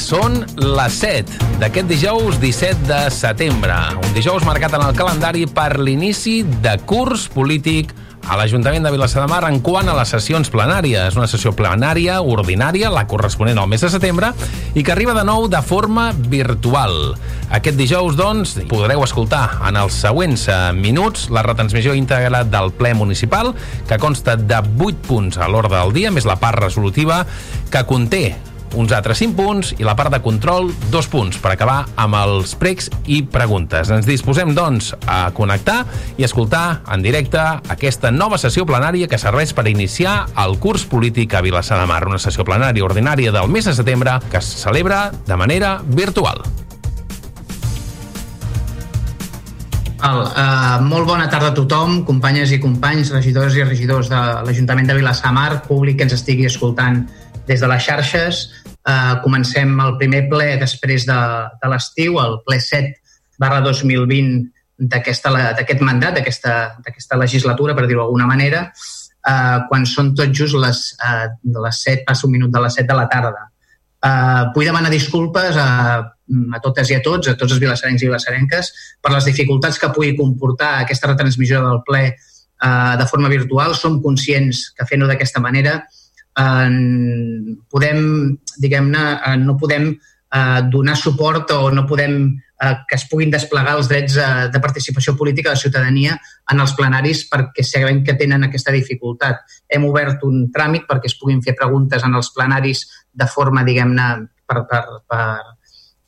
Són les 7 d'aquest dijous 17 de setembre. Un dijous marcat en el calendari per l'inici de curs polític a l'Ajuntament de Vilassar de Mar en quant a les sessions plenàries. Una sessió plenària ordinària, la corresponent al mes de setembre, i que arriba de nou de forma virtual. Aquest dijous, doncs, podreu escoltar en els següents eh, minuts la retransmissió íntegra del ple municipal, que consta de 8 punts a l'ordre del dia, més la part resolutiva, que conté uns altres 5 punts i la part de control, 2 punts, per acabar amb els pregs i preguntes. Ens disposem, doncs, a connectar i escoltar en directe aquesta nova sessió plenària que serveix per iniciar el curs polític a Vilassar de Mar, una sessió plenària ordinària del mes de setembre que es celebra de manera virtual. Uh, molt bona tarda a tothom, companyes i companys, regidors i regidors de l'Ajuntament de Vilassar Mar, públic que ens estigui escoltant des de les xarxes. Uh, comencem el primer ple després de, de l'estiu, el ple 7 barra 2020 d'aquest mandat, d'aquesta legislatura, per dir-ho d'alguna manera, uh, quan són tot just les, uh, les 7, passa un minut de les 7 de la tarda. Uh, vull demanar disculpes a, a totes i a tots, a tots els vilassarencs i vilassarenques, per les dificultats que pugui comportar aquesta retransmissió del ple uh, de forma virtual. Som conscients que fent-ho d'aquesta manera eh, podem, diguem-ne, eh, no podem eh, donar suport o no podem eh, que es puguin desplegar els drets eh, de participació política de la ciutadania en els plenaris perquè sabem que tenen aquesta dificultat. Hem obert un tràmit perquè es puguin fer preguntes en els plenaris de forma, diguem-ne, per, per, per,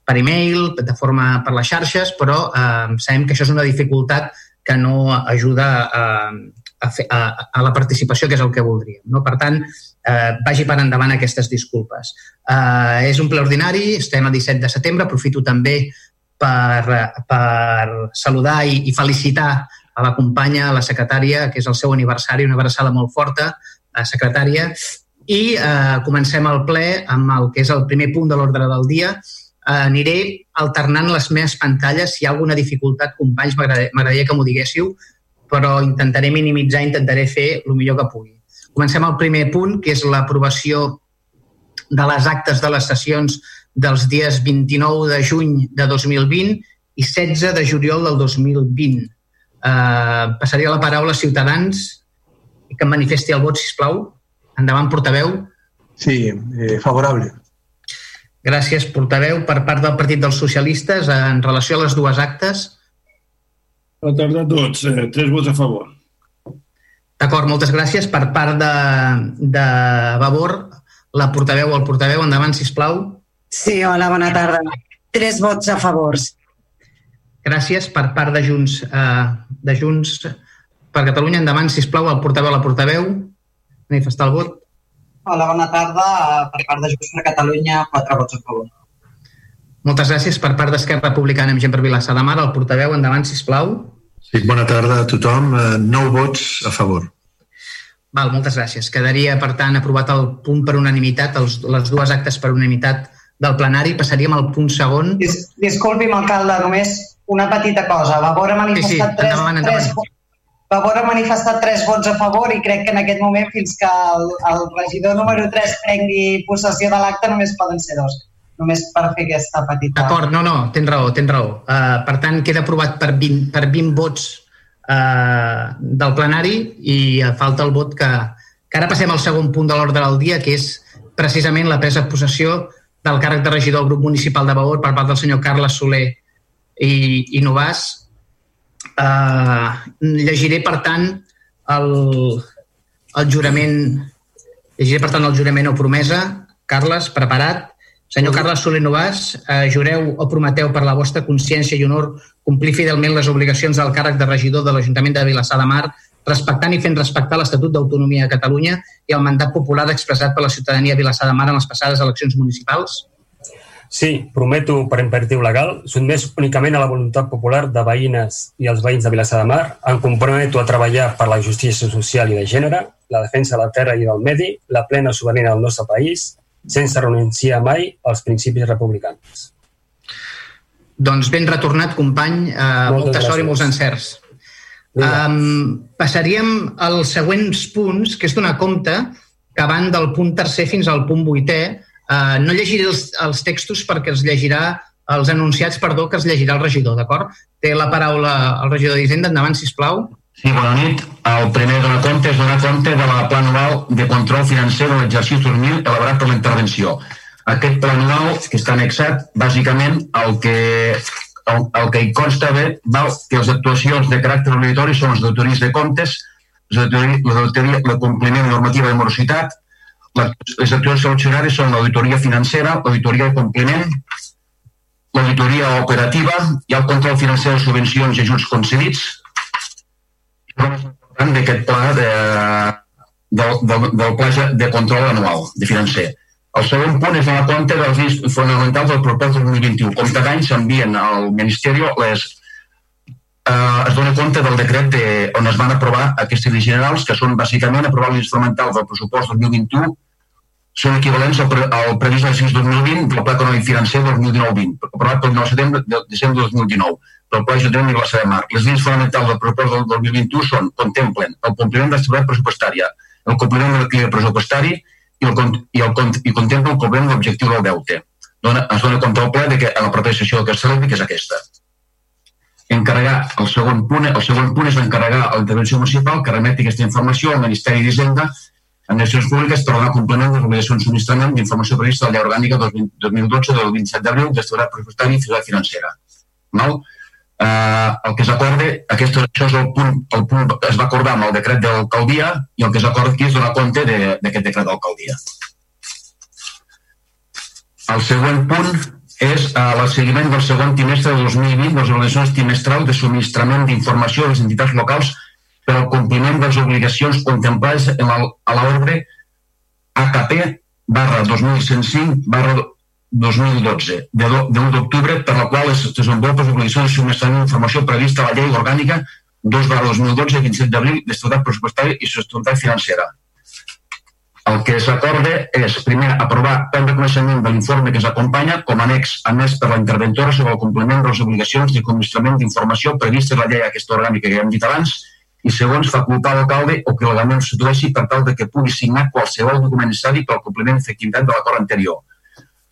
per e-mail, de forma per les xarxes, però eh, sabem que això és una dificultat que no ajuda a, a, fer, a, a la participació, que és el que voldríem. No? Per tant, eh, vagi per endavant aquestes disculpes. Eh, és un ple ordinari, estem a 17 de setembre, aprofito també per, per saludar i, i felicitar a la companya, a la secretària, que és el seu aniversari, una abraçada molt forta, a secretària, i eh, comencem el ple amb el que és el primer punt de l'ordre del dia. Eh, aniré alternant les meves pantalles. Si hi ha alguna dificultat, companys, m'agradaria que m'ho diguéssiu, però intentaré minimitzar, intentaré fer el millor que pugui. Comencem el primer punt, que és l'aprovació de les actes de les sessions dels dies 29 de juny de 2020 i 16 de juliol del 2020. Eh, passaria la paraula a Ciutadans i que em manifesti el vot, si plau. Endavant, portaveu. Sí, eh, favorable. Gràcies, portaveu. Per part del Partit dels Socialistes, en relació a les dues actes... Bona tarda a tots. Eh, tres vots a favor. D'acord, moltes gràcies. Per part de, de Vavor, la portaveu o el portaveu, endavant, si plau. Sí, hola, bona tarda. Tres vots a favors. Gràcies. Per part de Junts, eh, de Junts per Catalunya, endavant, si plau, el portaveu o la portaveu. Manifestar el vot. Hola, bona tarda. Per part de Junts per Catalunya, quatre vots a favor. Moltes gràcies. Per part d'Esquerra Republicana amb gent per Vilassar de Mar, el portaveu, endavant, si plau. Sí, bona tarda a tothom. Eh, nou vots a favor. Val, moltes gràcies. Quedaria, per tant, aprovat el punt per unanimitat, els, les dues actes per unanimitat del plenari. Passaríem al punt segon. Dis, disculpi'm, alcalde, només una petita cosa. Vavor ha manifestat, sí, sí, tres, endavant, endavant. tres, Vavor ha manifestat tres vots a favor i crec que en aquest moment, fins que el, el regidor número 3 prengui possessió de l'acte, només poden ser dos només per fer aquesta petita... D'acord, no, no, tens raó, tens raó. Uh, per tant, queda aprovat per 20, per 20 vots uh, del plenari i falta el vot que, que ara passem al segon punt de l'ordre del dia, que és precisament la presa de possessió del càrrec de regidor del grup municipal de Baor per part del senyor Carles Soler i, i Novàs. Uh, llegiré, per tant, el, el jurament llegiré, per tant, el jurament o promesa. Carles, preparat? Senyor Carles Soler Novàs, eh, jureu o prometeu per la vostra consciència i honor complir fidelment les obligacions del càrrec de regidor de l'Ajuntament de Vilassar de Mar, respectant i fent respectar l'Estatut d'Autonomia de Catalunya i el mandat popular expressat per la ciutadania de Vilassar de Mar en les passades eleccions municipals? Sí, prometo per imperatiu legal, sotmès únicament a la voluntat popular de veïnes i els veïns de Vilassar de Mar, em comprometo a treballar per la justícia social i de gènere, la defensa de la terra i del medi, la plena sobirania del nostre país, sense renunciar mai als principis republicans. Doncs ben retornat, company. Uh, molta sort i molts encerts. Um, passaríem als següents punts, que és donar compte que van del punt tercer fins al punt vuitè Uh, no llegiré els, els textos perquè els llegirà els enunciats, perdó, que es llegirà el regidor, d'acord? Té la paraula el regidor d'Hisenda. Endavant, si plau. Sí, bona nit. El primer donar compte és donar compte de la pla anual de control financer de l'exercici 2000 elaborat per la intervenció. Aquest pla anual que està anexat, bàsicament, el que, el, el que hi consta bé val que les actuacions de caràcter obligatori són les d'autories de comptes, el compliment normativa de morositat, les actuacions seleccionades són l'auditoria financera, l'auditoria de compliment, l'auditoria operativa i el control financer de subvencions i ajuts concedits. Important d'aquest pla de, del, del, del pla de control anual de financer. El segon punt és donar compte dels llits fonamentals del propòsit 2021. Com cada any s'envien al Ministeri les eh, es dona compte del decret de, on es van aprovar aquestes lleis generals, que són bàsicament aprovar els instrumentals del pressupost 2021 són equivalents al, pre, al previst l'exercici 2020 del Pla Econòmic Financer 2019-20, aprovat pel 9 de setembre de de 2019 pel Pla de Vilassar de Mar. Les línies fonamentals del pressupost del 2021 són, contemplen el compliment de l'estabilitat pressupostària, el compliment de l'equilibri pressupostari i, el, i, el, i contempla el compliment de l'objectiu del deute. Dona, es dona compte al ple de que en la propera sessió que celebri, que és aquesta. Encarregar, el segon punt, el segon punt és encarregar a l'intervenció municipal que remeti aquesta informació al Ministeri d'Hisenda administracions públiques per donar compliment de l'obligació de subministrament d'informació prevista a la llei orgànica 2012 del 27 d'abril d'estabilitat pressupostària i fiscal financera. No? Eh, el que s'acorda, aquest, això és el punt, el punt es va acordar amb el decret de l'alcaldia i el que s'acorda aquí és donar compte d'aquest decret d'alcaldia. El següent punt és eh, el seguiment del segon trimestre de 2020 de les obligacions trimestrals de subministrament d'informació a les entitats locals per al compliment de les obligacions contemplades en la, a l'ordre AKP barra 2105 barra 2012 de, de 1 d'octubre per la qual es desenvolupa les obligacions de subministrament d'informació prevista a la llei orgànica 2 barra 2012 27 d'abril d'estabilitat pressupostària i sostenibilitat financera. El que s'acorda és, primer, aprovar el reconeixement de l'informe que s'acompanya com a annex annex per la interventora sobre el compliment de les obligacions de subministrament d'informació previstes a la llei aquesta orgànica que ja hem dit abans i segons facultar l'alcalde o que legalment substitueixi per tal de que pugui signar qualsevol document necessari per al compliment d'efectivitat de l'acord anterior.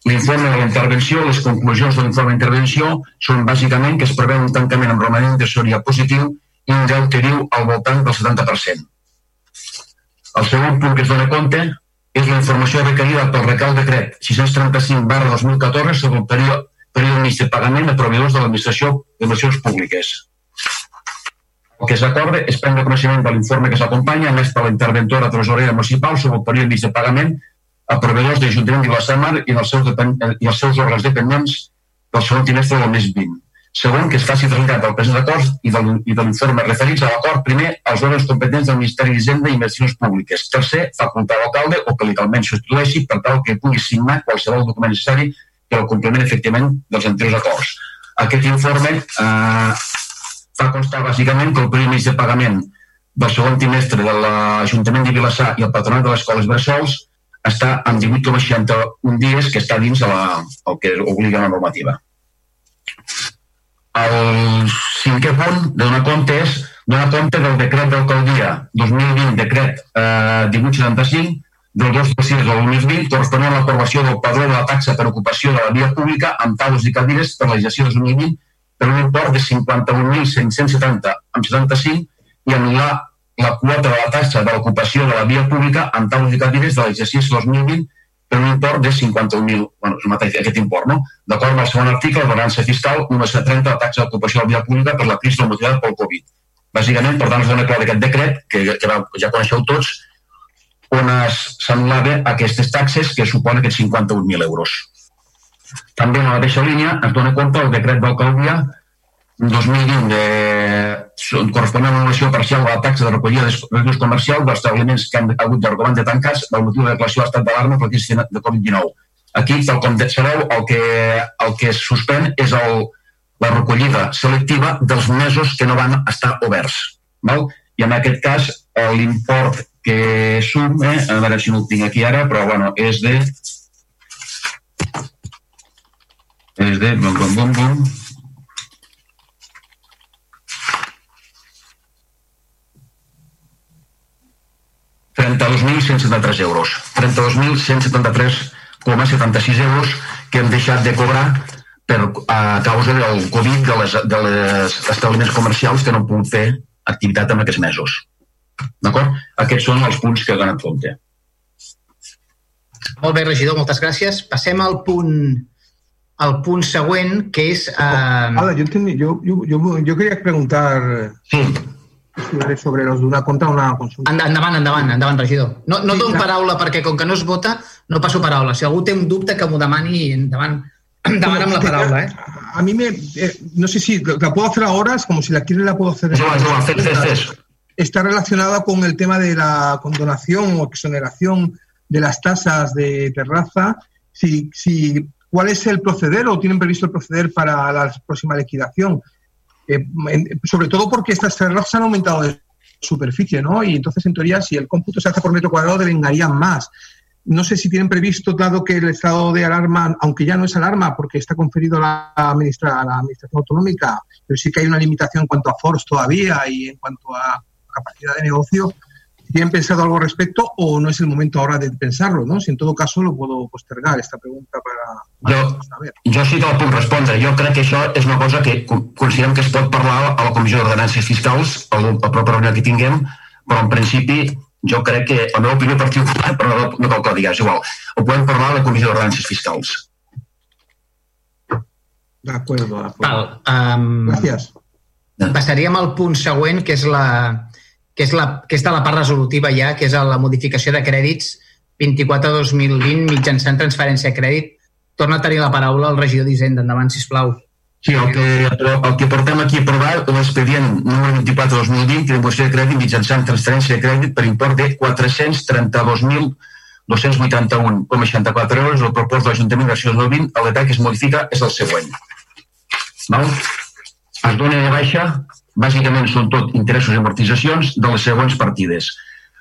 L'informe de l'intervenció, les conclusions de l'informe d'intervenció són bàsicament que es preveu un tancament amb romanent de tesoria positiu i un deute diu al voltant del 70%. El segon punt que es dona compte és la informació requerida pel recal decret 635 barra 2014 sobre el període, període mig de pagament a proveïdors de l'administració d'inversions públiques. El que s'acorda és prendre coneixement de l'informe que s'acompanya, a més per la interventora tresorera municipal sobre el període de pagament a proveïdors d'Ajuntament de Vilassamar i, els seus i els seus òrgans dependents del segon trimestre del mes 20. Segon, que es faci traslladat del present acord i de l'informe referits a l'acord, primer, als òrgans competents del Ministeri d'Hisenda i Inversions Públiques. Tercer, facultar l'alcalde o que legalment substitueixi per tal que pugui signar qualsevol document necessari per al compliment efectivament dels anteriors acords. Aquest informe eh, fa constar bàsicament que el període de pagament del segon trimestre de l'Ajuntament de Vilassar i el Patronat de les Escoles Bressols està amb 18,61 dies, que està dins la, el que obliga la normativa. El cinquè punt de donar compte és donar compte del decret d'alcaldia 2020, decret eh, 1875, del 2 de 6 del 2020, corresponent a l'aprovació del padró de la taxa per ocupació de la via pública amb taules i cadires per l'exercici 2020 per un import de 51.570 amb 75 i anul·lar la quota de la taxa de l'ocupació de la via pública en taules i cadires de l'exercici 2020 per un import de 51.000, bueno, és mateix, aquest import, no? D'acord amb el segon article, la balança fiscal, 1,30 la taxa d'ocupació de la via pública per la crisi motivada pel Covid. Bàsicament, per tant, es dona clar d'aquest decret, que, que ja coneixeu tots, on s'anul·lava aquestes taxes que suposen aquests 51.000 euros. També en la mateixa línia es dona compte el decret d'alcaldia 2020 de, corresponent a l'anul·lació parcial de la taxa de recollida de residus comercials dels establiments que han hagut de recomandar tancats del motiu de declaració d'estat d'alarma per la crisi de Covid-19. Aquí, tal com sabeu, el que, el que es suspèn és el, la recollida selectiva dels mesos que no van estar oberts. Val? I en aquest cas, l'import que suma, a veure si no ho tinc aquí ara, però bueno, és de és de bum, bum, bum, bum. €32.173 euros. 32.173 4,76 euros que hem deixat de cobrar per, a causa del Covid de les, de les establiments comercials que no han pogut fer activitat en aquests mesos. D'acord? Aquests són els punts que he donat compte. Molt bé, regidor, moltes gràcies. Passem al punt al punt següent, que és... Eh... Hola, yo, yo, yo, yo quería preguntar sí. Sobre los d'una contra una consulta. Endavant, endavant, endavant, regidor. No, no sí, dono paraula perquè, com que no es vota, no passo paraula. Si algú té un dubte, que m'ho demani endavant. Endavant amb la paraula, ¿eh? A mí me... Eh, no sé si la puedo hacer ahora, es como si la quiere la puedo hacer... No, no, hacer, hacer, Está relacionada con el tema de la condonación o exoneración de las tasas de terraza. Si, si, ¿Cuál es el proceder o tienen previsto el proceder para la próxima liquidación? Eh, sobre todo porque estas terrazas han aumentado de superficie, ¿no? Y entonces, en teoría, si el cómputo se hace por metro cuadrado, devengarían más. No sé si tienen previsto, dado que el estado de alarma, aunque ya no es alarma porque está conferido a la, administra, a la Administración Autonómica, pero sí que hay una limitación en cuanto a FORS todavía y en cuanto a capacidad de negocio, ¿tienen pensado algo al respecto o no es el momento ahora de pensarlo? ¿no? Si en todo caso lo puedo postergar, esta pregunta para, para jo, saber. Jo sí que la puc respondre. Jo crec que això és una cosa que considerem que es pot parlar a la Comissió d'Ordenances Fiscals, el, el proper reunió que tinguem, però en principi jo crec que, la meva opinió particular, però no, no cal que digues, igual, ho podem parlar a la Comissió d'Ordenances Fiscals. De acuerdo, de acuerdo. Val, um, Gràcies. Passaríem al punt següent, que és la, que és, la, que està la part resolutiva ja, que és la modificació de crèdits 24-2020 mitjançant transferència de crèdit. Torna a tenir la paraula el regidor d'Hisenda. Endavant, sisplau. Sí, el que, el que portem aquí a aprovar l'expedient número 24-2020 que demostració de crèdit mitjançant transferència de crèdit per import de 432.281,64 euros. El propòs de l'Ajuntament de 2020, el detall que es modifica és el següent. Val? Es dona de baixa, bàsicament són tot interessos i amortitzacions de les següents partides.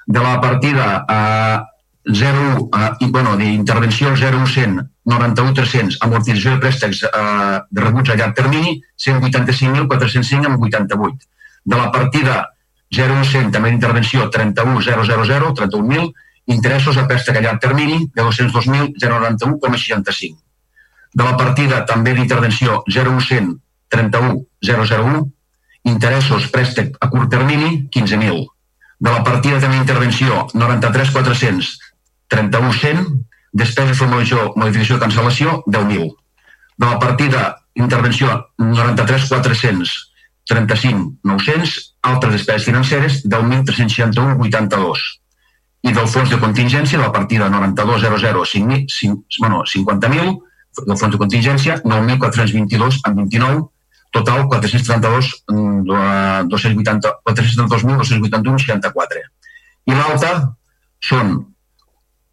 De la partida a 0, uh, i, bueno, d'intervenció 0100, 91.300, amortització de préstecs uh, de rebuts a llarg termini, 185.405 amb 88. De la partida 0100, també d'intervenció 31.000, 31.000, interessos a préstec a llarg termini de 202.091,65. De la partida també d'intervenció 0100, 31.001, interessos préstec a curt termini 15.000. De la partida també d'intervenció 93.400, 31.100, despesa de formalització, modificació de cancel·lació, 10.000. De la partida intervenció 93.400, 35.900, altres despeses financeres, 10.361.82. I del fons de contingència, la partida 92.00, bueno, 50.000, del fons de contingència, 9.422 amb 29, total 432, 280, 432.281,64. I l'alta són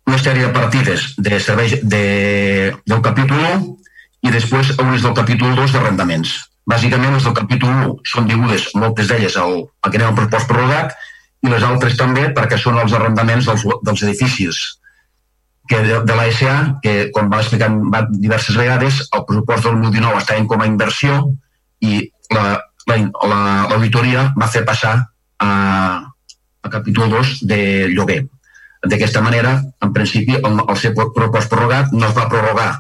una sèrie de partides de serveis de, del capítol 1 i després unes del capítol 2 d'arrendaments. Bàsicament, les del capítol 1 són degudes, moltes d'elles, al, al que anem al pressupost prorrogat, i les altres també perquè són els arrendaments dels, dels edificis que de, de l'ASA, que com va explicar diverses vegades, el pressupost del 2019 estava com a inversió i l'auditoria la, la, va fer passar a, a capítol 2 de lloguer. D'aquesta manera, en principi, el, el ser propost prorrogat no es va prorrogar,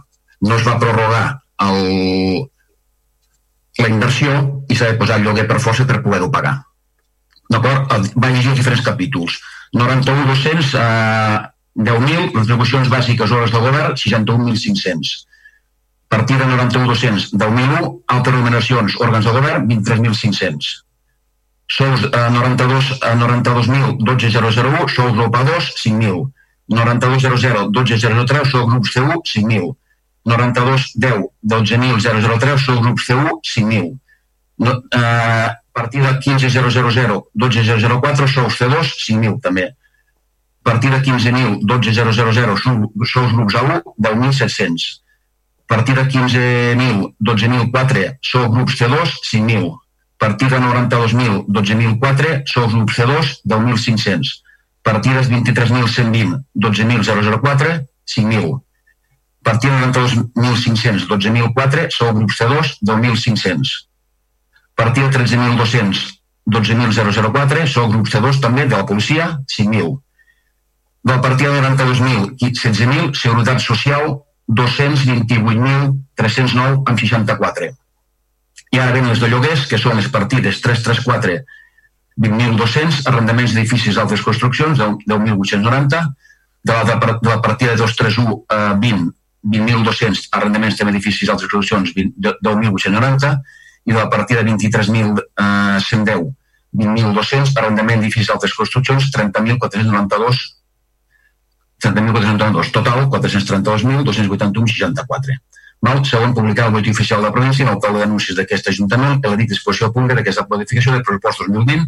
no es va prorrogar el, la inversió i s'ha de posar el lloguer per força per poder-ho pagar. D'acord? Va llegir diferents capítols. 91.200, eh, 10.000, retribucions bàsiques, hores de govern, 61.500. Partida 91.200, 10.001, altres remuneracions, òrgans de govern, 23.500 sous eh, 92, eh, 92.000, 12.001, sou grup A2, 5.000. 92.00, 12.003, sou grup C1, 5.000. 92.10, 12.003, sou grup C1, 5.000. No, eh, partida 15.000, 12.004, sou C2, 5.000 també. Partida 15.000, 12.000, sous grups A1, 10.700. Partida 15.000, 12.004, sou grups C2, 5.000 Partida 92.000, 12.004, sous grup C2, 10.500. Partides 23.120, 12.004, 5.000. Partida 92.500, 12.004, sou grup C2, 10.500. Partida 13.200, 12.004, sou grup C2 també de la policia, 5.000. De la partida 92.000 i 16.000, Seguretat Social, 228.309 amb 64. I ara venen de lloguers, que són les partides 334, 20.200, arrendaments d'edificis d'altres construccions, 10.890, de la, de la partida de 231 a 20, 20.200 arrendaments d'edificis d'altres construccions, 10.890, i de la partida 23.110, 20.200, arrendament d'edificis d'altres construccions, 30.492 30.492, total 432.281,64. Val? Segon, publicar el boletí oficial de la província en el taula d'anuncis d'aquest Ajuntament que la dit disposició pública d'aquesta modificació del pressupost 2020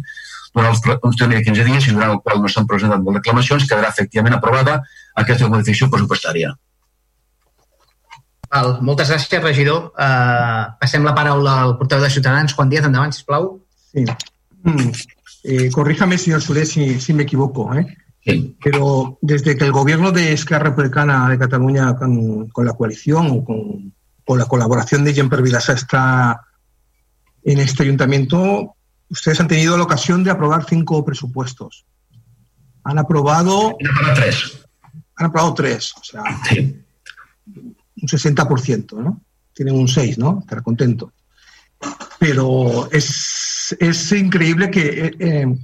durant els, uns termini de 15 dies i durant el qual no s'han presentat reclamacions quedarà efectivament aprovada aquesta modificació pressupostària. Val, moltes gràcies, regidor. Uh, passem la paraula al portaveu de Ciutadans. Juan Díaz, endavant, sisplau. Sí. Mm. Eh, corríjame, señor Solé, si, si me equivoco. Pero desde que el gobierno de Esquerra Republicana de Cataluña con, con la coalición o con, con, la colaboración de Jemper Vilasa está en este ayuntamiento, ustedes han tenido la ocasión de aprobar cinco presupuestos. Han aprobado... tres. Han aprobado tres, o sea, sí. un 60%, ¿no? Tienen un 6, ¿no? Estará contento. Pero es, es increíble que... Eh, eh,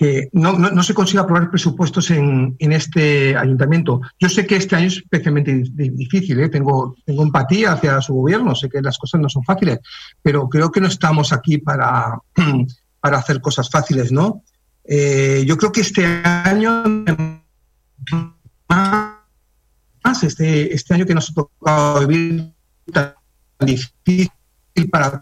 que no, no, se consiga aprobar presupuestos en, en, este ayuntamiento. Yo sé que este año es especialmente difícil, ¿eh? tengo, tengo empatía hacia su gobierno, sé que las cosas no son fáciles, pero creo que no estamos aquí para, para hacer cosas fáciles, ¿no? Eh, yo creo que este año más, este, este año que nos ha tocado vivir tan difícil para,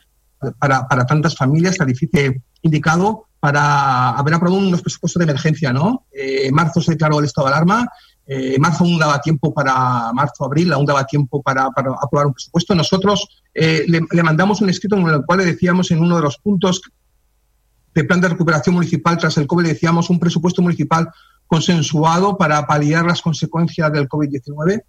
para, para tantas familias, tan difícil indicado, para haber aprobado unos presupuestos de emergencia, ¿no? Eh, en marzo se declaró el estado de alarma, eh, en marzo aún daba tiempo para, marzo, abril, aún daba tiempo para, aprobar un presupuesto. Nosotros eh, le, mandamos un escrito en el cual le decíamos en uno de los puntos de plan de recuperación municipal tras el COVID, decíamos un presupuesto municipal consensuado para paliar las consecuencias del COVID-19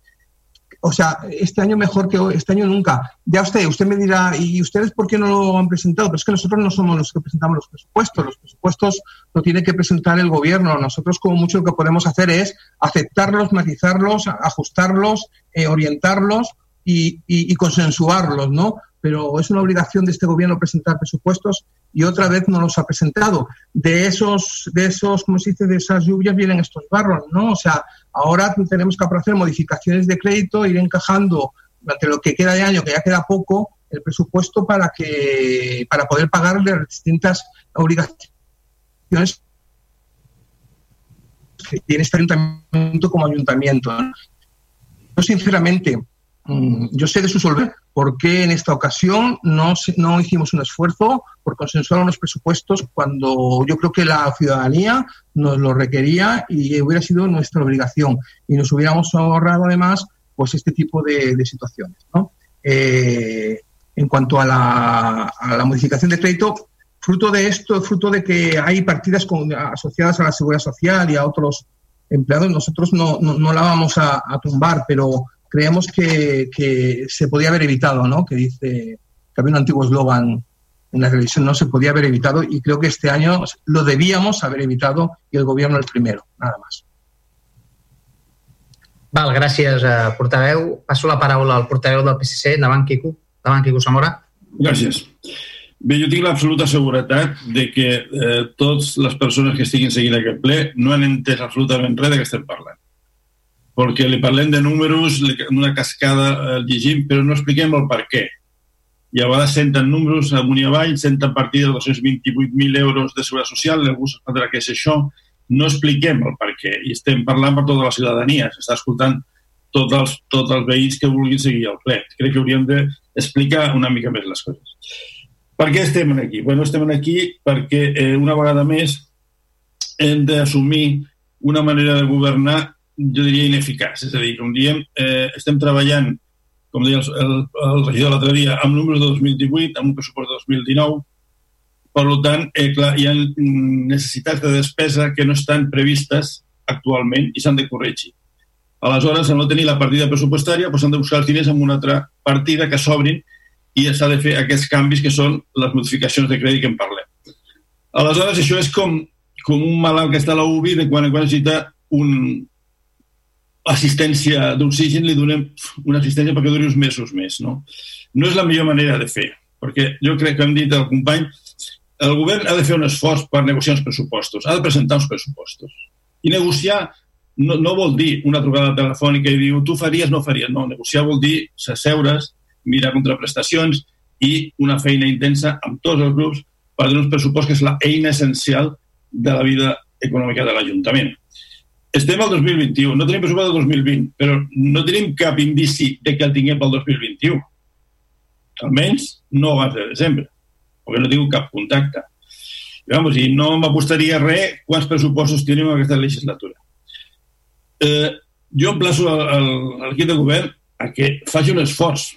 o sea, este año mejor que este año nunca. Ya usted, usted me dirá, ¿y ustedes por qué no lo han presentado? Pero es que nosotros no somos los que presentamos los presupuestos. Los presupuestos lo tiene que presentar el gobierno. Nosotros, como mucho, lo que podemos hacer es aceptarlos, matizarlos, ajustarlos, eh, orientarlos y, y, y consensuarlos, ¿no? Pero es una obligación de este gobierno presentar presupuestos y otra vez no los ha presentado. De esos, de esos, como se dice, de esas lluvias vienen estos barros, ¿no? O sea, ahora tenemos que hacer modificaciones de crédito, ir encajando durante lo que queda de año, que ya queda poco, el presupuesto para que para poder pagar las distintas obligaciones que tiene este ayuntamiento como ayuntamiento. Yo, sinceramente, yo sé de su solvencia por qué en esta ocasión no, no hicimos un esfuerzo por consensuar unos presupuestos cuando yo creo que la ciudadanía nos lo requería y hubiera sido nuestra obligación y nos hubiéramos ahorrado además pues este tipo de, situaciones. ¿no? Eh, en cuanto a la, modificación de crédito, fruto de esto, fruto de que hay partidas con, asociadas a la seguridad social y a otros empleados, nosotros no, no, la vamos a tumbar, pero creemos que, que, se podía haber evitado, ¿no? Que dice que había un antiguo eslogan en la televisión, no se podía haber evitado y creo que este año lo debíamos haber evitado y el gobierno el primero, nada más. Val, gràcies, eh, portaveu. Passo la paraula al portaveu del PSC. Endavant, Quico. Endavant, Quico Zamora. Gràcies. Bé, jo tinc l'absoluta seguretat de que eh, totes les persones que estiguin seguint aquest ple no han entès absolutament res de què estem parlant perquè li parlem de números, una cascada eh, llegim, però no expliquem el per què. I a vegades senten números amunt i avall, senten partida de 228.000 euros de seguretat social, algú s'entendrà què és això, no expliquem el per què. I estem parlant per tota la ciutadania, s'està escoltant tots els, tots els veïns que vulguin seguir el ple. Crec que hauríem d'explicar una mica més les coses. Per què estem aquí? Bueno, estem aquí perquè eh, una vegada més hem d'assumir una manera de governar jo diria ineficaç. És a dir, com diem, eh, estem treballant, com deia el, el, el regidor l'altre dia, amb números de 2018, amb un pressupost de 2019, per tant, eh, clar, hi ha necessitats de despesa que no estan previstes actualment i s'han de corregir. Aleshores, al no tenir la partida pressupostària, doncs s'han de buscar els diners en una altra partida que s'obrin i s'ha de fer aquests canvis que són les modificacions de crèdit que en parlem. Aleshores, això és com, com un malalt que està a la UBI de quan en quan necessita un, assistència d'oxigen li donem una assistència perquè duri uns mesos més. No? no és la millor manera de fer, perquè jo crec que hem dit al company, el govern ha de fer un esforç per negociar uns pressupostos, ha de presentar uns pressupostos. I negociar no, no vol dir una trucada telefònica i diu tu faries, no faries. No, negociar vol dir s'asseure's, mirar contraprestacions i una feina intensa amb tots els grups per donar un pressupost que és la eina essencial de la vida econòmica de l'Ajuntament. Estem al 2021, no tenim pressupost del 2020, però no tenim cap indici de que el tinguem pel 2021. Almenys no abans de desembre, perquè no tinc cap contacte. I, vamos, i no m'apostaria res quants pressupostos tenim en aquesta legislatura. Eh, jo emplaço l'equip de govern a que faci un esforç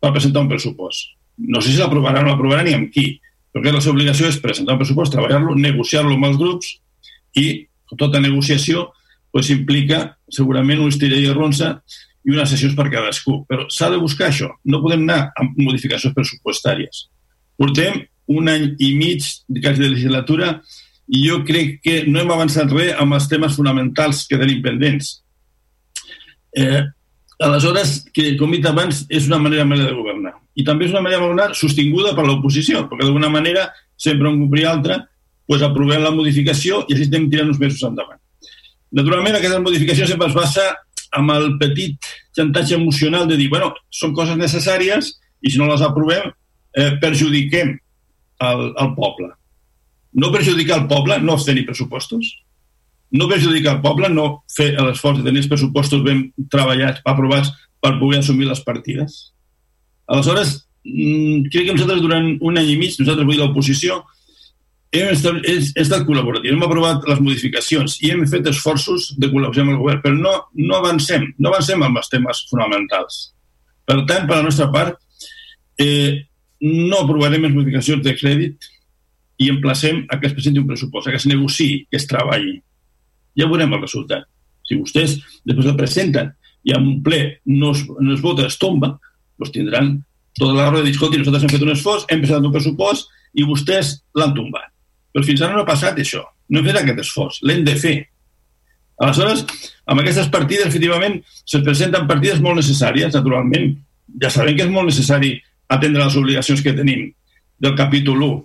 per presentar un pressupost. No sé si l'aprovaran o no l'aprovaran ni amb qui, perquè la seva obligació és presentar un pressupost, treballar-lo, negociar-lo amb els grups i tota negociació pues, implica segurament un estirell i ronça i unes sessions per cadascú. Però s'ha de buscar això. No podem anar amb modificacions pressupostàries. Portem un any i mig quasi de legislatura i jo crec que no hem avançat res amb els temes fonamentals que tenim pendents. Eh, aleshores, que, com he dit abans, és una manera manera de governar. I també és una manera de governar sostinguda per l'oposició, perquè d'alguna manera, sempre un grup i altre, pues, aprovem la modificació i així estem tirant uns mesos endavant. Naturalment, aquesta modificació sempre es basa amb el petit xantatge emocional de dir, bueno, són coses necessàries i si no les aprovem eh, perjudiquem el, el poble. No perjudicar el poble, no tenir pressupostos. No perjudicar el poble, no fer l'esforç de tenir els pressupostos ben treballats, aprovats, per poder assumir les partides. Aleshores, mm, crec que nosaltres durant un any i mig, nosaltres vull l'oposició, hem estat, estat col·laboratiu, hem aprovat les modificacions i hem fet esforços de col·laboració amb el govern, però no, no avancem, no avancem amb els temes fonamentals. Per tant, per la nostra part, eh, no aprovarem les modificacions de crèdit i emplacem a que es presenti un pressupost, a que es negociï, que es treballi. Ja veurem el resultat. Si vostès després el presenten i en un ple no es, no es vota, es tomba, doncs tindran tota la raó de dir, nosaltres hem fet un esforç, hem presentat un pressupost i vostès l'han tombat. Però fins ara no ha passat això. No hem fet aquest esforç. L'hem de fer. Aleshores, amb aquestes partides, efectivament, se'ns presenten partides molt necessàries, naturalment. Ja sabem que és molt necessari atendre les obligacions que tenim del capítol 1,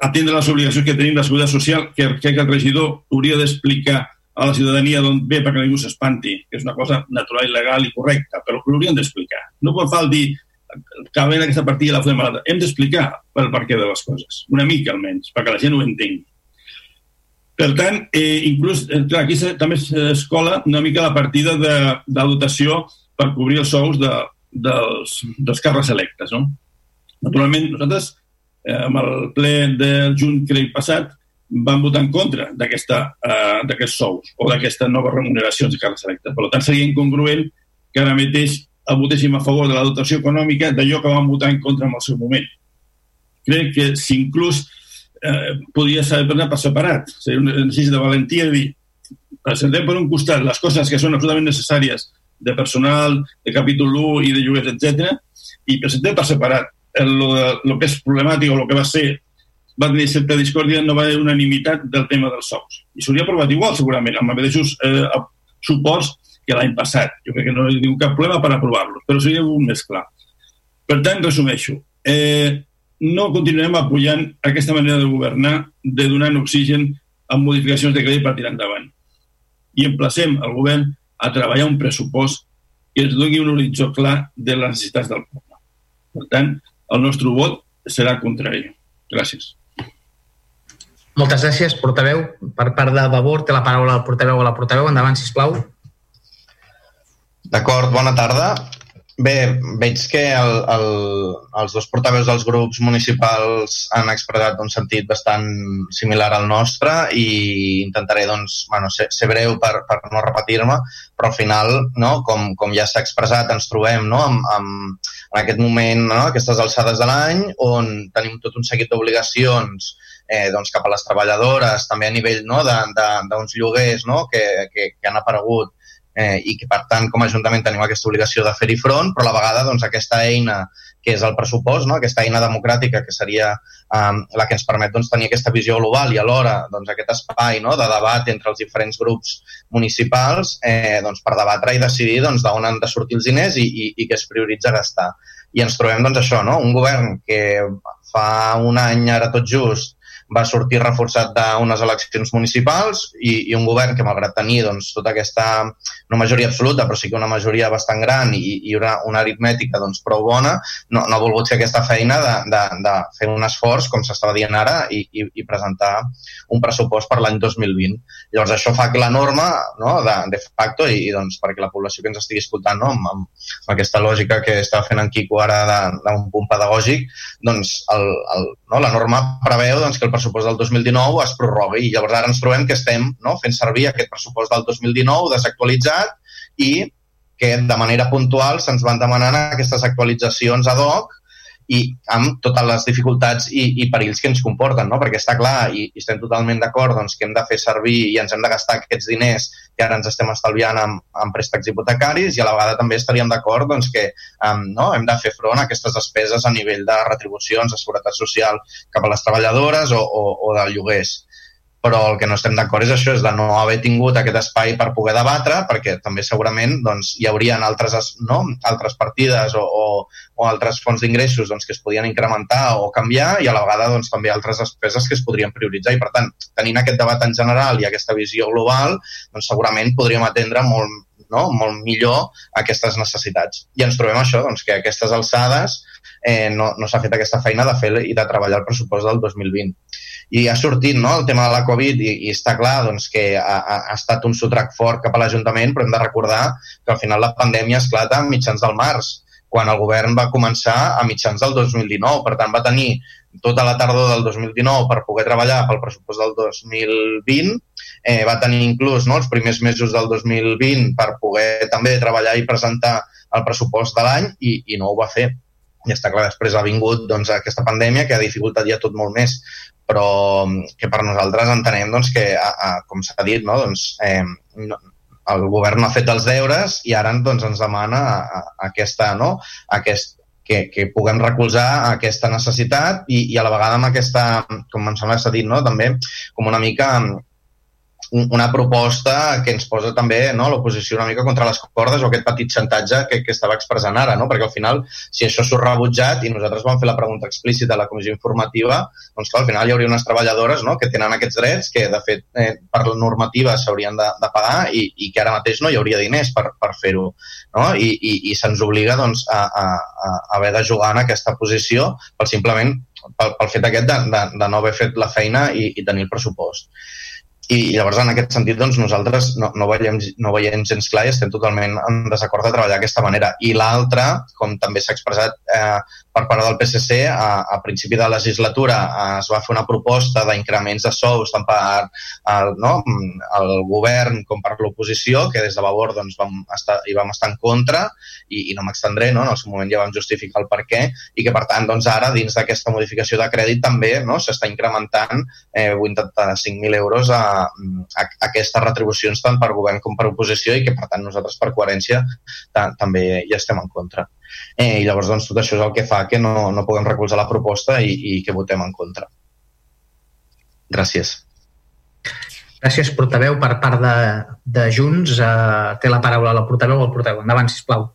atendre les obligacions que tenim de la seguretat social, que crec que el regidor hauria d'explicar a la ciutadania d'on ve perquè ningú s'espanti, que és una cosa natural i legal i correcta, però ho haurien d'explicar. No pot fal dir en aquesta partida la fem malada. Hem d'explicar el perquè de les coses, una mica almenys, perquè la gent ho entengui. Per tant, eh, inclús, eh, clar, aquí també s'escola una mica la partida de, de dotació per cobrir els sous de, dels, dels càrrecs electes. No? Naturalment, nosaltres, eh, amb el ple del juny, crec, passat, vam votar en contra eh, d'aquests eh, sous o d'aquestes noves remuneracions de càrrecs electes. Per tant, seria incongruent que ara mateix votéssim a favor de la dotació econòmica d'allò que vam votar en contra en el seu moment. Crec que si inclús eh, podria ser per separat, seria un exercici de valentia de dir presentem per un costat les coses que són absolutament necessàries de personal, de capítol 1 i de lloguers, etc. i presentem per separat el, lo, lo que és problemàtic o el que va ser va tenir certa discòrdia, no va haver unanimitat del tema dels sous. I s'hauria aprovat igual, segurament, amb els mateixos eh, suports que l'any passat. Jo crec que no hi ha cap problema per aprovar-los, però seria un més clar. Per tant, resumeixo. Eh, no continuarem apoyant aquesta manera de governar, de donar oxigen amb modificacions de crèdit per tirar endavant. I emplacem el govern a treballar un pressupost que ens doni un horitzó clar de les necessitats del poble. Per tant, el nostre vot serà contrari. Gràcies. Moltes gràcies, portaveu. Per part de Vavor, té la paraula el portaveu o la portaveu. Endavant, sisplau. D'acord, bona tarda. Bé, veig que el, el, els dos portaveus dels grups municipals han expressat un sentit bastant similar al nostre i intentaré doncs, bueno, ser, ser breu per, per no repetir-me, però al final, no, com, com ja s'ha expressat, ens trobem no, amb, amb, en aquest moment, no, aquestes alçades de l'any, on tenim tot un seguit d'obligacions eh, doncs cap a les treballadores, també a nivell no, d'uns lloguers no, que, que, que han aparegut eh, i que per tant com a Ajuntament tenim aquesta obligació de fer-hi front, però a la vegada doncs, aquesta eina que és el pressupost, no? aquesta eina democràtica que seria um, la que ens permet doncs, tenir aquesta visió global i alhora doncs, aquest espai no? de debat entre els diferents grups municipals eh, doncs, per debatre i decidir doncs, d'on han de sortir els diners i, i, i què es prioritza gastar. I ens trobem doncs, això, no? un govern que fa un any ara tot just va sortir reforçat d'unes eleccions municipals i, i un govern que, malgrat tenir doncs, tota aquesta, no majoria absoluta, però sí que una majoria bastant gran i, i una, una aritmètica doncs, prou bona, no, no ha volgut fer aquesta feina de, de, de fer un esforç, com s'estava dient ara, i, i, i presentar un pressupost per l'any 2020. Llavors, això fa que la norma, no, de, de facto, i, i doncs, perquè la població que ens estigui escoltant, no, amb, amb aquesta lògica que està fent en Quico ara d'un punt pedagògic, doncs el, el, no, la norma preveu doncs, que el pressupost del 2019 es prorrogui. I llavors ara ens trobem que estem no, fent servir aquest pressupost del 2019 desactualitzat i que de manera puntual se'ns van demanant aquestes actualitzacions ad hoc i amb totes les dificultats i, i perills que ens comporten, no? perquè està clar i, i estem totalment d'acord doncs, que hem de fer servir i ens hem de gastar aquests diners que ara ens estem estalviant amb, amb préstecs hipotecaris i a la vegada també estaríem d'acord doncs, que um, no? hem de fer front a aquestes despeses a nivell de retribucions, de seguretat social cap a les treballadores o, o, o de lloguers però el que no estem d'acord és això, és de no haver tingut aquest espai per poder debatre, perquè també segurament doncs, hi haurien altres, no? altres partides o, o, o altres fonts d'ingressos doncs, que es podien incrementar o canviar i a la vegada doncs, també altres despeses que es podrien prioritzar. I per tant, tenint aquest debat en general i aquesta visió global, doncs, segurament podríem atendre molt, no? molt millor aquestes necessitats. I ens trobem això, doncs, que a aquestes alçades eh, no, no s'ha fet aquesta feina de fer i de treballar el pressupost del 2020 i ha sortit no, el tema de la Covid i, i està clar doncs, que ha, ha estat un sotrac fort cap a l'Ajuntament, però hem de recordar que al final la pandèmia esclata a mitjans del març, quan el govern va començar a mitjans del 2019. Per tant, va tenir tota la tardor del 2019 per poder treballar pel pressupost del 2020, eh, va tenir inclús no, els primers mesos del 2020 per poder també treballar i presentar el pressupost de l'any i, i no ho va fer. I està clar, després ha vingut doncs, aquesta pandèmia que ha dificultat ja tot molt més però que per nosaltres entenem doncs, que, a, a, com s'ha dit, no, doncs, eh, no, el govern ha fet els deures i ara doncs, ens demana a, a, aquesta, no, aquest, que, que puguem recolzar aquesta necessitat i, i a la vegada amb aquesta, com em sembla que s'ha dit, no, també com una mica una proposta que ens posa també no, l'oposició una mica contra les cordes o aquest petit xantatge que, que estava expressant ara, no? perquè al final, si això s'ho rebutjat i nosaltres vam fer la pregunta explícita a la comissió informativa, doncs clar, al final hi hauria unes treballadores no, que tenen aquests drets que, de fet, eh, per la normativa s'haurien de, de pagar i, i que ara mateix no hi hauria diners per, per fer-ho. No? I, i, i se'ns obliga doncs, a, a, a haver de jugar en aquesta posició pel simplement pel, pel fet aquest de, de, de no haver fet la feina i, i tenir el pressupost. I llavors, en aquest sentit, doncs, nosaltres no, no, veiem, no veiem gens clar i estem totalment en desacord de treballar d'aquesta manera. I l'altra, com també s'ha expressat eh, per part del PSC, a, a principi de legislatura es va fer una proposta d'increments de sous tant per al, no, el govern com per l'oposició, que des de Vavor doncs, vam estar, hi vam estar en contra i, i no m'extendré, no? en el seu moment ja vam justificar el per què, i que per tant doncs, ara dins d'aquesta modificació de crèdit també no, s'està incrementant eh, 85.000 euros a, a, a aquestes retribucions tant per govern com per oposició i que per tant nosaltres per coherència també hi estem en contra. Eh, I llavors doncs, tot això és el que fa que no, no puguem recolzar la proposta i, i que votem en contra. Gràcies. Gràcies, portaveu. Per part de, de Junts, eh, té la paraula la portaveu o el portaveu. Endavant, sisplau.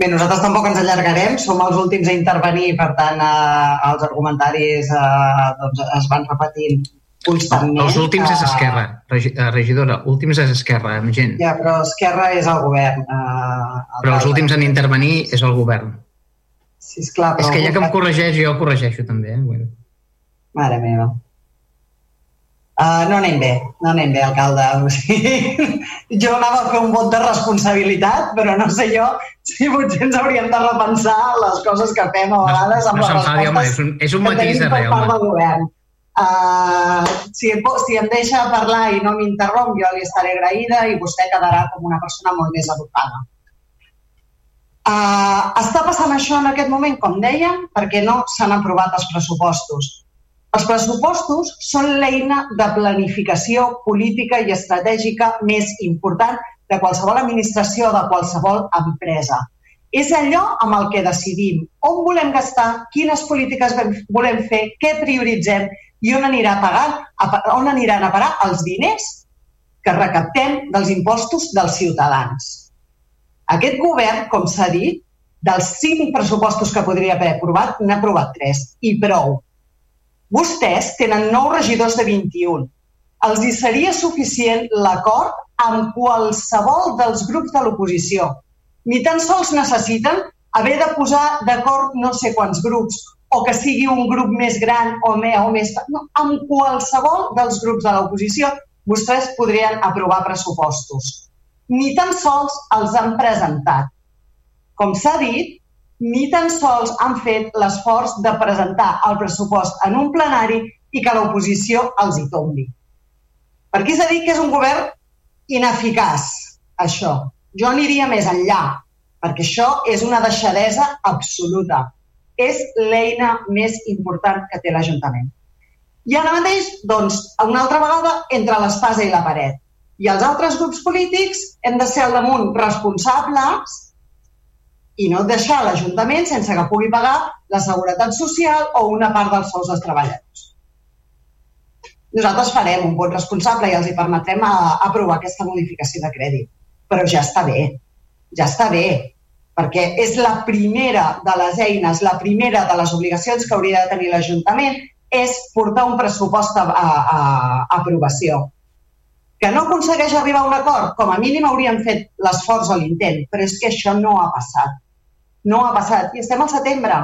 Bé, nosaltres tampoc ens allargarem, som els últims a intervenir, per tant, eh, els argumentaris eh, doncs, es van repetint constantment. Els últims és Esquerra, eh, regidora. Últims és Esquerra, amb gent. Ja, però Esquerra és el govern. Eh, però els últims en intervenir és el govern. Sí, esclar, però... És que ja que em corregeix, jo corregeixo també. Eh? Bueno. Mare meva. Uh, no anem bé, no anem bé, alcalde. O sigui, jo anava a fer un vot de responsabilitat, però no sé jo si potser ens hauríem de repensar les coses que fem a vegades amb no, no les respostes home, és un, és un matís de res, home. govern. Uh, si, si em deixa parlar i no m'interromp, jo li estaré agraïda i vostè quedarà com una persona molt més educada. Uh, està passant això en aquest moment, com dèiem, perquè no s'han aprovat els pressupostos. Els pressupostos són l'eina de planificació política i estratègica més important de qualsevol administració o de qualsevol empresa. És allò amb el que decidim on volem gastar, quines polítiques volem fer, què prioritzem i on, anirà a pagar, on aniran a parar els diners que recaptem dels impostos dels ciutadans. Aquest govern, com s'ha dit, dels cinc pressupostos que podria haver aprovat, n'ha aprovat tres, i prou. Vostès tenen nou regidors de 21. Els hi seria suficient l'acord amb qualsevol dels grups de l'oposició. Ni tan sols necessiten haver de posar d'acord no sé quants grups o que sigui un grup més gran o més... O més no, amb qualsevol dels grups de l'oposició vostès podrien aprovar pressupostos. Ni tan sols els han presentat. Com s'ha dit, ni tan sols han fet l'esforç de presentar el pressupost en un plenari i que l'oposició els hi tombi. Per aquí s'ha dit que és un govern ineficaç, això. Jo aniria més enllà, perquè això és una deixadesa absoluta. És l'eina més important que té l'Ajuntament. I ara mateix, doncs, una altra vegada, entre l'espasa i la paret. I els altres grups polítics hem de ser al damunt responsables i no deixar l'Ajuntament sense que pugui pagar la seguretat social o una part dels sous dels treballadors. Nosaltres farem un vot responsable i els hi permetrem a, a aprovar aquesta modificació de crèdit. Però ja està bé, ja està bé, perquè és la primera de les eines, la primera de les obligacions que hauria de tenir l'Ajuntament és portar un pressupost a, a, a aprovació. Que no aconsegueix arribar a un acord? Com a mínim hauríem fet l'esforç o l'intent, però és que això no ha passat. No ha passat. I estem al setembre.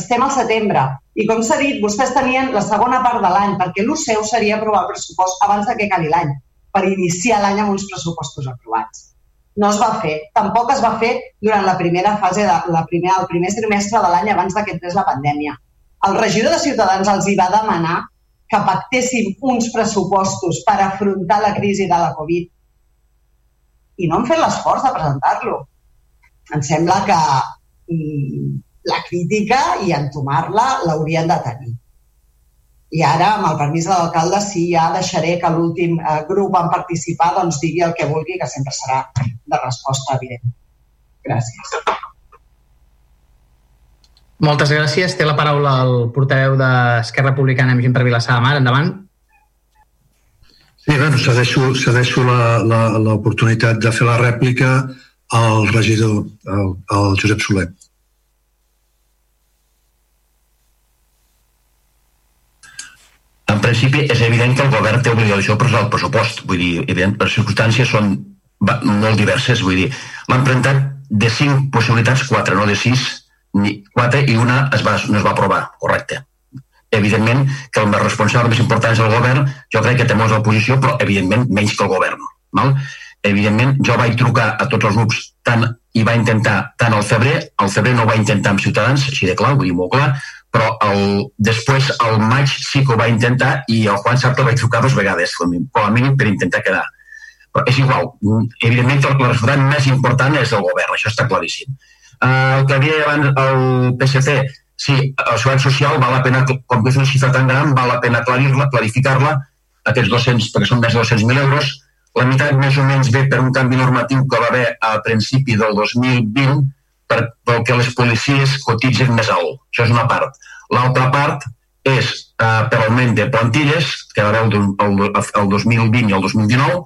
Estem al setembre. I com s'ha dit, vostès tenien la segona part de l'any, perquè el seu seria aprovar el pressupost abans de que acabi l'any, per iniciar l'any amb uns pressupostos aprovats. No es va fer. Tampoc es va fer durant la primera fase, de, la primera, el primer trimestre de l'any abans que entrés la pandèmia. El regidor de Ciutadans els hi va demanar que pactessin uns pressupostos per afrontar la crisi de la Covid i no han fet l'esforç de presentar-lo em sembla que mm, la crítica i entomar-la l'haurien de tenir. I ara, amb el permís de l'alcalde, sí, ja deixaré que l'últim eh, grup en participar doncs, digui el que vulgui, que sempre serà de resposta evident. Gràcies. Moltes gràcies. Té la paraula el portaveu d'Esquerra Republicana amb gent per Vilassar de Mar. Endavant. Sí, bueno, cedeixo, cedeixo l'oportunitat de fer la rèplica al regidor, al, al Josep Soler. En principi, és evident que el govern té obligació per el pressupost. Vull dir, evident, les circumstàncies són molt diverses. Vull dir, l'han presentat de cinc possibilitats, quatre, no de sis, ni quatre, i una es va, no es va aprovar, correcte. Evidentment que el més responsable més important és el govern, jo crec que té molts l'oposició, però evidentment menys que el govern. Val? Evidentment, jo vaig trucar a tots els grups tant, i va intentar tant al febrer, al febrer no ho va intentar amb Ciutadans, així de clar, vull dir molt clar, però el, després, al maig, sí que ho va intentar i el Juan Sartre vaig trucar dues vegades, com a mínim per intentar quedar. Però és igual, evidentment el resultat més important és el govern, això està claríssim. Uh, el que havia abans el PSC, sí, el seguretat social val la pena, com que és una xifra tan gran, val la pena aclarir-la, clarificar-la, aquests 200, perquè són més de 200.000 euros, la meitat més o menys ve per un canvi normatiu que va haver a principi del 2020 per, pel que les policies cotitzen més alt. Això és una part. L'altra part és eh, per augment de plantilles, que va haver el, el, el 2020 i el 2019,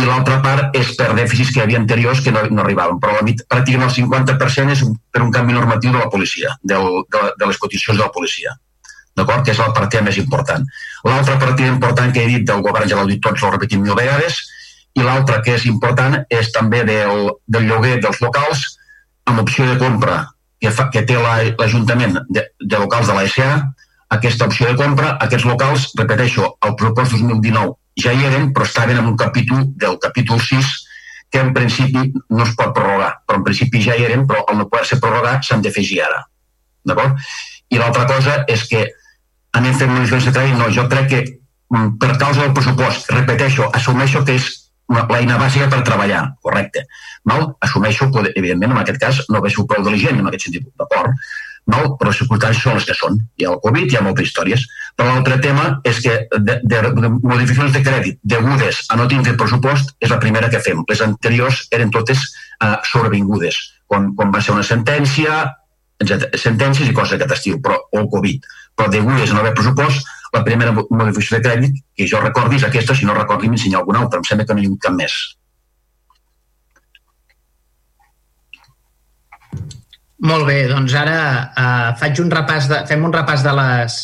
i l'altra part és per dèficits que hi havia anteriors que no, no arribaven. Però la, pràcticament el 50% és per un canvi normatiu de la policia, del, de, de les cotitzacions de la policia d'acord? que és la partida més important. L'altra partida important que he dit del govern, ja l'heu dit tots, l'ho repetim mil vegades, i l'altra que és important és també del, del lloguer dels locals amb opció de compra que, fa, que té l'Ajuntament de, de locals de l'ASA, aquesta opció de compra, aquests locals, repeteixo, el propost 2019 ja hi eren, però estaven en un capítol del capítol 6 que en principi no es pot prorrogar, però en principi ja hi eren, però al no poder ser prorrogat s'han d'afegir ara. D'acord? I l'altra cosa és que anem fent modificacions de no, jo crec que mm, per causa del pressupost, repeteixo, assumeixo que és l'eina bàsica per treballar, correcte. Val? Assumeixo que, evidentment, en aquest cas, no ve prou diligent en aquest sentit, d'acord? no? però les circumstàncies són les que són. Hi ha el Covid, hi ha moltes històries. Però l'altre tema és que de, de, de modificacions de crèdit degudes a no tindre pressupost és la primera que fem. Les anteriors eren totes uh, sobrevingudes, quan, quan va ser una sentència, sentències i coses d'aquest estil, però, o el Covid. Però degudes a no haver pressupost, la primera modificació de crèdit, que jo recordi, és aquesta, si no recordi m'ensenyar alguna altra. Em sembla que no hi ha hagut cap més. Molt bé, doncs ara uh, faig un repàs de, fem un repàs de les,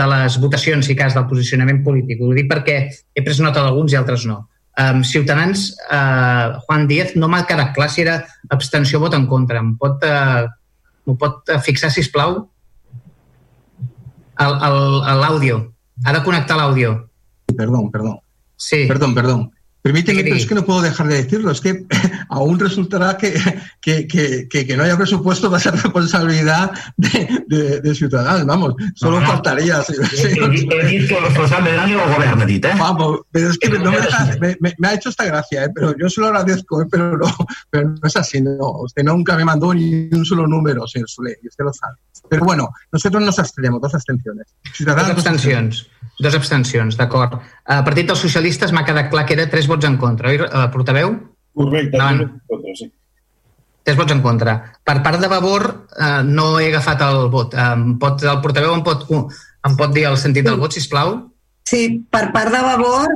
de les votacions, si cas, del posicionament polític. Ho dic perquè he pres nota d'alguns i altres no. Um, Ciutadans, uh, Juan Díaz, no m'ha quedat clar si era abstenció o vot en contra. Em pot, uh, pot fixar, si plau? L'àudio. Ha de connectar l'àudio. Perdó, perdó. Sí. Perdón, perdón. Permíteme, pero es que no puedo dejar de decirlo, es que aún resultará que, que, que, que no haya presupuesto va a ser responsabilidad de, de, de Ciudadanos, vamos, solo no, faltaría. Sí, sí. El responsable de año ¿eh? Vamos, pero es que no me, deja, me, me, me, ha hecho esta gracia, ¿eh? pero yo se lo agradezco, ¿eh? pero, no, pero no es así, no, usted nunca me mandó ni un solo número, señor Sule, y usted lo sabe. Però bueno, nosotros nos abstenemos, dos abstenciones. Dos abstencions. Dos abstencions, d'acord. A partit dels socialistes m'ha quedat clar que era tres vots en contra, oi, uh, portaveu? Correcte, tres vots en contra, sí. Tres vots en contra. Per part de Vavor uh, no he agafat el vot. Um, pot, el portaveu em pot, em pot dir el sentit del vot, si plau? Sí, per part de Vavor,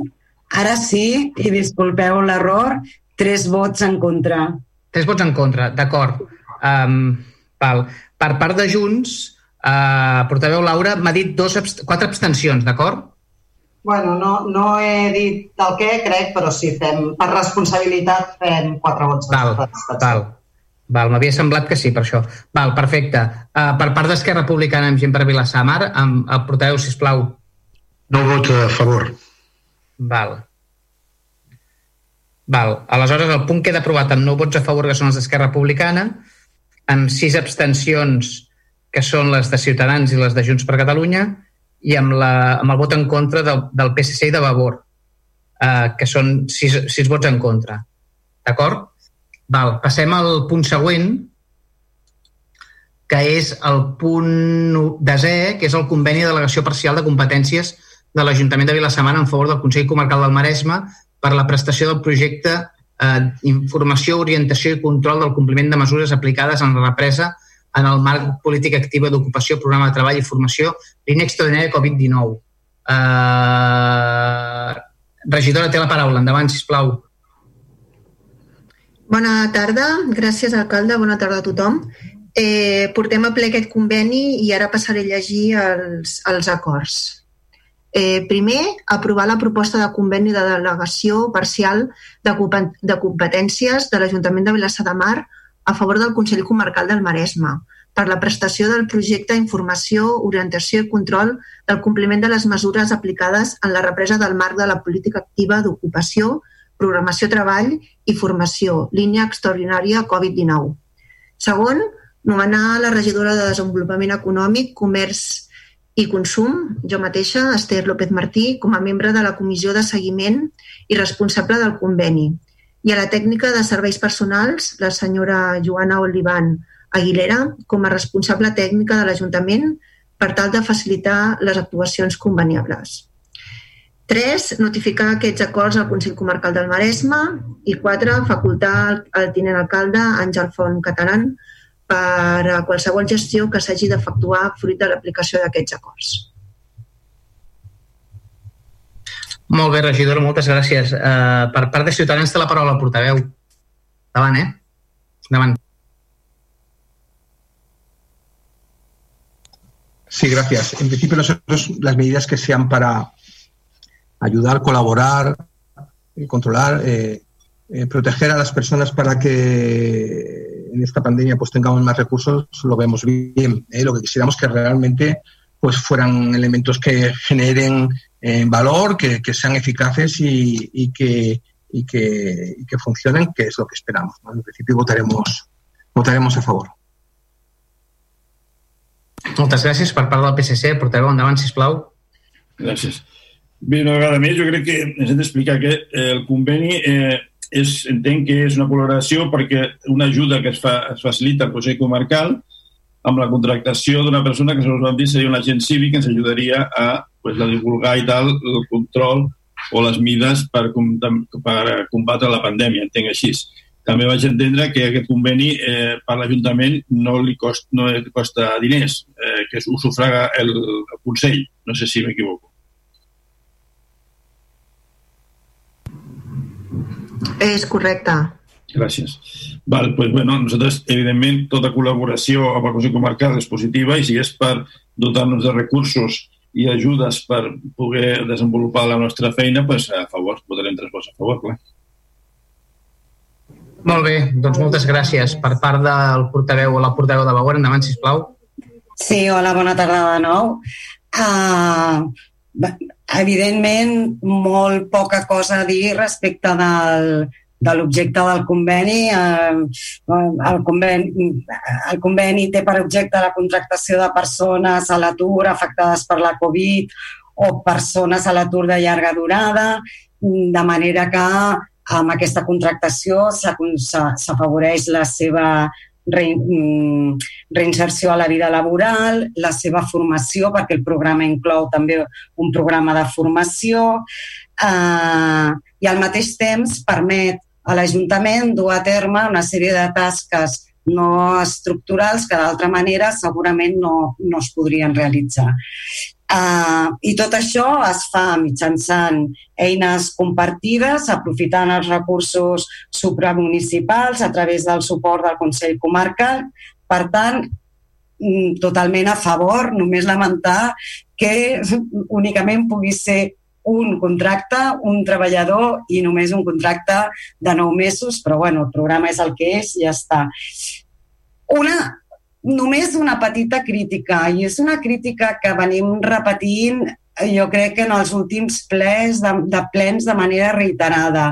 ara sí, i disculpeu l'error, tres vots en contra. Tres vots en contra, d'acord. Um, val. Per part de Junts, eh, portaveu Laura, m'ha dit dos, quatre abstencions, d'acord? Bueno, no, no he dit el què, crec, però sí, fem, per responsabilitat fem quatre vots. Val, val. Val, m'havia semblat que sí, per això. Val, perfecte. Uh, per part d'Esquerra Republicana amb gent per Vilassamar, amb el portaveu, sisplau. No vot a favor. Val. Val. Aleshores, el punt queda aprovat amb nou vots a favor, que són els d'Esquerra Republicana, amb sis abstencions, que són les de Ciutadans i les de Junts per Catalunya, i amb, la, amb el vot en contra del, del PSC i de Vavor, eh, que són sis, sis vots en contra. D'acord? Val, passem al punt següent, que és el punt desè, que és el conveni de delegació parcial de competències de l'Ajuntament de Vilassamana en favor del Consell Comarcal del Maresme per la prestació del projecte eh, informació, orientació i control del compliment de mesures aplicades en la represa en el marc política activa d'ocupació, programa de treball i formació, línia extraordinària Covid-19. Eh, regidora, té la paraula. Endavant, sisplau. Bona tarda. Gràcies, alcalde. Bona tarda a tothom. Eh, portem a ple aquest conveni i ara passaré a llegir els, els acords. Eh, primer, aprovar la proposta de conveni de delegació parcial de, de competències de l'Ajuntament de Vilassar de Mar a favor del Consell Comarcal del Maresme per la prestació del projecte Informació, Orientació i Control del compliment de les mesures aplicades en la represa del marc de la política activa d'ocupació, programació treball i formació, línia extraordinària Covid-19. Segon, nomenar la regidora de Desenvolupament Econòmic, Comerç i Consum, jo mateixa, Esther López Martí, com a membre de la Comissió de Seguiment i responsable del conveni, i a la tècnica de serveis personals, la senyora Joana Olivan Aguilera, com a responsable tècnica de l'Ajuntament per tal de facilitar les actuacions conveniables. 3. Notificar aquests acords al Consell Comarcal del Maresme i 4. Facultar al tinent alcalde Àngel Font Catalán per a qualsevol gestió que s'hagi d'efectuar fruit de l'aplicació d'aquests acords. Molt bé, regidora, moltes gràcies. Uh, per part de Ciutadans té la paraula portaveu. Endavant, eh? Endavant. Sí, gracias. En principio nosotros las medidas que sean para ayudar, colaborar, controlar, eh, eh, proteger a las personas para que en esta pandemia pues tengamos más recursos, lo vemos bien. ¿eh? Lo que quisiéramos que realmente pues fueran elementos que generen eh, valor, que, que, sean eficaces y, y, que, y, que, y, que, funcionen, que es lo que esperamos. ¿no? En principio votaremos, votaremos a favor. Moltes gràcies per part del PSC. Portaveu, endavant, sisplau. Gràcies. Bé, una vegada més, jo crec que ens hem d'explicar que el conveni eh, és, entenc que és una col·laboració perquè una ajuda que es, fa, es facilita al Consell Comarcal amb la contractació d'una persona que, segons vam dir, seria un agent cívic que ens ajudaria a pues, a divulgar i tal el control o les mides per, per combatre la pandèmia, entenc així. També vaig entendre que aquest conveni eh, per l'Ajuntament no li cost, no li costa diners, eh, que ho sufraga el, el Consell. No sé si m'equivoco. És correcte. Gràcies. Val, pues, bueno, nosaltres, evidentment, tota col·laboració amb el Consell Comarcal és positiva i si és per dotar-nos de recursos i ajudes per poder desenvolupar la nostra feina, pues, a favor, votarem tres vots a favor, clar. Molt bé, doncs moltes gràcies. Per part del portaveu o la portaveu de Bagor, endavant, sisplau. Sí, hola, bona tarda de nou. Uh, evidentment, molt poca cosa a dir respecte del, de l'objecte del conveni. Eh, el, conveni el conveni té per objecte la contractació de persones a l'atur afectades per la Covid o persones a l'atur de llarga durada, de manera que amb aquesta contractació s'afavoreix la seva mm, reinserció a la vida laboral, la seva formació, perquè el programa inclou també un programa de formació, eh, i al mateix temps permet l'Ajuntament dur a terme una sèrie de tasques no estructurals que d'altra manera segurament no, no es podrien realitzar. Uh, I tot això es fa mitjançant eines compartides, aprofitant els recursos supramunicipals a través del suport del Consell Comarcal. Per tant, mm, totalment a favor, només lamentar que únicament pugui ser un contracte, un treballador i només un contracte de nou mesos, però bueno, el programa és el que és i ja està. Una, només una petita crítica, i és una crítica que venim repetint jo crec que en els últims plens de, de plens de manera reiterada.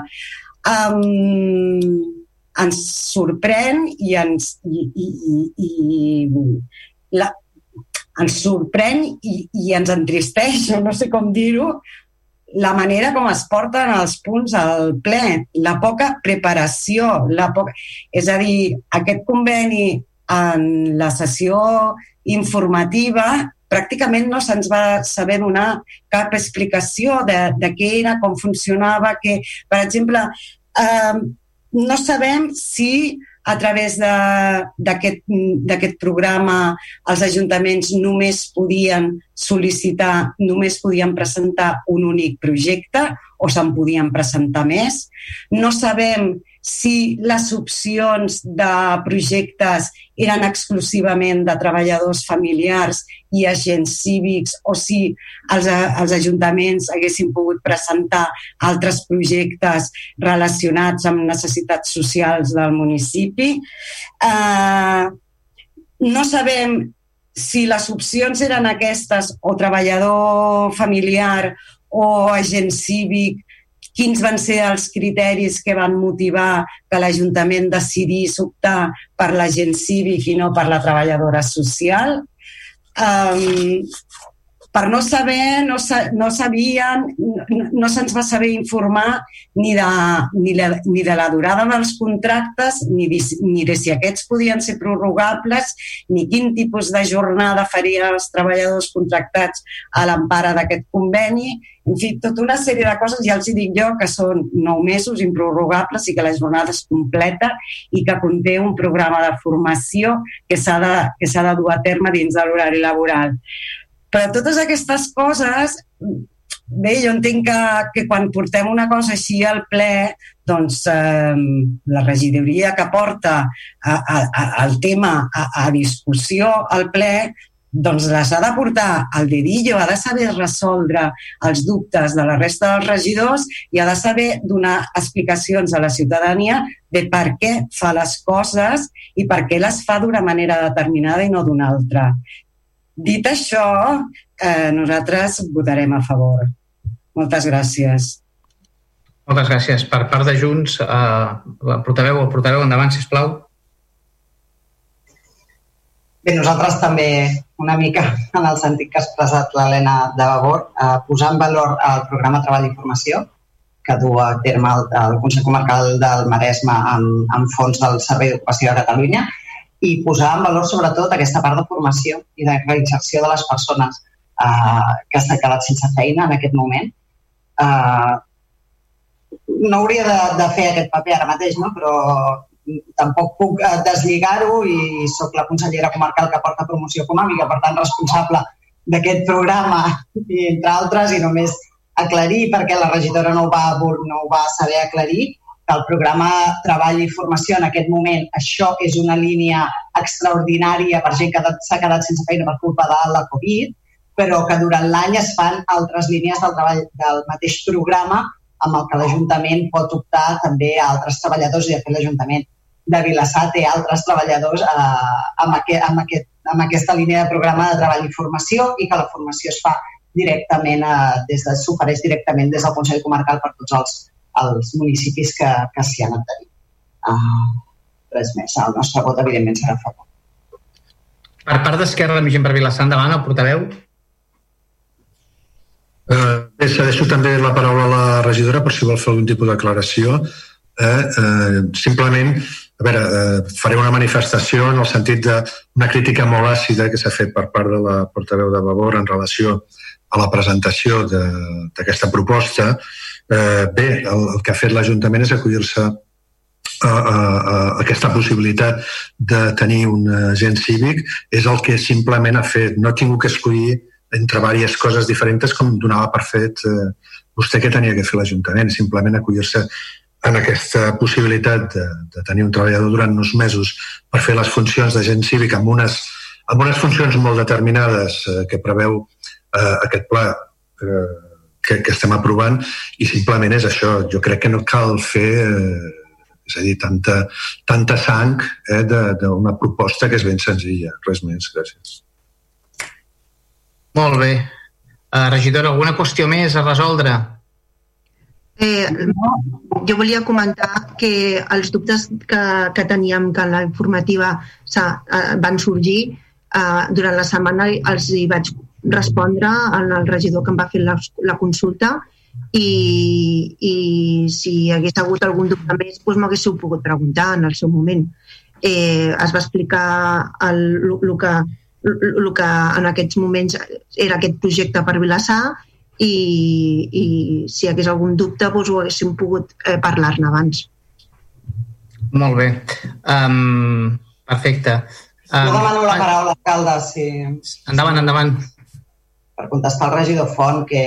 Um, ens sorprèn i ens, i, i, i, i la, ens sorprèn i, i ens entristeix, no sé com dir-ho, la manera com es porten els punts al ple, la poca preparació, la poca... és a dir, aquest conveni en la sessió informativa pràcticament no se'ns va saber donar cap explicació de, de què era, com funcionava, que, per exemple, eh, no sabem si a través d'aquest programa els ajuntaments només podien sol·licitar, només podien presentar un únic projecte o se'n podien presentar més. No sabem si les opcions de projectes eren exclusivament de treballadors familiars i agents cívics o si els, els ajuntaments haguessin pogut presentar altres projectes relacionats amb necessitats socials del municipi. Eh, no sabem si les opcions eren aquestes o treballador familiar o agent cívic quins van ser els criteris que van motivar que l'Ajuntament decidís optar per l'agent cívic i no per la treballadora social. Um, per no saber, no, sa, no sabien, no, no se'ns va saber informar ni de, ni, la, ni de la durada dels contractes, ni, ni de si aquests podien ser prorrogables, ni quin tipus de jornada farien els treballadors contractats a l'empara d'aquest conveni. En fi, tota una sèrie de coses, ja els hi dic jo, que són nou mesos improrrogables i que la jornada és completa i que conté un programa de formació que s'ha de, que de dur a terme dins de l'horari laboral. Però totes aquestes coses, bé, jo entenc que, que quan portem una cosa així al ple, doncs eh, la regidoria que porta a, a, a, el tema a, a discussió al ple doncs les ha de portar al dedillo, ha de saber resoldre els dubtes de la resta dels regidors i ha de saber donar explicacions a la ciutadania de per què fa les coses i per què les fa d'una manera determinada i no d'una altra. Dit això, eh, nosaltres votarem a favor. Moltes gràcies. Moltes gràcies. Per part de Junts, eh, la portaveu o el portaveu, endavant, sisplau. Bé, nosaltres també, una mica en el sentit que ha expressat l'Helena de Vavor, eh, posar en valor el programa Treball i Formació, que du a terme el, el Consell Comarcal del Maresme amb, amb fons del Servei d'Ocupació de Catalunya i posar en valor sobretot aquesta part de formació i de reinserció de les persones eh, que s'ha quedat sense feina en aquest moment. Eh, no hauria de, de fer aquest paper ara mateix, no? però tampoc puc eh, deslligar-ho i sóc la consellera comarcal que porta promoció econòmica, per tant responsable d'aquest programa, i entre altres, i només aclarir, perquè la regidora no ho va, no ho va saber aclarir, que el programa Treball i Formació en aquest moment, això és una línia extraordinària per gent que s'ha quedat sense feina per culpa de la Covid, però que durant l'any es fan altres línies del treball del mateix programa amb el que l'Ajuntament pot optar també a altres treballadors i de fet l'Ajuntament de Vilassar té altres treballadors eh, amb, aquest, amb, aquest, amb aquesta línia de programa de treball i formació i que la formació es fa directament, eh, des de, s'ofereix directament des del Consell Comarcal per tots els, els municipis que, que s'hi han adherit. Uh, res més. El nostre vot, evidentment, serà a favor. Per part d'Esquerra, de per Vilassar, endavant, el portaveu. Eh, bé, cedeixo també la paraula a la regidora per si vol fer algun tipus de declaració. Eh, eh, simplement, a veure, eh, faré una manifestació en el sentit d'una crítica molt àcida que s'ha fet per part de la portaveu de Vavor en relació a la presentació d'aquesta proposta. Eh, bé, el, el que ha fet l'Ajuntament és acollir-se a, a, a aquesta possibilitat de tenir un agent cívic. És el que simplement ha fet. No ha tingut que escollir entre diverses coses diferents com donava per fet eh, vostè que tenia que fer l'Ajuntament, simplement acollir-se en aquesta possibilitat de, de tenir un treballador durant uns mesos per fer les funcions d'agent cívic amb unes, amb unes funcions molt determinades eh, que preveu eh, aquest pla. Eh, que, que estem aprovant i simplement és això. Jo crec que no cal fer eh, és a dir, tanta, tanta sang eh, d'una proposta que és ben senzilla. Res més, gràcies. Molt bé. Uh, regidora, alguna qüestió més a resoldre? Eh, no, jo volia comentar que els dubtes que, que teníem que la informativa uh, van sorgir uh, durant la setmana els hi vaig respondre al regidor que em va fer la, la consulta i, i si hagués hagut algun dubte més doncs m'haguéssiu pogut preguntar en el seu moment. Eh, es va explicar el, el, el que el que en aquests moments era aquest projecte per Vilassar i, i si hi hagués algun dubte doncs ho haguéssim pogut eh, parlar-ne abans. Molt bé. Um, perfecte. Um, jo demano la paraula, alcalde, sí. Endavant, endavant. Per contestar al regidor Font, que,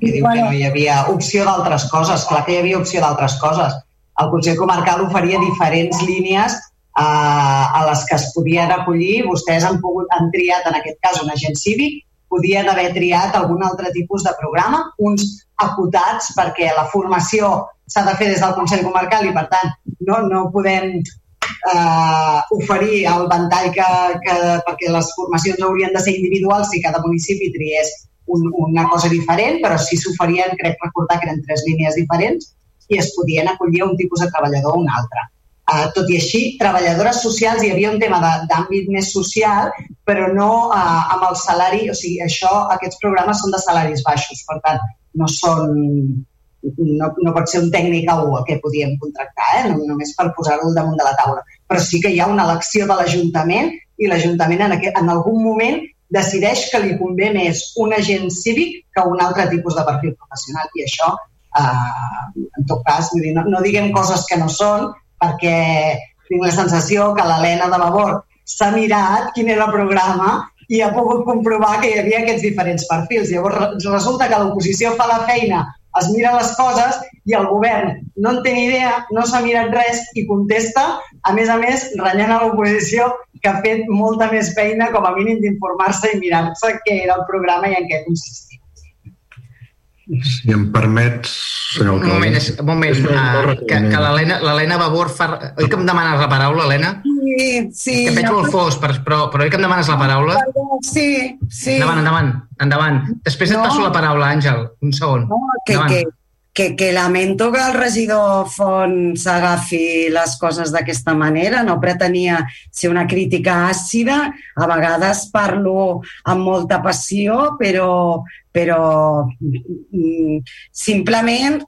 que diu que no hi havia opció d'altres coses. Clar que hi havia opció d'altres coses. El Consell Comarcal oferia diferents línies a les que es podien acollir. Vostès han, pogut, han triat, en aquest cas, un agent cívic, podien haver triat algun altre tipus de programa, uns acotats perquè la formació s'ha de fer des del Consell Comarcal i, per tant, no, no podem eh, oferir el ventall que, que, perquè les formacions haurien de ser individuals si cada municipi triés un, una cosa diferent, però sí s'oferien, crec recordar que eren tres línies diferents, i es podien acollir un tipus de treballador o un altre. Uh, tot i així, treballadores socials, hi havia un tema d'àmbit més social, però no uh, amb el salari, o sigui, això, aquests programes són de salaris baixos, per tant, no són, no, no pot ser un tècnic a el que podíem contractar, eh? no, només per posar-ho damunt de la taula. Però sí que hi ha una elecció de l'Ajuntament i l'Ajuntament en, en algun moment decideix que li convé més un agent cívic que un altre tipus de perfil professional. I això, eh, en tot cas, dir, no, no diguem coses que no són, perquè tinc la sensació que l'Helena de Vavor s'ha mirat quin era el programa i ha pogut comprovar que hi havia aquests diferents perfils. Llavors resulta que l'oposició fa la feina, es mira les coses i el govern no en té ni idea, no s'ha mirat res i contesta, a més a més, renyant a l'oposició que ha fet molta més feina com a mínim d'informar-se i mirar-se què era el programa i en què consistia. Si em permets, senyor alcalde. Un moment, és, un moment uh, que, que l'Helena Babor fa... Oi que em demanes la paraula, Helena? Sí, sí. És que em veig molt fos, però, però oi que em demanes la paraula? Sí, sí. Endavant, endavant, endavant. Després no. et passo la paraula, Àngel. Un segon. No, que, endavant. que, que, que lamento que el regidor Font s'agafi les coses d'aquesta manera, no pretenia ser una crítica àcida, a vegades parlo amb molta passió, però, però mm, simplement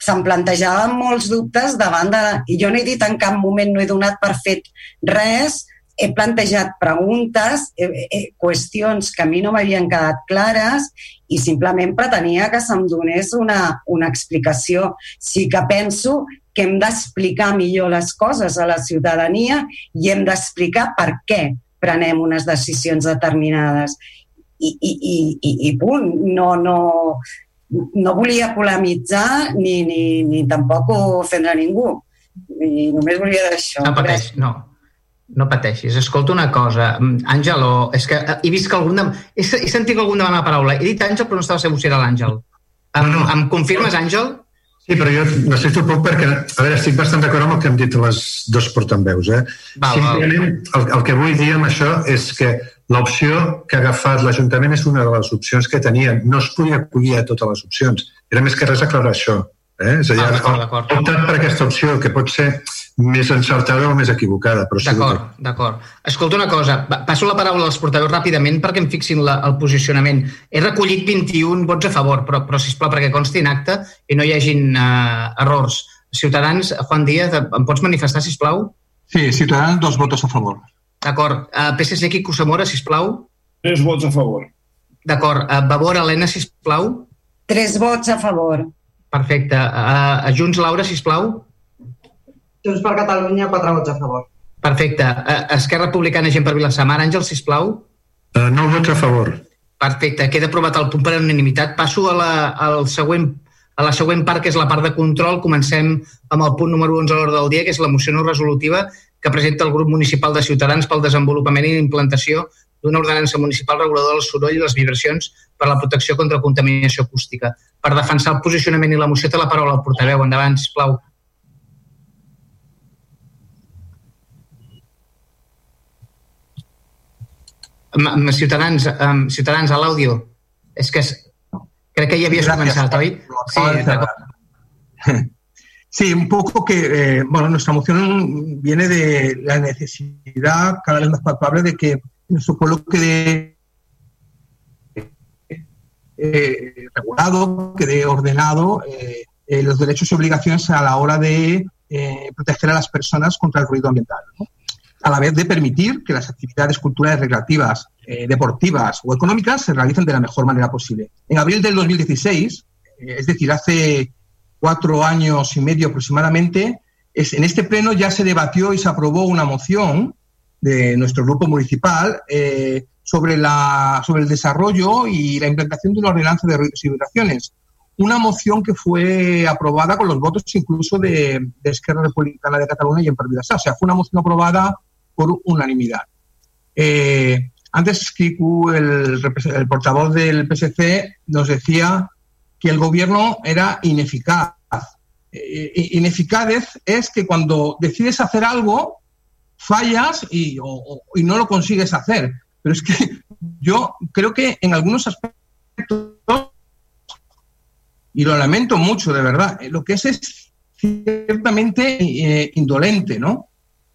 se'm plantejaven molts dubtes davant de... I jo no he dit en cap moment, no he donat per fet res, he plantejat preguntes, eh, eh, qüestions que a mi no m'havien quedat clares i simplement pretenia que se'm donés una, una explicació. Sí que penso que hem d'explicar millor les coses a la ciutadania i hem d'explicar per què prenem unes decisions determinades. I, i, i, i, i punt. No, no, no volia polemitzar ni, ni, ni tampoc ofendre ningú. I només volia dir això. No pateix, no. No pateixis. Escolta una cosa. Àngel, és que he vist que algun... De... He, he sentit que algun demana paraula. He dit Àngel, però no estava segur si era l'Àngel. Em, no, no. em confirmes, Àngel? Sí, però jo necessito poc perquè, a veure, estic bastant d'acord amb el que hem dit les dos portaveus. Eh? Val, Simplement, val. El, el que vull dir amb això és que l'opció que ha agafat l'Ajuntament és una de les opcions que tenia. No es podia acollir a totes les opcions. Era més que res aclarar això. Eh? És a dir, ah, ha optat per aquesta opció, que pot ser més encertada o més equivocada. Però d'acord, sí d'acord. Escolta una cosa, passo la paraula als portaveus ràpidament perquè em fixin la, el posicionament. He recollit 21 vots a favor, però, però sisplau, perquè consti en acte i no hi hagin uh, errors. Ciutadans, Juan Díaz, em pots manifestar, si plau? Sí, Ciutadans, dos votos a favor. D'acord. Uh, PSC, Quico Zamora, sisplau. Tres vots a favor. D'acord. Uh, Vavor, Helena, sisplau. Tres vots a favor. Perfecte. Uh, a Junts, Laura, sisplau. Junts per Catalunya, quatre vots a favor. Perfecte. Uh, Esquerra Republicana, gent per Vilassamar. Àngel, sisplau. Uh, nou vots a favor. Perfecte. Queda aprovat el punt per unanimitat. Passo a la, al següent a la següent part, que és la part de control, comencem amb el punt número 11 a l'ordre del dia, que és la moció no resolutiva que presenta el grup municipal de Ciutadans pel desenvolupament i implantació d'una ordenança municipal reguladora del soroll i les vibracions per a la protecció contra contaminació acústica. Per defensar el posicionament i la moció té la paraula al portaveu. Endavant, sisplau. Ciutadans, um, Ciutadans a l'àudio. És que és, crec que ja havies començat, oi? Sí, Sí, un poco que, eh, bueno, nuestra moción viene de la necesidad cada vez más palpable de que nuestro pueblo quede eh, regulado, quede ordenado eh, eh, los derechos y obligaciones a la hora de proteger a las personas contra el ruido ambiental. ¿no? A la vez de permitir que las actividades culturales recreativas, eh, deportivas o económicas se realicen de la mejor manera posible. En abril del 2016, eh, es decir, hace cuatro años y medio aproximadamente, es, en este pleno ya se debatió y se aprobó una moción de nuestro grupo municipal eh, sobre, la, sobre el desarrollo y la implantación de una ordenanza de ruidos y vibraciones. Una moción que fue aprobada con los votos incluso de, Esquerra Republicana de Cataluña y en Pervidassá. O sea, fue una moción aprobada por unanimidad. Eh, antes Kiku, el, el, portavoz del PSC, nos decía que el gobierno era ineficaz. Eh, ineficaz es que cuando decides hacer algo, fallas y, no lo consigues hacer. Pero es que yo creo que en algunos aspectos, y lo lamento mucho, de verdad, eh, lo que es es ciertamente eh, indolente, ¿no?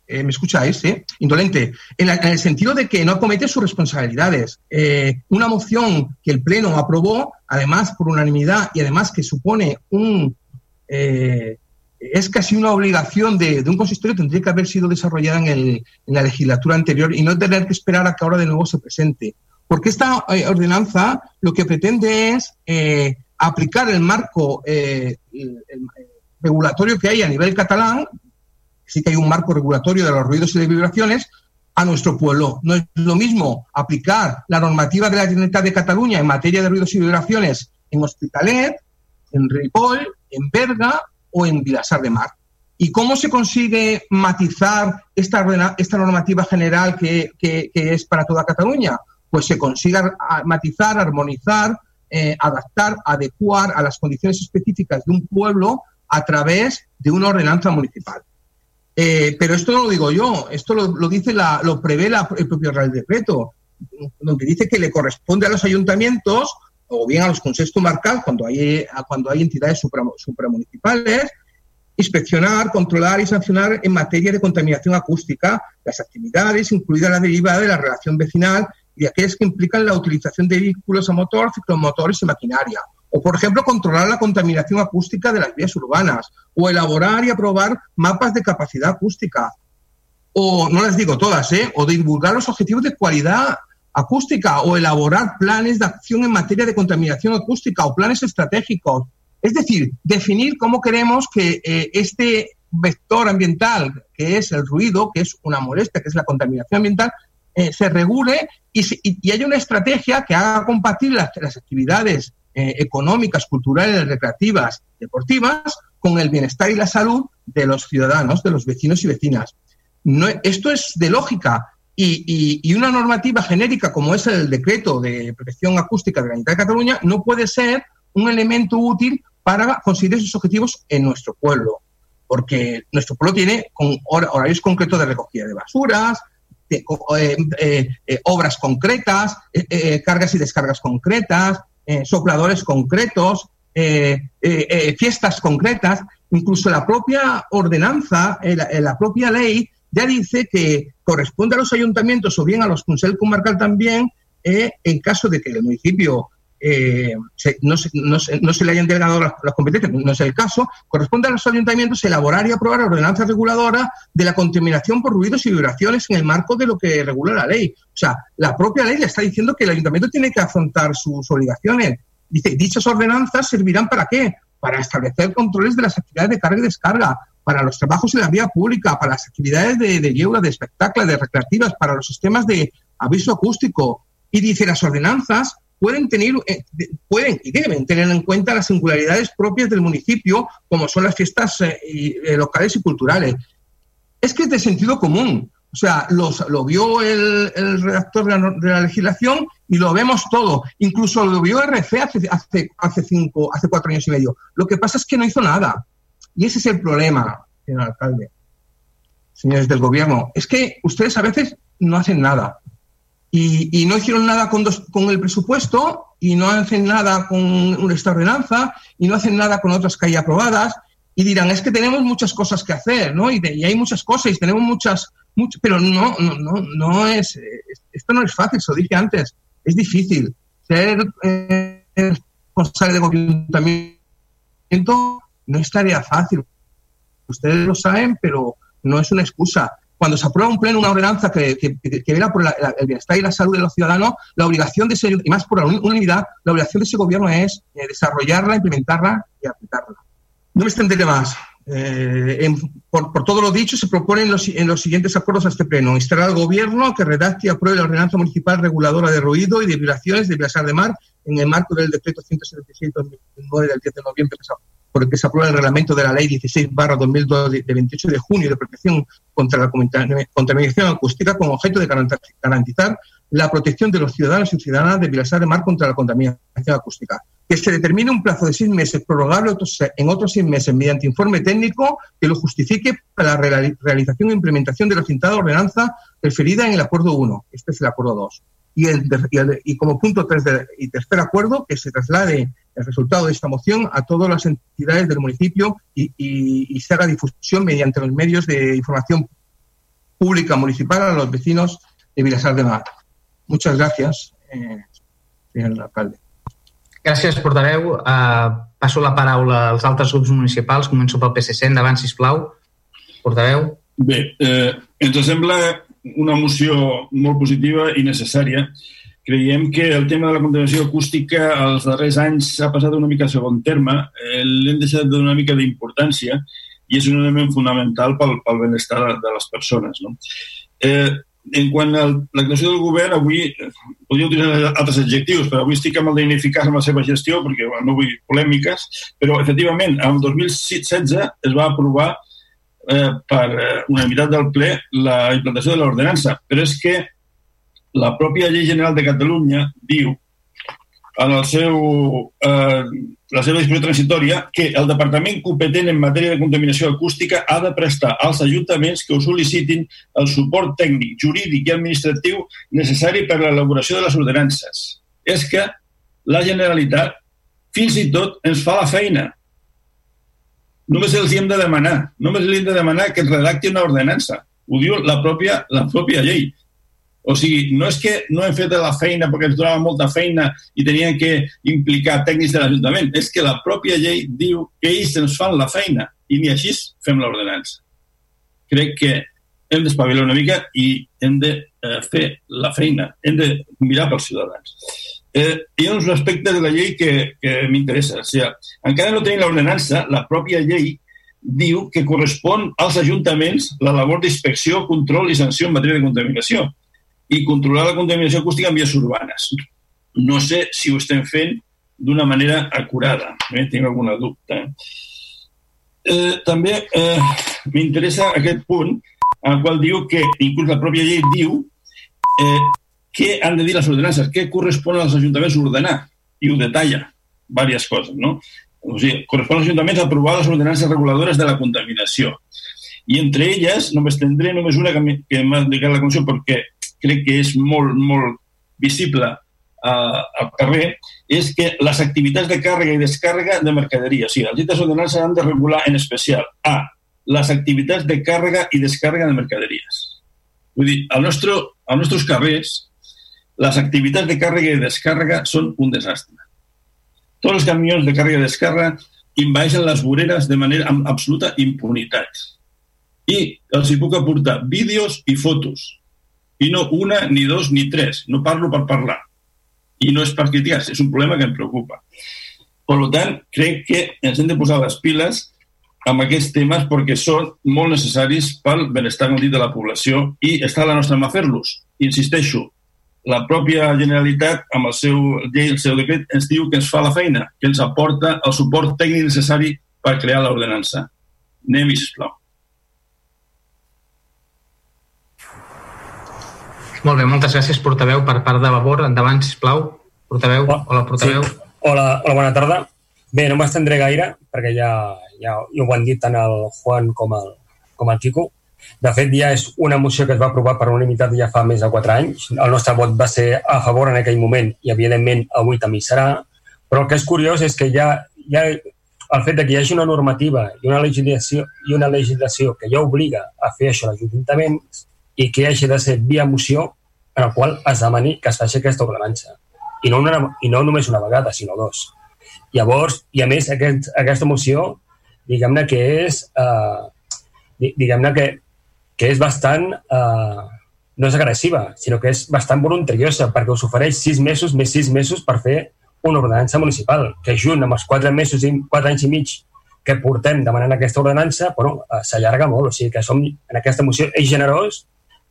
Eh, ¿Me escucháis? ¿sí? Indolente. En, la, en, el sentido de que no acomete sus responsabilidades. Eh, una moción que el Pleno aprobó, además por unanimidad y además que supone un. Eh, es casi una obligación de, un consistorio, tendría que haber sido desarrollada en, el, en, la legislatura anterior y no tener que esperar a que ahora de nuevo se presente. Porque esta eh, ordenanza lo que pretende es eh, aplicar el marco regulatorio que hay a nivel catalán, sí que hay un marco regulatorio de los ruidos y de vibraciones a nuestro pueblo. No es lo mismo aplicar la normativa de la Generalitat de Cataluña en materia de ruidos y vibraciones en Hospitalet, en Ripoll, en Berga o en Vilasar de Mar. ¿Y cómo se consigue matizar esta, normativa general que, es para toda Cataluña? Pues se consigue matizar, armonizar, eh, adaptar, adecuar a las condiciones específicas de un pueblo a través de una ordenanza municipal. Eh, pero esto no lo digo yo, esto lo, dice la, lo prevé la, el propio Real Decreto, donde dice que le corresponde a los ayuntamientos o bien a los consejos comarcales cuando hay, cuando hay entidades supramunicipales, inspeccionar, controlar y sancionar en materia de contaminación acústica las actividades, incluida la derivada de la relación vecinal y aquellas que implican la utilización de vehículos a motor, ciclomotores y maquinaria, o, por ejemplo, controlar la contaminación acústica de las vías urbanas, o elaborar y aprobar mapas de capacidad acústica. o no las digo todas, ¿eh? o divulgar los objetivos de cualidad acústica o elaborar planes de acción en materia de contaminación acústica o planes estratégicos. Es decir, definir cómo queremos que eh, este vector ambiental, que es el ruido, que es una molestia, que es la contaminación ambiental, eh, se regule y, y, haya una estrategia que haga compatible las, las actividades eh, económicas, culturales, recreativas, deportivas, con el bienestar y la salud de los ciudadanos, de los vecinos y vecinas. Esto es de lógica y, una normativa genérica como es el decreto de protección acústica de la Unidad de Cataluña no puede ser un elemento útil para conseguir esos objetivos en nuestro pueblo, porque nuestro pueblo tiene horarios concretos de recogida de basuras, eh, eh, obras concretas, cargas y descargas concretas, sopladores concretos, fiestas concretas, incluso la propia ordenanza, la propia ley ya dice que corresponde a los ayuntamientos o bien a los consejos comarcal también, eh, en caso de que el municipio eh, no, se, le hayan delegado las, competencias, no es el caso, corresponde a los ayuntamientos elaborar y aprobar ordenanzas reguladoras de la contaminación por ruidos y vibraciones en el marco de lo que regula la ley. O sea, la propia ley le está diciendo que el ayuntamiento tiene que afrontar sus obligaciones. Dice, dichas ordenanzas servirán para qué? Para establecer controles de las actividades de carga y descarga, para los trabajos en la vía pública, para las actividades de, de de espectáculos, de recreativas, para los sistemas de aviso acústico. Y dice, las ordenanzas pueden tener, eh, pueden y deben tener en cuenta las singularidades propias del municipio, como son las fiestas eh, eh, locales y culturales. Es que es de sentido común. O sea, los, lo vio el, el redactor de la, de la, legislación y lo vemos todo. Incluso lo vio RC hace, hace, hace, cinco, hace cuatro años y medio. Lo que pasa es que no hizo nada. Y ese es el problema, señor alcalde, señores del gobierno. Es que ustedes a veces no hacen nada. Y, no hicieron nada con, dos, con el presupuesto y no hacen nada con esta ordenanza y no hacen nada con otras que hay aprobadas y dirán, es que tenemos muchas cosas que hacer, ¿no? Y, de, y hay muchas cosas y tenemos muchas, muchas pero no, no, no, no es, esto no es fácil, se lo dije antes, es difícil. Ser eh, responsable de gobierno no es tarea fácil. Ustedes lo saben, pero no es una excusa. Cuando se aprueba un pleno, una ordenanza que, que, que vela por el bienestar y la salud de los ciudadanos, la obligación de ese, y más por la unidad, la obligación de ese gobierno es eh, desarrollarla, implementarla y aplicarla. No me extenderé más. Eh, por, por, todo lo dicho, se propone en los, en los, siguientes acuerdos a este pleno. Instalar al Gobierno que redacte y apruebe la ordenanza municipal reguladora de ruido y de vibraciones de Vilasar de Mar en el marco del decreto 176-2009 del 10 de noviembre por el que se aprueba el reglamento de la Ley 16 barra 2002 de 28 de junio de protección contra la contaminación acústica con objeto de garantizar la protección de los ciudadanos y ciudadanas de Vilasar de Mar contra la contaminación acústica. Que se determine un plazo de seis meses, prorrogable en otros seis meses mediante informe técnico que lo justifique para la realización e implementación de la citada ordenanza referida en el Acuerdo 1. Este es el Acuerdo 2 y, el, y, y como punto tres de, y tercer acuerdo que se traslade el resultado de esta moción a todas las entidades del municipio y, y, y se haga difusión mediante los medios de información pública municipal a los vecinos de Vilasar de Mar. Muchas gracias, eh, señor alcalde. Gràcies, portaveu. Uh, passo la paraula als altres grups municipals. Començo pel PSC. Endavant, sisplau. Portaveu. Bé, eh, ens sembla una moció molt positiva i necessària. Creiem que el tema de la contaminació acústica els darrers anys ha passat una mica a segon terme, eh, l'hem deixat de donar una mica d'importància i és un element fonamental pel, pel benestar de les persones. No? Eh, en quant a la creació del govern, avui eh, podria utilitzar altres adjectius, però avui estic amb el d'ineficaç amb la seva gestió, perquè bueno, no vull polèmiques, però efectivament, en el 2016 es va aprovar eh, per eh, unanimitat del ple la implantació de l'ordenança, però és que la pròpia llei general de Catalunya diu en el seu, eh, la seva disposició transitòria que el departament competent en matèria de contaminació acústica ha de prestar als ajuntaments que ho sol·licitin el suport tècnic, jurídic i administratiu necessari per a l'elaboració de les ordenances. És que la Generalitat fins i tot ens fa la feina només els hi hem de demanar, només els hem de demanar que redacti una ordenança. Ho diu la pròpia, la pròpia llei. O sigui, no és que no hem fet la feina perquè ens donava molta feina i tenien que implicar tècnics de l'Ajuntament, és que la pròpia llei diu que ells ens fan la feina i ni així fem l'ordenança. Crec que hem d'espavilar una mica i hem de eh, fer la feina, hem de mirar pels ciutadans. Eh, hi ha uns aspectes de la llei que, que m'interessa. O sigui, encara no tenim l'ordenança, la pròpia llei diu que correspon als ajuntaments la labor d'inspecció, control i sanció en matèria de contaminació i controlar la contaminació acústica en vies urbanes. No sé si ho estem fent d'una manera acurada, eh? tinc alguna dubte. Eh, també eh, m'interessa aquest punt en el qual diu que, inclús la pròpia llei diu eh, què han de dir les ordenances, què correspon als ajuntaments ordenar, i ho detalla, diverses coses, no? O sigui, correspon als ajuntaments aprovar les ordenances reguladores de la contaminació. I entre elles, només tindré només una que m'ha dedicat la comissió perquè crec que és molt, molt visible eh, al carrer, és que les activitats de càrrega i descàrrega de mercaderia, o sigui, les dites ordenances han de regular en especial A, les activitats de càrrega i descàrrega de mercaderies. Vull dir, al nostre, als nostres carrers, les activitats de càrrega i descàrrega són un desastre. Tots els camions de càrrega i descàrrega invaeixen les voreres de manera amb absoluta impunitat. I els hi puc aportar vídeos i fotos. I no una, ni dos, ni tres. No parlo per parlar. I no és per criticar, és un problema que em preocupa. Per tant, crec que ens hem de posar les piles amb aquests temes perquè són molt necessaris pel benestar dit de la població i està a la nostra mà fer-los. Insisteixo, la pròpia Generalitat, amb el seu llei, el seu decret, ens diu que ens fa la feina, que ens aporta el suport tècnic necessari per crear l'ordenança. Anem-hi, sisplau. Molt bé, moltes gràcies, portaveu, per part de Vavor. Endavant, sisplau. Portaveu, hola, portaveu. Sí. Hola, hola, bona tarda. Bé, no m'estendré gaire, perquè ja, ja, ja ho han dit tant el Juan com el, com el Quico. De fet, ja és una moció que es va aprovar per unanimitat ja fa més de 4 anys. El nostre vot va ser a favor en aquell moment i, evidentment, avui també serà. Però el que és curiós és que ja, ja el fet de que hi hagi una normativa i una legislació, i una legislació que ja obliga a fer això als ajuntaments i que hagi de ser via moció en el qual es demani que es faci aquesta ordenança. I no, una, i no només una vegada, sinó dos. Llavors, i a més, aquest, aquesta moció, diguem-ne que és, eh, diguem-ne que, que és bastant, eh, no és agressiva, sinó que és bastant voluntariosa, perquè us ofereix sis mesos més sis mesos per fer una ordenança municipal, que junt amb els quatre mesos i quatre anys i mig que portem demanant aquesta ordenança, bueno, eh, s'allarga molt, o sigui que som, en aquesta moció és generós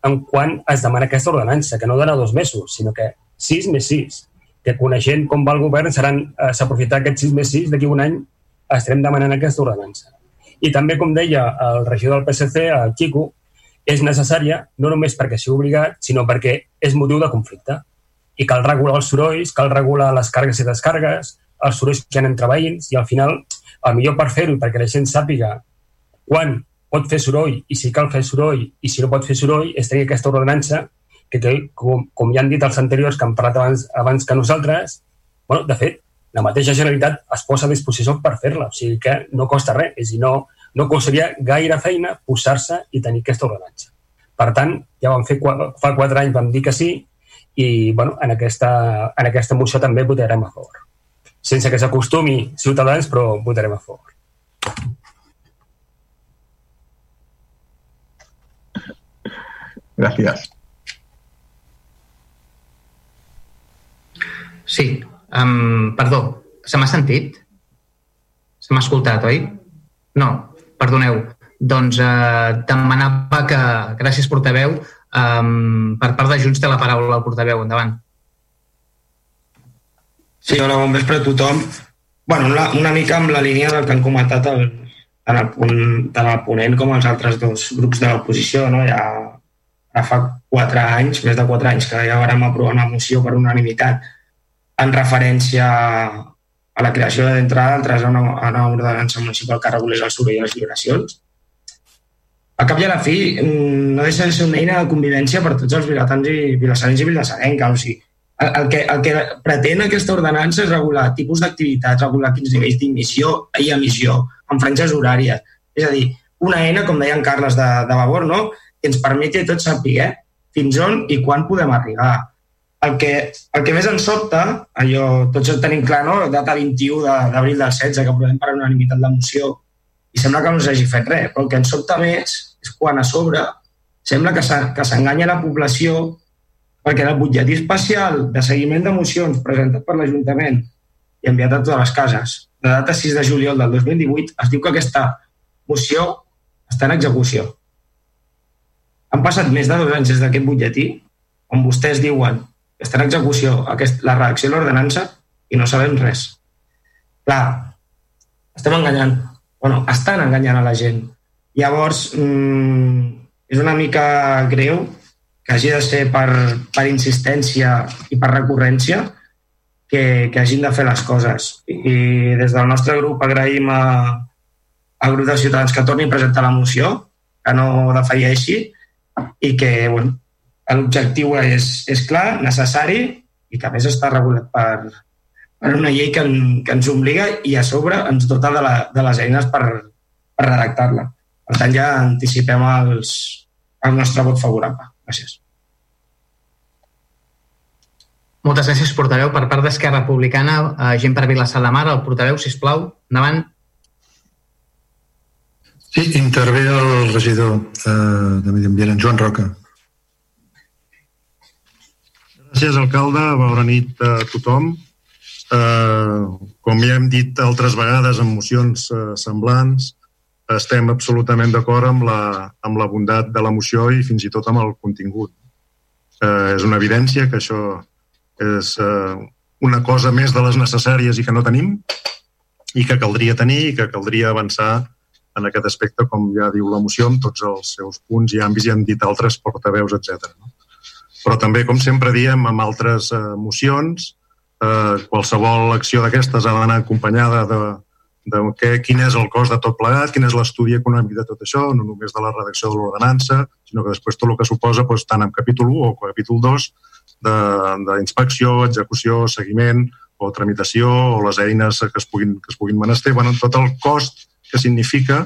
en quan es demana aquesta ordenança, que no dona dos mesos, sinó que sis més sis, que coneixent com va el govern seran eh, s'aprofitar aquests sis més sis, d'aquí un any estarem demanant aquesta ordenança. I també, com deia el regidor del PSC, el Quico, és necessària no només perquè sigui obligat, sinó perquè és motiu de conflicte. I cal regular els sorolls, cal regular les càrregues i descàrregues, els sorolls que entre veïns, i al final, el millor per fer-ho, perquè la gent sàpiga quan pot fer soroll i si cal fer soroll i si no pot fer soroll és tenir aquesta ordenança que, que com, com ja han dit els anteriors que han parlat abans, abans que nosaltres, bueno, de fet, la mateixa Generalitat es posa a disposició per fer-la, o sigui que no costa res, és dir, no, no costaria gaire feina posar-se i tenir aquesta ordenança. Per tant, ja vam fer, fa quatre anys vam dir que sí i bueno, en, aquesta, en aquesta moció també votarem a favor. Sense que s'acostumi Ciutadans, però votarem a favor. Gracias. Sí, um, perdó, se m'ha sentit? Se m'ha escoltat, oi? No, perdoneu. Doncs eh, demanava que, gràcies portaveu, um, per part de Junts té la paraula el portaveu. Endavant. Sí, hola, bon vespre a tothom. bueno, una, una mica amb la línia del que han comentat el, tant, el, punt, tant el ponent com els altres dos grups de l'oposició. No? Ja ara fa quatre anys, més de quatre anys, que ja vam aprovar una moció per unanimitat en referència a la creació d'entrada d'entrada a una, a una ordenança municipal que regulés el soroll i les vibracions. A cap i a la fi, mm, no deixa de ser una eina de convivència per tots els vilatans i vilassarens i vilassarenques. O sigui, el, el, que, el que pretén aquesta ordenança és regular tipus d'activitats, regular quins nivells d'emissió i emissió, amb franges horàries. És a dir, una eina, com deia en Carles de, de Vavor, no? Que ens permeti a tots saber eh, fins on i quan podem arribar. El que, el que més ens sobta, allò, tots ho tenim clar, no? data 21 d'abril del 16, que aprovem per unanimitat la moció, i sembla que no s'hagi fet res, però el que ens sobta més és quan a sobre sembla que s'enganya la població perquè el butlletí especial de seguiment d'emocions presentat per l'Ajuntament i enviat a totes les cases, de data 6 de juliol del 2018, es diu que aquesta moció està en execució. Han passat més de dos anys des d'aquest butlletí on vostès diuen que està en execució aquest, la redacció de l'ordenança i no sabem res. Clar, estem enganyant. bueno, estan enganyant a la gent. Llavors, mmm, és una mica greu que hagi de ser per, per insistència i per recurrència que, que hagin de fer les coses. I, i des del nostre grup agraïm a, al grup de ciutadans que torni a presentar la moció, que no defalleixi i que bueno, l'objectiu és, és clar, necessari i que a més està regulat per, per una llei que, en, que ens obliga i a sobre ens dota de, la, de les eines per, per redactar-la. Per tant, ja anticipem els, el nostre vot favorable. Gràcies. Moltes gràcies, portaveu. Per part d'Esquerra Republicana, eh, gent per Vilassar de Mar, el portaveu, si plau, endavant. Sí, intervé el regidor eh, de Medi Ambient, en Joan Roca. Gràcies, alcalde. Bona nit a tothom. Eh, com ja hem dit altres vegades en mocions eh, semblants, estem absolutament d'acord amb, la, amb la bondat de la moció i fins i tot amb el contingut. Eh, és una evidència que això és eh, una cosa més de les necessàries i que no tenim i que caldria tenir i que caldria avançar en aquest aspecte, com ja diu la moció, amb tots els seus punts i àmbits, i han dit altres portaveus, etc. No? Però també, com sempre diem, amb altres eh, mocions, eh, qualsevol acció d'aquestes ha d'anar acompanyada de, de què, quin és el cost de tot plegat, quin és l'estudi econòmic de tot això, no només de la redacció de l'ordenança, sinó que després tot el que suposa, doncs, tant en capítol 1 o capítol 2, d'inspecció, execució, seguiment o tramitació o les eines que es puguin, que es puguin menester, bueno, tot el cost que significa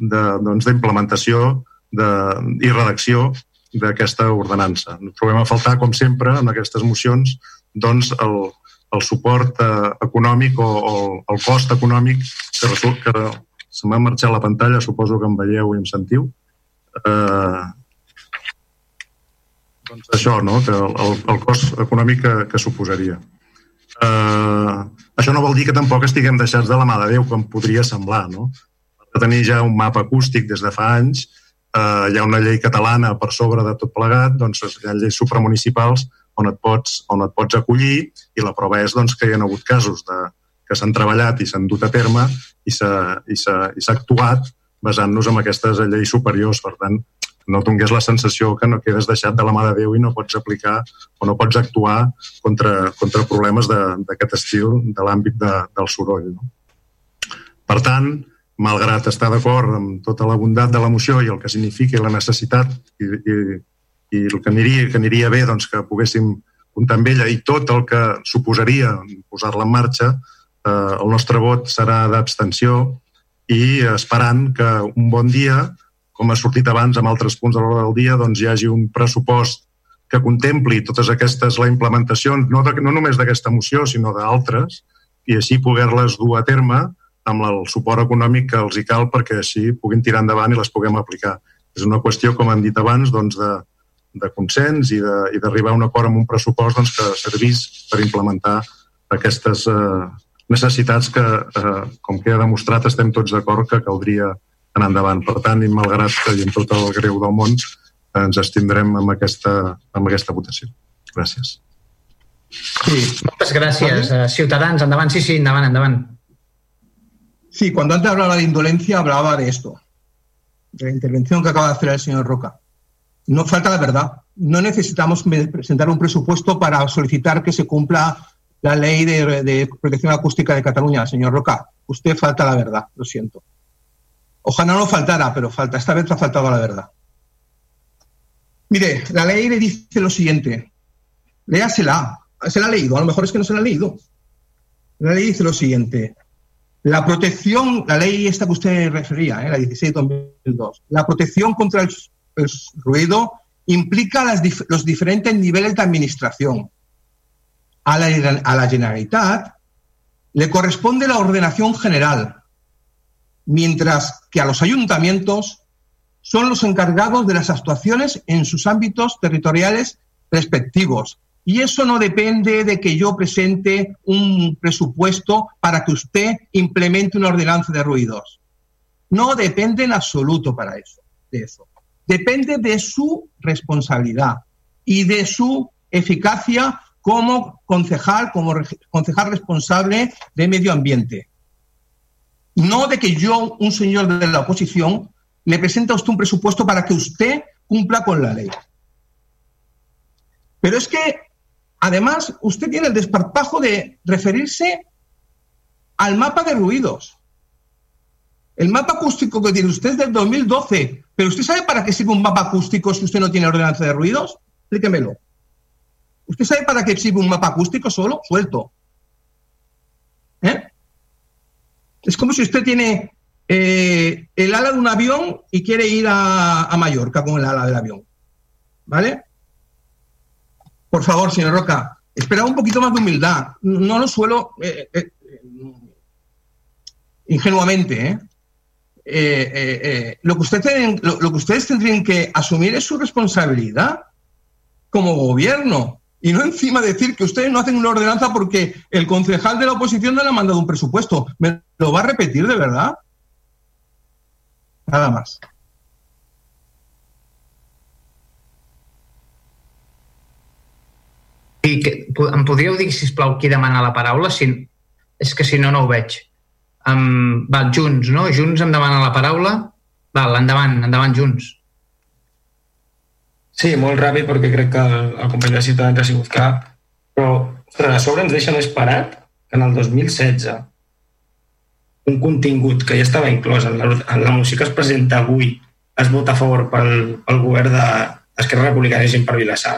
d'implementació doncs, i redacció d'aquesta ordenança. Trobem a faltar, com sempre, en aquestes mocions, doncs, el, el suport eh, econòmic o, o el cost econòmic que result que se m'ha marxat la pantalla, suposo que em veieu i em sentiu. Eh, doncs això, no? que el, el cost econòmic que, que suposaria. Uh, això no vol dir que tampoc estiguem deixats de la mà de Déu, com podria semblar. No? Per tenir ja un mapa acústic des de fa anys, uh, hi ha una llei catalana per sobre de tot plegat, doncs hi ha lleis supramunicipals on et pots, on et pots acollir i la prova és doncs, que hi ha hagut casos de, que s'han treballat i s'han dut a terme i s'ha actuat basant-nos en aquestes lleis superiors. Per tant, no tingués la sensació que no quedes deixat de la mà de Déu i no pots aplicar o no pots actuar contra, contra problemes d'aquest estil de l'àmbit de, del soroll. No? Per tant, malgrat estar d'acord amb tota la bondat de l'emoció i el que significa la necessitat i, i, i el que aniria, que aniria bé doncs, que poguéssim comptar amb ella i tot el que suposaria posar-la en marxa, eh, el nostre vot serà d'abstenció i esperant que un bon dia com ha sortit abans amb altres punts de l'ordre del dia, doncs hi hagi un pressupost que contempli totes aquestes, la implementació, no, de, no només d'aquesta moció, sinó d'altres, i així poder-les dur a terme amb el suport econòmic que els hi cal perquè així puguin tirar endavant i les puguem aplicar. És una qüestió, com hem dit abans, doncs de, de consens i d'arribar a un acord amb un pressupost doncs, que servís per implementar aquestes eh, necessitats que, eh, com que ha demostrat, estem tots d'acord que caldria anar endavant. Per tant, i malgrat que i amb tot el greu del món, ens estindrem amb aquesta, amb aquesta votació. Gràcies. Sí, moltes gràcies. ¿Vale? Ciutadans, endavant. Sí, sí, endavant, endavant. Sí, cuando antes hablaba de indolencia, hablaba de esto, de la intervención que acaba de hacer el señor Roca. No falta la verdad. No necesitamos presentar un presupuesto para solicitar que se cumpla la ley de, de protección acústica de Cataluña, señor Roca. Usted falta la verdad, lo siento. Ojalá no faltara, pero falta. Esta vez ha faltado la verdad. Mire, la ley le dice lo siguiente. Léasela. Se la ha leído. A lo mejor es que no se la ha leído. La ley dice lo siguiente. La protección, la ley esta que usted refería, ¿eh? la 16-2002, la protección contra el, ruido implica los diferentes niveles de administración. A la, a la Generalitat le corresponde la ordenación general, mientras que a los ayuntamientos son los encargados de las actuaciones en sus ámbitos territoriales respectivos. Y eso no depende de que yo presente un presupuesto para que usted implemente una ordenanza de ruidos. No depende en absoluto para eso, de eso. Depende de su responsabilidad y de su eficacia como concejal, como concejal responsable de medio ambiente. No de que yo, un señor de la oposición, le presente a usted un presupuesto para que usted cumpla con la ley. Pero es que, además, usted tiene el desparpajo de referirse al mapa de ruidos. El mapa acústico que tiene usted es del 2012. ¿Pero usted sabe para qué sirve un mapa acústico si usted no tiene ordenanza de ruidos? Explíquemelo. ¿Usted sabe para qué sirve un mapa acústico solo? Suelto. ¿Eh? Es como si usted tiene eh, el ala de un avión y quiere ir a, a, Mallorca con el ala del avión. ¿Vale? Por favor, señor Roca, espera un poquito más de humildad. No lo suelo eh, eh, ingenuamente, ¿eh? lo, que tienen, lo que ustedes tendrían que asumir es su responsabilidad como gobierno y no encima decir que ustedes no hacen una ordenanza porque el concejal de la oposición no le ha mandado un presupuesto. ¿Me lo va a repetir de verdad? Nada más. I que, em podríeu dir, si plau qui demana la paraula? Si, és que si no, no ho veig. Um, va, Junts, no? Junts em demana la paraula. Val, endavant, endavant, Junts. Sí, molt ràpid perquè crec que el, el company de Ciutadans ha sigut cap, però ostres, a sobre ens deixa més parat que en el 2016 un contingut que ja estava inclòs en la, en la moció que es presenta avui es vota a favor pel, pel govern d'Esquerra de, Republicana i gent per Vilassar.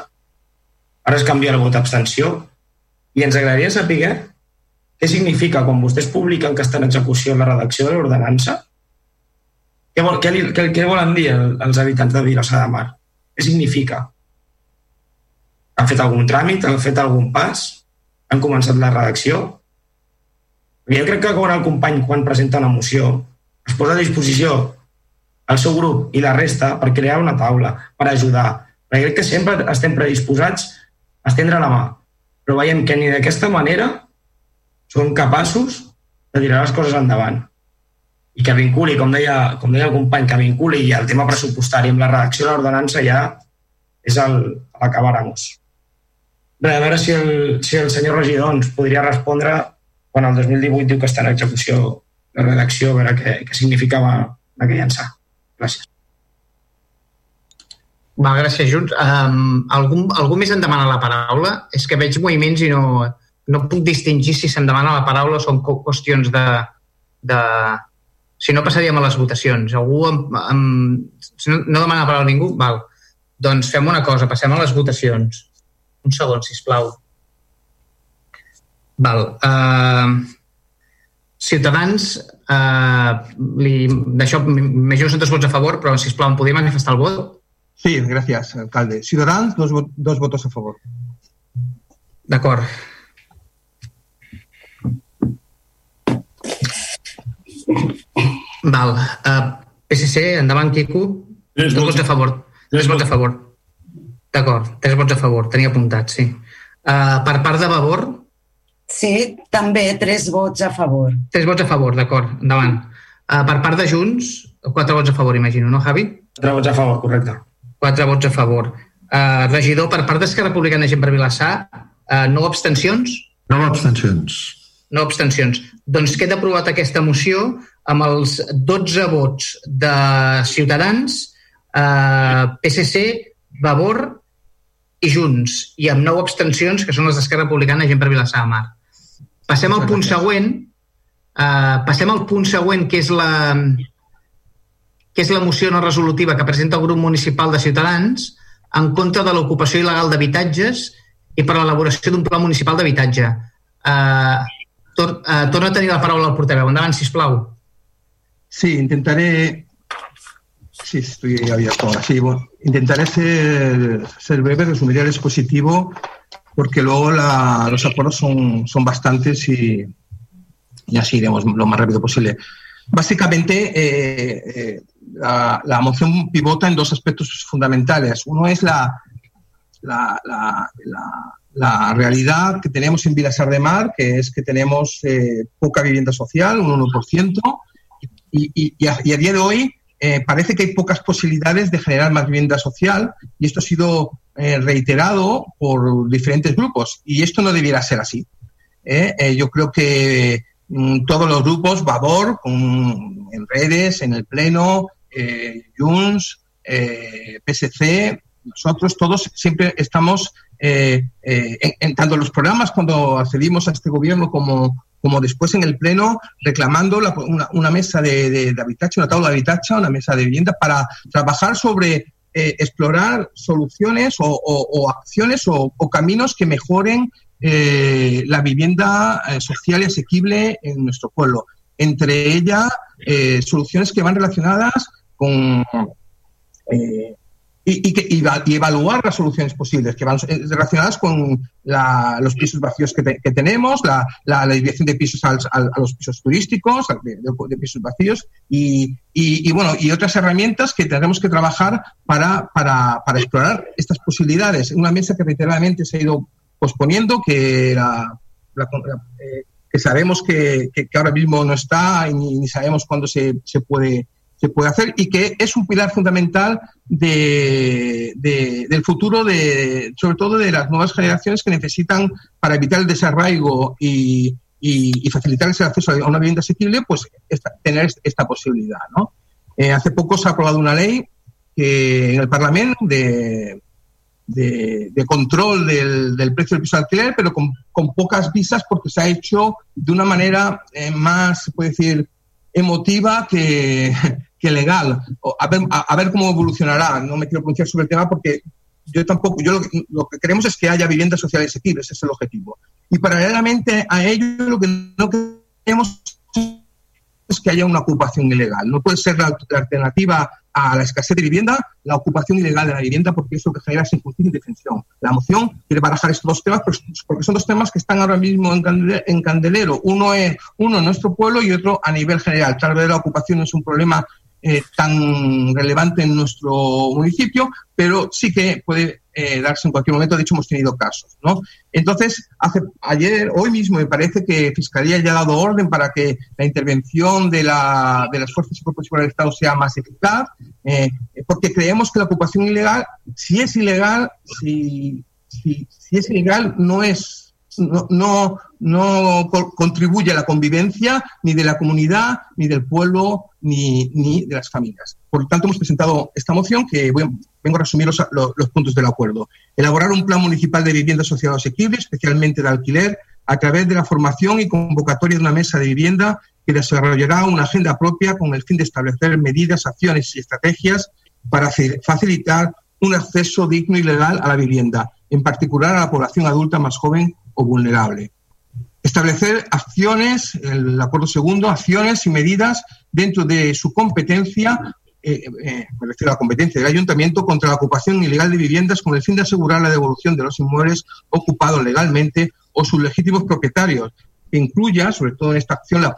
Ara es canvia el vot abstenció i ens agradaria saber què significa quan vostès publiquen que està en execució la redacció de l'ordenança què, vol, què, li, què, què volen dir els habitants de Vilassar de Mar? Què significa? Han fet algun tràmit? Han fet algun pas? Han començat la redacció? jo crec que quan el company, quan presenta una moció, es posa a disposició el seu grup i la resta per crear una taula, per ajudar. Perquè crec que sempre estem predisposats a estendre la mà. Però veiem que ni d'aquesta manera són capaços de tirar les coses endavant i que vinculi, com deia, com deia el company, que vinculi el tema pressupostari amb la redacció de l'ordenança ja és el, l'acabáramos. Bé, a veure si el, si el senyor regidor ens podria respondre quan el 2018 diu que està en execució la redacció, a veure què, què significava aquell llançar. Gràcies. Va, gràcies, Junts. Um, algú, algú més em demana la paraula? És que veig moviments i no, no puc distingir si se'm demana la paraula o són qüestions de, de, si no, passaríem a les votacions. Algú amb, amb, si no, no demana paraula a ningú? Val. Doncs fem una cosa, passem a les votacions. Un segon, si plau. Val. Uh, Ciutadans, uh, li, d'això m'imagino són dos vots a favor, però si plau em podria manifestar el vot? Sí, gràcies, alcalde. Ciutadans, dos, dos votos a favor. D'acord. Val. Uh, eh, PSC, endavant, Quico. Tres vots, vots a favor. Tres vots a favor. D'acord, tres vots a favor. Tenia apuntat, sí. Uh, per part de Vavor? Sí, també tres vots a favor. Tres vots a favor, d'acord. Endavant. Uh, per part de Junts, quatre vots a favor, imagino, no, Javi? Quatre vots a favor, correcte. Quatre vots a favor. Uh, regidor, per part d'Esquerra Republicana Gent per Vilassar, uh, no abstencions? No abstencions. No abstencions. Doncs queda aprovat aquesta moció amb els 12 vots de Ciutadans, eh, PSC, Vavor i Junts, i amb 9 abstencions, que són les d'Esquerra Republicana i gent per Vilassar de Mar. Passem al punt següent, eh, passem al punt següent, que és la que és la moció no resolutiva que presenta el grup municipal de Ciutadans en contra de l'ocupació il·legal d'habitatges i per l'elaboració d'un pla municipal d'habitatge. Eh, tor eh, torna a tenir la paraula al portaveu. Endavant, sisplau. Sí, intentaré. Sí, estoy abierto. Sí, bueno, intentaré ser, breve, resumiré el expositivo, porque luego los acuerdos son, son bastantes y, así iremos lo más rápido posible. Básicamente, eh, eh, la, moción pivota en dos aspectos fundamentales. Uno es la realidad que tenemos en Vilasar de Mar, que es que tenemos eh, poca vivienda social, un 1%, y, y, y, a, día de hoy eh, parece que hay pocas posibilidades de generar más vivienda social y esto ha sido eh, reiterado por diferentes grupos y esto no debiera ser así. ¿eh? Yo creo que mm, todos los grupos, Vavor, con, en redes, en el Pleno, Junts, PSC, nosotros todos siempre estamos, eh, en, en, tanto los programas cuando accedimos a este gobierno como como después en el Pleno reclamando la, una, mesa de, de, habitación, una tabla de habitación, una mesa de vivienda para trabajar sobre eh, explorar soluciones o, acciones o, caminos que mejoren eh, la vivienda eh, social y asequible en nuestro pueblo. Entre ellas, eh, soluciones que van relacionadas con eh, y, y, que, y, evaluar las soluciones posibles que van eh, relacionadas con la, los pisos vacíos que, te, que tenemos, la, la, desviación de pisos al, a los pisos turísticos, de, pisos vacíos y, y, bueno, y otras herramientas que tendremos que trabajar para, para, para explorar estas posibilidades. Una mesa que reiteradamente se ha ido posponiendo, que, la, eh, que sabemos que, que, ahora mismo no está y ni, ni sabemos cuándo se, se puede se puede hacer y que es un pilar fundamental de, de, del futuro, de, sobre todo de las nuevas generaciones que necesitan, para evitar el desarraigo y, y, facilitarles el acceso a una vivienda asequible, pues esta, tener esta posibilidad. ¿no? Eh, hace poco se ha aprobado una ley que en el Parlamento de, de, control del, precio del piso de alquiler, pero con, con, pocas visas porque se ha hecho de una manera eh, más, puede decir, emotiva que, que legal. A ver, a, a ver, cómo evolucionará. No me quiero pronunciar sobre el tema porque yo tampoco, yo lo lo que queremos es que haya viviendas sociales asequibles, ese es el objetivo. Y paralelamente a ello, lo que no queremos es que haya una ocupación ilegal. No puede ser la, la, alternativa a la escasez de vivienda la ocupación ilegal de la vivienda porque eso lo que genera es y defensión. La moción quiere barajar estos dos temas porque son dos temas que están ahora mismo en candelero. Uno es uno en nuestro pueblo y otro a nivel general. Tal vez la ocupación es un problema eh, tan relevante en nuestro municipio, pero sí que puede eh, darse en cualquier momento. De hecho, hemos tenido casos. ¿no? Entonces, hace, ayer, hoy mismo, me parece que Fiscalía ya ha dado orden para que la intervención de, la, de las fuerzas y cuerpos del Estado sea más eficaz, eh, porque creemos que la ocupación ilegal, si es ilegal, si, es ilegal, no es no, no, no contribuye a la convivencia ni de la comunidad, ni del pueblo, ni, ni de las familias. Por lo tanto, hemos presentado esta moción que vengo a resumir los, los, los, puntos del acuerdo. Elaborar un plan municipal de vivienda social asequible, especialmente de alquiler, a través de la formación y convocatoria de una mesa de vivienda que desarrollará una agenda propia con el fin de establecer medidas, acciones y estrategias para facilitar un acceso digno y legal a la vivienda, en particular a la población adulta más joven o vulnerable. Establecer acciones, el acuerdo segundo, acciones y medidas dentro de su competencia, eh, eh, la competencia del ayuntamiento, contra la ocupación ilegal de viviendas con el fin de asegurar la devolución de los inmuebles ocupados legalmente o sus legítimos propietarios, que incluya, sobre todo en esta acción, la,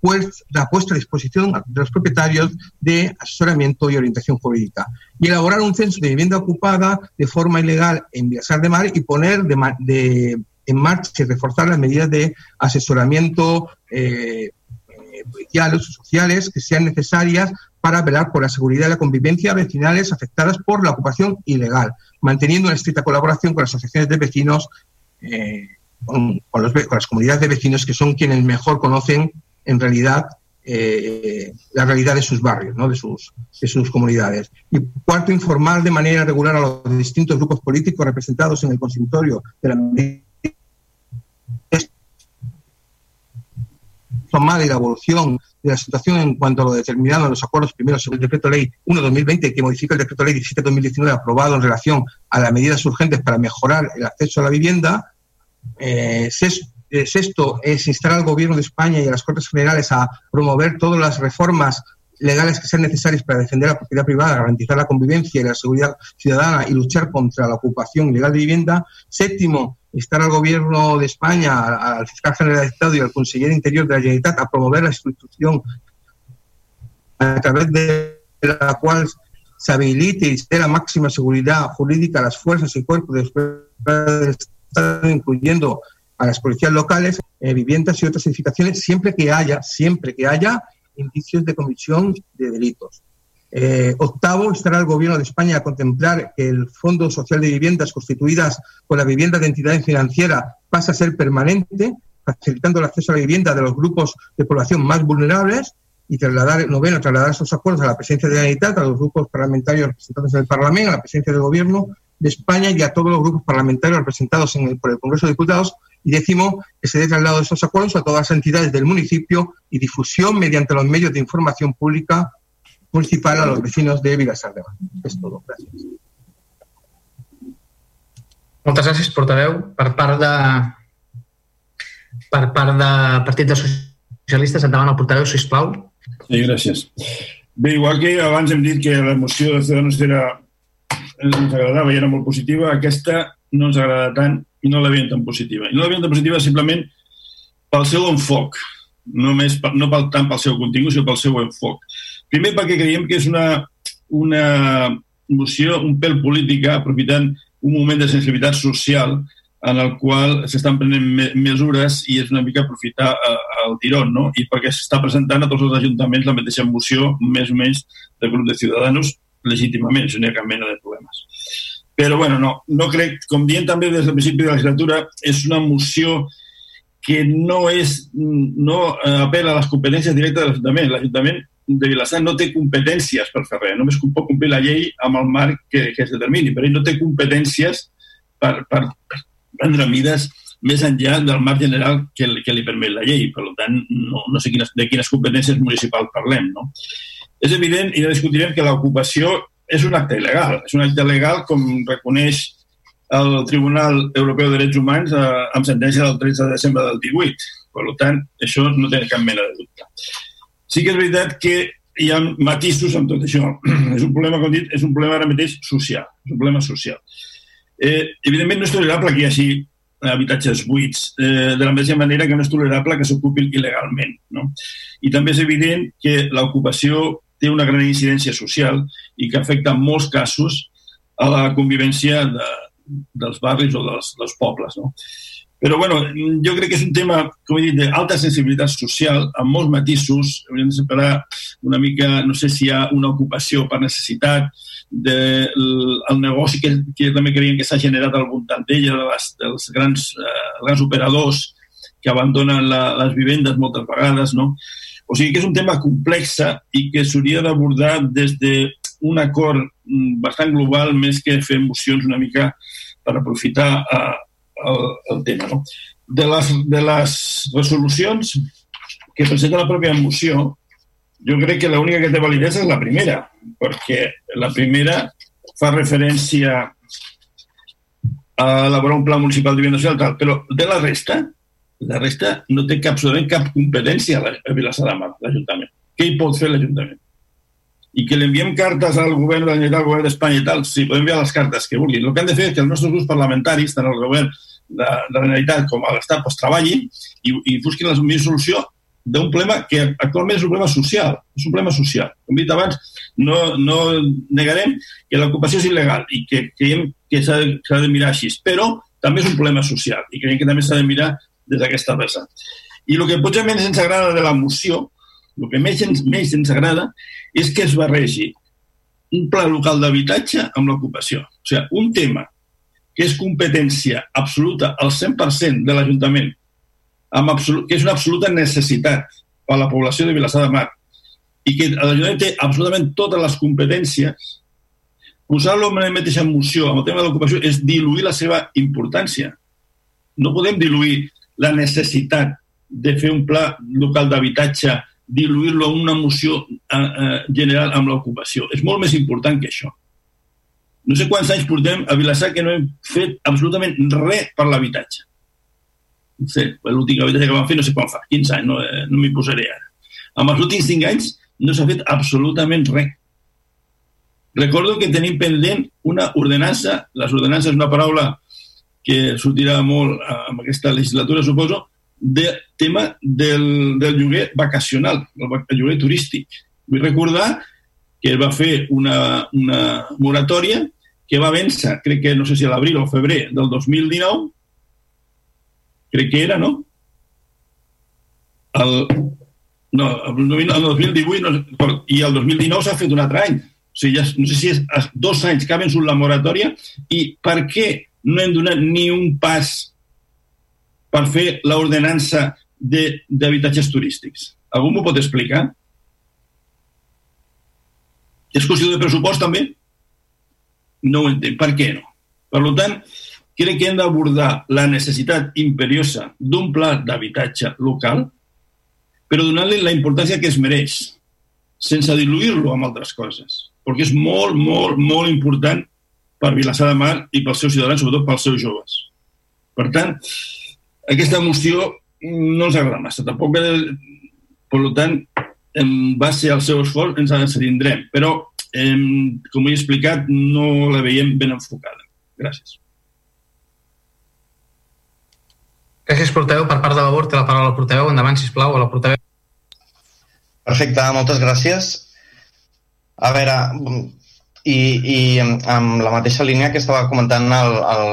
puesta a disposición de los propietarios de asesoramiento y orientación jurídica. Y elaborar un censo de vivienda ocupada de forma ilegal en Villasar de Mar y poner de en marcha y reforzar las medidas de asesoramiento eh, policiales o sociales que sean necesarias para velar por la seguridad y la convivencia vecinales afectadas por la ocupación ilegal, manteniendo una estricta colaboración con las asociaciones de vecinos, eh, con, con, los, con, las comunidades de vecinos que son quienes mejor conocen en realidad eh, la realidad de sus barrios, ¿no? de, sus, de sus comunidades. Y cuarto, informar de manera regular a los distintos grupos políticos representados en el consultorio de la tomada y la evolución de la situación en cuanto a lo determinado en los acuerdos primeros sobre el decreto ley 1-2020 que modifica el decreto ley 17-2019 aprobado en relación a las medidas urgentes para mejorar el acceso a la vivienda. Eh, sexto es instar al Gobierno de España y a las Cortes Generales a promover todas las reformas legales que sean necesarias para defender la propiedad privada, garantizar la convivencia y la seguridad ciudadana y luchar contra la ocupación ilegal de vivienda. Séptimo, instar al Gobierno de España, al Fiscal General de Estado y al Consejero Interior de la Generalitat a promover la institución a través de la cual se habilite y se la máxima seguridad jurídica a las fuerzas y cuerpos de Estado, incluyendo a las policías locales, eh, viviendas y otras edificaciones, siempre que haya, siempre que haya indicios de comisión de delitos. Eh, octavo, estará el Gobierno de España a contemplar que el Fondo Social de Viviendas constituidas con la vivienda de entidad financiera pasa a ser permanente, facilitando el acceso a la vivienda de los grupos de población más vulnerables y trasladar, noveno, trasladar esos acuerdos a la presidencia de la Generalitat, a los grupos parlamentarios representantes del Parlamento, a la presidencia del Gobierno de España y a todos los grupos parlamentarios representados en el, por el Congreso de Diputados. Y décimo, que se dé traslado de esos acuerdos a todas las entidades del municipio y difusión mediante los medios de información pública municipal a los vecinos de Vilassar de Mar. És tot. Gràcies. Moltes gràcies, portaveu. Per part de per part de Partit de Socialistes, endavant el portaveu, sisplau. Sí, gràcies. Bé, igual que abans hem dit que la moció de Ciudadanos era, ens agradava i era molt positiva, aquesta no ens agrada tant i no la veiem tan positiva. I no la veiem tan positiva simplement pel seu enfoc, només per, no pel, tant pel seu contingut, sinó pel seu enfoc. Primer perquè creiem que és una, una moció un pèl política, aprofitant un moment de sensibilitat social en el qual s'estan prenent me mesures i és una mica aprofitar eh, el tirón, no? I perquè s'està presentant a tots els ajuntaments la mateixa moció, més o menys, del grup de Ciudadanos, legítimament, no hi ha cap mena de problemes. Però, bueno, no, no crec, com dient també des del principi de la legislatura, és una moció que no és, no apela a les competències directes de l'Ajuntament. L'Ajuntament de Vilassar no té competències per fer res, només pot complir la llei amb el marc que, que es determini, però ell no té competències per, per, prendre mides més enllà del marc general que, que li permet la llei. Per tant, no, no sé quines, de quines competències municipals parlem. No? És evident, i no discutirem, que l'ocupació és un acte il·legal. És un acte legal com reconeix el Tribunal Europeu de Drets Humans eh, amb sentència del 13 de desembre del 18. Per tant, això no té cap mena de dubte. Sí que és veritat que hi ha matisos amb tot això. és un problema, com dit, és un problema ara mateix social. És un problema social. Eh, evidentment no és tolerable que hi hagi habitatges buits, eh, de la mateixa manera que no és tolerable que s'ocupin il·legalment. No? I també és evident que l'ocupació té una gran incidència social i que afecta en molts casos a la convivència de, dels barris o dels, dels pobles. No? Però bueno, jo crec que és un tema, com he dit, d'alta sensibilitat social, amb molts matisos. Hauríem de separar una mica, no sé si hi ha una ocupació per necessitat, del de, negoci que, que també creiem que s'ha generat al voltant d'ella, dels grans, eh, grans operadors que abandonen la, les vivendes moltes vegades, no? O sigui que és un tema complex i que s'hauria d'abordar des d'un acord mm, bastant global més que fer mocions una mica per aprofitar eh, el, el tema. No? De, les, de les resolucions que presenta la pròpia moció, jo crec que l'única que té validesa és la primera, perquè la primera fa referència a elaborar un pla municipal de vivienda social, tal, però de la resta, la resta no té cap, cap competència a Vilassar de Mar, l'Ajuntament. Què hi pot fer l'Ajuntament? I que li enviem cartes al govern de la Generalitat, al govern d'Espanya i tal, sí, podem enviar les cartes que vulguin. El que han de fer és que els nostres grups parlamentaris, tant el govern de, de la Generalitat com a l'Estat, pues, treballin i, i busquin la millor solució d'un problema que actualment és un problema social. És un problema social. Com he dit abans, no, no negarem que l'ocupació és il·legal i que creiem que s'ha de, de mirar així, però també és un problema social i creiem que també s'ha de mirar des d'aquesta vessant. I el que potser menys ens agrada de la moció, el que més ens, més ens agrada és que es barregi un pla local d'habitatge amb l'ocupació. O sigui, un tema que és competència absoluta al 100% de l'Ajuntament que és una absoluta necessitat per a la població de Vilassar de Mar i que l'Ajuntament té absolutament totes les competències, posar-lo en la mateixa moció amb el tema de l'ocupació és diluir la seva importància. No podem diluir la necessitat de fer un pla local d'habitatge, diluir-lo en una moció eh, eh, general amb l'ocupació. És molt més important que això. No sé quants anys portem a Vilassar que no hem fet absolutament res per l'habitatge no sé, l'últim habitatge que vam fer no sé quan fa, 15 anys, no, eh, no m'hi posaré ara. En els últims 5 anys no s'ha fet absolutament res. Recordo que tenim pendent una ordenança, les ordenances és una paraula que sortirà molt eh, amb aquesta legislatura, suposo, de tema del, del lloguer vacacional, el lloguer turístic. Vull recordar que va fer una, una moratòria que va vèncer, crec que no sé si a l'abril o febrer del 2019, crec que era, no? El, no, el 2018 no, i el 2019 s'ha fet un altre any. O sigui, ja, no sé si és dos anys que ha vençut la moratòria i per què no hem donat ni un pas per fer l'ordenança d'habitatges turístics? Algú m'ho pot explicar? És qüestió de pressupost, també? No ho entenc. Per què no? Per tant, crec que hem d'abordar la necessitat imperiosa d'un pla d'habitatge local, però donar-li la importància que es mereix, sense diluir-lo amb altres coses, perquè és molt, molt, molt important per Vilassar de Mar i pels seus ciutadans, sobretot pels seus joves. Per tant, aquesta moció no ens agrada massa. Tampoc, per tant, en base al seu esforç ens abstindrem, però, eh, com he explicat, no la veiem ben enfocada. Gràcies. Gràcies, portaveu. Per part de Vavor, té la paraula al portaveu. Endavant, sisplau, a la portaveu. Perfecte, moltes gràcies. A veure, i, i amb la mateixa línia que estava comentant el, el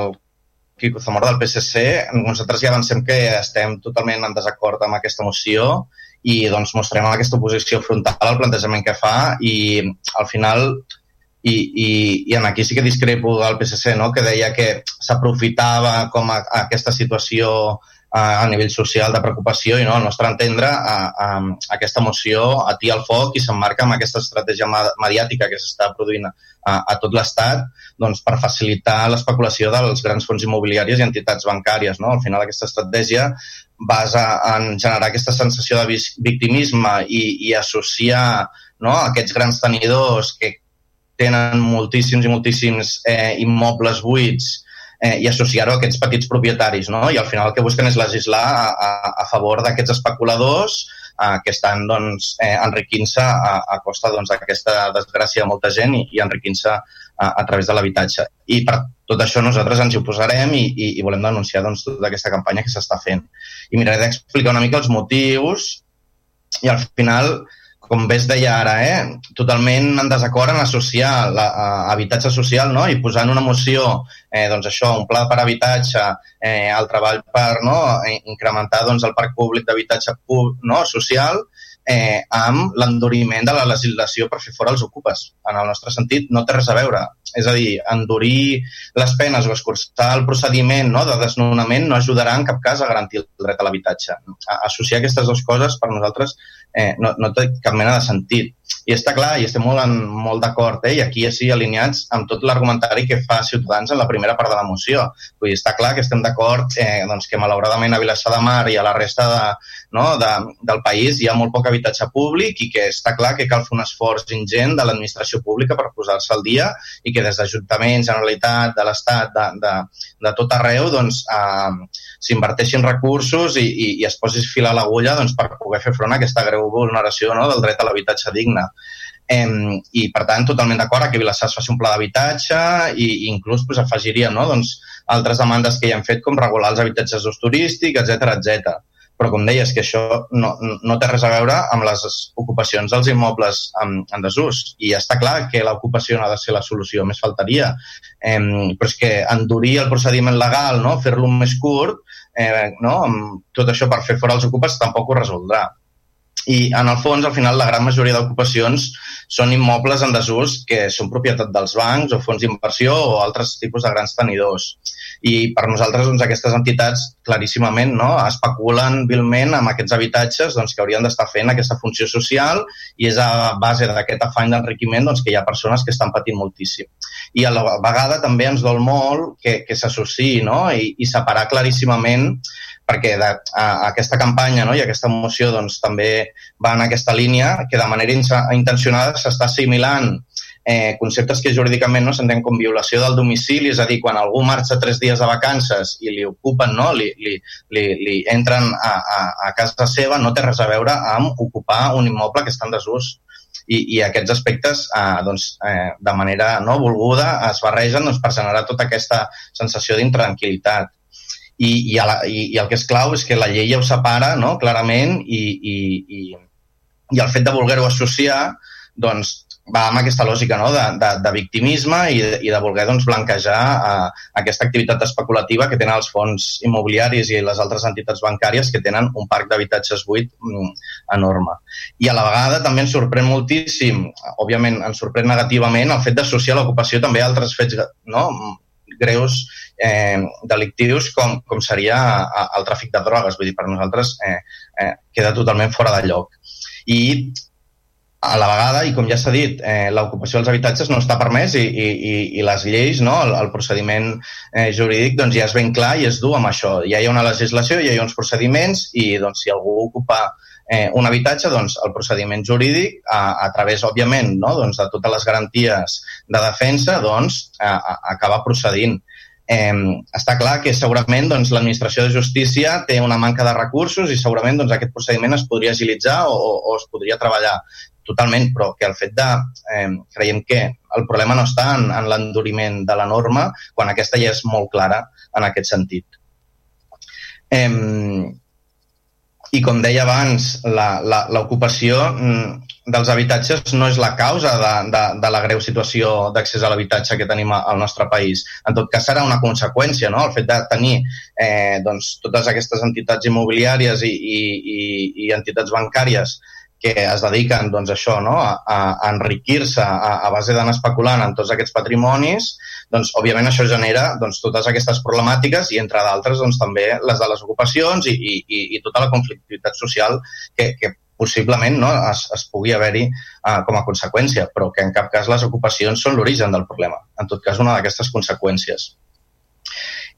Quico Zamora del PSC, nosaltres ja avancem que estem totalment en desacord amb aquesta moció i doncs mostrem aquesta oposició frontal al plantejament que fa i al final i, i, i en aquí sí que discrepo del PSC, no? que deia que s'aprofitava com a, a aquesta situació a, a nivell social de preocupació i no, al nostre entendre a, a, a aquesta moció atia el foc i s'emmarca amb aquesta estratègia mediàtica que s'està produint a, a tot l'Estat doncs, per facilitar l'especulació dels grans fons immobiliaris i entitats bancàries. No? Al final aquesta estratègia basa en generar aquesta sensació de victimisme i, i associar no, aquests grans tenidors que tenen moltíssims i moltíssims eh, immobles buits eh, i associar-ho a aquests petits propietaris. No? I al final el que busquen és legislar a, a, a favor d'aquests especuladors eh, que estan doncs, eh, enriquint-se a, a costa doncs, d'aquesta doncs, desgràcia de molta gent i, i enriquint-se a, a través de l'habitatge. I per tot això nosaltres ens hi oposarem i, i, i volem denunciar doncs, tota aquesta campanya que s'està fent. I miraré d'explicar una mica els motius i al final com bé es deia ara, eh, totalment en desacord en associar l'habitatge social no? i posar en una moció eh, doncs això, un pla per habitatge, eh, el treball per no? incrementar doncs, el parc públic d'habitatge no? social, eh, amb l'enduriment de la legislació per fer fora els ocupes. En el nostre sentit, no té res a veure. És a dir, endurir les penes o escurçar el procediment no, de desnonament no ajudarà en cap cas a garantir el dret a l'habitatge. Associar aquestes dues coses per nosaltres eh, no, no té cap mena de sentit. I està clar, i estem molt, en, molt d'acord, eh? i aquí sí alineats amb tot l'argumentari que fa Ciutadans en la primera part de la moció. Vull dir, està clar que estem d'acord eh, doncs que malauradament a Vilassar de Mar i a la resta de, no, de, del país hi ha molt poc habitatge públic i que està clar que cal fer un esforç ingent de l'administració pública per posar-se al dia i que des d'Ajuntament, Generalitat, de l'Estat, de, de, de tot arreu, doncs, eh, s'inverteixin recursos i, i, i es posi fil a l'agulla doncs, per poder fer front a aquesta greu vulneració no, del dret a l'habitatge digne. Eh, I, per tant, totalment d'acord que Vilassar es faci un pla d'habitatge i, i inclús pues, afegiria no, doncs, altres demandes que hi han fet com regular els habitatges d'ús turístic, etc etc. Però, com deies, que això no, no té res a veure amb les ocupacions dels immobles en, en desús. I està clar que l'ocupació no ha de ser la solució, més faltaria. Eh, però és que endurir el procediment legal, no? fer-lo més curt, eh, no? tot això per fer fora els ocupes tampoc ho resoldrà i en el fons, al final, la gran majoria d'ocupacions són immobles en desús que són propietat dels bancs o fons d'inversió o altres tipus de grans tenidors. I per nosaltres doncs, aquestes entitats claríssimament no, especulen vilment amb aquests habitatges doncs, que haurien d'estar fent aquesta funció social i és a base d'aquest afany d'enriquiment doncs, que hi ha persones que estan patint moltíssim. I a la vegada també ens dol molt que, que s'associï no? I, i separar claríssimament perquè de, a, aquesta campanya no, i aquesta moció doncs, també va en aquesta línia que de manera intencionada s'està assimilant eh, conceptes que jurídicament no s'entén com violació del domicili, és a dir, quan algú marxa tres dies de vacances i li ocupen, no, li, li, li, li entren a, a, a casa seva, no té res a veure amb ocupar un immoble que està en desús. I, i aquests aspectes eh, doncs, eh, de manera no volguda es barregen doncs, per generar tota aquesta sensació d'intranquil·litat i, i, la, i, i el que és clau és que la llei ja ho separa no? clarament i, i, i i el fet de voler-ho associar doncs, va amb aquesta lògica no? de, de, de victimisme i, i de voler doncs, blanquejar uh, aquesta activitat especulativa que tenen els fons immobiliaris i les altres entitats bancàries que tenen un parc d'habitatges buit mm, enorme. I a la vegada també ens sorprèn moltíssim, òbviament ens sorprèn negativament el fet d'associar l'ocupació també a altres fets no? greus eh, delictius com, com seria el tràfic de drogues. Vull dir, per nosaltres eh, eh, queda totalment fora de lloc. I a la vegada, i com ja s'ha dit, eh, l'ocupació dels habitatges no està permès i, i, i les lleis, no, el, el procediment eh, jurídic doncs ja és ben clar i es du amb això. Ja hi ha una legislació, ja hi ha uns procediments i doncs, si algú ocupa eh, un habitatge, doncs el procediment jurídic, a, a través, òbviament, no, doncs, de totes les garanties de defensa, doncs, a, a, acaba procedint. Eh, està clar que segurament doncs, l'administració de justícia té una manca de recursos i segurament doncs, aquest procediment es podria agilitzar o, o es podria treballar totalment, però que el fet de... Eh, creiem que el problema no està en, en l'enduriment de la norma, quan aquesta ja és molt clara en aquest sentit. Eh, I com deia abans, l'ocupació mm, dels habitatges no és la causa de, de, de la greu situació d'accés a l'habitatge que tenim al nostre país. En tot cas, serà una conseqüència, no? el fet de tenir eh, doncs, totes aquestes entitats immobiliàries i, i, i, i entitats bancàries que es dediquen doncs, això, no? a, a enriquir-se a, a base d'anar especulant en tots aquests patrimonis, doncs, òbviament això genera doncs, totes aquestes problemàtiques i, entre d'altres, doncs, també les de les ocupacions i, i, i tota la conflictivitat social que, que possiblement no, es, es pugui haver-hi uh, com a conseqüència, però que en cap cas les ocupacions són l'origen del problema. En tot cas, una d'aquestes conseqüències.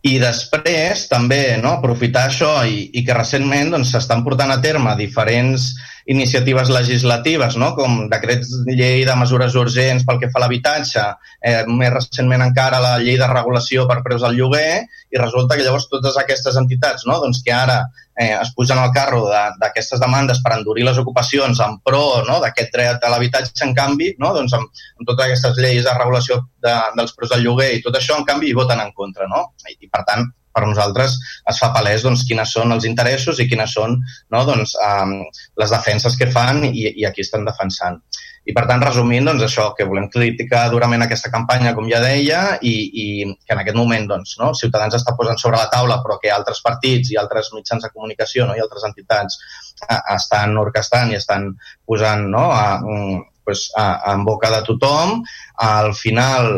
I després també no, aprofitar això i, i que recentment doncs, s'estan doncs, portant a terme diferents iniciatives legislatives, no? com decrets de llei de mesures urgents pel que fa a l'habitatge, eh, més recentment encara la llei de regulació per preus del lloguer, i resulta que llavors totes aquestes entitats no? doncs que ara eh, es pugen al carro d'aquestes de, demandes per endurir les ocupacions en pro no? d'aquest dret a l'habitatge, en canvi, no? doncs amb, amb totes aquestes lleis de regulació de, dels preus del lloguer i tot això, en canvi, hi voten en contra. No? I, i per tant, per nosaltres es fa palès doncs, quines són els interessos i quines són no, doncs, um, les defenses que fan i, i aquí estan defensant. I per tant, resumint, doncs això, que volem criticar durament aquesta campanya, com ja deia, i, i que en aquest moment doncs, no, Ciutadans està posant sobre la taula, però que altres partits i altres mitjans de comunicació no, i altres entitats a, estan orquestant i estan posant no, a, mm, pues, a, a, en boca de tothom. Al final,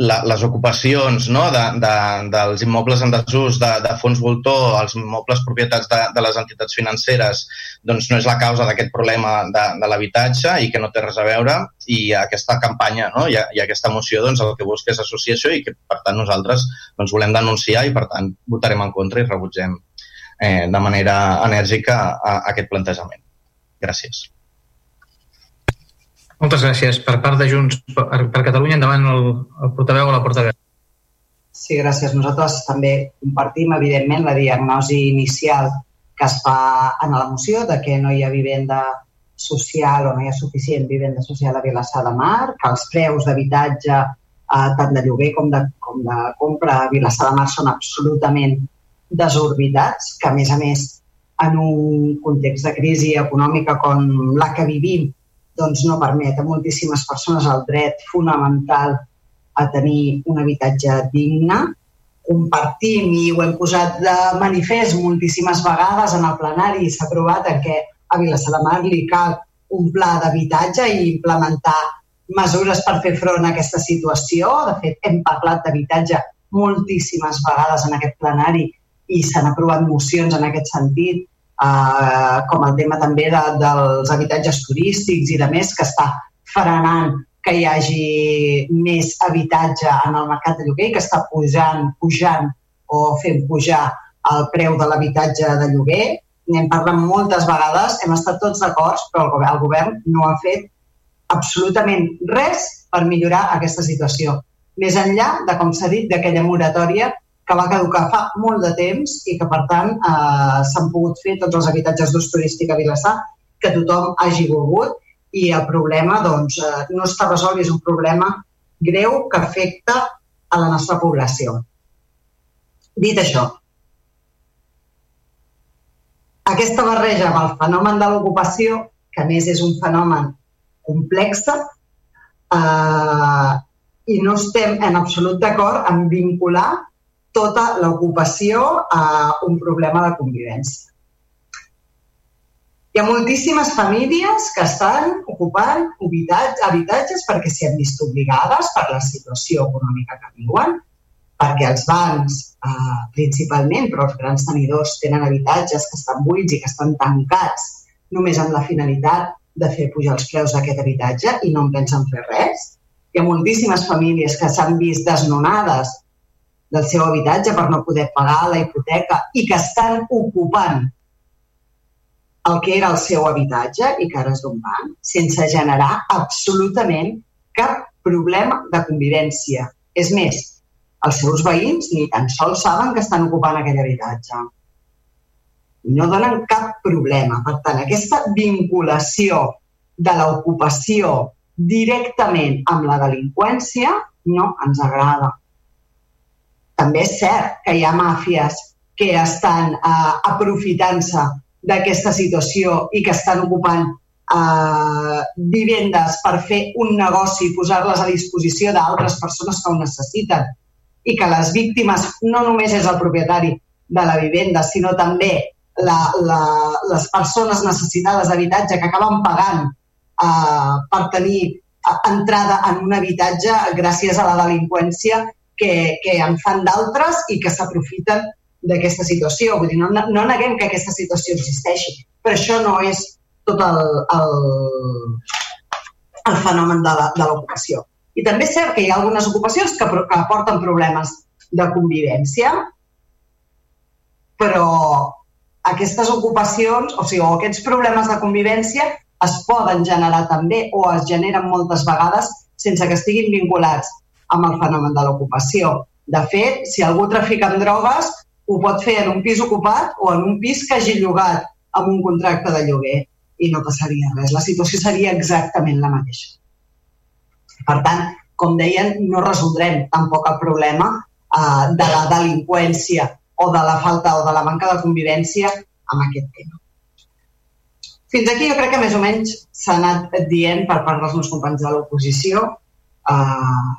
la, les ocupacions no, de, de, dels immobles en desús de, de fons voltor, els immobles propietats de, de les entitats financeres, doncs no és la causa d'aquest problema de, de l'habitatge i que no té res a veure i aquesta campanya no, i, i aquesta moció doncs, el que busca és associació i que per tant nosaltres doncs, volem denunciar i per tant votarem en contra i rebutgem eh, de manera enèrgica a, a aquest plantejament. Gràcies. Moltes gràcies. Per part de Junts per, per Catalunya, endavant el, el portaveu o la portaveu. Sí, gràcies. Nosaltres també compartim, evidentment, la diagnosi inicial que es fa en la moció de que no hi ha vivenda social o no hi ha suficient vivenda social a Vilassar de Mar, que els preus d'habitatge, eh, tant de lloguer com de, com de compra a Vilassar de Mar són absolutament desorbitats, que a més a més en un context de crisi econòmica com la que vivim doncs no permet a moltíssimes persones el dret fonamental a tenir un habitatge digne. Compartim i ho hem posat de manifest moltíssimes vegades en el plenari i s'ha aprovat què a Vilassar de Mar li cal un pla d'habitatge i implementar mesures per fer front a aquesta situació. De fet, hem parlat d'habitatge moltíssimes vegades en aquest plenari i s'han aprovat mocions en aquest sentit eh, com el tema també de, dels habitatges turístics i de més, que està frenant que hi hagi més habitatge en el mercat de lloguer, que està pujant, pujant o fent pujar el preu de l'habitatge de lloguer. N'hem parlat moltes vegades, hem estat tots d'acord, però el govern, el govern no ha fet absolutament res per millorar aquesta situació. Més enllà de, com s'ha dit, d'aquella moratòria que va caducar fa molt de temps i que, per tant, eh, s'han pogut fer tots els habitatges d'ús turístic a Vilassar que tothom hagi volgut i el problema doncs, eh, no està resolt és un problema greu que afecta a la nostra població. Dit això, aquesta barreja amb el fenomen de l'ocupació, que més és un fenomen complex, eh, i no estem en absolut d'acord en vincular tota l'ocupació a un problema de convivència. Hi ha moltíssimes famílies que estan ocupant habitatges perquè s'hi han vist obligades per la situació econòmica que viuen, perquè els bancs, eh, principalment, però els grans tenidors tenen habitatges que estan buits i que estan tancats només amb la finalitat de fer pujar els preus d'aquest habitatge i no en pensen fer res. Hi ha moltíssimes famílies que s'han vist desnonades del seu habitatge per no poder pagar la hipoteca i que estan ocupant el que era el seu habitatge i que ara és d'un banc, sense generar absolutament cap problema de convivència. És més, els seus veïns ni tan sols saben que estan ocupant aquell habitatge. No donen cap problema. Per tant, aquesta vinculació de l'ocupació directament amb la delinqüència no ens agrada. També és cert que hi ha màfies que estan eh, aprofitant-se d'aquesta situació i que estan ocupant eh, vivendes per fer un negoci i posar-les a disposició d'altres persones que ho necessiten. I que les víctimes no només és el propietari de la vivenda, sinó també la, la, les persones necessitades d'habitatge que acaben pagant eh, per tenir eh, entrada en un habitatge gràcies a la delinqüència que, que en fan d'altres i que s'aprofiten d'aquesta situació. Vull dir, no, no neguem que aquesta situació existeixi, però això no és tot el, el, el fenomen de l'ocupació. I també és cert que hi ha algunes ocupacions que, que aporten problemes de convivència, però aquestes ocupacions, o sigui, o aquests problemes de convivència es poden generar també o es generen moltes vegades sense que estiguin vinculats amb el fenomen de l'ocupació. De fet, si algú trafica amb drogues, ho pot fer en un pis ocupat o en un pis que hagi llogat amb un contracte de lloguer i no passaria res. La situació seria exactament la mateixa. Per tant, com deien, no resoldrem tampoc el problema eh, de la delinqüència o de la falta o de la manca de convivència amb aquest tema. Fins aquí jo crec que més o menys s'ha anat dient per part dels meus companys de l'oposició eh,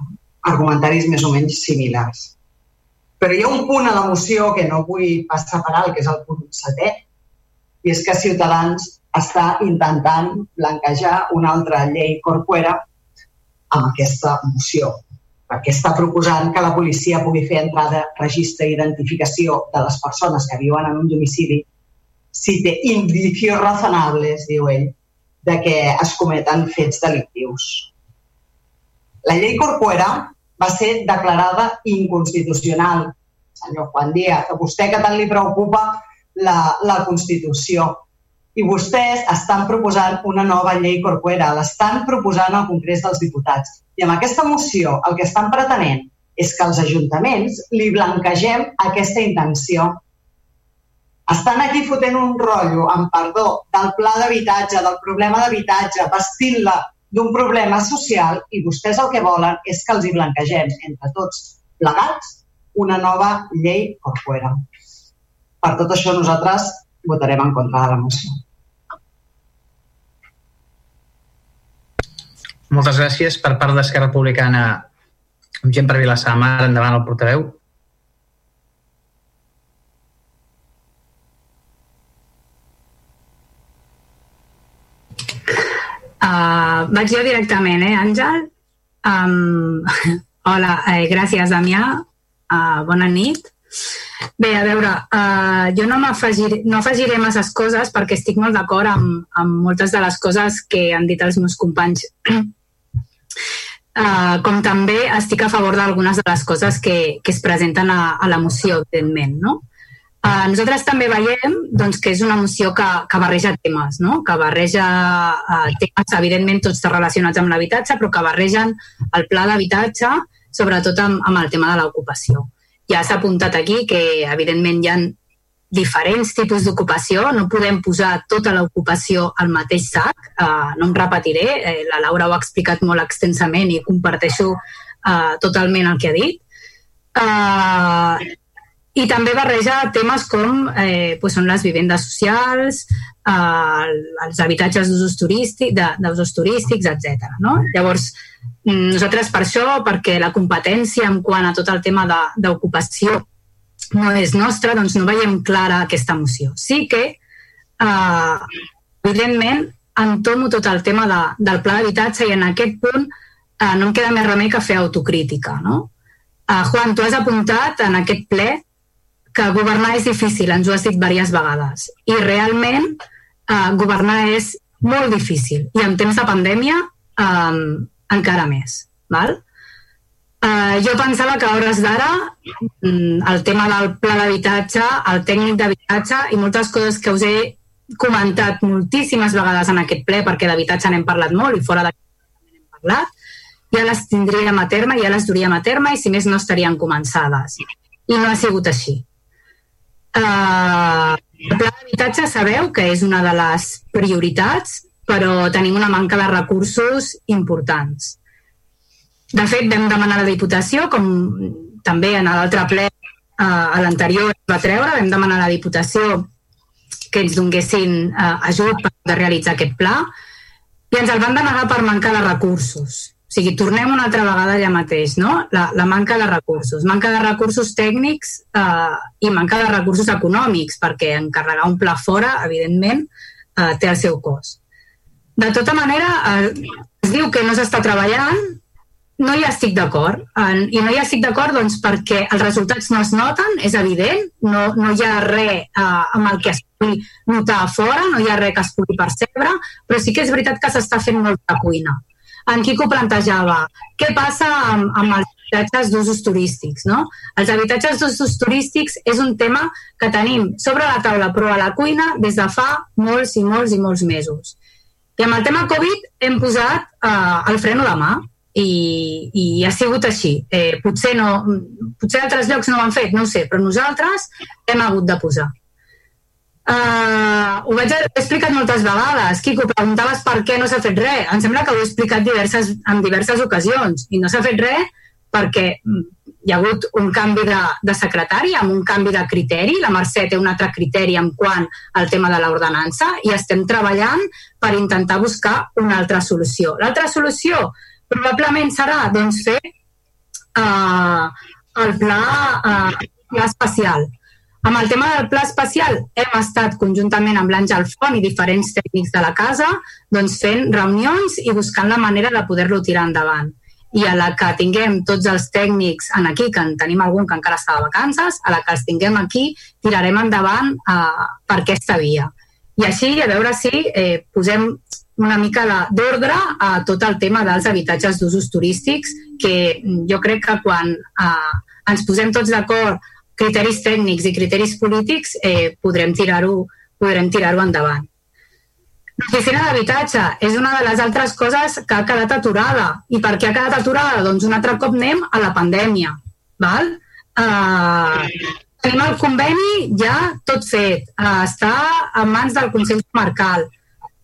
argumentaris més o menys similars. Però hi ha un punt a la moció que no vull passar per alt, que és el punt setè, i és que Ciutadans està intentant blanquejar una altra llei corcuera amb aquesta moció, perquè està proposant que la policia pugui fer entrada, registre i identificació de les persones que viuen en un domicili si té indicios razonables, diu ell, de que es cometen fets delictius. La llei corcuera va ser declarada inconstitucional. Senyor Juan Díaz, a vostè que tant li preocupa la, la Constitució. I vostès estan proposant una nova llei corcuera, l'estan proposant al Congrés dels Diputats. I amb aquesta moció el que estan pretenent és que els ajuntaments li blanquegem aquesta intenció. Estan aquí fotent un rotllo, amb perdó, del pla d'habitatge, del problema d'habitatge, vestint-la d'un problema social i vostès el que volen és que els hi blanquegem entre tots plegats una nova llei corcuera. Per tot això nosaltres votarem en contra de la moció. Moltes gràcies. Per part d'Esquerra Republicana, amb gent per Vilassar Mar, endavant el portaveu. Uh, vaig jo directament, eh, Àngel? Um, hola, eh, gràcies, Damià. Uh, bona nit. Bé, a veure, uh, jo no, afegiré, no afegiré masses coses perquè estic molt d'acord amb, amb moltes de les coses que han dit els meus companys. Uh, com també estic a favor d'algunes de les coses que, que es presenten a, a la moció, evidentment, no? Uh, nosaltres també veiem doncs, que és una moció que, que barreja temes, no? que barreja uh, temes, evidentment, tots relacionats amb l'habitatge, però que barregen el pla d'habitatge, sobretot amb, amb el tema de l'ocupació. Ja s'ha apuntat aquí que, evidentment, hi ha diferents tipus d'ocupació, no podem posar tota l'ocupació al mateix sac, uh, no em repetiré, eh, la Laura ho ha explicat molt extensament i comparteixo uh, totalment el que ha dit. Uh, i també barreja temes com eh, pues són les vivendes socials, eh, els habitatges d'usos turístics, d'usos turístics, etc. No? Llavors, mm, nosaltres per això, perquè la competència en quant a tot el tema d'ocupació no és nostra, doncs no veiem clara aquesta moció. Sí que, eh, evidentment, entomo tot el tema de, del pla d'habitatge i en aquest punt eh, no em queda més remei que fer autocrítica. No? Eh, Juan, tu has apuntat en aquest ple que governar és difícil, ens ho has dit diverses vegades. I realment eh, governar és molt difícil. I en temps de pandèmia eh, encara més. Val? Eh, jo pensava que a hores d'ara mm, el tema del pla d'habitatge, el tècnic d'habitatge i moltes coses que us he comentat moltíssimes vegades en aquest ple, perquè d'habitatge n'hem parlat molt i fora d'aquest n'hem parlat, ja les tindríem a terme, ja les duríem a terme i si més no estarien començades. I no ha sigut així. Uh, el pla d'habitatge sabeu que és una de les prioritats, però tenim una manca de recursos importants. De fet, vam demanar a la Diputació, com també en l'altre ple uh, a l'anterior va treure, vam demanar a la Diputació que ens donguessin uh, ajut per realitzar aquest pla i ens el van denegar per manca de recursos. O sigui, tornem una altra vegada allà mateix, no? La, la manca de recursos. Manca de recursos tècnics eh, i manca de recursos econòmics, perquè encarregar un pla fora, evidentment, eh, té el seu cost. De tota manera, eh, es diu que no s'està treballant, no hi estic d'acord. I no hi estic d'acord doncs, perquè els resultats no es noten, és evident, no, no hi ha res eh, amb el que es pugui notar a fora, no hi ha res que es pugui percebre, però sí que és veritat que s'està fent molta cuina en Quico plantejava què passa amb, amb els habitatges d'usos turístics. No? Els habitatges d'usos turístics és un tema que tenim sobre la taula, però a la cuina des de fa molts i molts i molts mesos. I amb el tema Covid hem posat eh, el freno de mà i, i ha sigut així. Eh, potser, no, potser altres llocs no ho han fet, no ho sé, però nosaltres hem hagut de posar. Uh, ho vaig he explicat moltes vegades. Quico, preguntaves per què no s'ha fet res. Em sembla que ho he explicat diverses, en diverses ocasions. I no s'ha fet res perquè mm, hi ha hagut un canvi de, de secretari amb un canvi de criteri. La Mercè té un altre criteri en quant al tema de l'ordenança i estem treballant per intentar buscar una altra solució. L'altra solució probablement serà doncs, fer uh, el pla, uh, pla especial amb el tema del pla especial hem estat conjuntament amb l'Àngel Font i diferents tècnics de la casa doncs fent reunions i buscant la manera de poder-lo tirar endavant. I a la que tinguem tots els tècnics en aquí, que en tenim algun que encara està de vacances, a la que els tinguem aquí, tirarem endavant eh, per aquesta via. I així, a veure si eh, posem una mica d'ordre a tot el tema dels habitatges d'usos turístics, que jo crec que quan eh, ens posem tots d'acord criteris tècnics i criteris polítics eh, podrem tirar-ho podrem tirar-ho endavant. L'oficina d'habitatge és una de les altres coses que ha quedat aturada. I per què ha quedat aturada? Doncs un altre cop anem a la pandèmia. Val? Uh, tenim el conveni ja tot fet. Uh, està en mans del Consell Comarcal.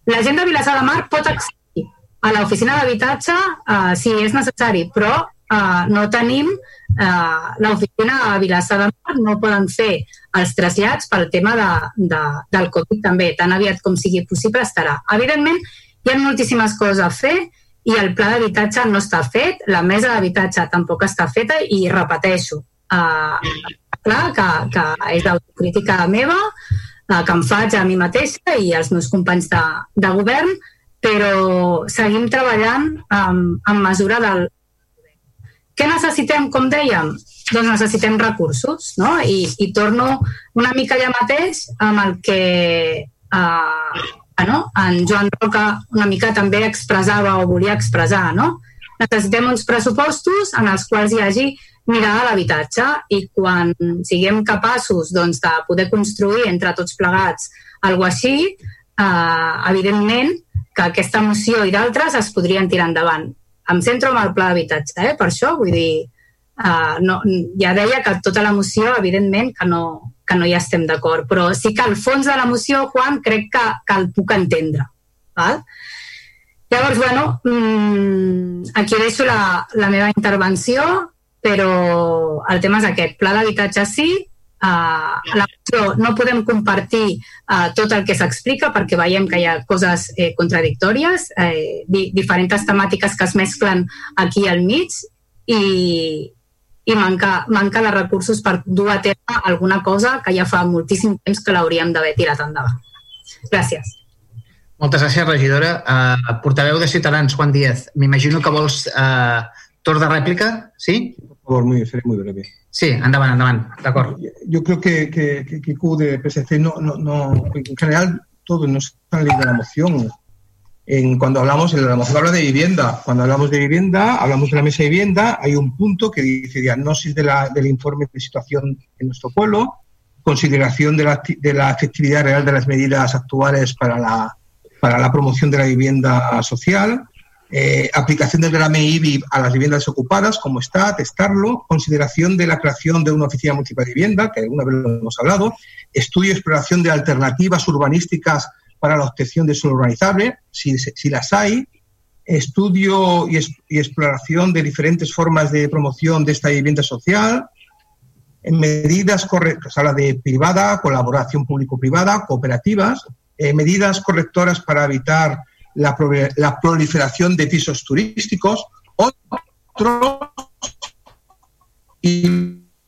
La gent de Vilassar de Mar pot accedir a l'oficina d'habitatge uh, si és necessari, però uh, no tenim uh, l'oficina a Vilassar de Mar, no poden fer els trasllats pel tema de, de, del Covid també, tan aviat com sigui possible estarà. Evidentment, hi ha moltíssimes coses a fer i el pla d'habitatge no està fet, la mesa d'habitatge tampoc està feta i repeteixo, uh, clar que, que és d'autocrítica meva, uh, que em faig a mi mateixa i als meus companys de, de govern, però seguim treballant um, en mesura del, què necessitem, com dèiem? Doncs necessitem recursos, no? I, i torno una mica allà mateix amb el que eh, no? en Joan Roca una mica també expressava o volia expressar, no? Necessitem uns pressupostos en els quals hi hagi mirada a l'habitatge i quan siguem capaços doncs, de poder construir entre tots plegats alguna així, eh, evidentment que aquesta moció i d'altres es podrien tirar endavant em centro en el pla d'habitatge, eh? per això, vull dir, uh, no, ja deia que tota la moció, evidentment, que no, que no hi estem d'acord, però sí que al fons de la moció, Juan, crec que, que el puc entendre. Val? Llavors, bueno, mmm, aquí deixo la, la meva intervenció, però el tema és aquest, pla d'habitatge sí, Uh, la moció no podem compartir uh, tot el que s'explica perquè veiem que hi ha coses eh, contradictòries, eh, di diferents temàtiques que es mesclen aquí al mig i, i manca, manca de recursos per dur a terme alguna cosa que ja fa moltíssim temps que l'hauríem d'haver tirat endavant. Gràcies. Moltes gràcies, regidora. Uh, portaveu de Ciutadans, Juan Díaz, m'imagino que vols uh, torn de rèplica, ¿sí? Por favor, muy, seré muy breve. Sí, andaban, andaban, de acuerdo. Yo creo que, que, que, que Q de PSC no, no, no, en general todo no está en de la moción. En, cuando hablamos, en la moción habla de vivienda. Cuando hablamos de vivienda, hablamos de la mesa de vivienda, hay un punto que dice diagnosis de la, del informe de situación en nuestro pueblo, consideración de la, de la efectividad real de las medidas actuales para la, para la promoción de la vivienda social, eh, aplicación del grame IBI a las viviendas ocupadas, como está, testarlo, consideración de la creación de una oficina municipal de vivienda, que alguna vez lo hemos hablado, estudio y exploración de alternativas urbanísticas para la obtención de suelo urbanizable, si, si las hay, estudio y, exploración de diferentes formas de promoción de esta vivienda social, medidas correctas, habla de privada, colaboración público-privada, cooperativas, eh, medidas correctoras para evitar la, la proliferación de pisos turísticos, otros, y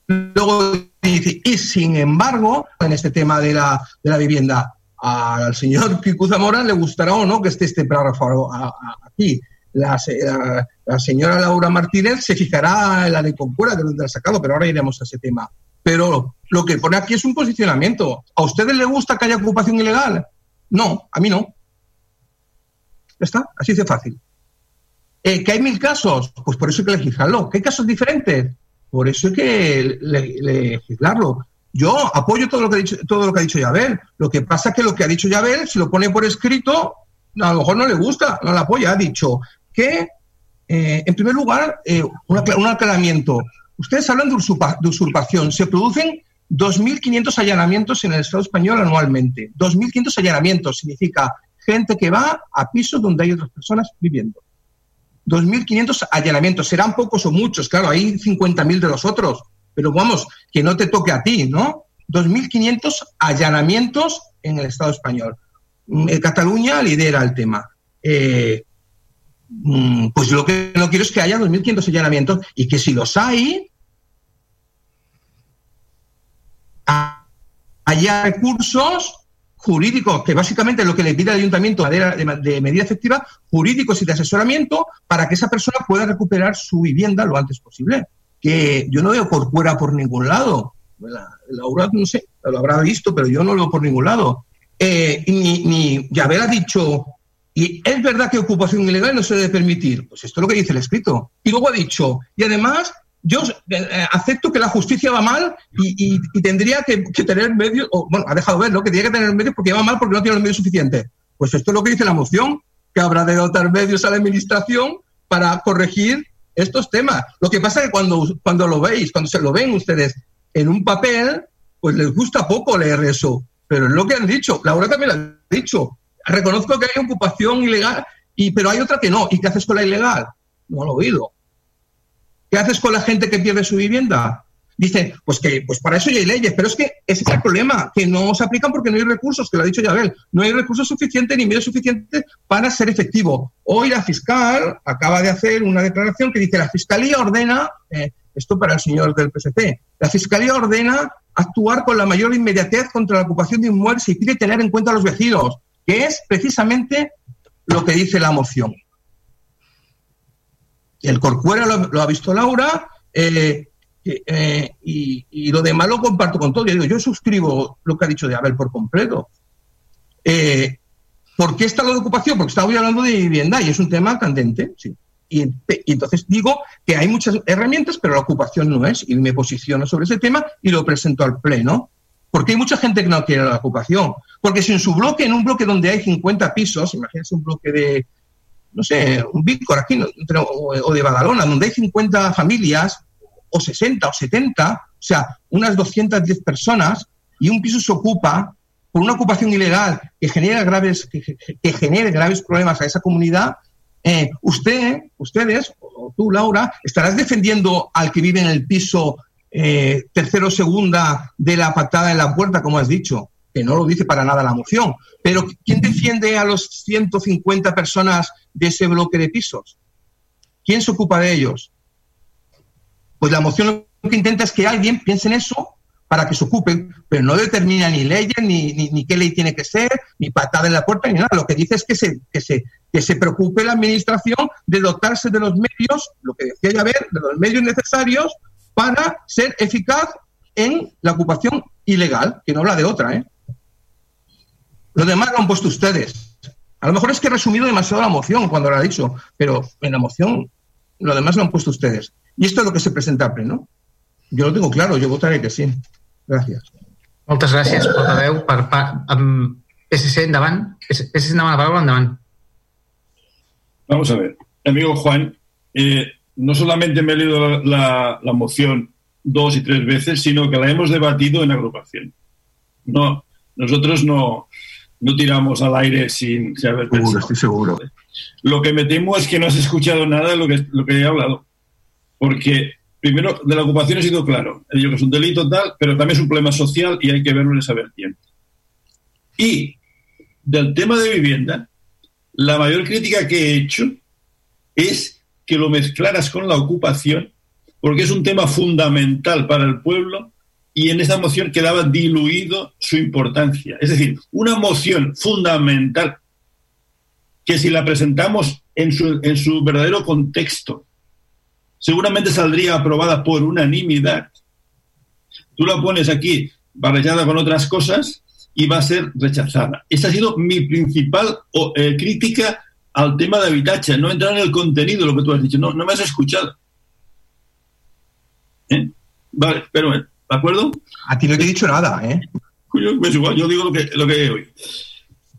luego dice, y sin embargo, en este tema de la, de la vivienda, al señor Pico Zamora le gustará o no que esté este párrafo aquí. La, la, la, señora Laura Martínez se fijará en la de Concuera, de donde ha sacado, pero ahora iremos a ese tema. Pero lo que pone aquí es un posicionamiento. ¿A ustedes les gusta que haya ocupación ilegal? No, a mí no. Ya está, así de fácil. Eh, ¿Que hay mil casos? Pues por eso hay que legislarlo. ¿Que hay casos diferentes? Por eso hay que legislarlo. Yo apoyo todo lo que ha dicho, todo lo que ha dicho Yabel. Lo que pasa es que lo que ha dicho Yabel, si lo pone por escrito, a lo mejor no le gusta, no la apoya. Ha dicho que, eh, en primer lugar, eh, un aclaramiento. Ustedes hablan de, de usurpación. Se producen 2.500 allanamientos en el Estado español anualmente. 2.500 allanamientos significa gente que va a pisos donde hay otras personas viviendo. 2.500 allanamientos. Serán pocos o muchos, claro, hay 50.000 de los otros, pero vamos, que no te toque a ti, ¿no? 2.500 allanamientos en el Estado español. Mm, eh, Cataluña lidera el tema. Eh, mm, pues lo que no quiero es que haya 2.500 allanamientos y que si los hay, haya recursos jurídicos, que básicamente es lo que le pide al ayuntamiento de, medida efectiva, jurídicos y de asesoramiento para que esa persona pueda recuperar su vivienda lo antes posible. Que yo no veo por fuera por ningún lado. Laura, no sé, lo habrá visto, pero yo no lo veo por ningún lado. Eh, ni, ni Yabel ha dicho, y es verdad que ocupación ilegal no se debe permitir. Pues esto es lo que dice el escrito. Y luego ha dicho, y además yo eh, acepto que la justicia va mal y, tendría que, tener medios, o bueno, ha dejado ver, ¿no? Que tiene que tener medios porque va mal porque no tiene los medios suficientes. Pues esto es lo que dice la moción, que habrá de dotar medios a la administración para corregir estos temas. Lo que pasa es que cuando, cuando lo veis, cuando se lo ven ustedes en un papel, pues les gusta poco leer eso. Pero es lo que han dicho. Laura también lo ha dicho. Reconozco que hay ocupación ilegal, y, pero hay otra que no. ¿Y qué haces con la ilegal? No lo he oído. ¿Qué haces con la gente que pierde su vivienda? Dice, pues que pues para eso ya hay leyes, pero es que ese es el problema, que no se aplican porque no hay recursos, que lo ha dicho Yabel, no hay recursos suficientes ni medios suficientes para ser efectivo. Hoy la fiscal acaba de hacer una declaración que dice, la fiscalía ordena, eh, esto para el señor del PSC, la fiscalía ordena actuar con la mayor inmediatez contra la ocupación de inmuebles y pide tener en cuenta a los vecinos, que es precisamente lo que dice la moción. El Corcuera lo, ha visto Laura eh, eh, y, lo demás lo comparto con todo. Yo digo, yo suscribo lo que ha dicho de Abel por completo. Eh, ¿Por qué está lo de ocupación? Porque estaba hablando de vivienda y es un tema candente. Sí. Y, entonces digo que hay muchas herramientas, pero la ocupación no es. Y me posiciono sobre ese tema y lo presento al Pleno. Porque hay mucha gente que no quiere la ocupación. Porque si en su bloque, en un bloque donde hay 50 pisos, imagínense un bloque de, no sé, un Víctor aquí, o de Badalona, donde hay 50 familias, o 60 o 70, o sea, unas 210 personas, y un piso se ocupa por una ocupación ilegal que genera graves, que, genere graves problemas a esa comunidad, eh, usted, ustedes, o tú, Laura, estarás defendiendo al que vive en el piso eh, tercero segunda de la patada en la puerta, como has dicho, que no lo dice para nada la moción. Pero ¿quién defiende a los 150 personas de ese bloque de pisos? ¿Quién se ocupa de ellos? Pues la moción lo que intenta es que alguien piense en eso para que se ocupen, pero no determina ni leyes, ni, ni, qué ley tiene que ser, ni patada en la puerta, ni nada. Lo que dice es que se, que se, que se preocupe la Administración de dotarse de los medios, lo que decía ya ver, de los medios necesarios para ser eficaz en la ocupación ilegal, que no habla de otra. ¿eh? Lo demás lo han puesto ustedes. A lo mejor es que he resumido demasiado la moción cuando lo ha dicho, pero en la moción lo demás lo han puesto ustedes. Y esto es lo que se presenta a pleno. Yo lo tengo claro, yo votaré que sí. Gracias. Moltes gràcies, portaveu. Per, per, amb PSC, endavant. PSC, endavant, la paraula, endavant. Vamos a ver. Amigo Juan, eh, no solamente me he leído la, la, la, moción dos y tres veces, sino que la hemos debatido en agrupación. No, nosotros no, no tiramos al aire sin, seguro, pensado. Estoy seguro. Lo que me temo es que no has escuchado nada de lo que, lo que he hablado. Porque, primero, de la ocupación ha sido claro. He dicho que es un delito tal, pero también es un problema social y hay que verlo en esa vertiente. Y del tema de vivienda, la mayor crítica que he hecho es que lo mezclaras con la ocupación, porque es un tema fundamental para el pueblo y en esa moción quedaba diluido su importancia. Es decir, una moción fundamental que si la presentamos en su, en su verdadero contexto, seguramente saldría aprobada por unanimidad. Tú la pones aquí barrejada con otras cosas y va a ser rechazada. Esa ha sido mi principal eh, crítica al tema de habitacha, no entrar en el contenido lo que tú has dicho. No, no me has escuchado. ¿Eh? Vale, pero, ¿de acuerdo? A ti no te he dicho nada, ¿eh? Yo, pues igual, yo digo lo que, lo que he oído.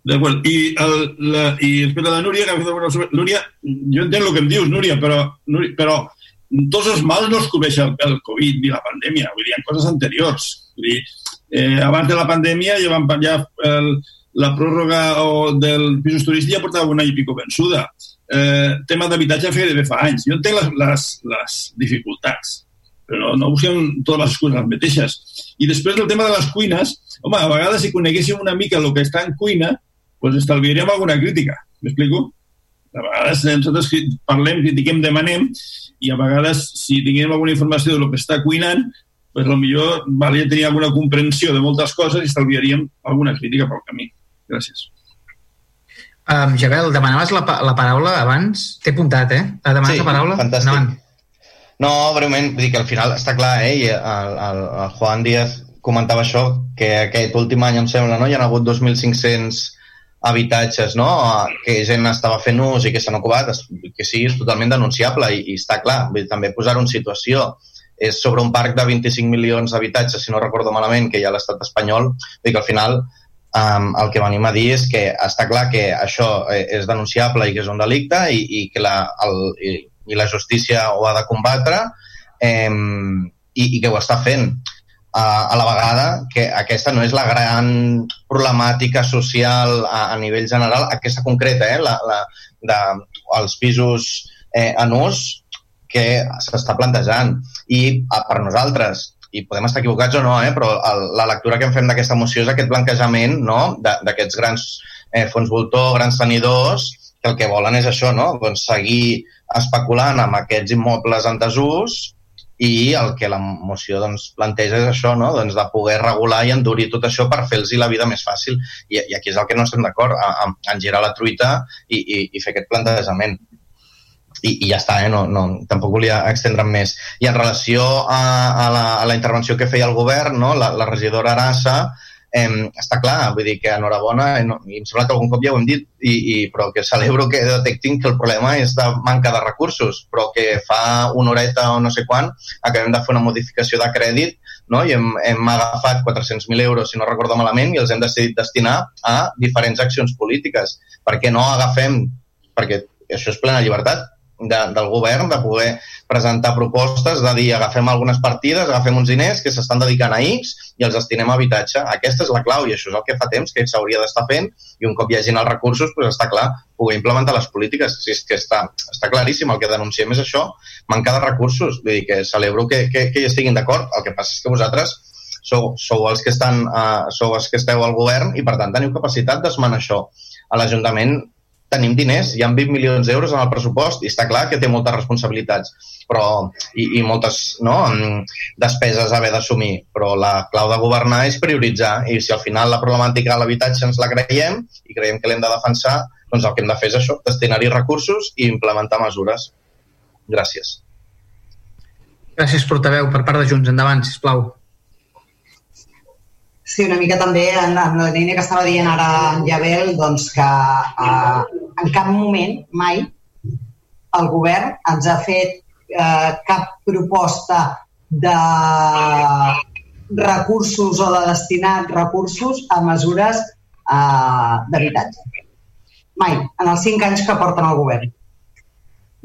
De acuerdo. I, el, la, i a la Núria, que ha fet una... Núria, jo entenc el que em dius, Núria, però, Núria, però tots els mals no els cobreix el, Covid ni la pandèmia, vull dir, coses anteriors. Vull dir, eh, abans de la pandèmia ja van ja el, la pròrroga o del pisos turístics ja portava un any i pico vençuda. Eh, tema d'habitatge feia de fa anys. Jo entenc les, les, les dificultats, però no, no busquem totes les excuses les mateixes. I després del tema de les cuines, home, a vegades si coneguéssim una mica el que està en cuina, pues estalviaríem alguna crítica. M'explico? A vegades nosaltres parlem, critiquem, demanem, i a vegades si tinguem alguna informació de lo que està cuinant, pues, millor valia tenir alguna comprensió de moltes coses i estalviaríem alguna crítica pel camí. Gràcies. Um, Jabel, demanaves la, la paraula abans? T'he apuntat, eh? Demanaves sí, la paraula? fantàstic. No, no, breument, vull dir que al final està clar, eh? I el, el, el Juan Díaz comentava això, que aquest últim any, em sembla, no? hi ha hagut 2.500 habitatges no? que gent estava fent ús i que s'han ocupat, que sí, és totalment denunciable i, i està clar. Vull dir, també posar-ho en situació és sobre un parc de 25 milions d'habitatges, si no recordo malament, que hi ha a l'estat espanyol, vull dir que al final um, el que venim a dir és que està clar que això eh, és denunciable i que és un delicte i, i que la, el, i, i la justícia ho ha de combatre eh, i, i que ho està fent. Uh, a la vegada que aquesta no és la gran problemàtica social a, a nivell general, aquesta concreta, eh, la, la, de, els pisos eh, en ús que s'està plantejant. I uh, per nosaltres, i podem estar equivocats o no, eh, però el, la lectura que en fem d'aquesta moció és aquest blanquejament no, d'aquests grans eh, fons voltor, grans tenidors, que el que volen és això, no? doncs seguir especulant amb aquests immobles en desús i el que la moció doncs, planteja és això, no? doncs de poder regular i endurir tot això per fer-los la vida més fàcil. I, I aquí és el que no estem d'acord, en, girar la truita i, i, i fer aquest plantejament i, i ja està, eh? no, no, tampoc volia extendre'm més. I en relació a, a, la, a la intervenció que feia el govern, no? la, la regidora Arassa, eh, està clar, vull dir que enhorabona, eh, no, i em sembla que algun cop ja ho hem dit, i, i, però que celebro que detectin que el problema és de manca de recursos, però que fa una horeta o no sé quan acabem de fer una modificació de crèdit no? i hem, hem agafat 400.000 euros, si no recordo malament, i els hem decidit destinar a diferents accions polítiques. Per què no agafem, perquè això és plena llibertat, de, del govern de poder presentar propostes, de dir agafem algunes partides, agafem uns diners que s'estan dedicant a X i els destinem a habitatge. Aquesta és la clau i això és el que fa temps que s'hauria d'estar fent i un cop hi hagin els recursos, doncs està clar, poder implementar les polítiques. Si és que està, està claríssim, el que denunciem és això, manca de recursos. Vull dir que celebro que, que, que hi estiguin d'acord. El que passa és que vosaltres sou, sou els que estan, uh, sou els que esteu al govern i per tant teniu capacitat d'esmenar això. A l'Ajuntament tenim diners, hi ha 20 milions d'euros en el pressupost i està clar que té moltes responsabilitats però, i, i moltes no, despeses a haver d'assumir, però la clau de governar és prioritzar i si al final la problemàtica de l'habitatge ens la creiem i creiem que l'hem de defensar, doncs el que hem de fer és això, destinar-hi recursos i implementar mesures. Gràcies. Gràcies, portaveu. Per part de Junts, endavant, sisplau. Sí, una mica també en, en la línia que estava dient ara en Jabel, doncs que eh, en cap moment, mai, el govern ens ha fet eh, cap proposta de recursos o de destinar recursos a mesures eh, d'habitatge. Mai, en els cinc anys que porten el govern.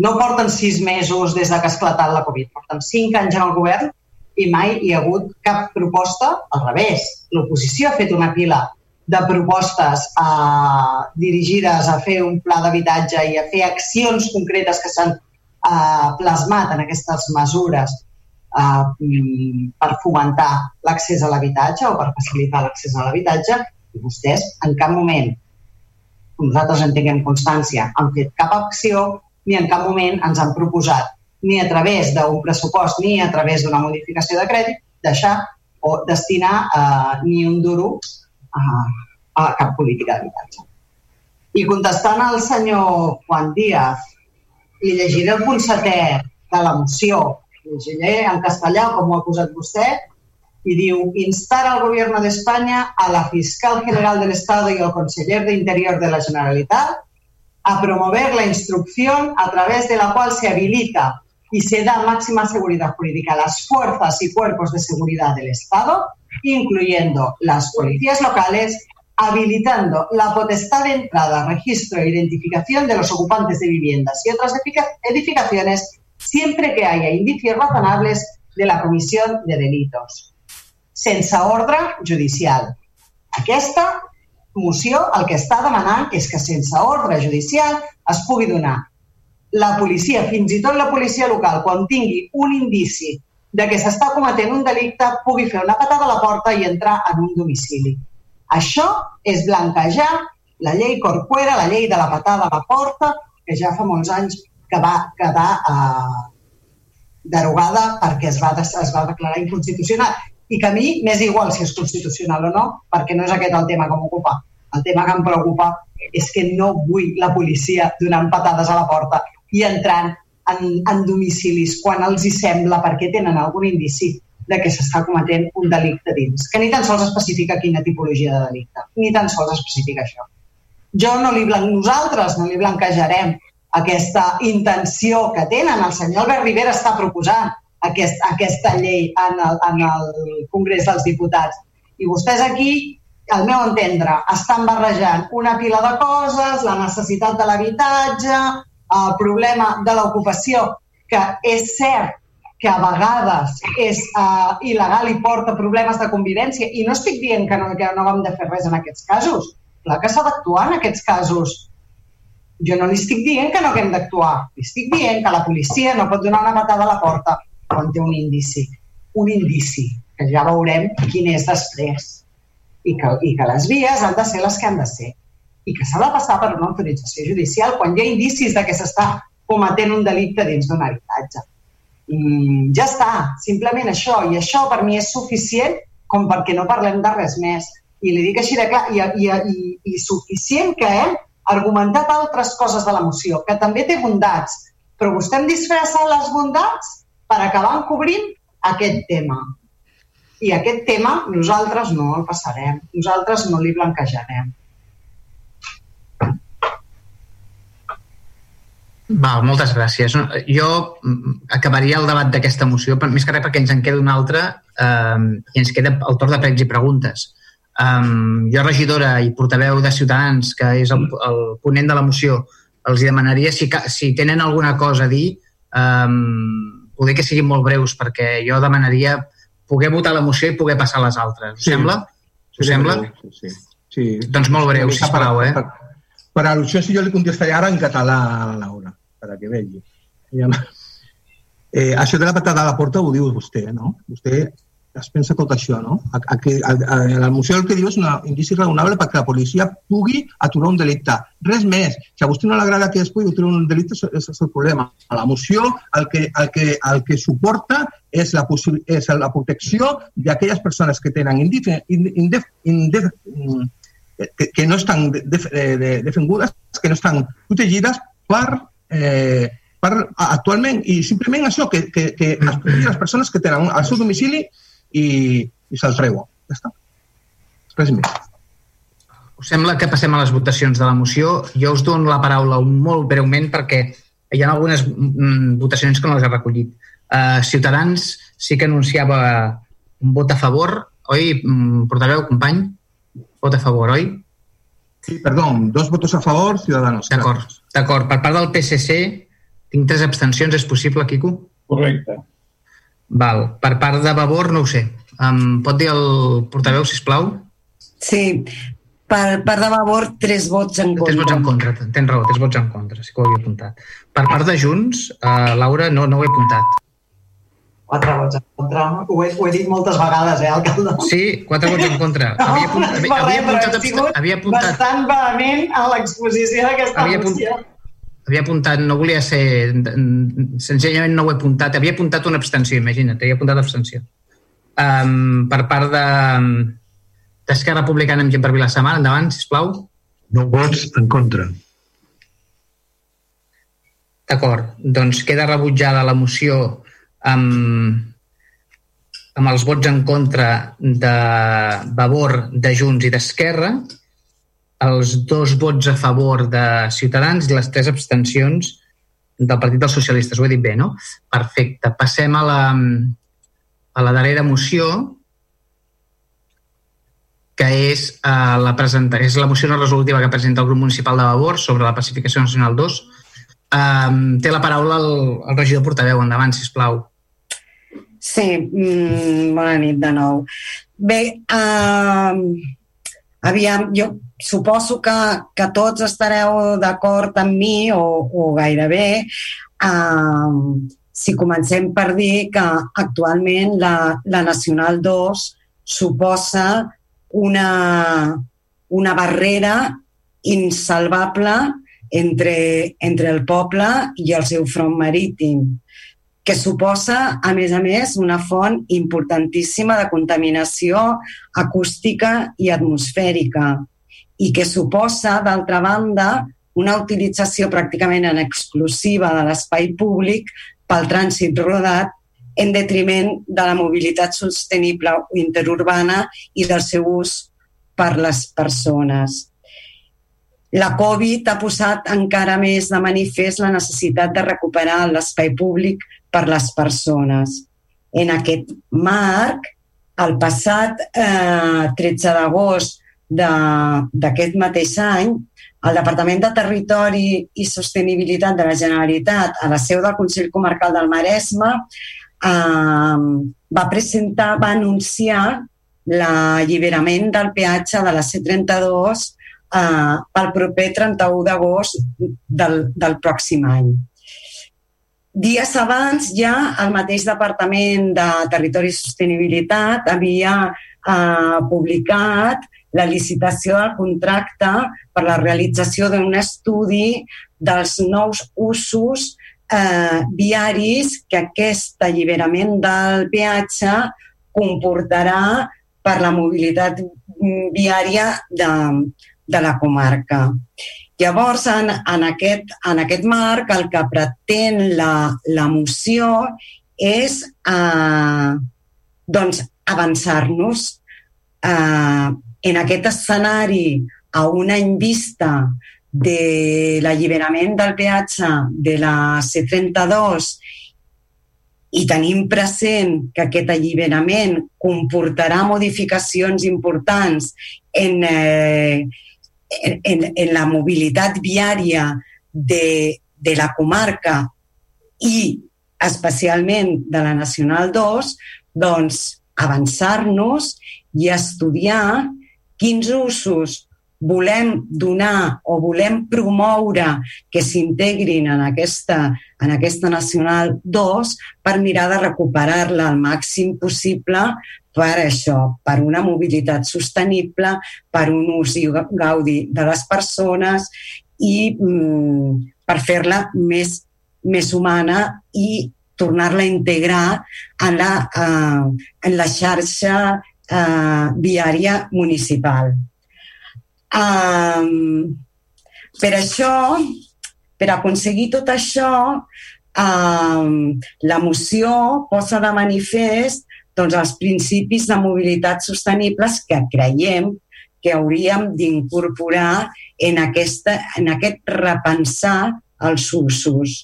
No porten sis mesos des de que ha esclatat la Covid, porten cinc anys en el govern i mai hi ha hagut cap proposta al revés. L'oposició ha fet una pila de propostes eh, dirigides a fer un pla d'habitatge i a fer accions concretes que s'han eh, plasmat en aquestes mesures eh, per fomentar l'accés a l'habitatge o per facilitar l'accés a l'habitatge i vostès en cap moment, nosaltres en tinguem constància, han fet cap acció ni en cap moment ens han proposat ni a través d'un pressupost ni a través d'una modificació de crèdit, deixar o destinar eh, ni un duro a, a cap política d'habitatge. I contestant al senyor Juan Díaz, li llegiré el punt setè de la moció, llegiré en castellà, com ho ha posat vostè, y diu instar al Gobierno de España, a la Fiscal General del Estado y al Conseller de Interior de la Generalitat a promover la instrucción a través de la cual se habilita y se da máxima seguridad jurídica a las fuerzas y cuerpos de seguridad del Estado, incluyendo las policías locales, habilitando la potestad de entrada, registro e identificación de los ocupantes de viviendas y otras edificaciones siempre que haya indicios razonables de la comisión de delitos. Sense ordre judicial. Aquesta moció el que està demanant és que sense ordre judicial es pugui donar la policia, fins i tot la policia local, quan tingui un indici de que s'està cometent un delicte, pugui fer una patada a la porta i entrar en un domicili. Això és blanquejar la llei Corcuera, la llei de la patada a la porta, que ja fa molts anys que va quedar eh, derogada perquè es va, es va declarar inconstitucional. I que a mi m'és igual si és constitucional o no, perquè no és aquest el tema que m'ocupa. El tema que em preocupa és que no vull la policia donant patades a la porta i entrant en, en domicilis quan els hi sembla perquè tenen algun indici de que s'està cometent un delicte dins, que ni tan sols especifica quina tipologia de delicte, ni tan sols especifica això. Jo no li blanc, nosaltres no li blanquejarem aquesta intenció que tenen. El senyor Albert Rivera està proposant aquest, aquesta llei en el, en el Congrés dels Diputats. I vostès aquí, al meu entendre, estan barrejant una pila de coses, la necessitat de l'habitatge, el problema de l'ocupació, que és cert que a vegades és uh, il·legal i porta problemes de convivència, i no estic dient que no, que no vam de fer res en aquests casos. Clar que s'ha d'actuar en aquests casos. Jo no li estic dient que no haguem d'actuar. Li estic dient que la policia no pot donar una patada a la porta quan té un indici. Un indici, que ja veurem quin és després. I que, i que les vies han de ser les que han de ser i que s'ha de passar per una autorització judicial quan hi ha indicis de que s'està cometent un delicte dins d'un habitatge. I ja està, simplement això. I això per mi és suficient com perquè no parlem de res més. I li dic així de clar, i, i, i, i suficient que hem argumentat altres coses de la moció, que també té bondats, però vostè em disfressa les bondats per acabar encobrint aquest tema. I aquest tema nosaltres no el passarem, nosaltres no li blanquejarem. Val, moltes gràcies. Jo mm, acabaria el debat d'aquesta moció, més que res perquè ens en queda una altra eh, i ens queda el torn de pregs i preguntes. Um, jo, regidora i portaveu de Ciutadans, que és el, el ponent de la moció, els demanaria si, si tenen alguna cosa a dir, um, poder que siguin molt breus, perquè jo demanaria poder votar la moció i poder passar les altres. Us sí. sembla? Us sí, sembla? Sí, sí. sí. Doncs molt breu, sisplau, eh? Per, per al·lusió, si jo li contestaré ara en català a la Laura, perquè vegi. Eh, això de la patada a la porta ho diu vostè, no? Vostè es pensa tot això, no? A, a, a, a, la moció el que diu és un indici raonable perquè la policia pugui aturar un delicte. Res més. Si a vostè no l'agrada que es pugui aturar un delicte, és, el problema. A la moció el que, el que, el que suporta és la, és la protecció d'aquelles persones que tenen indif, indif, indif, mm, que, que no estan defengudes, que no estan protegides per eh, per, actualment i simplement això, que, que, que les persones que tenen al seu domicili i, i se'l treuen. Ja està. Res més. Us sembla que passem a les votacions de la moció? Jo us dono la paraula molt breument perquè hi ha algunes mm, votacions que no les he recollit. Uh, Ciutadans sí que anunciava un vot a favor, oi, mm, portaveu, company? Vot a favor, oi? Sí, perdó, dos votos a favor, Ciudadanos. D'acord, d'acord. Per part del PSC tinc tres abstencions, és possible, Quico? Correcte. Val. Per part de Vavor, no ho sé. Em pot dir el portaveu, si plau? Sí. Per part de Vavor, tres vots en contra. Tres vots en contra, tens raó, tres vots en contra, sí que ho havia apuntat. Per part de Junts, uh, Laura, no, no ho he apuntat. Quatre vots en contra. Ho he, ho he dit moltes vegades, eh, alcalde? Sí, quatre vots en contra. No, havia, apuntat, havia, havia, apuntat, havia apuntat... Bastant vehement en l'exposició d'aquesta moció havia apuntat, no volia ser... Senzillament no ho he apuntat. Havia apuntat una abstenció, imagina't, havia apuntat abstenció. Um, per part de d'Esquerra Republicana amb gent per Vilassamar, endavant, sisplau. No vots en contra. D'acord, doncs queda rebutjada la moció amb, amb els vots en contra de Vavor, de Junts i d'Esquerra els dos vots a favor de Ciutadans i les tres abstencions del Partit dels Socialistes. Ho he dit bé, no? Perfecte. Passem a la, a la darrera moció, que és, uh, la presenta, és la moció no resolutiva que presenta el grup municipal de Vavor sobre la pacificació nacional 2. Um, té la paraula el, el regidor portaveu. Endavant, si plau. Sí, mm, bona nit de nou. Bé, uh, aviam, jo suposo que, que tots estareu d'acord amb mi, o, o gairebé, eh, si comencem per dir que actualment la, la Nacional 2 suposa una, una barrera insalvable entre, entre el poble i el seu front marítim que suposa, a més a més, una font importantíssima de contaminació acústica i atmosfèrica i que suposa, d'altra banda, una utilització pràcticament en exclusiva de l'espai públic pel trànsit rodat en detriment de la mobilitat sostenible interurbana i del seu ús per les persones. La Covid ha posat encara més de manifest la necessitat de recuperar l'espai públic per les persones. En aquest marc, el passat eh, 13 d'agost d'aquest mateix any, el Departament de Territori i Sostenibilitat de la Generalitat, a la seu del Consell Comarcal del Maresme, eh, va presentar, va anunciar l'alliberament del peatge de la C32 eh, pel proper 31 d'agost del, del pròxim any. Dies abans ja el mateix Departament de Territori i Sostenibilitat havia eh, publicat la licitació del contracte per la realització d'un estudi dels nous usos eh, viaris que aquest alliberament del peatge comportarà per la mobilitat viària de, de la comarca. Llavors, en, en, aquest, en aquest marc, el que pretén la, la moció és eh, doncs, avançar-nos eh, en aquest escenari a un any vista de l'alliberament del peatge de la C32 i tenim present que aquest alliberament comportarà modificacions importants en, eh, en, en, en la mobilitat viària de, de la comarca i especialment de la Nacional 2, doncs avançar-nos i estudiar quins usos volem donar o volem promoure que s'integrin en, aquesta, en aquesta Nacional 2 per mirar de recuperar-la al màxim possible per això, per una mobilitat sostenible, per un ús i gaudi de les persones i mm, per fer-la més, més humana i tornar-la a integrar en la, eh, en la xarxa eh, viària municipal. Um, per això, per aconseguir tot això, um, la moció posa de manifest doncs, els principis de mobilitat sostenibles que creiem que hauríem d'incorporar en, aquesta, en aquest repensar els usos.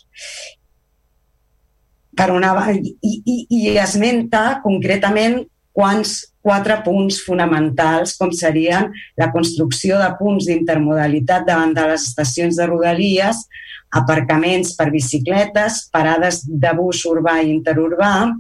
Per una, i, i, i esmenta concretament quants quatre punts fonamentals, com serien la construcció de punts d'intermodalitat davant de les estacions de rodalies, aparcaments per bicicletes, parades de bus urbà i interurbà,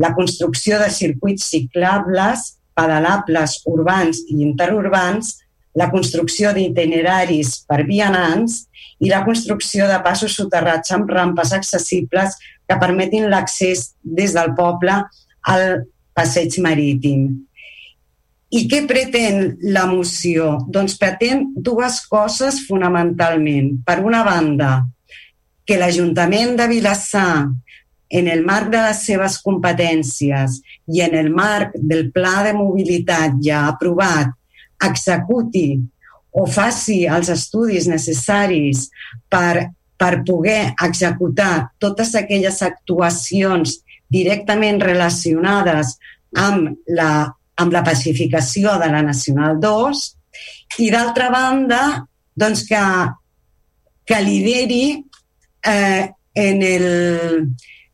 la construcció de circuits ciclables, pedalables urbans i interurbans, la construcció d'itineraris per vianants i la construcció de passos soterrats amb rampes accessibles que permetin l'accés des del poble al passeig marítim. I què pretén la moció? Doncs pretén dues coses fonamentalment. Per una banda, que l'Ajuntament de Vilassar, en el marc de les seves competències i en el marc del pla de mobilitat ja aprovat, executi o faci els estudis necessaris per, per poder executar totes aquelles actuacions directament relacionades amb la, amb la pacificació de la Nacional 2 i d'altra banda doncs que, que lideri eh, en, el,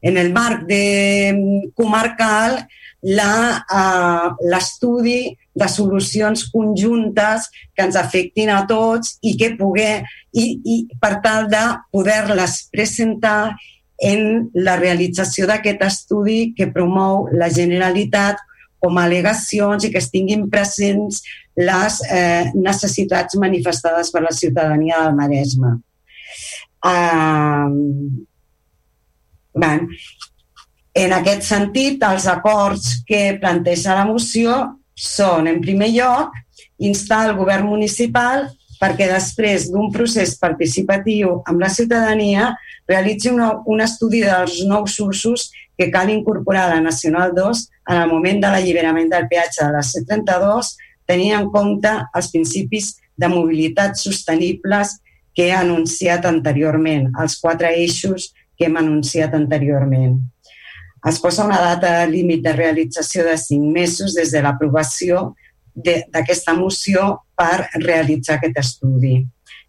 en el marc de comarcal eh, l'estudi uh, de solucions conjuntes que ens afectin a tots i que poder, i, i per tal de poder-les presentar en la realització d'aquest estudi que promou la Generalitat com a al·legacions i que es tinguin presents les eh, necessitats manifestades per la ciutadania del Maresme. Uh, ben, en aquest sentit, els acords que planteja la moció són, en primer lloc, instar el govern municipal perquè després d'un procés participatiu amb la ciutadania realitzi una, un estudi dels nous usos que cal incorporar a la Nacional 2 en el moment de l'alliberament del peatge de la C32, tenint en compte els principis de mobilitat sostenibles que he anunciat anteriorment, els quatre eixos que hem anunciat anteriorment. Es posa una data límit de realització de cinc mesos des de l'aprovació d'aquesta moció per realitzar aquest estudi.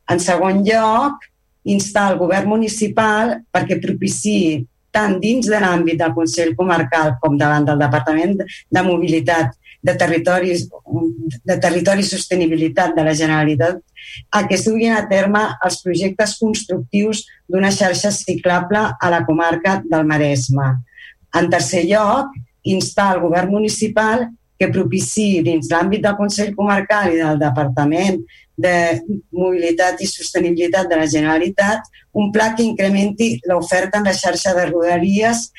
En segon lloc, instar el govern municipal perquè propiciï tant dins de l'àmbit del Consell Comarcal com davant del Departament de Mobilitat de Territoris, de Territori i Sostenibilitat de la Generalitat a que s'uguin a terme els projectes constructius d'una xarxa ciclable a la comarca del Maresme. En tercer lloc, instar el govern municipal que propiciï dins l'àmbit del Consell Comarcal i del Departament de Mobilitat i Sostenibilitat de la Generalitat un pla que incrementi l'oferta en la xarxa de rodalies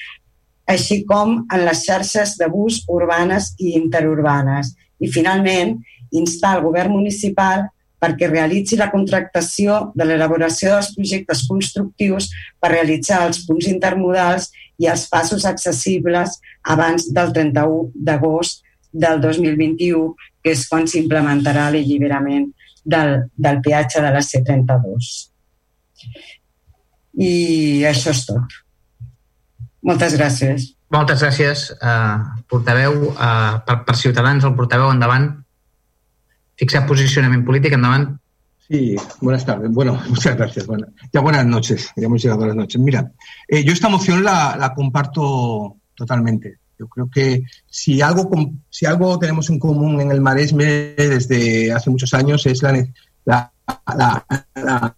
així com en les xarxes de bus urbanes i interurbanes. I, finalment, instar el govern municipal perquè realitzi la contractació de l'elaboració dels projectes constructius per realitzar els punts intermodals i els passos accessibles abans del 31 d'agost del 2021, que és quan s'implementarà l'alliberament del, del peatge de la C32. I això és tot. Moltes gràcies. Moltes gràcies, uh, portaveu. Uh, per, per Ciutadans, el portaveu, endavant. Fixar posicionament polític, endavant. Sí, buenas tardes. Bueno, muchas gracias. Bueno, ya buenas noches. Ya hemos llegado a las noches. Mira, eh, yo esta moción la, la comparto totalmente. Yo creo que si algo, si algo tenemos en común en el Maresme desde hace muchos años es la, la, la,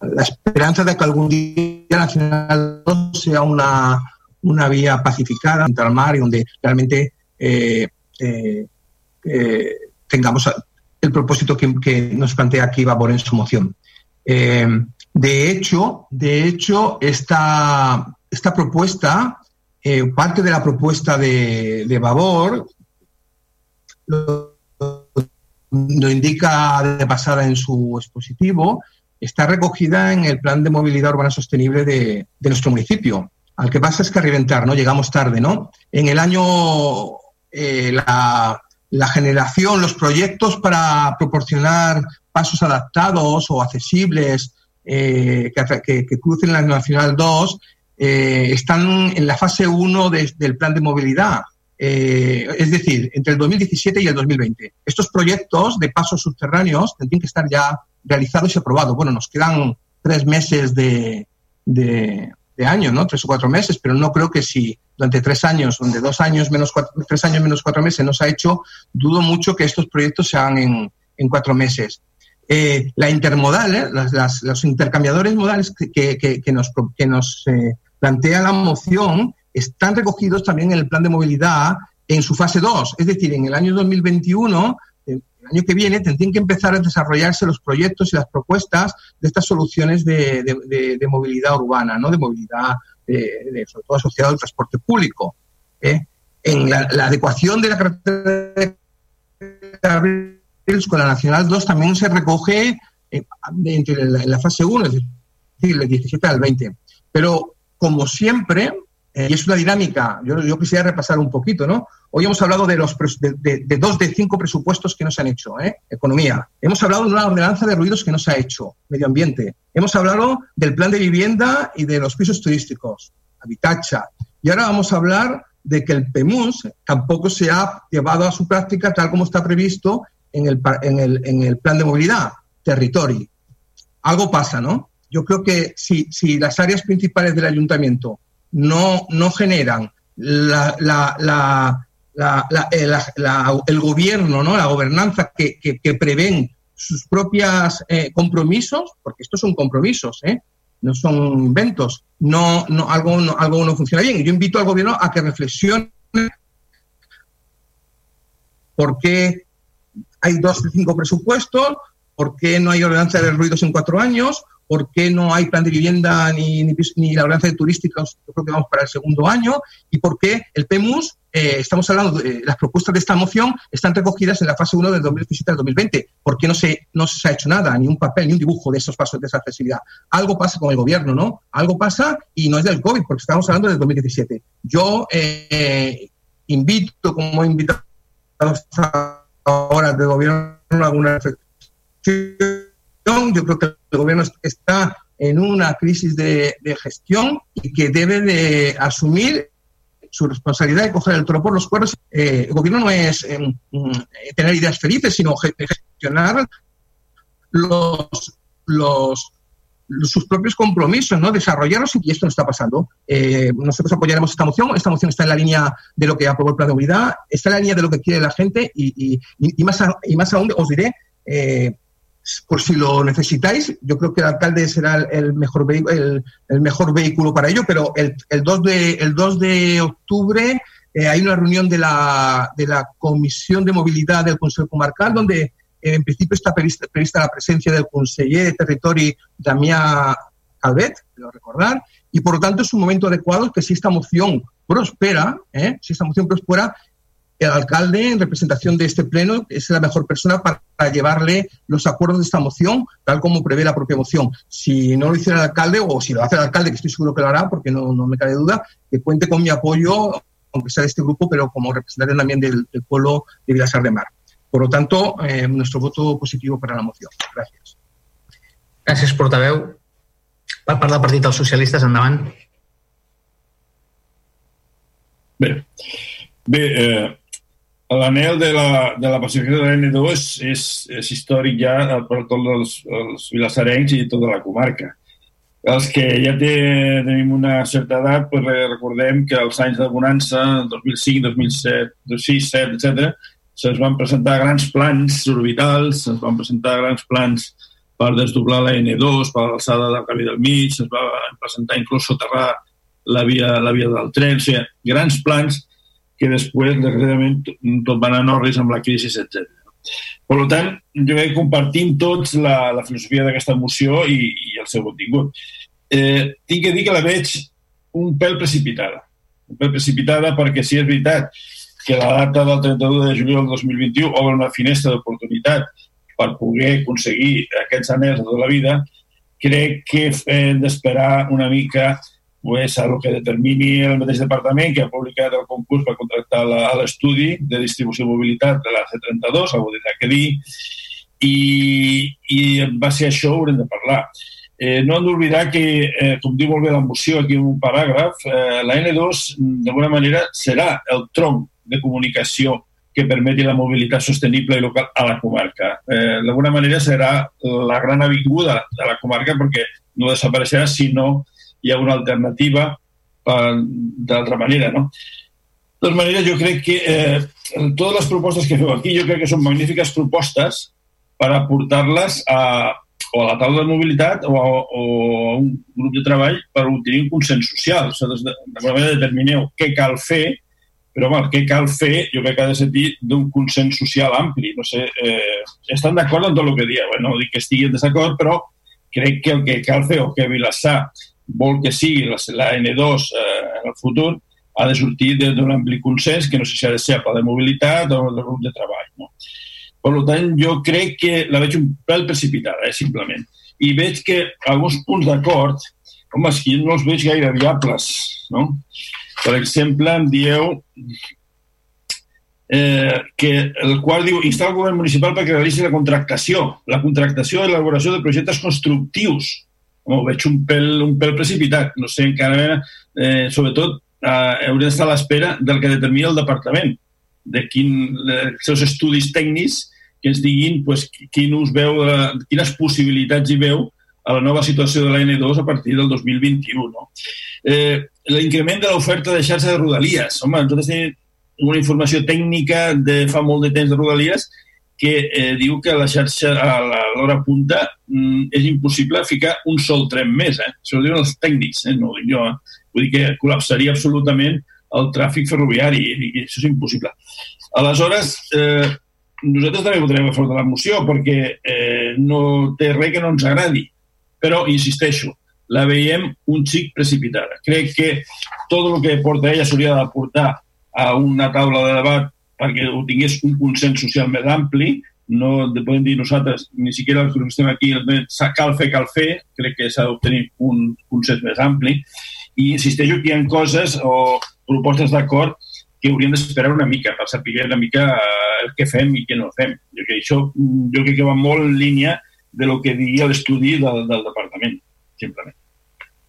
la esperanza de que algún día Nacional 2 sea una, una vía pacificada entre el mar y donde realmente eh, eh, eh, tengamos el propósito que, nos plantea aquí Vavor en su moción. De hecho, de hecho esta, esta propuesta, parte de la propuesta de, de Vavor, lo, lo indica de pasada en su expositivo, está recogida en el plan de movilidad urbana sostenible de, nuestro municipio. Al que pasa es que a reventar, ¿no? Llegamos tarde, ¿no? En el año eh, la, generación, los proyectos para proporcionar pasos adaptados o accesibles eh, que, que, que, crucen la Nacional 2 eh, están en la fase 1 de, del plan de movilidad. Eh, es decir, entre el 2017 y el 2020. Estos proyectos de pasos subterráneos tendrían que estar ya realizados y aprobados. Bueno, nos quedan tres meses de, de, año, ¿no? Tres o cuatro meses, pero no creo que si durante tres años, donde dos años menos cuatro, tres años menos cuatro meses no se ha hecho, dudo mucho que estos proyectos se hagan en, en cuatro meses. Eh, la intermodal, ¿eh? las, las, los intercambiadores modales que, que, que nos, que nos eh, plantea la moción están recogidos también en el plan de movilidad en su fase 2. Es decir, en el año 2021, el año que viene, tendrían que empezar a desarrollarse los proyectos y las propuestas de estas soluciones de, de, de, de movilidad urbana, ¿no? de movilidad, sobre todo asociado al transporte público. ¿eh? En la, la, adecuación de la carretera de con la Nacional 2 también se recoge eh, entre la, en la fase 1, es decir, del 17 al 20. Pero, como siempre, y es una dinámica, yo, quisiera repasar un poquito, ¿no? Hoy hemos hablado de, los de dos de cinco presupuestos que no se han hecho, ¿eh? Economía. Hemos hablado de una ordenanza de ruidos que no se ha hecho, medio ambiente. Hemos hablado del plan de vivienda y de los pisos turísticos, habitacha. Y ahora vamos a hablar de que el PEMUS tampoco se ha llevado a su práctica tal como está previsto en el, en el, en el plan de movilidad, territorio. Algo pasa, ¿no? Yo creo que si, si las áreas principales del ayuntamiento no, no generan la, la, la, la, el gobierno, ¿no? la gobernanza que, que, que prevén sus propios eh, compromisos, porque estos son compromisos, ¿eh? no son inventos, no, no, algo, no, algo no funciona bien. Yo invito al gobierno a que reflexione por qué hay dos de cinco presupuestos, por qué no hay ordenanza de ruidos en cuatro años, por qué no hay plan de vivienda ni, ni, la ordenanza de turísticos, yo creo que vamos para el segundo año, y por qué el PEMUS, eh, estamos hablando de las propuestas de esta moción, están recogidas en la fase 1 del 2017 al 2020. ¿Por qué no se, no se ha hecho nada, ni un papel, ni un dibujo de esos pasos de esa accesibilidad? Algo pasa con el gobierno, ¿no? Algo pasa y no es del COVID, porque estamos hablando del 2017. Yo eh, invito, como he invitado ahora del gobierno, alguna reflexión yo creo que el gobierno está en una crisis de, gestión y que debe de asumir su responsabilidad de coger el toro por los cuernos. Eh, el gobierno no es eh, tener ideas felices, sino gestionar los, sus propios compromisos, ¿no? desarrollarlos y esto no está pasando. Eh, nosotros apoyaremos esta moción, esta moción está en la línea de lo que aprobó el plan de unidad, está en la línea de lo que quiere la gente y, más, a, y más aún os diré, eh, por si lo necesitáis, yo creo que el alcalde será el mejor, el, mejor vehículo para ello, pero el, el, 2, de, el 2 de octubre eh, hay una reunión de la, de la Comisión de Movilidad del Consejo Comarcal, donde eh, en principio está prevista, la presencia del conseller de Territorio, Damià Calvet, quiero recordar, y por lo tanto es un momento adecuado que si esta moción prospera, eh, si esta moción prospera, el alcalde, en representación de este pleno, es la mejor persona para llevarle los acuerdos de esta moción, tal como prevé la propia moción. Si no lo hiciera el alcalde, o si lo hace el alcalde, que estoy seguro que lo hará, porque no, no me cabe duda, que cuente con mi apoyo, aunque sea de este grupo, pero como representante también del, del pueblo de Vilasar de Mar. Por lo tanto, eh, nuestro voto positivo para la moción. Gràcies. Gràcies, portaveu. Per part del Partit dels Socialistes, endavant. Bé, bé eh, l'anel de la, de la pacificació de l'N2 és, és, és històric ja per tots els, els vilassarencs i tota la comarca. Els que ja té, tenim una certa edat, pues recordem que els anys de bonança, 2005, 2007, 2006, 2007, etc., se'ns van presentar grans plans orbitals, se'ns van presentar grans plans per desdoblar la N2 per l'alçada del camí del mig, es va presentar inclús soterrar la via, la via del tren, o sigui, grans plans que després, desgraciadament, tot van anar orris amb la crisi, etc. Per tant, jo crec que compartim tots la, la filosofia d'aquesta moció i, i el seu contingut. Eh, tinc que dir que la veig un pèl precipitada. Un pèl precipitada perquè si és veritat que la data del 31 de juliol del 2021 obre una finestra d'oportunitat per poder aconseguir aquests anells de la vida, crec que hem d'esperar una mica pues, a el que determini el mateix departament que ha publicat el concurs per contractar l'estudi de distribució i mobilitat de la C32, algú tindrà que dir, i, i va ser això haurem de parlar. Eh, no hem d'oblidar que, eh, com diu molt bé la moció aquí en un paràgraf, eh, la N2 d'alguna manera serà el tronc de comunicació que permeti la mobilitat sostenible i local a la comarca. Eh, D'alguna manera serà la gran avinguda de la comarca perquè no desapareixerà si no hi ha una alternativa eh, d'altra manera. No? De totes maneres, jo crec que eh, totes les propostes que feu aquí jo crec que són magnífiques propostes per aportar-les a, o a la taula de mobilitat o a, o a un grup de treball per obtenir un consens social. O sigui, d'alguna manera determineu què cal fer però home, el que cal fer jo crec que ha de sentir d'un consens social ampli. No sé, eh, estan d'acord amb tot el que dieu, eh? no dic que estigui en desacord, però crec que el que cal fer o que Vilassar vol que sigui la, la N2 eh, en el futur ha de sortir d'un ampli consens que no sé si ha de ser a de mobilitat o del grup de treball. No? Per tant, jo crec que la veig un pèl precipitada, eh, simplement. I veig que alguns punts d'acord, home, és que no els veig gaire viables, no? Per exemple, em dieu eh, que el qual diu instar el govern municipal perquè realitzi la contractació, la contractació i l'elaboració de projectes constructius. Home, ho veig un pèl, un pèl precipitat. No sé, encara, eh, sobretot, eh, haurem d'estar a l'espera del que determina el departament, de quin, els seus estudis tècnics que ens diguin pues, quin us veu, eh, quines possibilitats hi veu a la nova situació de la N2 a partir del 2021. No? Eh, L'increment de l'oferta de xarxa de rodalies. Home, nosaltres tenim una informació tècnica de fa molt de temps de rodalies que eh, diu que la xarxa a l'hora punta mm, és impossible ficar un sol tren més. Eh? Això ho diuen els tècnics, eh? no ho dic jo. Eh? Vull dir que col·lapsaria absolutament el tràfic ferroviari i això és impossible. Aleshores, eh, nosaltres també votarem a favor de la moció perquè eh, no té res que no ens agradi però, insisteixo, la veiem un xic precipitada. Crec que tot el que porta ella s'hauria de portar a una taula de debat perquè ho tingués un consens social més ampli, no podem dir nosaltres, ni siquiera els que estem aquí, cal fer, cal fer, crec que s'ha d'obtenir un consens més ampli, i insisteixo que hi ha coses o propostes d'acord que hauríem d'esperar una mica per saber una mica eh, el que fem i què no fem. Jo, que això, jo crec que va molt en línia de lo que diria l'estudi del, del departament, simplement.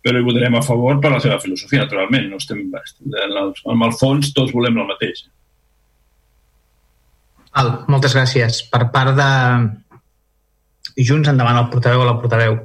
Però hi votarem a favor per la seva filosofia, naturalment. No estem, en el fons tots volem el mateix. Val, moltes gràcies. Per part de Junts, endavant el portaveu o la portaveu.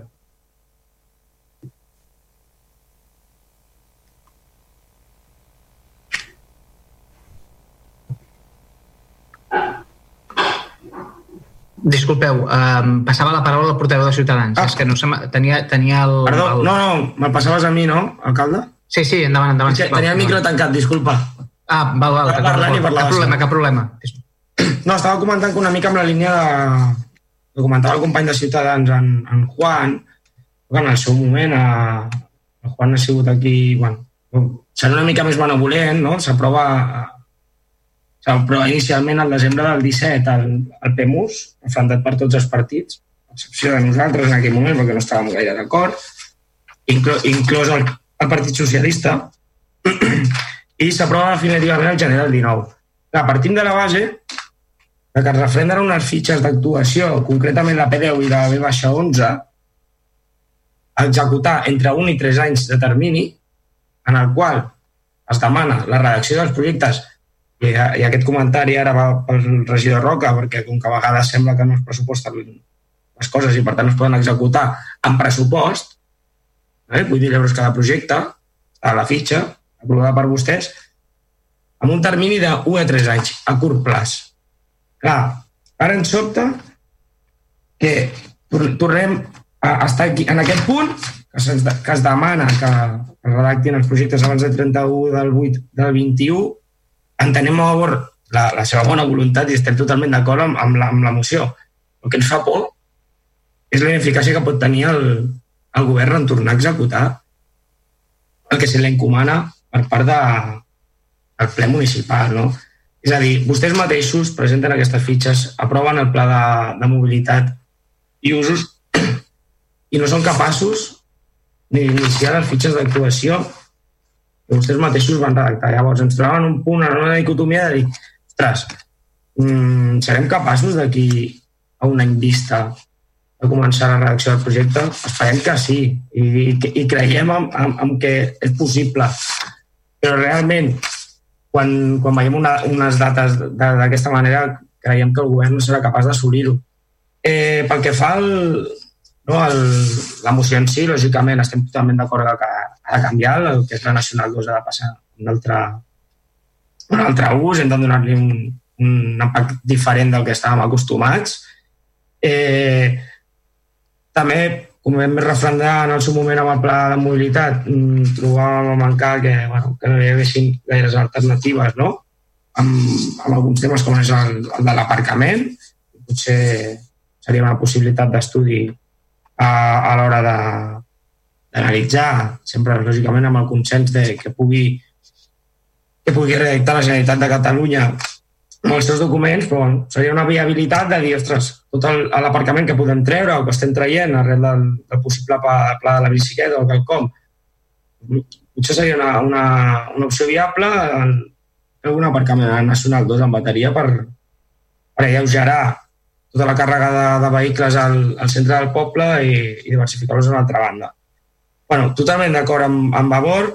Disculpeu, um, passava la paraula al portaveu de Ciutadans. Ah. És que no se tenia, tenia el... Perdó, el... no, no, me'l passaves a mi, no, alcalde? Sí, sí, endavant, endavant. Tenia el micro tancat, disculpa. Ah, val, val. Parlant cap problema, cap problema. No, estava comentant que una mica amb la línia de... que comentava el company de Ciutadans, en, en Juan, que en el seu moment a, el Juan ha sigut aquí, bueno, serà una mica més benevolent, no? S'aprova però inicialment al desembre del 17 el, el PEMUS, afrontat per tots els partits, a excepció de nosaltres en aquell moment, perquè no estàvem gaire d'acord, inclò, inclòs el, el Partit Socialista, i s'aprova definitivament el gener del 19. Clar, partim de la base que es refrenden unes fitxes d'actuació, concretament la P10 i la B-11, a executar entre 1 i 3 anys de termini, en el qual es demana la redacció dels projectes i, I aquest comentari ara va pel regidor Roca, perquè com que a vegades sembla que no es pressuposten les coses i per tant es poden executar en pressupost, eh, 8.000 euros cada projecte, a la fitxa, aprovada per vostès, amb un termini de 1 a 3 anys, a curt plaç. Clar, ara ens sobta que tornem a estar aquí, en aquest punt que, es, que es demana que redactin els projectes abans del 31 del 8 del 21, entenem a favor la, la seva bona voluntat i estem totalment d'acord amb, amb, la, amb la moció. El que ens fa por és la ineficàcia que pot tenir el, el govern en tornar a executar el que se li encomana per part de, del ple municipal. No? És a dir, vostès mateixos presenten aquestes fitxes, aproven el pla de, de mobilitat i usos i no són capaços ni d'iniciar les fitxes d'actuació que vostès mateixos van redactar. Llavors ens trobaven un punt en una dicotomia de dir ostres, mm, serem capaços d'aquí a un any vista de començar la redacció del projecte? Esperem que sí i, i, i creiem en, en, en que és possible. Però realment, quan, quan veiem una, unes dates d'aquesta manera, creiem que el govern no serà capaç d'assolir-ho. Eh, pel que fa al, no, el, la moció en si, lògicament, estem totalment d'acord que ha de canviar, el que és la Nacional 2 ha de passar un altre, un altre ús, hem de donar-li un, un impacte diferent del que estàvem acostumats. Eh, també, com vam refrendar en el seu moment amb el pla de mobilitat, mm, trobàvem a mancar que, bueno, que no hi haguessin gaires alternatives, no? Amb, amb alguns temes com és el, el de l'aparcament, potser seria una possibilitat d'estudi a, a l'hora d'analitzar, sempre lògicament amb el consens de que pugui que pugui redactar la Generalitat de Catalunya amb els seus documents, però bueno, seria una viabilitat de dir, ostres, tot l'aparcament que podem treure o que estem traient arrel del, del possible pla, pla de la bicicleta o quelcom, potser seria una, una, una opció viable fer un aparcament nacional 2 en bateria per, per alleugerar tota la càrrega de, de vehicles al, al centre del poble i, i diversificar-los a l'altra banda. bueno, totalment d'acord amb, amb Vavor,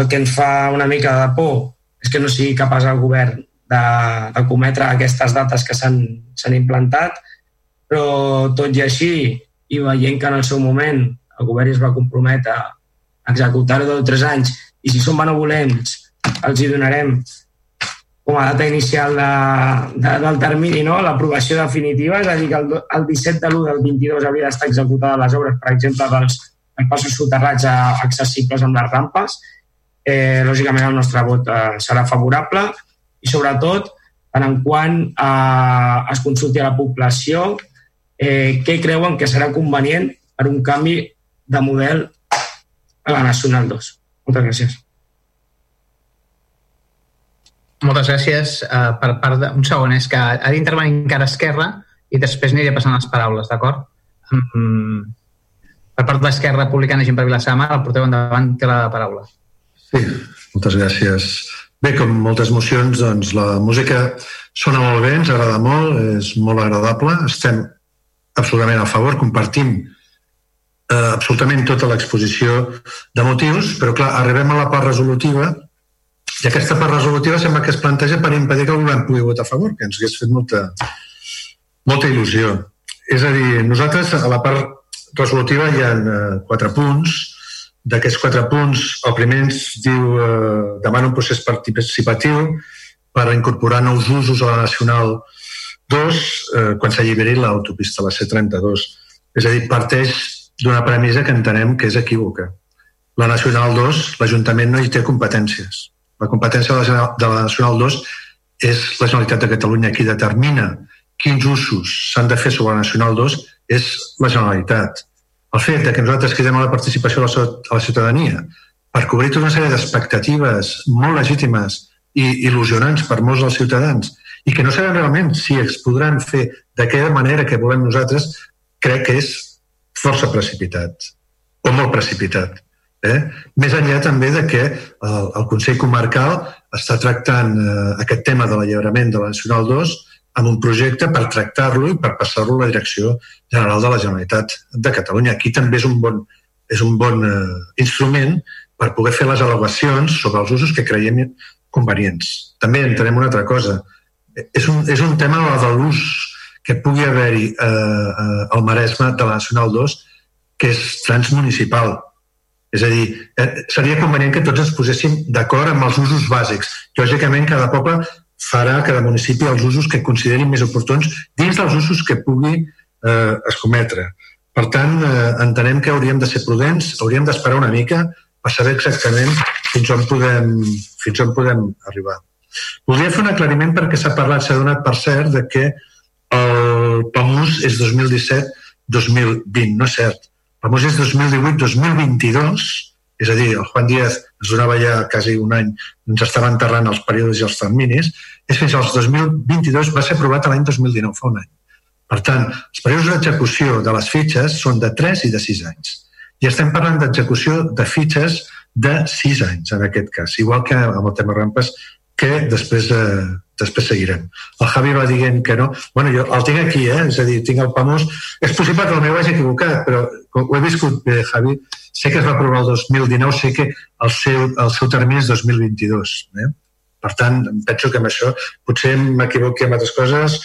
el que ens fa una mica de por és que no sigui capaç el govern de, de cometre aquestes dates que s'han implantat, però tot i així, i veient que en el seu moment el govern es va comprometre a executar-ho de tres anys, i si són benevolents els hi donarem com a data inicial de, de, del termini, no? l'aprovació definitiva, és a dir, que el, el 17 de l'1 del 22 havia d'estar executada les obres, per exemple, dels, dels passos soterrats accessibles amb les rampes. Eh, lògicament el nostre vot eh, serà favorable i sobretot en en quant eh, es consulti a la població eh, què creuen que serà convenient per un canvi de model a la Nacional 2. Moltes gràcies. Moltes gràcies. Uh, per part de... Un segon, és que ha d'intervenir encara Esquerra i després aniré passant les paraules, d'acord? Um, per part de l'Esquerra Republicana Gent per Vilassar Mar, el porteu endavant, té la paraula. Sí, moltes gràcies. Bé, com moltes mocions, doncs la música sona molt bé, ens agrada molt, és molt agradable, estem absolutament a favor, compartim eh, absolutament tota l'exposició de motius, però clar, arribem a la part resolutiva i aquesta part resolutiva sembla que es planteja per impedir que el govern pugui votar a favor, que ens hagués fet molta, molta il·lusió. És a dir, nosaltres a la part resolutiva hi ha eh, quatre punts. D'aquests quatre punts, el primer ens diu eh, demana un procés participatiu per incorporar nous usos a la Nacional 2 eh, quan s'alliberi l'autopista, la C32. És a dir, parteix d'una premissa que entenem que és equívoca. La Nacional 2, l'Ajuntament no hi té competències. La competència de la, de la Nacional 2 és la Generalitat de Catalunya qui determina quins usos s'han de fer sobre la Nacional 2 és la Generalitat. El fet que nosaltres cridem a la participació de la ciutadania per cobrir tota una sèrie d'expectatives molt legítimes i il·lusionants per molts dels ciutadans i que no sabem realment si es podran fer d'aquella manera que volem nosaltres, crec que és força precipitat o molt precipitat. Eh? Més enllà també de que el, el Consell Comarcal està tractant eh, aquest tema de l'alliberament de la Nacional 2 amb un projecte per tractar-lo i per passar-lo a la Direcció General de la Generalitat de Catalunya. Aquí també és un bon, és un bon eh, instrument per poder fer les al·legacions sobre els usos que creiem convenients. També entenem una altra cosa. És un, és un tema de l'ús que pugui haver-hi eh, eh, al Maresme de la Nacional 2 que és transmunicipal és a dir, eh, seria convenient que tots ens poséssim d'acord amb els usos bàsics. Lògicament, cada poble farà, cada municipi, els usos que considerin més oportuns dins dels usos que pugui eh, escometre. Per tant, eh, entenem que hauríem de ser prudents, hauríem d'esperar una mica per saber exactament fins on podem, fins on podem arribar. Voldria fer un aclariment perquè s'ha parlat, s'ha donat per cert de que el PAMUS és 2017-2020. No és cert. El PAMUS és 2018-2022, és a dir, el Juan Díaz ens donava ja quasi un any, ens estava enterrant els períodes i els terminis, és fins als 2022, va ser aprovat l'any 2019, fa un any. Per tant, els períodes d'execució de les fitxes són de 3 i de 6 anys. I estem parlant d'execució de fitxes de 6 anys, en aquest cas. Igual que amb el tema rampes, que després, eh, després seguirem. El Javi va dient que no. bueno, jo el tinc aquí, eh? és a dir, tinc el PAMOS. És possible que el meu hagi equivocat, però ho he viscut bé, Javi. Sé que es va aprovar el 2019, sé que el seu, el seu termini és 2022. Eh? Per tant, penso que amb això potser m'equivoqui amb altres coses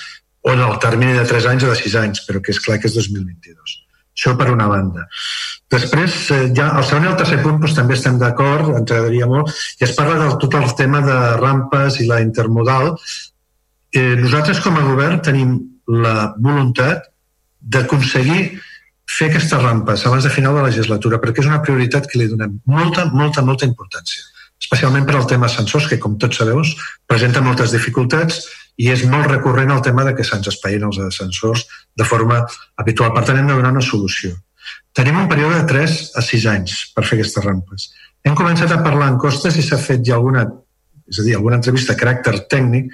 o en el termini de 3 anys o de 6 anys, però que és clar que és 2022. Això per una banda. Després, eh, ja el segon i el tercer punt doncs, també estem d'acord, ens agradaria molt, i es parla del tot el tema de rampes i la intermodal. Eh, nosaltres com a govern tenim la voluntat d'aconseguir fer aquestes rampes abans de final de la legislatura, perquè és una prioritat que li donem molta, molta, molta importància especialment per al tema ascensors, que, com tots sabeu, presenta moltes dificultats i és molt recurrent el tema de que se'ns espaïn els ascensors de forma habitual. Per tant, hem de donar una solució. Tenim un període de 3 a 6 anys per fer aquestes rampes. Hem començat a parlar en costes i s'ha fet ja alguna, és a dir, alguna entrevista de caràcter tècnic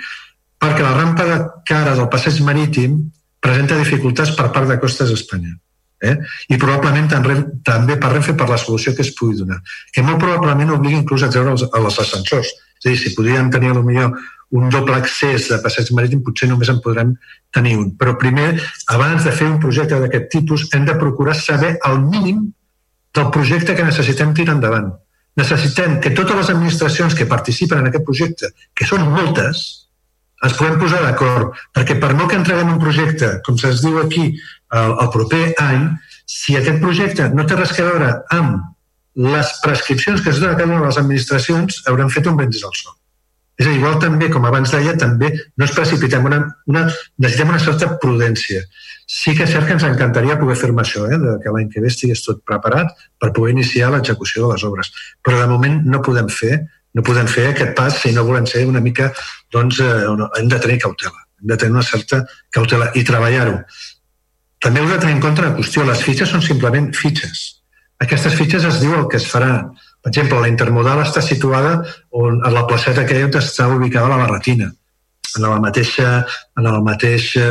perquè la rampa de cara del passeig marítim presenta dificultats per part de Costes Espanya. Eh? I probablement també per Renfe per la solució que es pugui donar, que molt probablement obligui inclús a treure els, els ascensors. És a dir, si podríem tenir potser un doble accés de passeig marítim potser només en podrem tenir un. Però primer, abans de fer un projecte d'aquest tipus, hem de procurar saber el mínim del projecte que necessitem tirar endavant. Necessitem que totes les administracions que participen en aquest projecte, que són moltes, ens podem posar d'acord, perquè per no que entreguem un projecte, com se'ns diu aquí, el, el proper any, si aquest projecte no té res a veure amb les prescripcions que es donen a cada una de les administracions, haurem fet un brindis al sol. És a dir, igual també, com abans deia, també no es precipitem, una, una, necessitem una certa prudència. Sí que és cert que ens encantaria poder fer-me això, eh, que l'any que ve estigués tot preparat per poder iniciar l'execució de les obres. Però de moment no podem fer no podem fer aquest pas si no volem ser una mica, doncs, eh, hem de tenir cautela, hem de tenir una certa cautela i treballar-ho. També heu de tenir en compte la qüestió, les fitxes són simplement fitxes. Aquestes fitxes es diu el que es farà per exemple, la intermodal està situada on, a la placeta que on està ubicada la barretina. En la mateixa, en la mateixa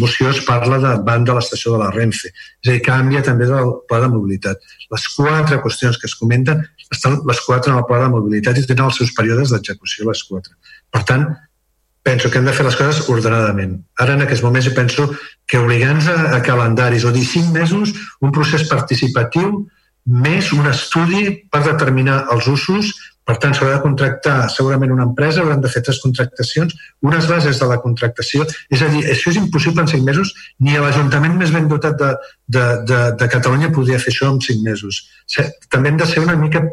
moció es parla de banda de l'estació de la Renfe. És a dir, canvia també del pla de mobilitat. Les quatre qüestions que es comenten estan les quatre en el pla de mobilitat i tenen els seus períodes d'execució les quatre. Per tant, penso que hem de fer les coses ordenadament. Ara, en aquests moments, penso que obligant-nos a, a calendaris o dir cinc mesos, un procés participatiu més un estudi per determinar els usos. Per tant, s'haurà de contractar segurament una empresa, hauran de fer tres contractacions, unes bases de la contractació. És a dir, això és impossible en cinc mesos, ni l'Ajuntament més ben dotat de, de, de, de Catalunya podria fer això en cinc mesos. També hem de ser una mica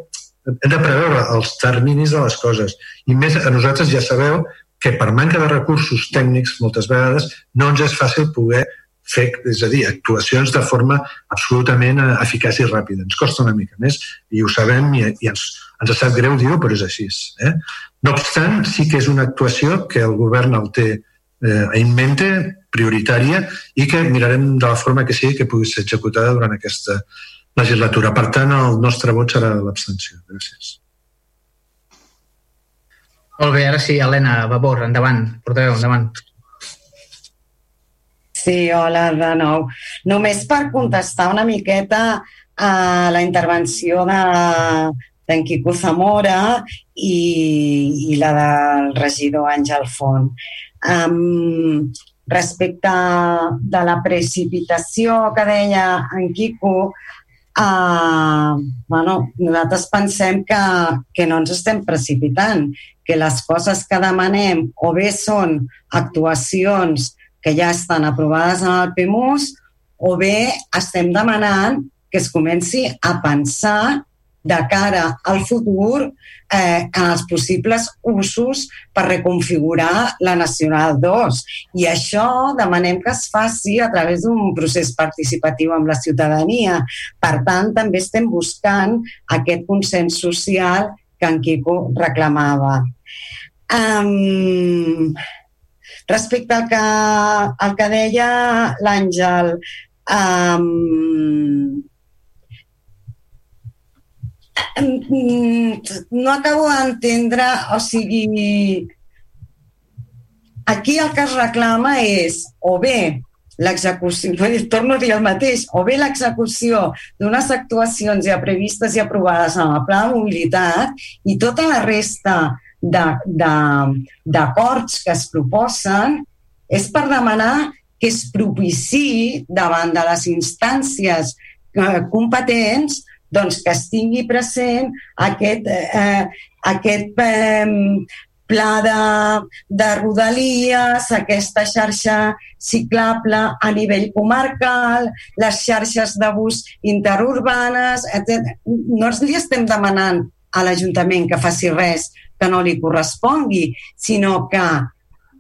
hem de preveure els terminis de les coses. I més, a nosaltres ja sabeu que per manca de recursos tècnics moltes vegades no ens és fàcil poder fer, és a dir, actuacions de forma absolutament eh, eficaç i ràpida. Ens costa una mica més i ho sabem i, i ens, ens sap greu dir-ho, però és així. Eh? No obstant, sí que és una actuació que el govern el té eh, en mente, prioritària, i que mirarem de la forma que sigui que pugui ser executada durant aquesta legislatura. Per tant, el nostre vot serà l'abstenció. Gràcies. Molt bé, ara sí, Helena, Vavor, endavant, portaveu, endavant. Sí, hola de nou. Només per contestar una miqueta a la intervenció de d'en Quico Zamora i, i la del regidor Àngel Font. Um, respecte de la precipitació que deia en Quico, uh, bueno, nosaltres pensem que, que no ens estem precipitant, que les coses que demanem o bé són actuacions que ja estan aprovades en el PMUS o bé estem demanant que es comenci a pensar de cara al futur eh, en els possibles usos per reconfigurar la Nacional 2. I això demanem que es faci a través d'un procés participatiu amb la ciutadania. Per tant, també estem buscant aquest consens social que en Quico reclamava. Um, respecte al que, al que deia l'Àngel, um, no acabo d'entendre, o sigui, aquí el que es reclama és o bé l'execució, torno a dir el mateix, o bé l'execució d'unes actuacions ja previstes i aprovades en el pla de mobilitat i tota la resta d'acords que es proposen és per demanar que es propiciï davant de les instàncies eh, competents doncs que es tingui present aquest, eh, aquest eh, pla de, de rodalies, aquesta xarxa ciclable a nivell comarcal, les xarxes de bus interurbanes, etc. No els li estem demanant a l'Ajuntament que faci res que no li correspongui, sinó que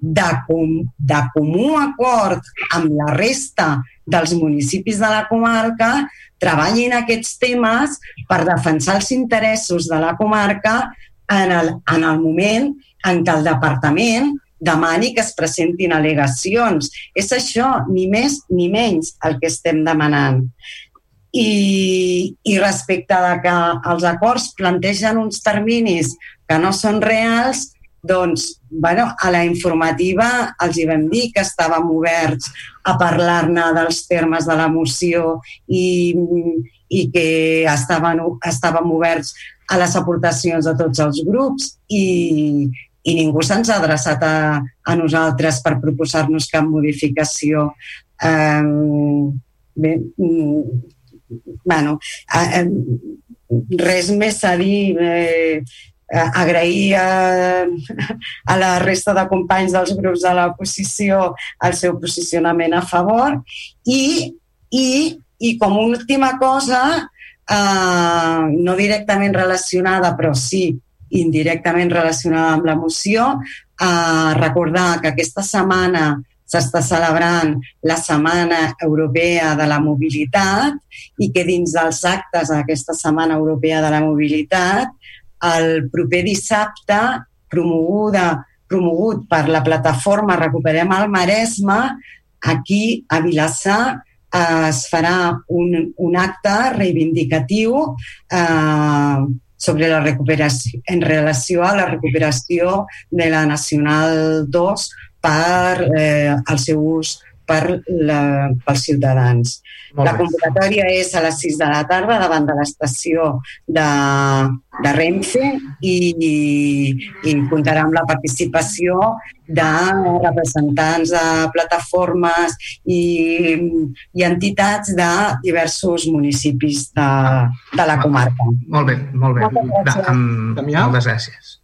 de, com, de comú acord amb la resta dels municipis de la comarca treballin aquests temes per defensar els interessos de la comarca en el, en el moment en què el departament demani que es presentin al·legacions. És això, ni més ni menys, el que estem demanant. I, i respecte de que els acords plantegen uns terminis que no són reals, doncs, bueno, a la informativa els hi vam dir que estàvem oberts a parlar-ne dels termes de la moció i, i que estaven, estàvem oberts a les aportacions de tots els grups i, i ningú se'ns ha adreçat a, a nosaltres per proposar-nos cap modificació. Um, bé, mm, bueno, uh, res més a dir. Eh, eh, agrair a, a la resta de companys dels grups de l'oposició el seu posicionament a favor i, i, i com última cosa, eh, no directament relacionada, però sí indirectament relacionada amb la moció, eh, recordar que aquesta setmana s'està celebrant la Setmana Europea de la Mobilitat i que dins dels actes d'aquesta Setmana Europea de la Mobilitat el proper dissabte, promoguda, promogut per la plataforma Recuperem el Maresme, aquí a Vilassar eh, es farà un, un acte reivindicatiu eh, sobre la recuperació, en relació a la recuperació de la Nacional 2 per eh, el seu ús per la, pels ciutadans. Molt la convocatòria és a les 6 de la tarda davant de l'estació de, de Renfe i, i comptarà amb la participació de representants de plataformes i, i entitats de diversos municipis de, de la comarca. Molt bé, molt bé. Moltes gràcies. amb, moltes gràcies.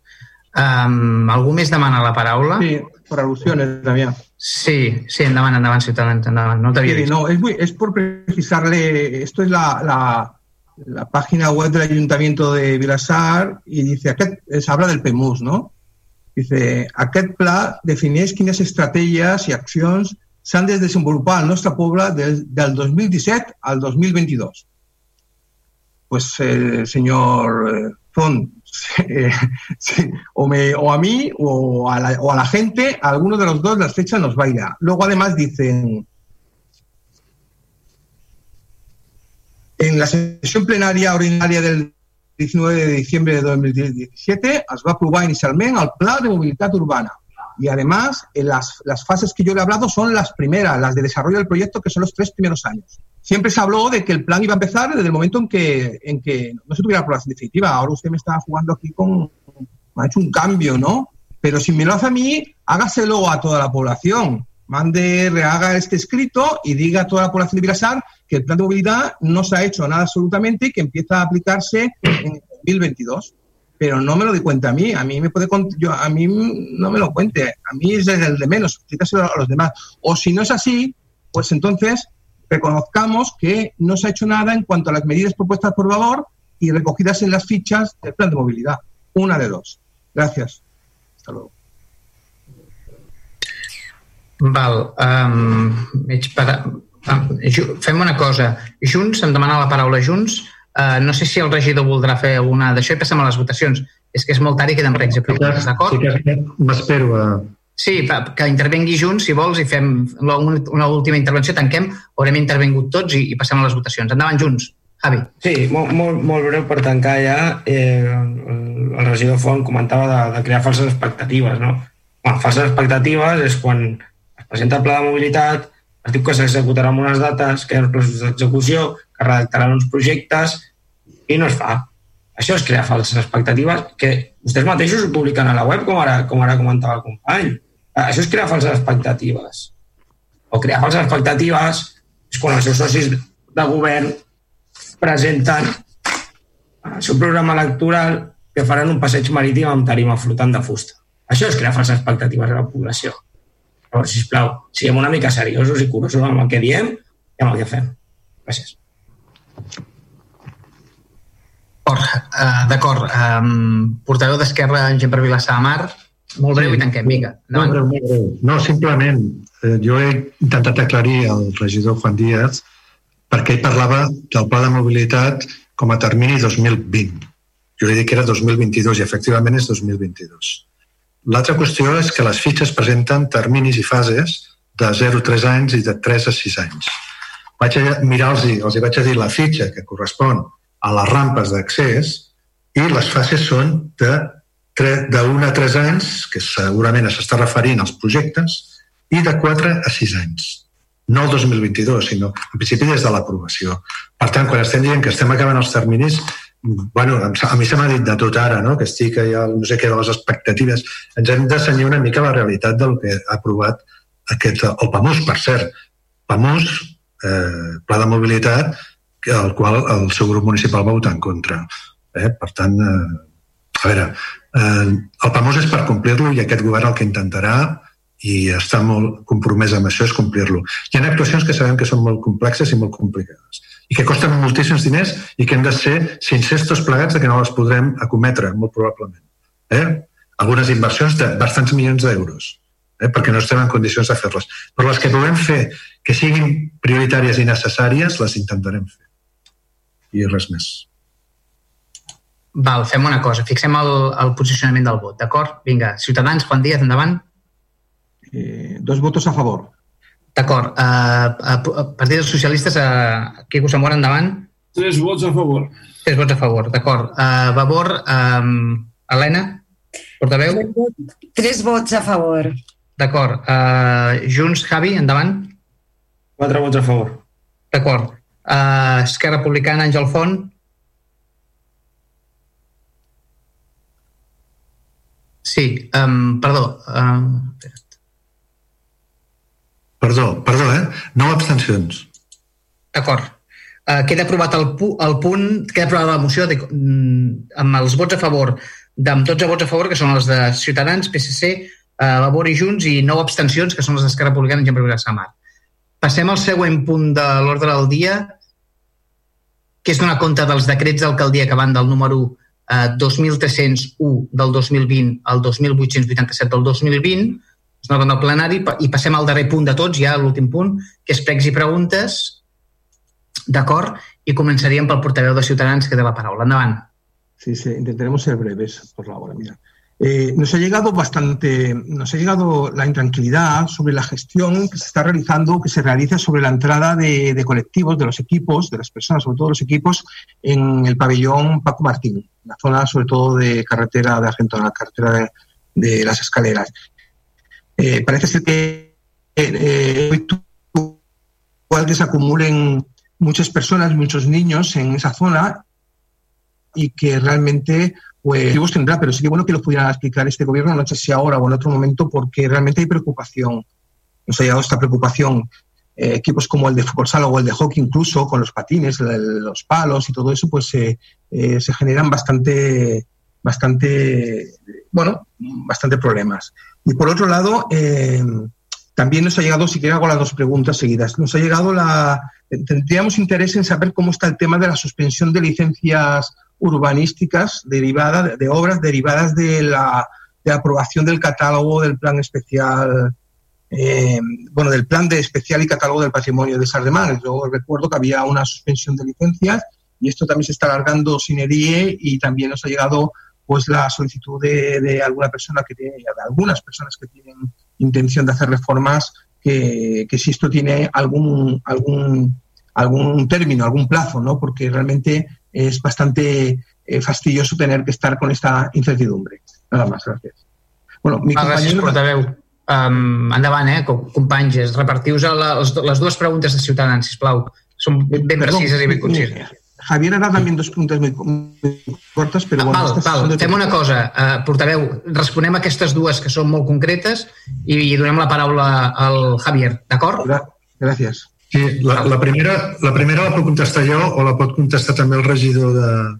Um, algú més demana la paraula? Sí, per al·lusiones, Damià. Sí, sí, endavant, endavant, Ciutadans, endavant. No sí, vist. No, es, muy, es por precisarle, esto es la, la, la página web del Ayuntamiento de Vilassar y dice, aquest, se habla del PEMUS, no? Dice, aquest pla defineix quines estratègies i accions s'han de desenvolupar al nostre poble del, del 2017 al 2022. Pues, eh, señor eh, Font, eh, o, me, o, a mí o a, la, o a la gente, a alguno de los dos las fechas nos baila. Luego además dicen, en la sessió plenària ordinària del 19 de diciembre de 2017 es va aprovar inicialment el Pla de Mobilitat Urbana y además las, las fases que yo le he hablado son las primeras, las de desarrollo del proyecto, que son los tres primeros años siempre se habló de que el plan iba a empezar desde el momento en que, en que no se tuviera aprobación definitiva. Ahora usted me está jugando aquí con... Me ha hecho un cambio, ¿no? Pero si me lo hace a mí, hágaselo a toda la población. Mande, rehaga este escrito y diga a toda la población de Virasar que el plan de movilidad no se ha hecho nada absolutamente y que empieza a aplicarse en 2022 pero no me lo di cuenta a mí, a mí me puede yo, a mí no me lo cuente, a mí es el de menos, explícaselo a los demás. O si no es así, pues entonces reconozcamos que no se ha hecho nada en cuanto a las medidas propuestas por Vavor y recogidas en las fichas del plan de movilidad. Una de dos. Gracias. Hasta luego. Val. Um, per... Um, fem una cosa. Junts, em demana la paraula Junts. Uh, no sé si el regidor voldrà fer alguna d'això i passem a les votacions. És que és molt tard i queden regs i preguntes, d'acord? Sí que m'espero a... Sí, que intervengui junts, si vols, i fem una última intervenció, tanquem, haurem intervengut tots i, i passem a les votacions. Endavant, junts. Javi. Sí, molt, molt, molt breu per tancar ja. Eh, el, el regidor Font comentava de, de crear falses expectatives, no? Bueno, falses expectatives és quan es presenta el pla de mobilitat, es diu que s'executaran unes dates, que hi ha uns processos d'execució, que redactaran uns projectes i no es fa. Això és crear falses expectatives que vostès mateixos ho publiquen a la web, com ara, com ara comentava el company. Això és crear falses expectatives. O crear falses expectatives és quan els seus socis de govern presenten el seu programa electoral que faran un passeig marítim amb tarima flotant de fusta. Això és crear falses expectatives a la població. Però, sisplau, siguem una mica seriosos i curosos amb el que diem i amb el que fem. Gràcies. D'acord. Um, portaveu d'Esquerra, en gent per Vilassar de Mar, molt breu sí. i tanquem, vinga. No, breu, molt breu. No, simplement, eh, jo he intentat aclarir al regidor Juan Díaz perquè ell parlava del pla de mobilitat com a termini 2020. Jo li dic que era 2022 i efectivament és 2022. L'altra qüestió és que les fitxes presenten terminis i fases de 0 a 3 anys i de 3 a 6 anys. Vaig mirar-los, els hi vaig dir la fitxa que correspon a les rampes d'accés i les fases són de d'un a 3 anys, que segurament s'està referint als projectes, i de 4 a 6 anys. No el 2022, sinó en principi des de l'aprovació. Per tant, quan estem dient que estem acabant els terminis, bueno, a mi se m'ha dit de tot ara, no? que estic ja no sé què de les expectatives. Ens hem de una mica la realitat del que ha aprovat aquest, el PAMUS, per cert. PAMUS, eh, Pla de Mobilitat, el qual el seu grup municipal va votar en contra. Eh? Per tant, eh, a veure, eh, el PAMOS és per complir-lo i aquest govern el que intentarà i està molt compromès amb això és complir-lo. Hi ha actuacions que sabem que són molt complexes i molt complicades i que costen moltíssims diners i que hem de ser sincers tots plegats de que no les podrem acometre, molt probablement. Eh? Algunes inversions de bastants milions d'euros, eh? perquè no estem en condicions de fer-les. Però les que puguem fer que siguin prioritàries i necessàries, les intentarem fer. I res més. Val, fem una cosa, fixem el, el posicionament del vot, d'acord? Vinga, Ciutadans, Juan Díaz, endavant. Eh, dos votos a favor. D'acord. Uh, uh, Partit dels Socialistes, uh, Quico Zamora, endavant. Tres vots a favor. Tres vots a favor, d'acord. Uh, Vavor, um, Helena, portaveu? Tres vots a favor. D'acord. Uh, Junts, Javi, endavant. Quatre vots a favor. D'acord. Uh, Esquerra Republicana, Àngel Font. Sí, um, perdó. Um, perdó, perdó, eh? No abstencions. D'acord. Uh, queda aprovat el, pu el punt, queda aprovada la moció de, mm, amb els vots a favor, amb 12 vots a favor, que són els de Ciutadans, PSC, uh, Labor i Junts, i 9 abstencions, que són les d'Esquerra Republicana i Gent per Samar. Passem al següent punt de l'ordre del dia, que és donar compte dels decrets d'alcaldia que van del número eh, 2.301 del 2020 al 2.887 del 2020, es nota en el plenari, i passem al darrer punt de tots, ja l'últim punt, que és pregs i preguntes, d'acord? I començaríem pel portaveu de Ciutadans, que té la paraula. Endavant. Sí, sí, intentaremos ser breves por la hora. Mira. Eh, nos ha llegado bastante, nos ha llegado la intranquilidad sobre la gestión que se está realizando, que se realiza sobre la entrada de, de colectivos, de los equipos, de las personas, sobre todo los equipos, en el pabellón Paco Martín, la zona sobre todo de carretera de Argentona, la carretera de, de las escaleras. Eh, parece ser que eh, igual que se acumulen muchas personas, muchos niños en esa zona y que realmente pues tendrá, pero sería bueno que lo pudiera explicar este gobierno, no sé si ahora o en otro momento, porque realmente hay preocupación. Nos ha llegado esta preocupación. Eh, equipos como el de fútbol sala o el de hockey, incluso con los patines, los palos y todo eso, pues eh, eh, se generan bastante, bastante, bueno, bastante problemas. Y por otro lado, eh, también nos ha llegado, si quiero hago las dos preguntas seguidas, nos ha llegado la, tendríamos interés en saber cómo está el tema de la suspensión de licencias urbanísticas derivadas, de obras derivadas de la, de aprobación del catálogo del plan especial, eh, bueno, del plan de especial y catálogo del patrimonio de Sardemar. Yo recuerdo que había una suspensión de licencias y esto también se está alargando sin EDIE y también nos ha llegado pues la solicitud de, de alguna persona que tiene, de algunas personas que tienen intención de hacer reformas que, que si esto tiene algún, algún, algún término, algún plazo, ¿no? Porque realmente es bastante eh, fastidioso tener que estar con esta incertidumbre. Nada más, gracias. Bueno, mi ah, Gràcies, portaveu. Um, endavant, eh, companys. Repartius les, les dues preguntes de Ciutadans, sisplau. Són ben precises i ben concises. Javier ha dado también dos preguntas muy, muy cortas, però... Bueno, val, val. Fem una cosa, uh, portaveu, responem a aquestes dues que són molt concretes i, i donem la paraula al Javier, d'acord? Gràcies. Sí, la, la, primera, la primera la puc contestar jo o la pot contestar també el regidor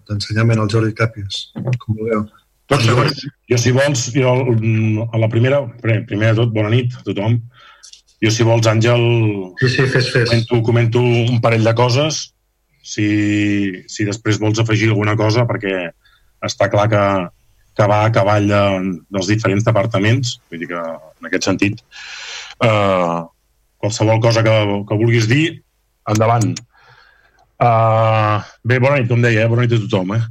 d'ensenyament, de, el Jordi Càpies, com vulgueu. Doncs jo, jo, si vols, jo, a la primera, primer de tot, bona nit a tothom. Jo, si vols, Àngel, sí, sí, fes, fes. Comento, comento un parell de coses si, si després vols afegir alguna cosa, perquè està clar que, que va a cavall de, dels diferents departaments, vull dir que en aquest sentit eh, qualsevol cosa que, que vulguis dir, endavant. Uh, bé, bona nit, com deia, eh? bona nit a tothom. Eh?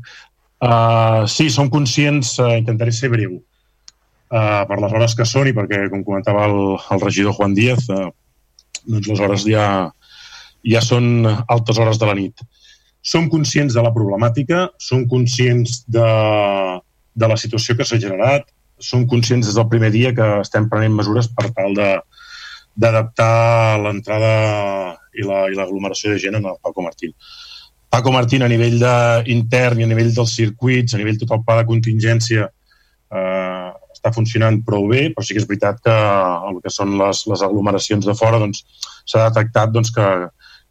Uh, sí, som conscients, uh, intentaré ser breu, uh, per les hores que són i perquè, com comentava el, el regidor Juan Díaz, uh, doncs les hores ja, ja són altes hores de la nit. Som conscients de la problemàtica, som conscients de, de la situació que s'ha generat, som conscients des del primer dia que estem prenent mesures per tal d'adaptar l'entrada i l'aglomeració la, de gent en el Paco Martín. Paco Martín a nivell de, intern i a nivell dels circuits, a nivell tot el pla de contingència eh, està funcionant prou bé, però sí que és veritat que el que són les, les aglomeracions de fora doncs, s'ha doncs, detectat doncs, que,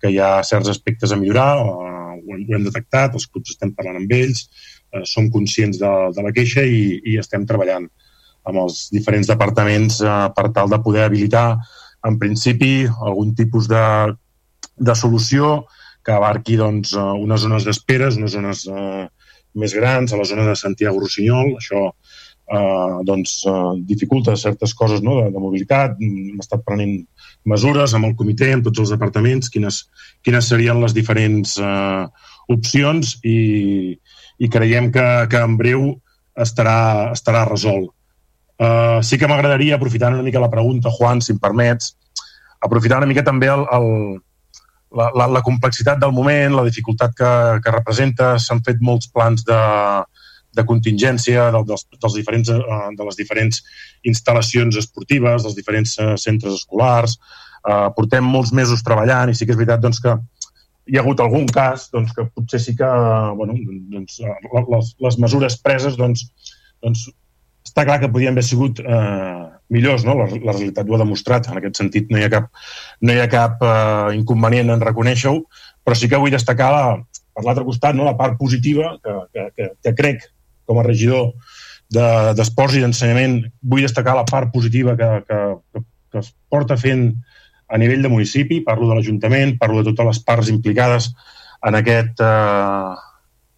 que hi ha certs aspectes a millorar, eh, ho, hem, detectat, els clubs estem parlant amb ells, eh, som conscients de, de la queixa i, i estem treballant amb els diferents departaments eh, per tal de poder habilitar, en principi, algun tipus de, de solució que abarqui doncs, eh, unes zones d'espera, unes zones eh, més grans, a la zona de Santiago-Rossinyol, això eh, doncs, eh, dificulta certes coses no, de, de mobilitat, hem estat prenent mesures amb el comitè, amb tots els departaments, quines, quines serien les diferents eh, opcions i, i creiem que, que en breu estarà, estarà resolt. Uh, sí que m'agradaria, aprofitant una mica la pregunta, Juan, si em permets, aprofitar una mica també el, el, la, la, la complexitat del moment, la dificultat que, que representa. S'han fet molts plans de, de contingència de, dels, dels diferents, eh, de les diferents instal·lacions esportives, dels diferents eh, centres escolars. Eh, portem molts mesos treballant i sí que és veritat doncs, que hi ha hagut algun cas doncs, que potser sí que bueno, doncs, les, les mesures preses doncs, doncs, està clar que podien haver sigut eh, millors, no? La, la realitat ho ha demostrat, en aquest sentit no hi ha cap, no hi ha cap eh, inconvenient en reconèixer-ho, però sí que vull destacar la, per l'altre costat no? la part positiva que, que, que, que crec com a regidor d'esports de, i d'ensenyament, vull destacar la part positiva que, que, que, que es porta fent a nivell de municipi, parlo de l'Ajuntament, parlo de totes les parts implicades en aquest, eh,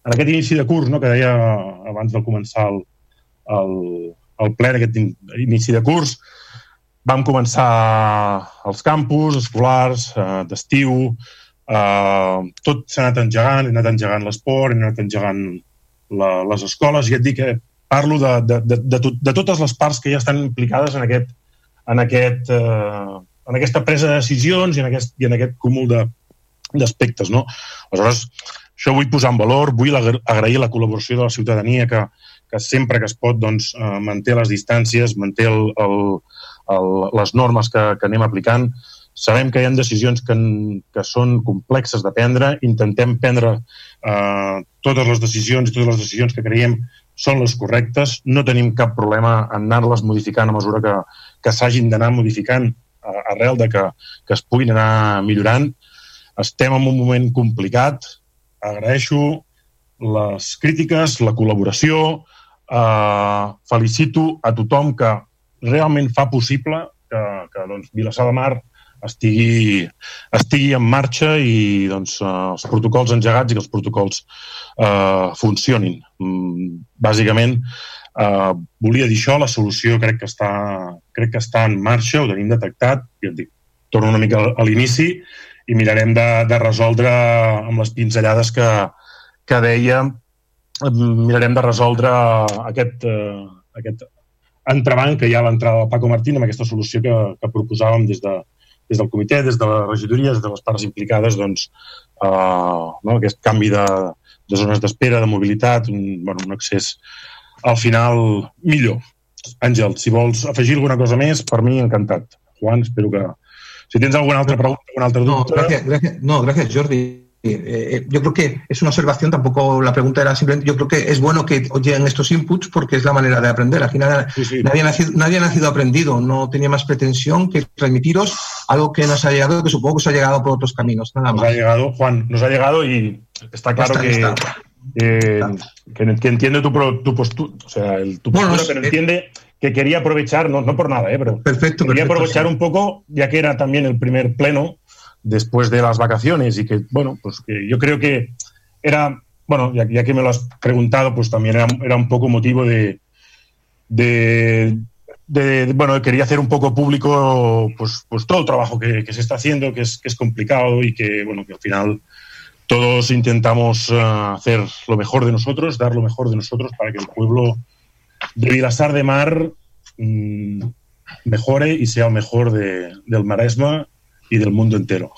en aquest inici de curs, no?, que deia abans de començar el, el, el ple d'aquest inici de curs. Vam començar els campus escolars, eh, d'estiu, eh, tot s'ha anat engegant, hem anat engegant l'esport, hem anat engegant la, les escoles, i et dic que parlo de, de, de, de, tot, de totes les parts que ja estan implicades en aquest, en aquest, eh, en aquesta presa de decisions i en aquest, i en aquest cúmul d'aspectes. No? Aleshores, això vull posar en valor, vull agrair la col·laboració de la ciutadania que, que sempre que es pot doncs, eh, manté les distàncies, manté el, el, el, les normes que, que anem aplicant. Sabem que hi ha decisions que, que són complexes de prendre, intentem prendre eh, totes les decisions i totes les decisions que creiem són les correctes, no tenim cap problema en anar-les modificant a mesura que, que s'hagin d'anar modificant arrel de que, que es puguin anar millorant. Estem en un moment complicat, agraeixo les crítiques, la col·laboració, eh, felicito a tothom que realment fa possible que, que doncs, Vilassar de Mar estigui, estigui en marxa i doncs, eh, els protocols engegats i que els protocols eh, funcionin. Mm, bàsicament, eh, volia dir això, la solució crec que, està, crec que està en marxa, ho tenim detectat, i et dic, torno una mica a l'inici i mirarem de, de resoldre amb les pinzellades que, que deia, mirarem de resoldre aquest, eh, aquest entrebanc que hi ha a l'entrada del Paco Martín amb aquesta solució que, que proposàvem des de, des del comitè, des de la regidoria, des de les parts implicades, doncs, eh, no? aquest canvi de, de zones d'espera, de mobilitat, un, bueno, un accés al final millor. Àngel, si vols afegir alguna cosa més, per mi encantat. Juan, espero que... Si tens alguna altra pregunta, alguna altra dubte... No, gràcies, gràcies, no, gràcies Jordi. Eh, eh, yo creo que es una observación, tampoco la pregunta era simplemente, yo creo que es bueno que oyen estos inputs porque es la manera de aprender. Al final sí, sí. Nadie, ha nacido, nadie ha nacido aprendido, no tenía más pretensión que transmitiros algo que nos ha llegado, que supongo que os ha llegado por otros caminos, nada más. Nos ha llegado, Juan, nos ha llegado y está claro está, que, está. Eh, que, que, entiende tu, tu postura, o sea, el, tu postura, bueno, pero entiende que quería aprovechar, no, no por nada, ¿eh? pero perfecto, quería perfecto, aprovechar sí. un poco, ya que era también el primer pleno, después de las vacaciones y que, bueno, pues que yo creo que era, bueno, ya, ya que me lo has preguntado, pues también era, un poco motivo de, de, bueno, quería hacer un poco público pues, pues todo el trabajo que, se está haciendo, que es, que es complicado y que, bueno, que al final todos intentamos uh, hacer lo mejor de nosotros, dar lo mejor de nosotros para que el pueblo de Vilassar de Mar mmm, mejore y sea el mejor de, del Maresme i del món entero.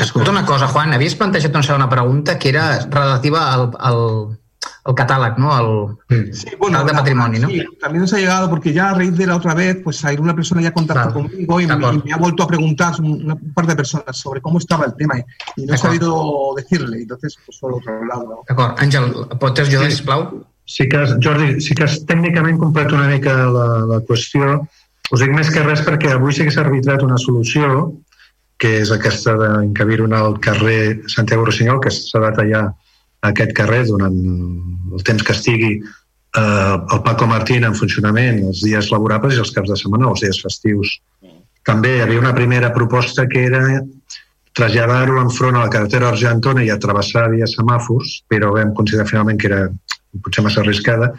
Escolta una cosa, Juan, havies plantejat una segona pregunta que era relativa al, al, al catàleg, ¿no? Al sí, bueno, de patrimoni, ¿no? Sí, también nos ha llegado porque ya a raíz de la otra vez, pues una persona ya contactó claro. conmigo y me, y me, ha vuelto a preguntar un, un, par de personas sobre cómo estaba el tema y no he sabido decirle, entonces pues por otro lado. ¿no? D'acord. Àngel, pots ajudar, sí. sisplau? Sí que, Jordi, sí que has tècnicament complet una mica la, la qüestió. Us dic més que res perquè avui sí que s'ha arbitrat una solució que és aquesta d'encabir-ho al carrer Santiago Rossinyol, que s'ha de tallar aquest carrer durant el temps que estigui eh, el Paco Martín en funcionament els dies laborables i els caps de setmana, els dies festius. També hi havia una primera proposta que era traslladar-ho enfront a la carretera Argentona i a travessar via semàfors, però vam considerar finalment que era potser massa arriscada,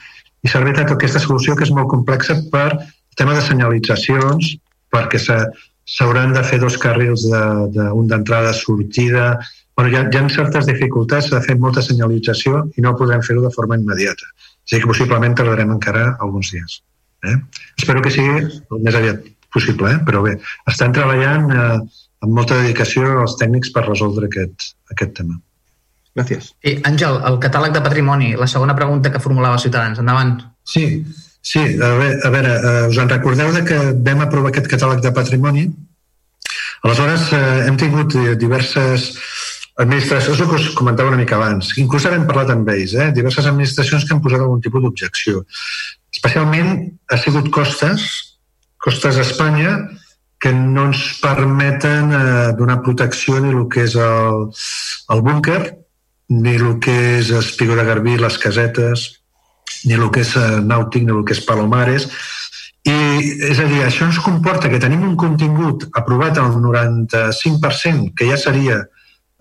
i s'ha arbitrat aquesta solució que és molt complexa per tema de senyalitzacions, perquè s'hauran de fer dos carrils, d'un de, de, d'entrada-sortida, bueno, hi, ha, hi ha certes dificultats, s'ha de fer molta senyalització i no podrem fer-ho de forma immediata. O sigui que possiblement tardarem encara alguns dies. Eh? Espero que sigui el més aviat possible, eh? però bé, estan treballant eh, amb molta dedicació els tècnics per resoldre aquest, aquest tema. Gràcies. Sí, Àngel, el catàleg de patrimoni, la segona pregunta que formulava Ciutadans. Endavant. Sí, sí a veure, a veure eh, us en recordeu de que vam aprovar aquest catàleg de patrimoni? Aleshores, eh, hem tingut diverses administracions, el que us comentava una mica abans, inclús hem parlat amb ells, eh? diverses administracions que han posat algun tipus d'objecció. Especialment ha sigut costes, costes a Espanya, que no ens permeten eh, donar protecció ni el que és el, el búnquer, ni el que és Espigó de Garbí, les casetes, ni el que és eh, Nàutic, ni el que és Palomares. I, és a dir, això ens comporta que tenim un contingut aprovat al 95%, que ja seria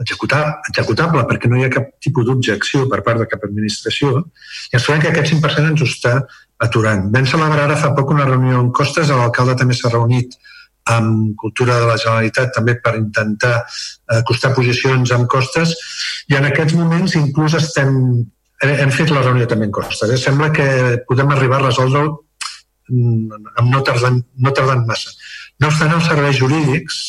executar, executable perquè no hi ha cap tipus d'objecció per part de cap administració, i ens trobem que aquest 5% ens ho està aturant. Vam celebrar ara fa poc una reunió en Costes, l'alcalde també s'ha reunit amb Cultura de la Generalitat també per intentar eh, acostar posicions amb costes i en aquests moments inclús estem hem fet la reunió també en costes. Eh? Sembla que podem arribar a resoldre mm, no tardant, no tardant massa. No obstant, els serveis jurídics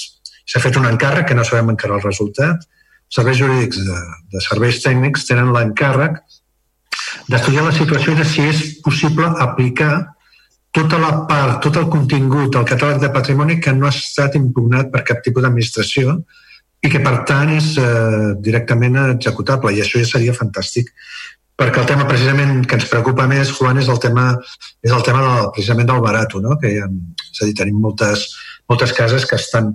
s'ha fet un encàrrec, que no sabem encara el resultat, serveis jurídics de, de serveis tècnics tenen l'encàrrec d'estudiar la situació de si és possible aplicar tota la part, tot el contingut del catàleg de patrimoni que no ha estat impugnat per cap tipus d'administració i que, per tant, és eh, directament executable. I això ja seria fantàstic perquè el tema precisament que ens preocupa més, Juan, és el tema, és el tema del, precisament del barato, no? que ha, és a dir, tenim moltes, moltes cases que estan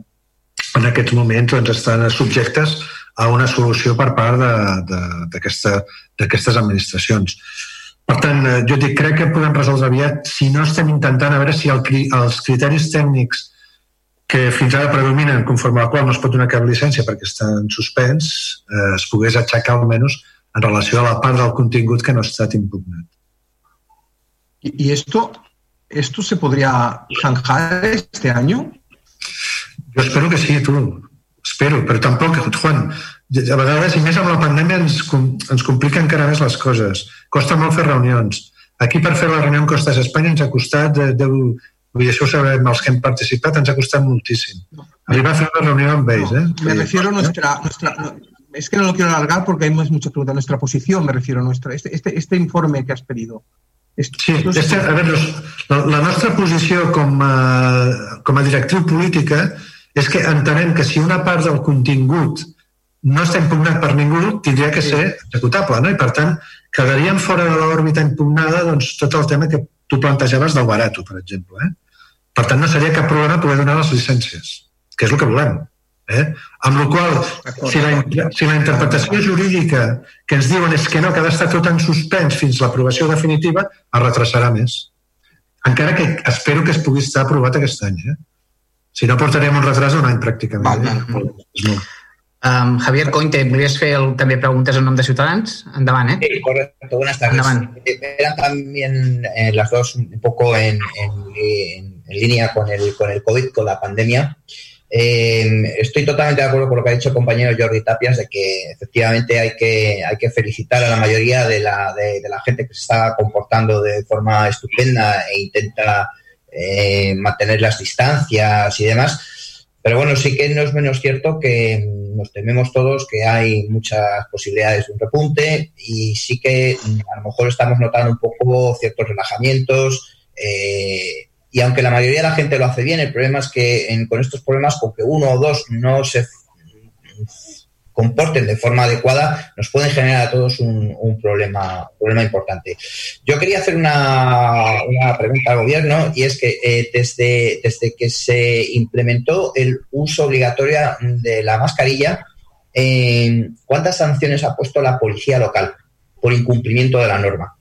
en aquests moments doncs, estan subjectes a una solució per part d'aquestes aquesta, administracions. Per tant, eh, jo dic, crec que podem resoldre aviat si no estem intentant a veure si el, els criteris tècnics que fins ara predominen, conforme a la qual no es pot donar cap llicència perquè està en suspens, eh, es pogués aixecar almenys en relació a la part del contingut que no ha estat impugnat. ¿Y esto, esto se podría zanjar este año? Jo espero que sí, tu. Espero, però tampoc, Juan, a vegades, i més amb la pandèmia, ens, ens complica encara més les coses. Costa molt fer reunions. Aquí per fer la reunió en Costes Espanya ens ha costat 10, Vull dir, això ho sabem, els que hem participat ens ha costat moltíssim. Arribar a fer una reunió amb ells, ¿eh? Me refiero a nuestra... nuestra no, es que no lo quiero alargar porque hay muchas preguntas. Nuestra posición, me refiero a nuestra... Este, este, este informe que has pedido. Este, sí, este, a veure, la, la nostra posició com a, com a directriu política és que entenem que si una part del contingut no està impugnat per ningú, tindria que ser executable, no? I per tant, quedarien fora de l'òrbita impugnada doncs, tot el tema que tu plantejaves del barato, per exemple. Eh? Per tant, no seria cap problema poder donar les llicències, que és el que volem. Eh? Amb la qual si la, si la interpretació jurídica que ens diuen és que no, que ha d'estar tot en suspens fins l'aprovació definitiva, es retrasarà més. Encara que espero que es pugui estar aprovat aquest any. Eh? Si no, portarem un retras d'un any pràcticament. Eh? És molt. Um, Javier Cointe, volies fer el, també preguntes en nom de Ciutadans? Endavant, ¿eh? Sí, correcto. Buenas tardes. Endavant. Eran también eh, las dos un poco en, en, en, línea con el, con el COVID, con la pandemia. Eh, estoy totalmente de acuerdo con lo que ha dicho el compañero Jordi Tapias de que efectivamente hay que, hay que felicitar a la mayoría de la, de, de la gente que se está comportando de forma estupenda e intenta eh, mantener las distancias y demás pero bueno, sí que no es menos cierto que nos tememos todos que hay muchas posibilidades de un repunte y sí que a lo mejor estamos notando un poco ciertos relajamientos. Eh, y aunque la mayoría de la gente lo hace bien, el problema es que en, con estos problemas, con que uno o dos no se comporten de forma adecuada, nos pueden generar a todos un, un problema, problema importante. Yo quería hacer una, pregunta al gobierno y es que eh, desde, desde que se implementó el uso obligatorio de la mascarilla, eh, ¿cuántas sanciones ha puesto la policía local por incumplimiento de la norma?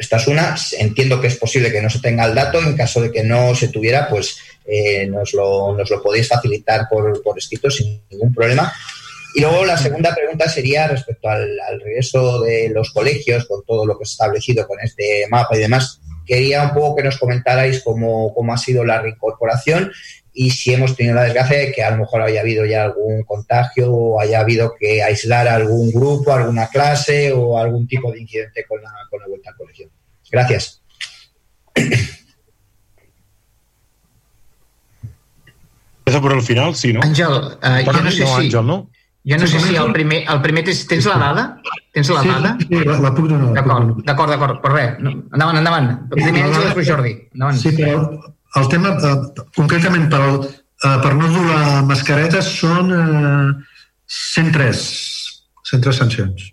Esta es una, entiendo que es posible que no se tenga el dato, en caso de que no se tuviera, pues eh, nos, lo, nos, lo, podéis facilitar por, por escrito sin ningún problema. Y luego la segunda pregunta sería respecto al, al, regreso de los colegios, con todo lo que se ha establecido con este mapa y demás. Quería un poco que nos comentarais cómo, cómo ha sido la reincorporación y si hemos tenido la desgracia de que a lo mejor haya habido ya algún contagio o haya habido que aislar a algún grupo, alguna clase o algún tipo de incidente con la, con la vuelta al colegio. Gracias. Empieza por el final, sí, ¿no? Ángel, uh, jo no sé no, si... Àngel, no? Jo no sé si el primer, el primer tens, tens la dada? Tens la dada? Sí, sí la, la puc donar. D'acord, d'acord, d'acord. Per res, no, endavant, endavant. Primer Àngel, després Jordi. Endavant. Sí, però el tema, eh, concretament per, el, eh, per no dur la mascareta són eh, 103, 103 sancions.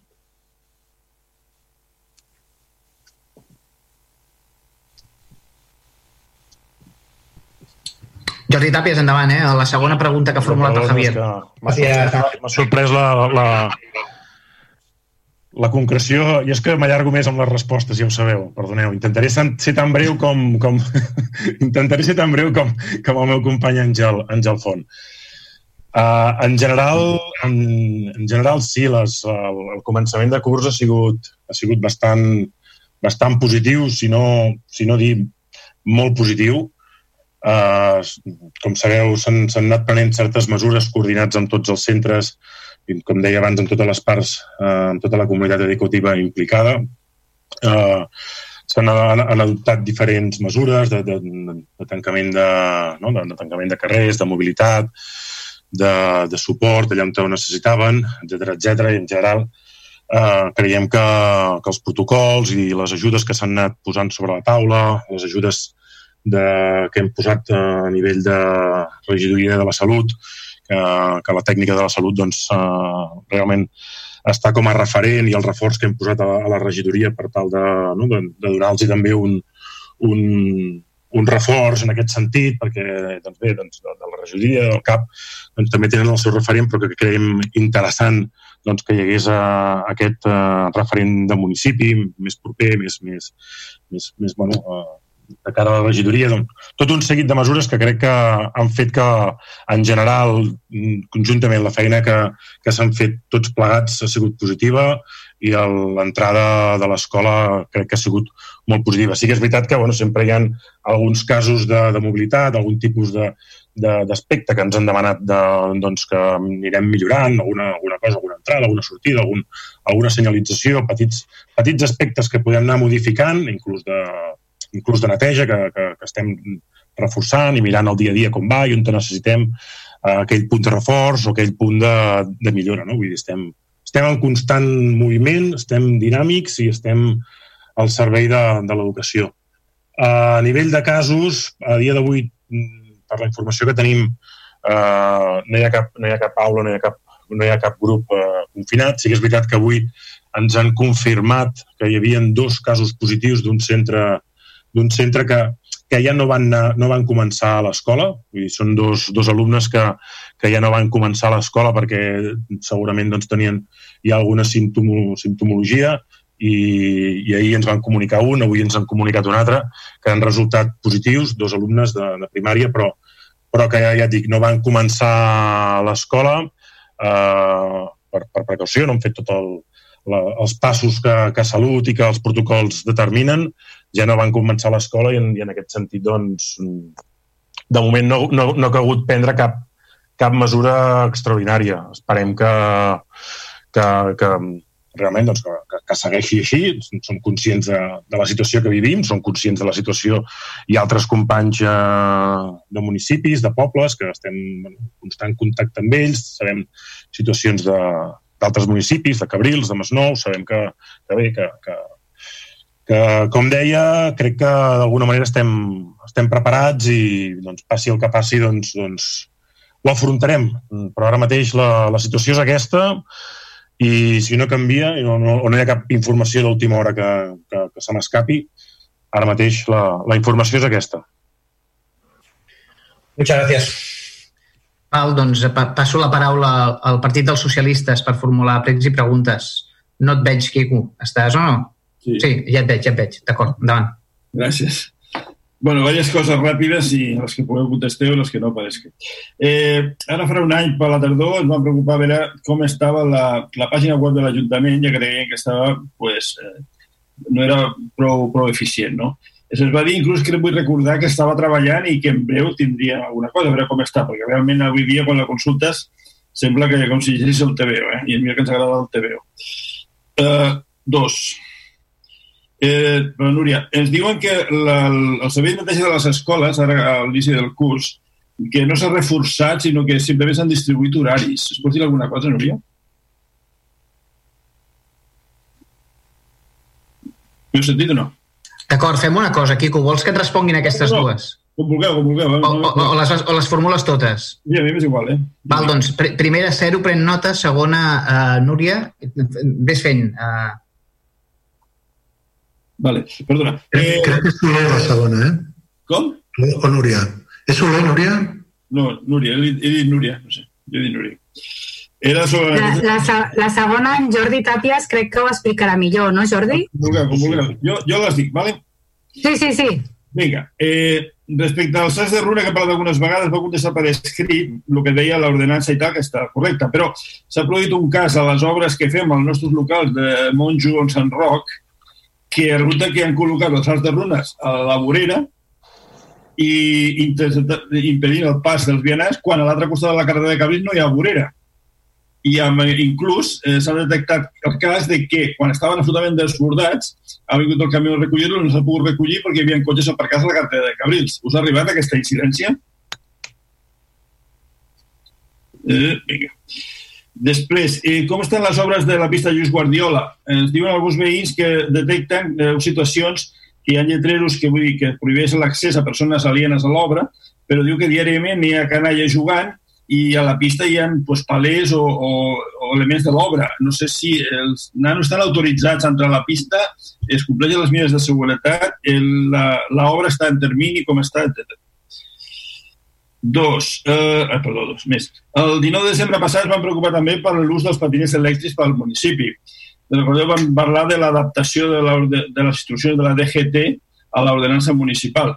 Jordi Tàpies, endavant, eh? La segona pregunta que ha formulat el Javier. M'ha sorprès la, la, la concreció, i és que m'allargo més amb les respostes, ja ho sabeu, perdoneu. Intentaré ser tan breu com... com intentaré ser tan breu com, com el meu company Àngel, Àngel Font. Uh, en, general, en, en general, sí, les, el, el començament de curs ha sigut, ha sigut bastant, bastant positiu, si no, si no dir molt positiu Uh, com sabeu, s'han anat prenent certes mesures coordinats amb tots els centres, com deia abans, amb totes les parts, uh, amb tota la comunitat educativa implicada. Uh, s'han han adoptat diferents mesures de, de, de, tancament de, no? de, de tancament de carrers, de mobilitat, de, de suport allà on ho necessitaven, etc etc. i en general eh, creiem que, que els protocols i les ajudes que s'han anat posant sobre la taula, les ajudes de, que hem posat a nivell de regidoria de la salut, que, que la tècnica de la salut doncs, uh, realment està com a referent i el reforç que hem posat a, a la regidoria per tal de, no, de, de donar-los també un, un, un reforç en aquest sentit, perquè doncs bé, doncs, de, de la regidoria, del CAP, doncs, també tenen el seu referent, però que creiem interessant doncs, que hi hagués uh, aquest uh, referent de municipi més proper, més, més, més, més bueno, uh, de cara a la regidoria, doncs, tot un seguit de mesures que crec que han fet que, en general, conjuntament, la feina que, que s'han fet tots plegats ha sigut positiva i l'entrada de l'escola crec que ha sigut molt positiva. Sí que és veritat que bueno, sempre hi ha alguns casos de, de mobilitat, algun tipus d'aspecte que ens han demanat de, doncs, que anirem millorant, alguna, alguna cosa, alguna entrada, alguna sortida, algun, alguna senyalització, petits, petits aspectes que podem anar modificant, inclús de, inclús de neteja, que, que, que estem reforçant i mirant el dia a dia com va i on necessitem eh, aquell punt de reforç o aquell punt de, de millora. No? Vull dir, estem, estem en constant moviment, estem dinàmics i estem al servei de, de l'educació. A nivell de casos, a dia d'avui per la informació que tenim, eh, no, hi ha cap, no hi ha cap aula, no hi ha cap, no hi ha cap grup eh, confinat. Sí que és veritat que avui ens han confirmat que hi havia dos casos positius d'un centre, d'un centre que, que ja no van, no van començar a l'escola. Són dos, dos alumnes que, que ja no van començar a l'escola perquè segurament doncs, tenien ja alguna simptomo, simptomologia i, i ahir ens van comunicar un, avui ens han comunicat un altre, que han resultat positius, dos alumnes de, de primària, però, però que ja, ja et dic, no van començar l'escola eh, per, per precaució, no han fet tot el, la, els passos que, que Salut i que els protocols determinen, ja no van començar l'escola i, en, i en aquest sentit, doncs, de moment no, no, no ha cagut prendre cap, cap mesura extraordinària. Esperem que, que, que, realment doncs, que, que segueixi així. Som conscients de, de la situació que vivim, som conscients de la situació i altres companys eh, de municipis, de pobles, que estem en constant contacte amb ells, sabem situacions d'altres municipis, de Cabrils, de Masnou, sabem que, que bé, que, que, que, com deia, crec que d'alguna manera estem, estem preparats i doncs, passi el que passi, doncs, doncs ho afrontarem. Però ara mateix la, la situació és aquesta, i si no canvia no, o no hi ha cap informació d'última hora que, que, que se m'escapi, ara mateix la, la informació és aquesta. Muchas gracias. Val, doncs passo la paraula al Partit dels Socialistes per formular pregs i preguntes. No et veig, Quico. Estàs o no? Sí. Sí, ja et veig, ja et veig. D'acord, endavant. Gràcies. Bueno, diverses coses ràpides i les que podeu contesteu i les que no apareixen. Eh, ara farà un any per la tardor ens vam preocupar a veure com estava la, la pàgina web de l'Ajuntament ja creiem que estava, pues, eh, no era prou, prou eficient, no? Se'ns va dir inclús que vull recordar que estava treballant i que en breu tindria alguna cosa, a veure com està, perquè realment avui dia quan la consultes sembla que com si llegís el TVO, eh? i a mi que ens agrada el TVO. Eh, dos, Eh, però, Núria, ens diuen que la, el servei de neteja de les escoles, ara a l'inici del curs, que no s'ha reforçat, sinó que simplement s'han distribuït horaris. Es pot dir alguna cosa, Núria? M'heu sentit o no? D'acord, fem una cosa, Quico. Vols que et responguin aquestes no, no. dues? Com vulgueu, com vulgueu. Eh? O, o, o, les, o les formules totes? Sí, a mi m'és igual, eh? Val, doncs, pr primera, zero, pren nota. Segona, uh, Núria, ves fent. Uh, Vale, perdona. Eh... Crec que és Soler la segona, eh? Com? O Núria. És Soler, Núria? No, Núria, he, he dit Núria, no sé, jo he dit Núria. Era sobre... La, la, la segona, en Jordi Tàpies, crec que ho explicarà millor, no, Jordi? Com vulgueu, com vulgueu. Jo, jo les dic, vale? Sí, sí, sí. Vinga, eh, respecte al SAS de Runa, que he parlat algunes vegades, va contestar per escrit el que deia l'ordenança i tal, que està correcte, però s'ha produït un cas a les obres que fem als nostres locals de Monjo o Sant Roc, que resulta que han col·locat els salts de runes a la vorera i impedint el pas dels vianants quan a l'altre costat de la carretera de Cabrils no hi ha vorera. I amb, inclús eh, s'ha detectat el cas de que quan estaven absolutament desbordats ha vingut el camió a recollir-lo no s'ha pogut recollir perquè hi havia cotxes aparcats a la carretera de Cabrils. Us ha arribat aquesta incidència? Eh, vinga. Després, eh, com estan les obres de la pista Lluís Guardiola? Ens diuen alguns veïns que detecten eh, situacions que hi ha lletreros que vull dir que prohibeix l'accés a persones alienes a l'obra, però diu que diàriament hi ha canalla jugant i a la pista hi ha pues, palers o, o, o elements de l'obra. No sé si els nanos estan autoritzats a entrar a la pista, es compleixen les mides de seguretat, l'obra està en termini, com està, etc. Dos, eh, ah, perdó, dos més. El 19 de desembre passat es van preocupar també per l'ús dels patinets elèctrics pel municipi. Recordeu, vam parlar de l'adaptació de, la, de, de les instruccions de la DGT a l'ordenança municipal.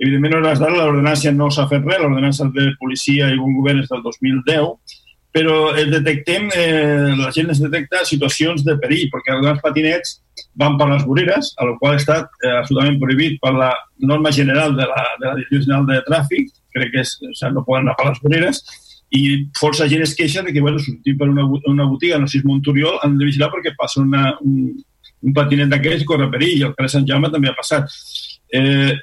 Evidentment, a hores d'ara l'ordenança no s'ha fet res, l'ordenança de policia i bon govern és del 2010, però el detectem, eh, la gent es detecta situacions de perill, perquè els patinets van per les voreres, a la qual ha estat eh, absolutament prohibit per la norma general de la, de la Direcció General de Tràfic, crec que és, o sigui, no poden anar per les voreres, i força gent es queixa de que, bueno, sortim per una, una botiga, no sé si és Monturiol, han de vigilar perquè passa una, un, un patinet d'aquells i corre perill, i el carrer Sant Jaume també ha passat. Eh,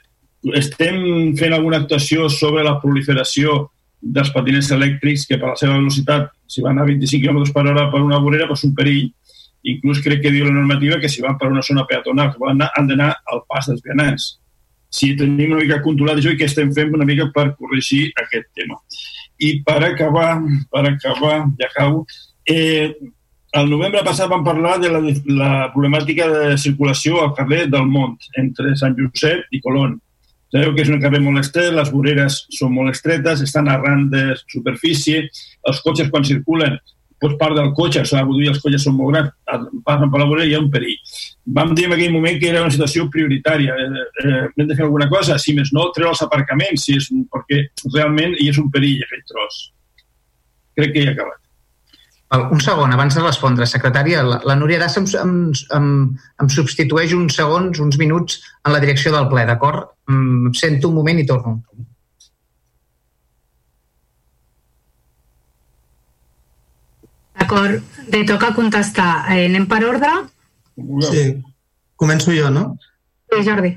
estem fent alguna actuació sobre la proliferació dels patinets elèctrics que per la seva velocitat, si van a 25 km per hora per una vorera, és un perill. Inclús crec que diu la normativa que si van per una zona peatonal, que volen anar, han d'anar al pas dels vianants. Si tenim una mica controlat això i què estem fent una mica per corregir aquest tema. I per acabar, per acabar, ja acabo, eh, el novembre passat vam parlar de la, la problemàtica de circulació al carrer del Mont, entre Sant Josep i Colón. Sabeu que és un carrer molt estret, les voreres són molt estretes, estan arran de superfície, els cotxes quan circulen pots part del cotxe, s'ha de dir els cotxes són molt grans, passen per la vorera i hi ha un perill. Vam dir en aquell moment que era una situació prioritària. Eh, eh, hem de fer alguna cosa, si més no, treure els aparcaments, si és, perquè realment hi és un perill aquell tros. Crec que he acabat. Un segon, abans de respondre, secretària, la, la Núria Dassa em, em, em substitueix uns segons, uns minuts en la direcció del ple, d'acord? Em sento un moment i torno. D'acord, te toca contestar. Eh, anem per ordre? Sí, començo jo, no? Sí, Jordi.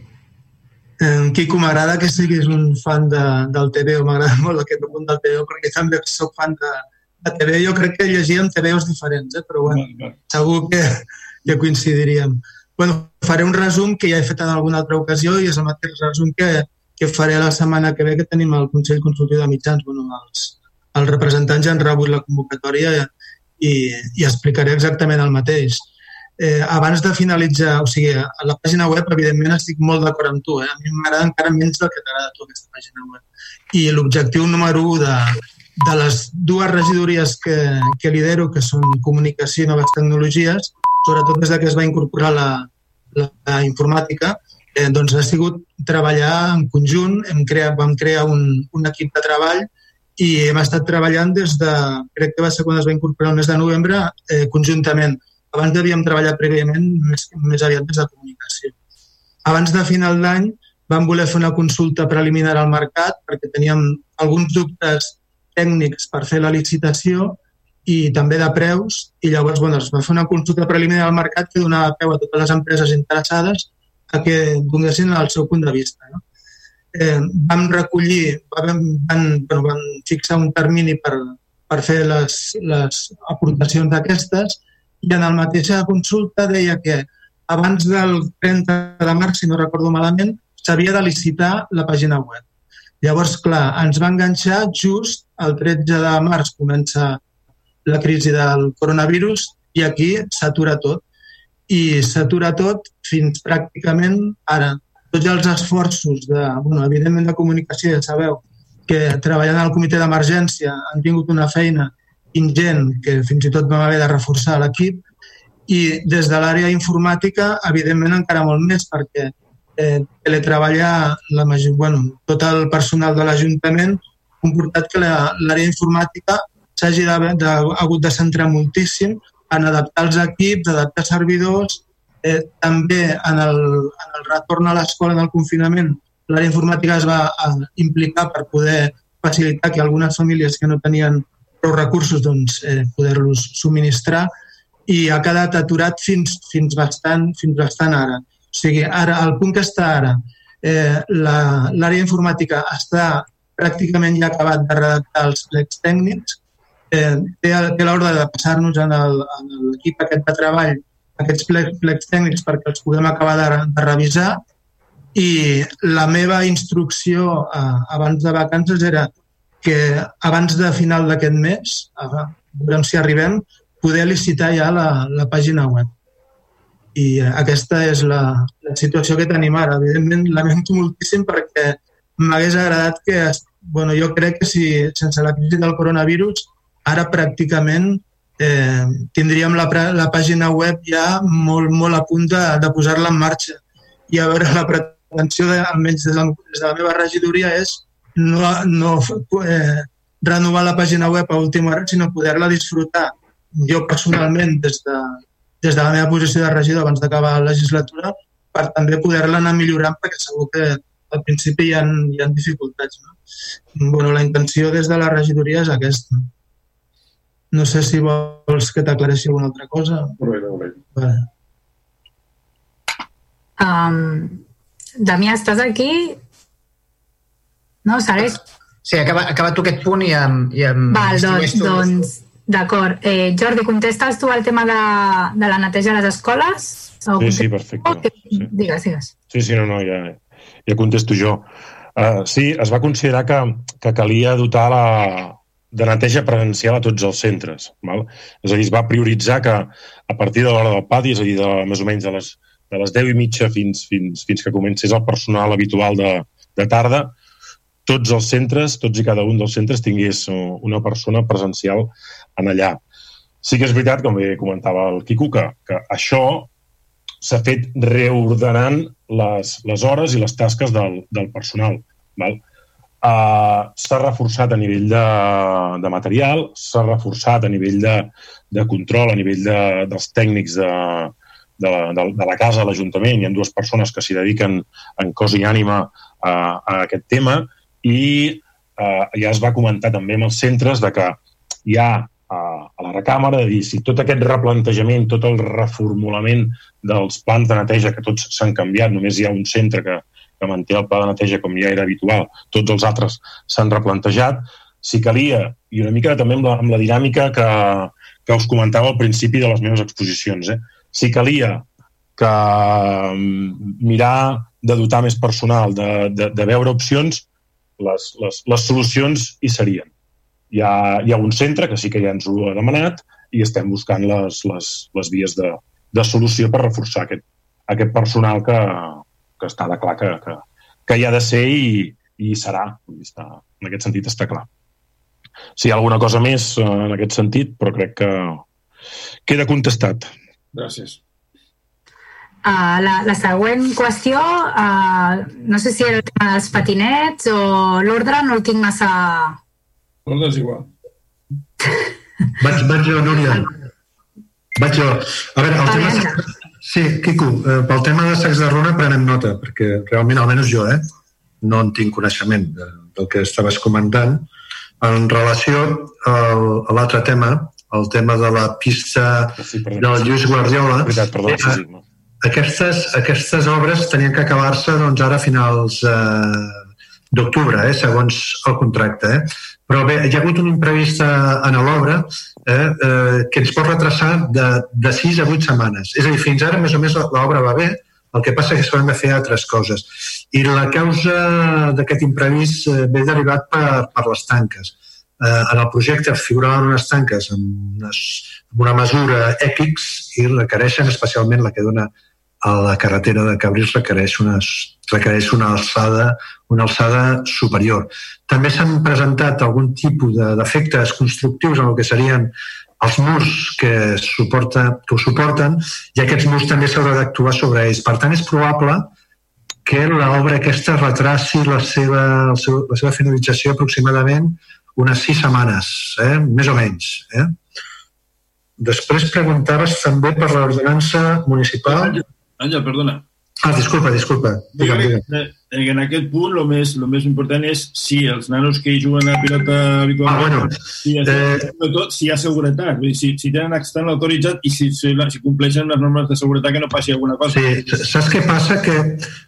Eh, Quico, m'agrada que siguis un fan de, del TVO, m'agrada molt aquest punt del TVO, perquè també soc fan de, a TV jo crec que llegíem TVOs diferents, eh? però bueno, segur que, que coincidiríem. Bueno, faré un resum que ja he fet en alguna altra ocasió i és el mateix resum que, que faré la setmana que ve que tenim el Consell Consultiu de Mitjans. Bueno, els, els representants ja han rebut la convocatòria i, i explicaré exactament el mateix. Eh, abans de finalitzar, o sigui, a la pàgina web, evidentment, estic molt d'acord amb tu. Eh? A mi m'agrada encara menys del que t'agrada tu, aquesta pàgina web. I l'objectiu número 1 de, de les dues regidories que, que lidero, que són comunicació i noves tecnologies, sobretot des que es va incorporar la, la, informàtica, eh, doncs ha sigut treballar en conjunt, hem creat, vam crear un, un equip de treball i hem estat treballant des de, crec que va ser quan es va incorporar el mes de novembre, eh, conjuntament. Abans devíem treballar prèviament més, més aviat des de comunicació. Abans de final d'any vam voler fer una consulta preliminar al mercat perquè teníem alguns dubtes tècnics per fer la licitació i també de preus i llavors bueno, es va fer una consulta preliminar al mercat que donava peu a totes les empreses interessades a que donessin el seu punt de vista. No? Eh, vam recollir, vam, van, bueno, vam fixar un termini per, per fer les, les aportacions d'aquestes i en la mateixa consulta deia que abans del 30 de març, si no recordo malament, s'havia de licitar la pàgina web. Llavors, clar, ens va enganxar just el 13 de març comença la crisi del coronavirus i aquí s'atura tot. I s'atura tot fins pràcticament ara. Tots els esforços, de, bueno, evidentment de comunicació, ja sabeu, que treballant al comitè d'emergència han tingut una feina ingent que fins i tot vam haver de reforçar l'equip i des de l'àrea informàtica, evidentment, encara molt més, perquè eh, teletreballar la major, bueno, tot el personal de l'Ajuntament ha comportat que l'àrea informàtica s'hagi hagut de centrar moltíssim en adaptar els equips, adaptar servidors, eh, també en el, en el retorn a l'escola en el confinament l'àrea informàtica es va implicar per poder facilitar que algunes famílies que no tenien prou recursos doncs, eh, poder-los subministrar i ha quedat aturat fins, fins, bastant, fins bastant ara. O sigui, ara, el punt que està ara, eh, l'àrea informàtica està pràcticament ja acabat de redactar els plecs tècnics, eh, té, té l'ordre de passar-nos en l'equip aquest de treball aquests plecs, plecs tècnics perquè els podem acabar de, de revisar i la meva instrucció eh, abans de vacances era que abans de final d'aquest mes, eh, veurem si arribem, poder licitar ja la, la pàgina web i aquesta és la, la situació que tenim ara. Evidentment, lamento moltíssim perquè m'hagués agradat que, bueno, jo crec que si sense la crisi del coronavirus, ara pràcticament eh, tindríem la, la pàgina web ja molt, molt a punt de, de posar-la en marxa i a veure la intenció, de, almenys des de, des de la meva regidoria, és no, no eh, renovar la pàgina web a última hora, sinó poder-la disfrutar jo personalment des de, des de la meva posició de regidor abans d'acabar la legislatura per també poder-la anar millorant perquè segur que al principi hi ha, hi ha dificultats. No? Bueno, la intenció des de la regidoria és aquesta. No sé si vols que t'aclareixi alguna altra cosa. Molt bé, molt bé. Vale. Um, Damià, estàs aquí? No, segueix? Sí, acaba, acaba tu aquest punt i em... I em Val, doncs, tu. doncs d'acord. Eh, Jordi, contestes tu el tema de, de la neteja a les escoles? O Sí, sí, perfecte. Sí. Digues, digues. Sí, sí, no, no, ja, ja contesto jo. Uh, sí, es va considerar que, que calia dotar la, de neteja presencial a tots els centres. Val? És a dir, es va prioritzar que a partir de l'hora del pati, és a dir, de, més o menys de les, de les 10 i mitja fins, fins, fins que comencés el personal habitual de, de tarda, tots els centres, tots i cada un dels centres tingués una persona presencial en allà. Sí que és veritat, com bé comentava el Quico, que, que això s'ha fet reordenant les, les hores i les tasques del, del personal. Val? Uh, s'ha reforçat a nivell de, de material, s'ha reforçat a nivell de, de control, a nivell de, dels tècnics de, de, de, de la casa, l'Ajuntament. Hi ha dues persones que s'hi dediquen en cos i ànima a, a aquest tema i uh, ja es va comentar també amb els centres de que hi ha a la recàmera, de dir si tot aquest replantejament, tot el reformulament dels plans de neteja, que tots s'han canviat, només hi ha un centre que, que manté el pla de neteja com ja era habitual, tots els altres s'han replantejat, si calia, i una mica també amb la, amb la dinàmica que, que us comentava al principi de les meves exposicions, eh? si calia que mm, mirar de dotar més personal, de, de, de veure opcions, les, les, les solucions hi serien. Hi ha, hi ha un centre que sí que ja ens ho ha demanat i estem buscant les, les, les vies de, de solució per reforçar aquest, aquest personal que, que està de clar que, que, que hi ha de ser i, i serà. Està, en aquest sentit està clar. Si hi ha alguna cosa més eh, en aquest sentit, però crec que queda contestat. Gràcies. Uh, la, la següent qüestió, uh, no sé si era el tema dels patinets o l'ordre, no el tinc massa, L'ordre és igual. Vaig, vaig jo, Núria. Vaig jo. A veure, el tema... Sí, Quico, eh, pel tema de sacs de runa prenem nota, perquè realment, almenys jo, eh, no en tinc coneixement de, del que estaves comentant. En relació al, a l'altre tema, el tema de la pista sí, perdó, del Lluís Guardiola, veritat, perdó, eh, sí, aquestes, aquestes obres tenien que acabar-se doncs, ara a finals eh, d'octubre, eh, segons el contracte. Eh? Però bé, hi ha hagut un imprevist en l'obra eh, eh, que ens pot retrasar de, de 6 a 8 setmanes. És a dir, fins ara més o més l'obra va bé, el que passa és que s'han de fer altres coses. I la causa d'aquest imprevist eh, ve derivat per, per les tanques. Eh, en el projecte figuraven unes tanques amb, unes, amb una mesura èpics i requereixen especialment la que dona a la carretera de Cabrils requereix, unes, requereix una alçada una alçada superior. També s'han presentat algun tipus de defectes constructius en el que serien els murs que, suporta, que ho suporten i aquests murs també s'haurà d'actuar sobre ells. Per tant, és probable que l'obra aquesta retraci la seva, la seva finalització aproximadament unes sis setmanes, eh? més o menys. Eh? Després preguntaves també per l'ordenança municipal... Àngel, perdona. Ah, disculpa, disculpa. Digue'm, digue'm. En aquest punt, el més, el més important és si els nanos que juguen a pilota habitualment, ah, bueno, si, hi ha, eh... tot, si hi ha seguretat, vull dir, si, si tenen estan autoritzat i si, si, si compleixen les normes de seguretat que no passi alguna cosa. Sí, saps què passa? Que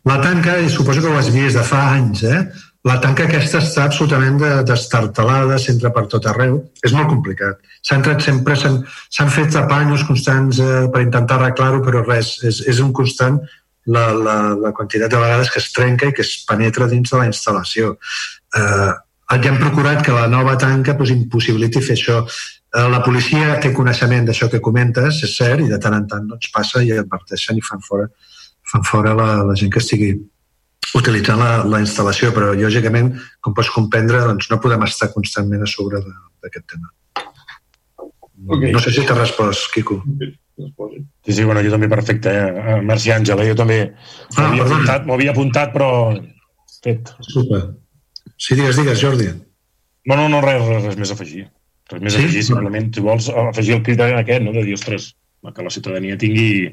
la tanca, i suposo que ho has vist de fa anys, eh? La tanca aquesta està absolutament destartalada, s'entra per tot arreu. És molt complicat. S'ha entrat sempre, s'han fet tapanyos constants eh, per intentar arreglar-ho, però res, és, és un constant la, la, la quantitat de vegades que es trenca i que es penetra dins de la instal·lació. Eh, ja hem procurat que la nova tanca pues, impossibiliti fer això. Eh, la policia té coneixement d'això que comentes, és cert, i de tant en tant doncs, passa i adverteixen i fan fora, fan fora la, la gent que estigui utilitzant la, la instal·lació, però lògicament, com pots comprendre, doncs, no podem estar constantment a sobre d'aquest tema. Okay. No sé si t'ha respost, Quico. Sí, sí, bueno, jo també perfecte, eh? Merci Àngel, eh? jo també ah, m'havia apuntat, apuntat, però fet. Super. Sí, digues, digues, Jordi. No, no, no, res, res, res més a afegir. Res més sí? a afegir, simplement, si vols afegir el crit aquest, no?, de dir, ostres, que la ciutadania tingui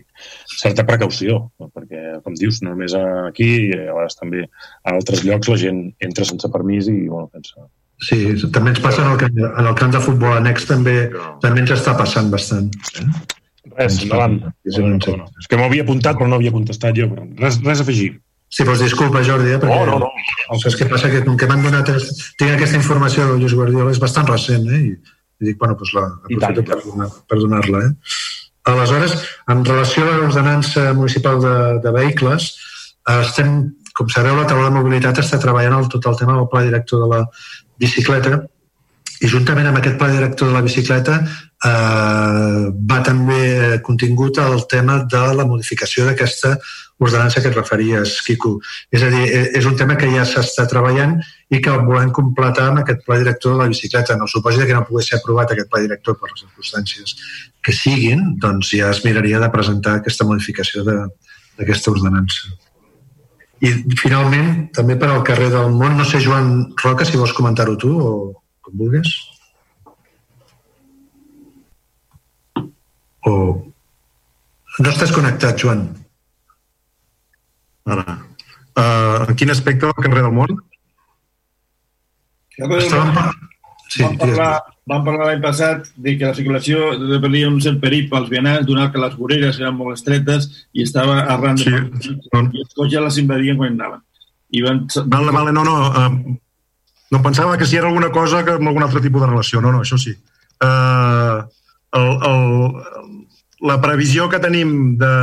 certa precaució, perquè, com dius, no només aquí, a vegades també a altres llocs la gent entra sense permís i, bueno, pensa... Sí, també ens passa en el, camp, en el camp de futbol annex, també, també ens està passant bastant. Eh? Res, endavant. És que m'havia apuntat però no havia contestat jo. Però res, res a afegir. Sí, doncs disculpa, Jordi, eh, perquè oh, no, no. El que passa que com que m'han donat... Tinc aquesta informació del Lluís Guardiola, és bastant recent, eh? I, i dic, bueno, doncs la aprofito per, donar, per donar-la, eh? Aleshores, en relació a l'ordenança municipal de, de vehicles, eh, estem, com sabeu, la taula de mobilitat està treballant el, tot el tema del pla director de la bicicleta i juntament amb aquest pla director de la bicicleta eh, va també contingut el tema de la modificació d'aquesta ordenança que et referies, Quico. És a dir, eh, és un tema que ja s'està treballant i que volem completar amb aquest pla director de la bicicleta. No suposi que no pogués ser aprovat aquest pla director per les circumstàncies que siguin, doncs ja es miraria de presentar aquesta modificació d'aquesta ordenança. I finalment, també per al carrer del món, no sé, Joan Roca, si vols comentar-ho tu o com vulguis. O... No estàs connectat, Joan. Ara. Uh, en quin aspecte del carrer del món? Estàvem sí, vam parlar, vam parlar l'any passat de que la circulació depenia un cert perill pels vianants, donat que les voreres eren molt estretes i estava arran de... Sí, I els cotxes les invadien quan anaven. I van... Vale, vale, no, no. Uh, no pensava que si era alguna cosa que amb algun altre tipus de relació. No, no, això sí. Uh, el, el, la previsió que tenim de,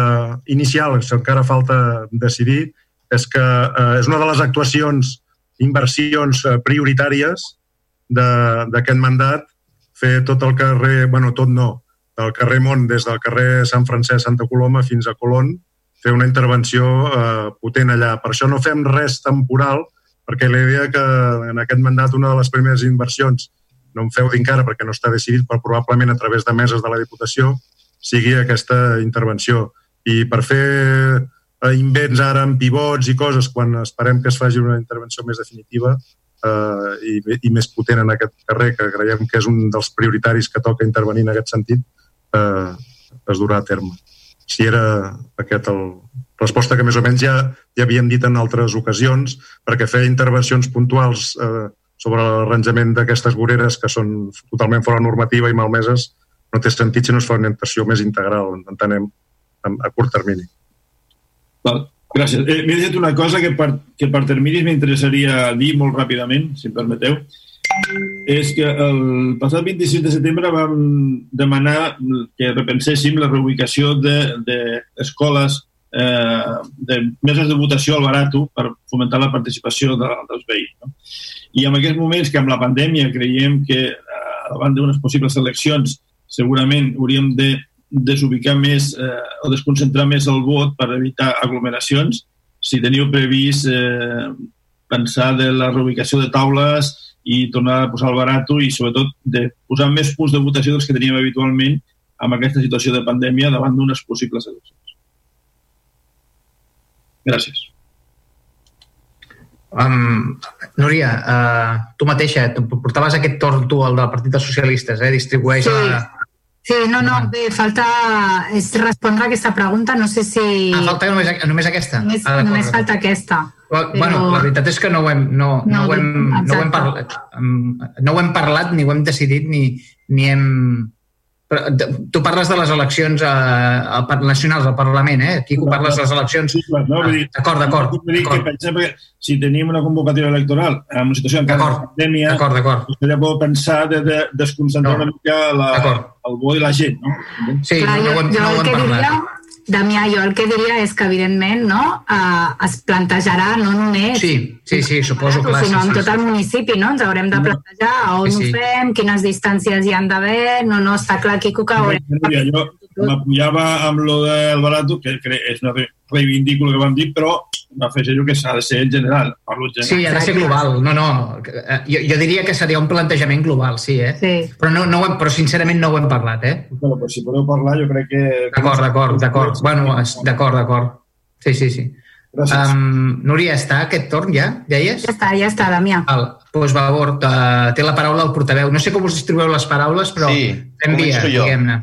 inicial, que encara falta decidir, és que uh, és una de les actuacions, inversions prioritàries d'aquest mandat, fer tot el carrer, bueno, tot no, del carrer Mont, des del carrer Sant Francesc Santa Coloma fins a Colón, fer una intervenció eh, potent allà. Per això no fem res temporal, perquè la idea que en aquest mandat una de les primeres inversions, no em feu encara perquè no està decidit, però probablement a través de meses de la Diputació, sigui aquesta intervenció. I per fer eh, invents ara amb pivots i coses quan esperem que es faci una intervenció més definitiva eh, i, i més potent en aquest carrer, que creiem que és un dels prioritaris que toca intervenir en aquest sentit, eh, es durà a terme. Si era aquest el, resposta que més o menys ja, ja havíem dit en altres ocasions, perquè fer intervencions puntuals eh, sobre l'arranjament d'aquestes voreres que són totalment fora normativa i malmeses no té sentit si no es fa una orientació més integral, entenem, a curt termini. Val, gràcies. Eh, M'he dit una cosa que per, que per terminis m'interessaria dir molt ràpidament, si em permeteu és que el passat 25 de setembre vam demanar que repenséssim la reubicació d'escoles de, eh, de meses de votació al barato per fomentar la participació de, dels veïns. No? I en aquests moments que amb la pandèmia creiem que eh, davant d'unes possibles eleccions segurament hauríem de desubicar més eh, o desconcentrar més el vot per evitar aglomeracions. Si teniu previst eh, pensar de la reubicació de taules i tornar a posar el barato i sobretot de posar més punts de votació dels que teníem habitualment amb aquesta situació de pandèmia davant d'unes possibles eleccions. Gràcies. Um, Núria, uh, tu mateixa, portaves aquest torn tu, el del Partit dels Socialistes, eh? Distribueix sí. la... Sí, no, no, bé, falta és respondre a aquesta pregunta, no sé si... Ah, falta només, només aquesta? Només, ah, només falta aquesta. Però... Bueno, la veritat és que no ho hem, no, no, no, ho, hem, no ho hem parlat, no ho hem parlat, ni ho hem decidit, ni, ni hem però, tu parles de les eleccions eh, al, nacionals al Parlament, eh? Aquí no, parles de les eleccions... No, ah, d'acord, d'acord. Que pensem que si tenim una convocatòria electoral en una situació encara de pandèmia, d'acord, d'acord. Seria bo pensar de, de desconcentrar no. una mica la, el bo i la gent, no? Sí, Clar, no, no, jo, no ho hem parlat. Diria Damià, jo el que diria és que, evidentment, no, eh, es plantejarà no només... Sí, sí, sí, suposo que... Sinó sí, en tot el municipi, no? Ens haurem de plantejar on sí, sí. ho fem, quines distàncies hi han d'haver... No, no, està clar, Quico, que haurem... Mira, jo, m'apoyava amb lo del barato, que, que és una reivindico el que vam dir, però m'afegeixo que s'ha de ser en general. Parlo general. Sí, ha de ser global. No, no. Eh, jo, jo diria que seria un plantejament global, sí, eh? Sí. Però, no, no ho hem, però sincerament no ho hem parlat, eh? Però, però si podeu parlar, jo crec que... D'acord, d'acord, d'acord. Bueno, d'acord, d'acord. Sí, sí, sí. Gràcies. Um, Núria, està aquest torn ja? Deies? Ja està, ja està, Damià. Val. Doncs va, Bort, uh, té la paraula el portaveu. No sé com us distribueu les paraules, però Sí, fem via, diguem-ne.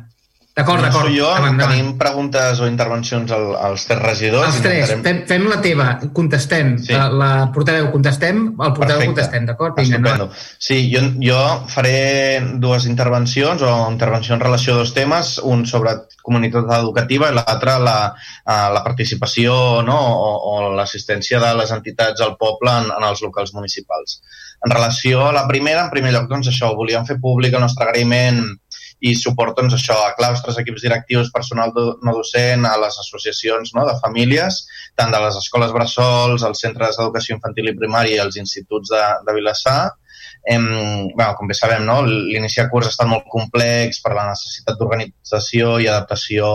D'acord, Començo d'acord. jo, Endavant, endavant. tenim preguntes o intervencions al, als tres regidors. Els tres, Intentarem- fem, fem la teva, contestem. Sí. La, la portaveu contestem, el portaveu Perfecte. contestem, d'acord? Vinga. Sí, jo, jo faré dues intervencions o intervenció en relació a dos temes, un sobre comunitat educativa i l'altre la, eh, la participació no? o, o l'assistència de les entitats al poble en, en els locals municipals. En relació a la primera, en primer lloc, doncs això, volíem fer públic el nostre agraïment i suport doncs, això, a claustres, equips directius, personal do, no docent, a les associacions no, de famílies, tant de les escoles bressols, els centres d'educació infantil i primària i els instituts de, de Vilassar. Em, bueno, com bé sabem, no, l'inici de curs ha estat molt complex per la necessitat d'organització i adaptació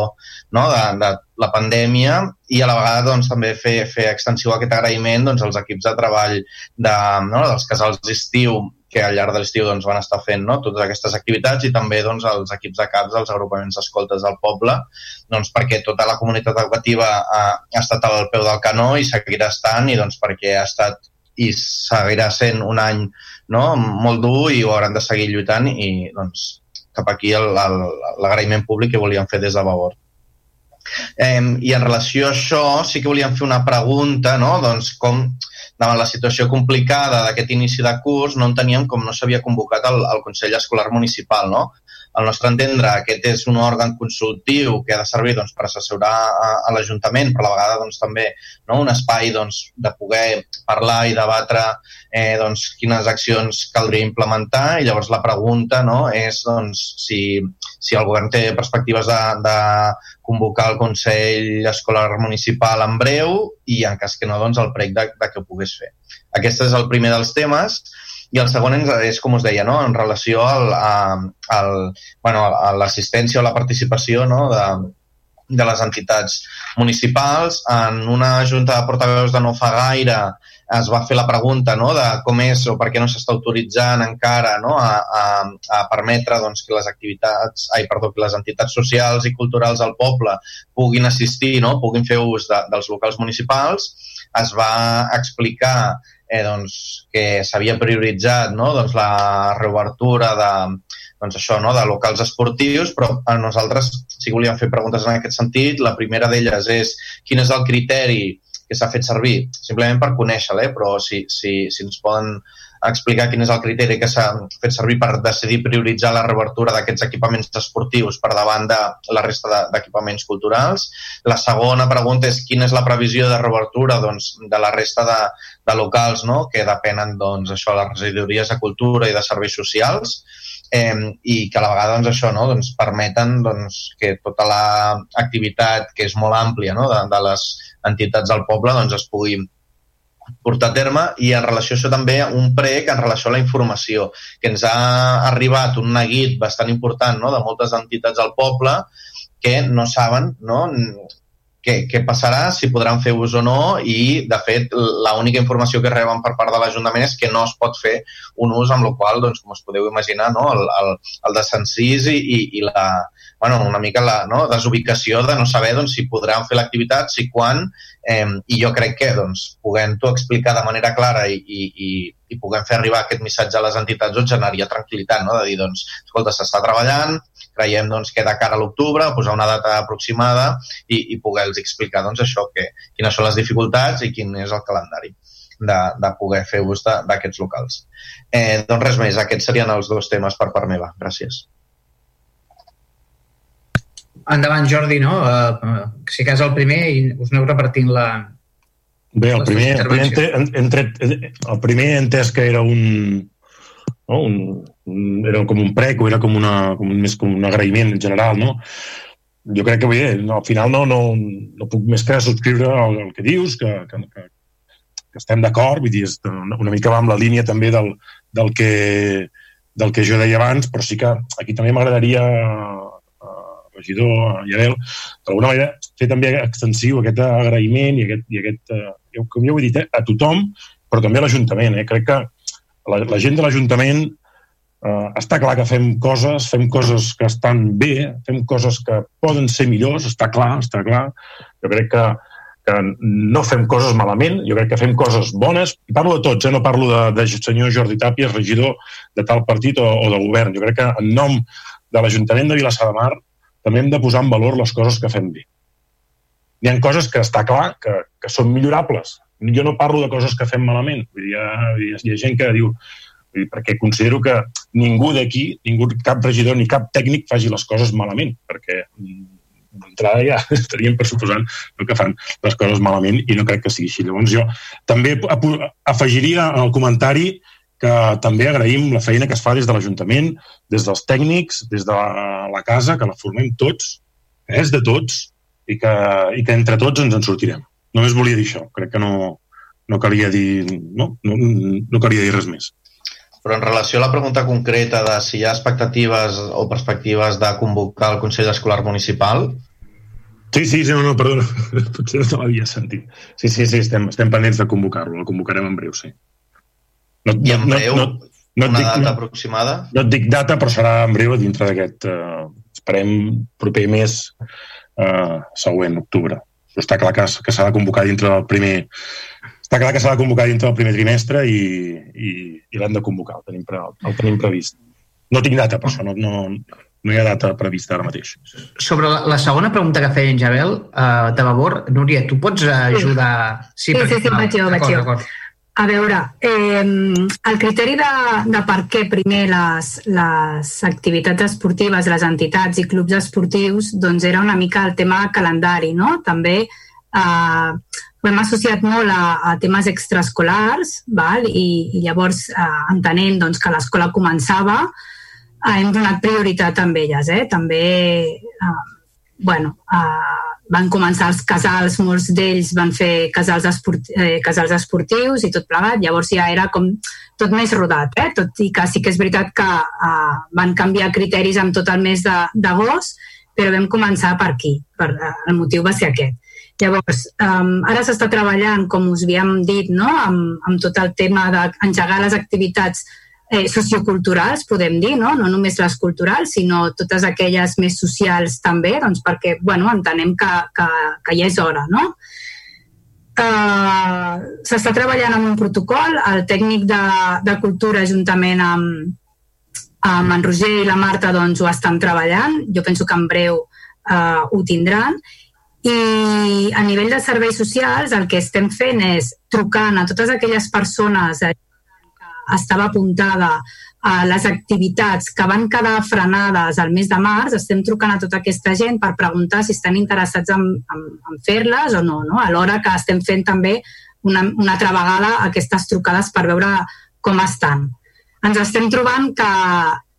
no, de, de la pandèmia i a la vegada doncs, també fer, fer extensiu aquest agraïment doncs, als equips de treball de, no, dels casals d'estiu que al llarg de l'estiu doncs, van estar fent no, totes aquestes activitats i també doncs, els equips de caps dels agrupaments d'escoltes del poble doncs, perquè tota la comunitat educativa ha, ha estat al peu del canó i seguirà estant i doncs, perquè ha estat i seguirà sent un any no, molt dur i ho hauran de seguir lluitant i doncs, cap aquí l'agraïment públic que volíem fer des de Vavor. Eh, I en relació a això sí que volíem fer una pregunta, no? doncs com davant la situació complicada d'aquest inici de curs no enteníem com no s'havia convocat el, el Consell Escolar Municipal. No? Al nostre entendre, aquest és un òrgan consultiu que ha de servir doncs, per assessorar a, a l'Ajuntament, però a la vegada doncs, també no? un espai doncs, de poder parlar i debatre eh, doncs, quines accions caldria implementar i llavors la pregunta no? és doncs, si, si el govern té perspectives de, de convocar el Consell Escolar Municipal en breu i en cas que no, doncs el prec de, de que ho pogués fer. Aquest és el primer dels temes i el segon és, com us deia, no? en relació al, al, bueno, a l'assistència o la participació no? de, de les entitats municipals. En una junta de portaveus de no fa gaire es va fer la pregunta no? de com és o per què no s'està autoritzant encara no? a, a, a permetre doncs, que les activitats, ai, perdó, que les entitats socials i culturals del poble puguin assistir, no? puguin fer ús de, dels locals municipals. Es va explicar eh, doncs, que s'havia prioritzat no? doncs, la reobertura de, doncs això, no? de locals esportius, però a nosaltres sí que volíem fer preguntes en aquest sentit. La primera d'elles és quin és el criteri que s'ha fet servir, simplement per conèixer-la, eh? però si, si, si ens poden explicar quin és el criteri que s'ha fet servir per decidir prioritzar la reobertura d'aquests equipaments esportius per davant de la resta de- d'equipaments culturals. La segona pregunta és quina és la previsió de reobertura doncs, de la resta de, de locals no? que depenen doncs, això, les regidories de cultura i de serveis socials eh, i que a la vegada doncs, això no? doncs, permeten doncs, que tota l'activitat que és molt àmplia no? de, de les entitats del poble doncs, es pugui portar a terme i en relació a això també un prec en relació a la informació, que ens ha arribat un neguit bastant important no? de moltes entitats del poble que no saben no? què, què passarà, si podran fer ús o no i, de fet, l'única informació que reben per part de l'Ajuntament és que no es pot fer un ús amb el qual, doncs, com us podeu imaginar, no? el, el, el desencís i, i, i la, bueno, una mica la no? desubicació de no saber doncs, si podran fer l'activitat, si quan, eh, i jo crec que doncs, podent-ho explicar de manera clara i, i, i, i puguem fer arribar aquest missatge a les entitats doncs, generaria tranquil·litat, no? de dir, doncs, escolta, s'està treballant, creiem doncs, que de cara a l'octubre, posar una data aproximada i, i poder-los explicar doncs, això, que, quines són les dificultats i quin és el calendari de, de poder fer ús d'aquests locals. Eh, doncs res més, aquests serien els dos temes per part meva. Gràcies. Endavant, Jordi, no? Uh, si cas el primer i us aneu repartint la... Bé, el primer, el primer, en- entre, el primer he entès que era un, no? un, un era com un prec o era com, una, com un, més com un agraïment en general, no? Jo crec que bé, no, al final no, no, no puc més que subscriure el, el que dius, que, que, que, que estem d'acord, vull dir, una, mica va amb la línia també del, del, que, del que jo deia abans, però sí que aquí també m'agradaria regidor Iarel, d'alguna manera fer també extensiu aquest agraïment i aquest, i aquest eh, com ja ho he dit, eh, a tothom, però també a l'Ajuntament. Eh? Crec que la, la gent de l'Ajuntament eh, està clar que fem coses, fem coses que estan bé, fem coses que poden ser millors, està clar, està clar. Jo crec que, que no fem coses malament, jo crec que fem coses bones, i parlo de tots, eh? no parlo de, de senyor Jordi Tàpies, regidor de tal partit o, o de govern. Jo crec que en nom de l'Ajuntament de Vilassar de Mar també hem de posar en valor les coses que fem bé. Hi ha coses que està clar que, que són millorables. Jo no parlo de coses que fem malament. Vull dir, hi, ha, hi ha gent que diu vull dir, perquè considero que ningú d'aquí, ningú, cap regidor ni cap tècnic faci les coses malament, perquè d'entrada ja estaríem pressuposant que fan les coses malament i no crec que sigui així. Llavors jo també afegiria en el comentari que també agraïm la feina que es fa des de l'Ajuntament, des dels tècnics, des de la, la casa, que la formem tots, que és de tots, i que, i que entre tots ens en sortirem. Només volia dir això. Crec que no, no calia dir no, no, no calia dir res més. Però en relació a la pregunta concreta de si hi ha expectatives o perspectives de convocar el Consell Escolar Municipal... Sí, sí, sí no, no, perdona, potser no l'havia sentit. Sí, sí, sí, estem, estem pendents de convocar-lo, el convocarem en breu, sí. No, I en breu, no, no, no una dic, data no, aproximada? No et dic data, però serà en breu dintre d'aquest, eh, esperem, proper mes eh, següent, octubre. Però està clar que, que s'ha de convocar dintre del primer... Està clar que s'ha de convocar dintre del primer trimestre i, i, i l'hem de convocar, el tenim, pre, el tenim previst. No tinc data, per això no, no, no hi ha data prevista ara mateix. Sobre la, la segona pregunta que feia en Jabel, uh, de Vavor, Núria, tu pots ajudar... Sí, sí, sí, sí, vaig jo, vaig jo. A veure, eh, el criteri de, de per què primer les, les activitats esportives, les entitats i clubs esportius, doncs era una mica el tema calendari, no? També eh, ho hem associat molt a, a temes extraescolars, val? I, i llavors, eh, entenent doncs, que l'escola començava, eh, hem donat prioritat a elles. Eh? També, eh, bueno, eh, van començar els casals, molts d'ells van fer casals, esport, eh, casals esportius i tot plegat, llavors ja era com tot més rodat, eh? tot i que sí que és veritat que eh, van canviar criteris amb tot el mes d'agost, però vam començar per aquí, per, eh, el motiu va ser aquest. Llavors, um, ara s'està treballant, com us havíem dit, no? amb, amb tot el tema d'engegar les activitats eh, socioculturals, podem dir, no? no només les culturals, sinó totes aquelles més socials també, doncs perquè bueno, entenem que, que, que ja és hora. No? Uh, S'està treballant amb un protocol, el tècnic de, de cultura juntament amb, amb en Roger i la Marta doncs, ho estan treballant, jo penso que en breu uh, ho tindran, i a nivell de serveis socials el que estem fent és trucant a totes aquelles persones estava apuntada a les activitats que van quedar frenades al mes de març, estem trucant a tota aquesta gent per preguntar si estan interessats en, en, en fer-les o no, no? alhora que estem fent també una, una altra vegada aquestes trucades per veure com estan. Ens estem trobant que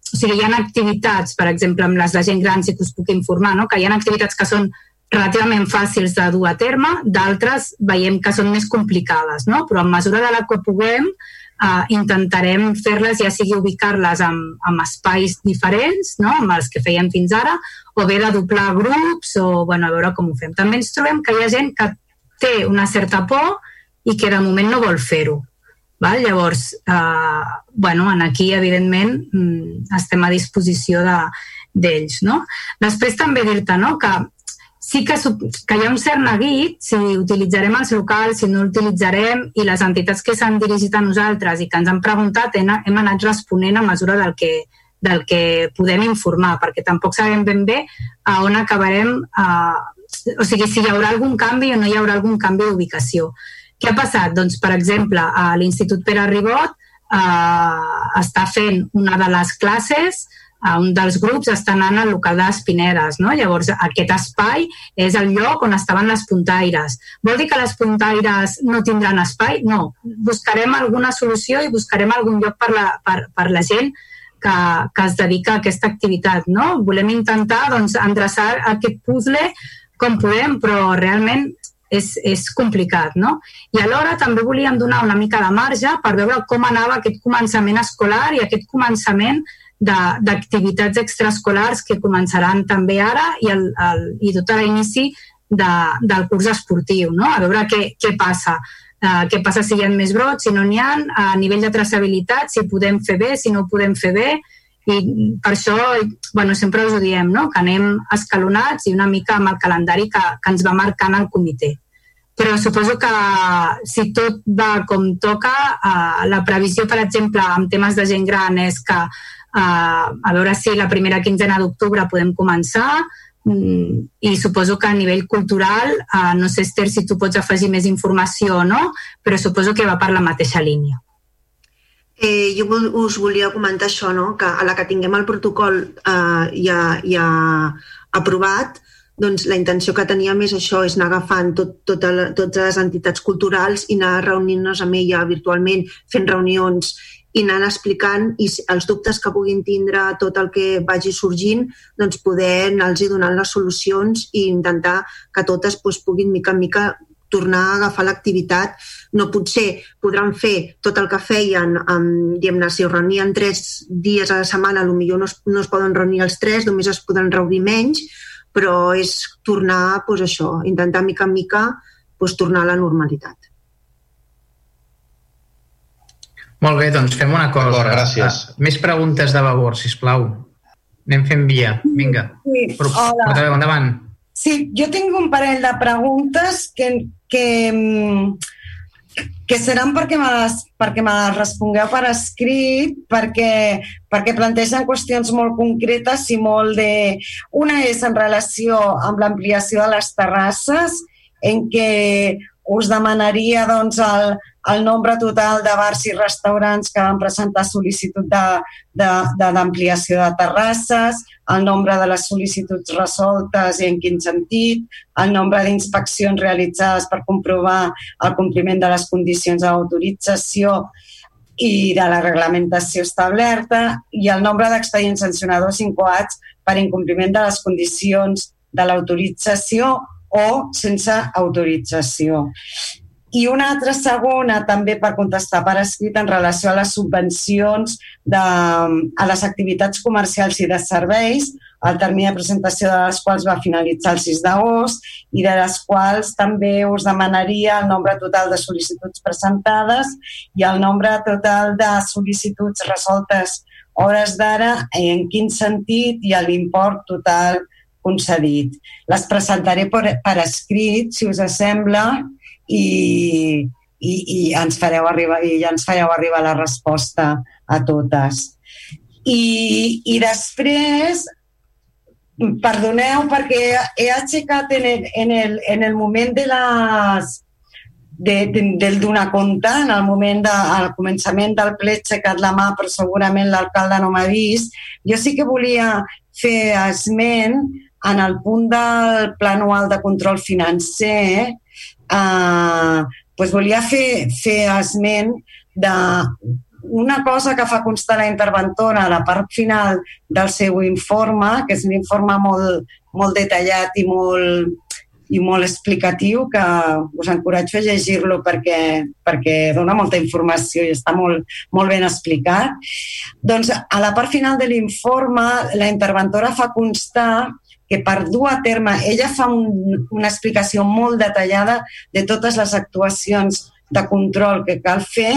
o sigui, hi ha activitats, per exemple, amb les de gent gran, si que us puc informar, no? que hi ha activitats que són relativament fàcils de dur a terme, d'altres veiem que són més complicades, no? però en mesura de la que puguem uh, intentarem fer-les, ja sigui ubicar-les en, en espais diferents, no? amb els que fèiem fins ara, o bé de doblar grups, o bueno, a veure com ho fem. També ens trobem que hi ha gent que té una certa por i que de moment no vol fer-ho. Llavors, eh, bueno, en aquí, evidentment, mm, estem a disposició d'ells. De, no? Després també dir-te no, que sí que, que hi ha un cert neguit si utilitzarem els locals, si no utilitzarem, i les entitats que s'han dirigit a nosaltres i que ens han preguntat hem, hem anat responent a mesura del que, del que podem informar, perquè tampoc sabem ben bé a on acabarem, eh, o sigui, si hi haurà algun canvi o no hi haurà algun canvi d'ubicació. Què ha passat? Doncs, per exemple, a l'Institut Pere Ribot eh, està fent una de les classes un dels grups està anant al local de les Pinedes, no? Llavors, aquest espai és el lloc on estaven les puntaires. Vol dir que les puntaires no tindran espai? No. Buscarem alguna solució i buscarem algun lloc per la, per, per la gent que, que es dedica a aquesta activitat, no? Volem intentar, doncs, endreçar aquest puzzle com podem, però realment és, és complicat, no? I alhora també volíem donar una mica de marge per veure com anava aquest començament escolar i aquest començament d'activitats extraescolars que començaran també ara i, el, el, i tot a l'inici de, del curs esportiu, no? a veure què, què passa. Uh, què passa si hi ha més brots, si no n'hi ha, a nivell de traçabilitat, si podem fer bé, si no ho podem fer bé, i per això bueno, sempre us ho diem, no? que anem escalonats i una mica amb el calendari que, que ens va marcant el comitè. Però suposo que si tot va com toca, uh, la previsió, per exemple, amb temes de gent gran és que Uh, a veure si la primera quinzena d'octubre podem començar mm, i suposo que a nivell cultural, uh, no sé Esther si tu pots afegir més informació o no, però suposo que va per la mateixa línia. Eh, jo us volia comentar això, no? que a la que tinguem el protocol eh, ja, ja aprovat, doncs la intenció que teníem és això, és anar agafant tot, tot el, totes les entitats culturals i anar reunint-nos amb ella virtualment, fent reunions i anant explicant i els dubtes que puguin tindre, tot el que vagi sorgint, doncs poder anar-los donant les solucions i intentar que totes doncs, puguin mica en mica tornar a agafar l'activitat. No potser podran fer tot el que feien, amb, diguem-ne, si es reunien tres dies a la setmana, potser no es, no es poden reunir els tres, només es poden reunir menys, però és tornar, doncs això, intentar mica en mica doncs, tornar a la normalitat. Molt bé, doncs fem una cosa. D'acord, gràcies. Uh, més preguntes de Vavor, si plau. Anem fent via. Vinga. Sí, Pro hola. Portaveu, endavant. Sí, jo tinc un parell de preguntes que, que, que seran perquè me les, perquè me les respongueu per escrit, perquè, perquè plantegen qüestions molt concretes i molt de... Una és en relació amb l'ampliació de les terrasses, en què us demanaria doncs, el, el nombre total de bars i restaurants que van presentar sol·licitud d'ampliació de, de, de terrasses, el nombre de les sol·licituds resoltes i en quin sentit, el nombre d'inspeccions realitzades per comprovar el compliment de les condicions d'autorització i de la reglamentació establerta i el nombre d'expedients sancionadors incoats per incompliment de les condicions de l'autorització o sense autorització. I una altra segona, també per contestar per escrit, en relació a les subvencions de, a les activitats comercials i de serveis, el termini de presentació de les quals va finalitzar el 6 d'agost i de les quals també us demanaria el nombre total de sol·licituds presentades i el nombre total de sol·licituds resoltes hores d'ara, en quin sentit i l'import total concedit. Les presentaré per, per escrit, si us sembla, i, i, i ens fareu arribar i ja ens fareu arribar la resposta a totes. I, i després, perdoneu perquè he aixecat en el, en el, en el moment de les de, de, del donar compte, en el moment de, al començament del ple aixecat la mà, però segurament l'alcalde no m'ha vist. Jo sí que volia fer esment en el punt del Pla Anual de Control Financer, eh, doncs volia fer, fer esment de una cosa que fa constar la interventora a la part final del seu informe, que és un informe molt, molt detallat i molt, i molt explicatiu que us encoratjo a llegir-lo perquè, perquè dona molta informació i està molt, molt ben explicat. Doncs a la part final de l'informe la interventora fa constar que per dur a terme, ella fa un, una explicació molt detallada de totes les actuacions de control que cal fer,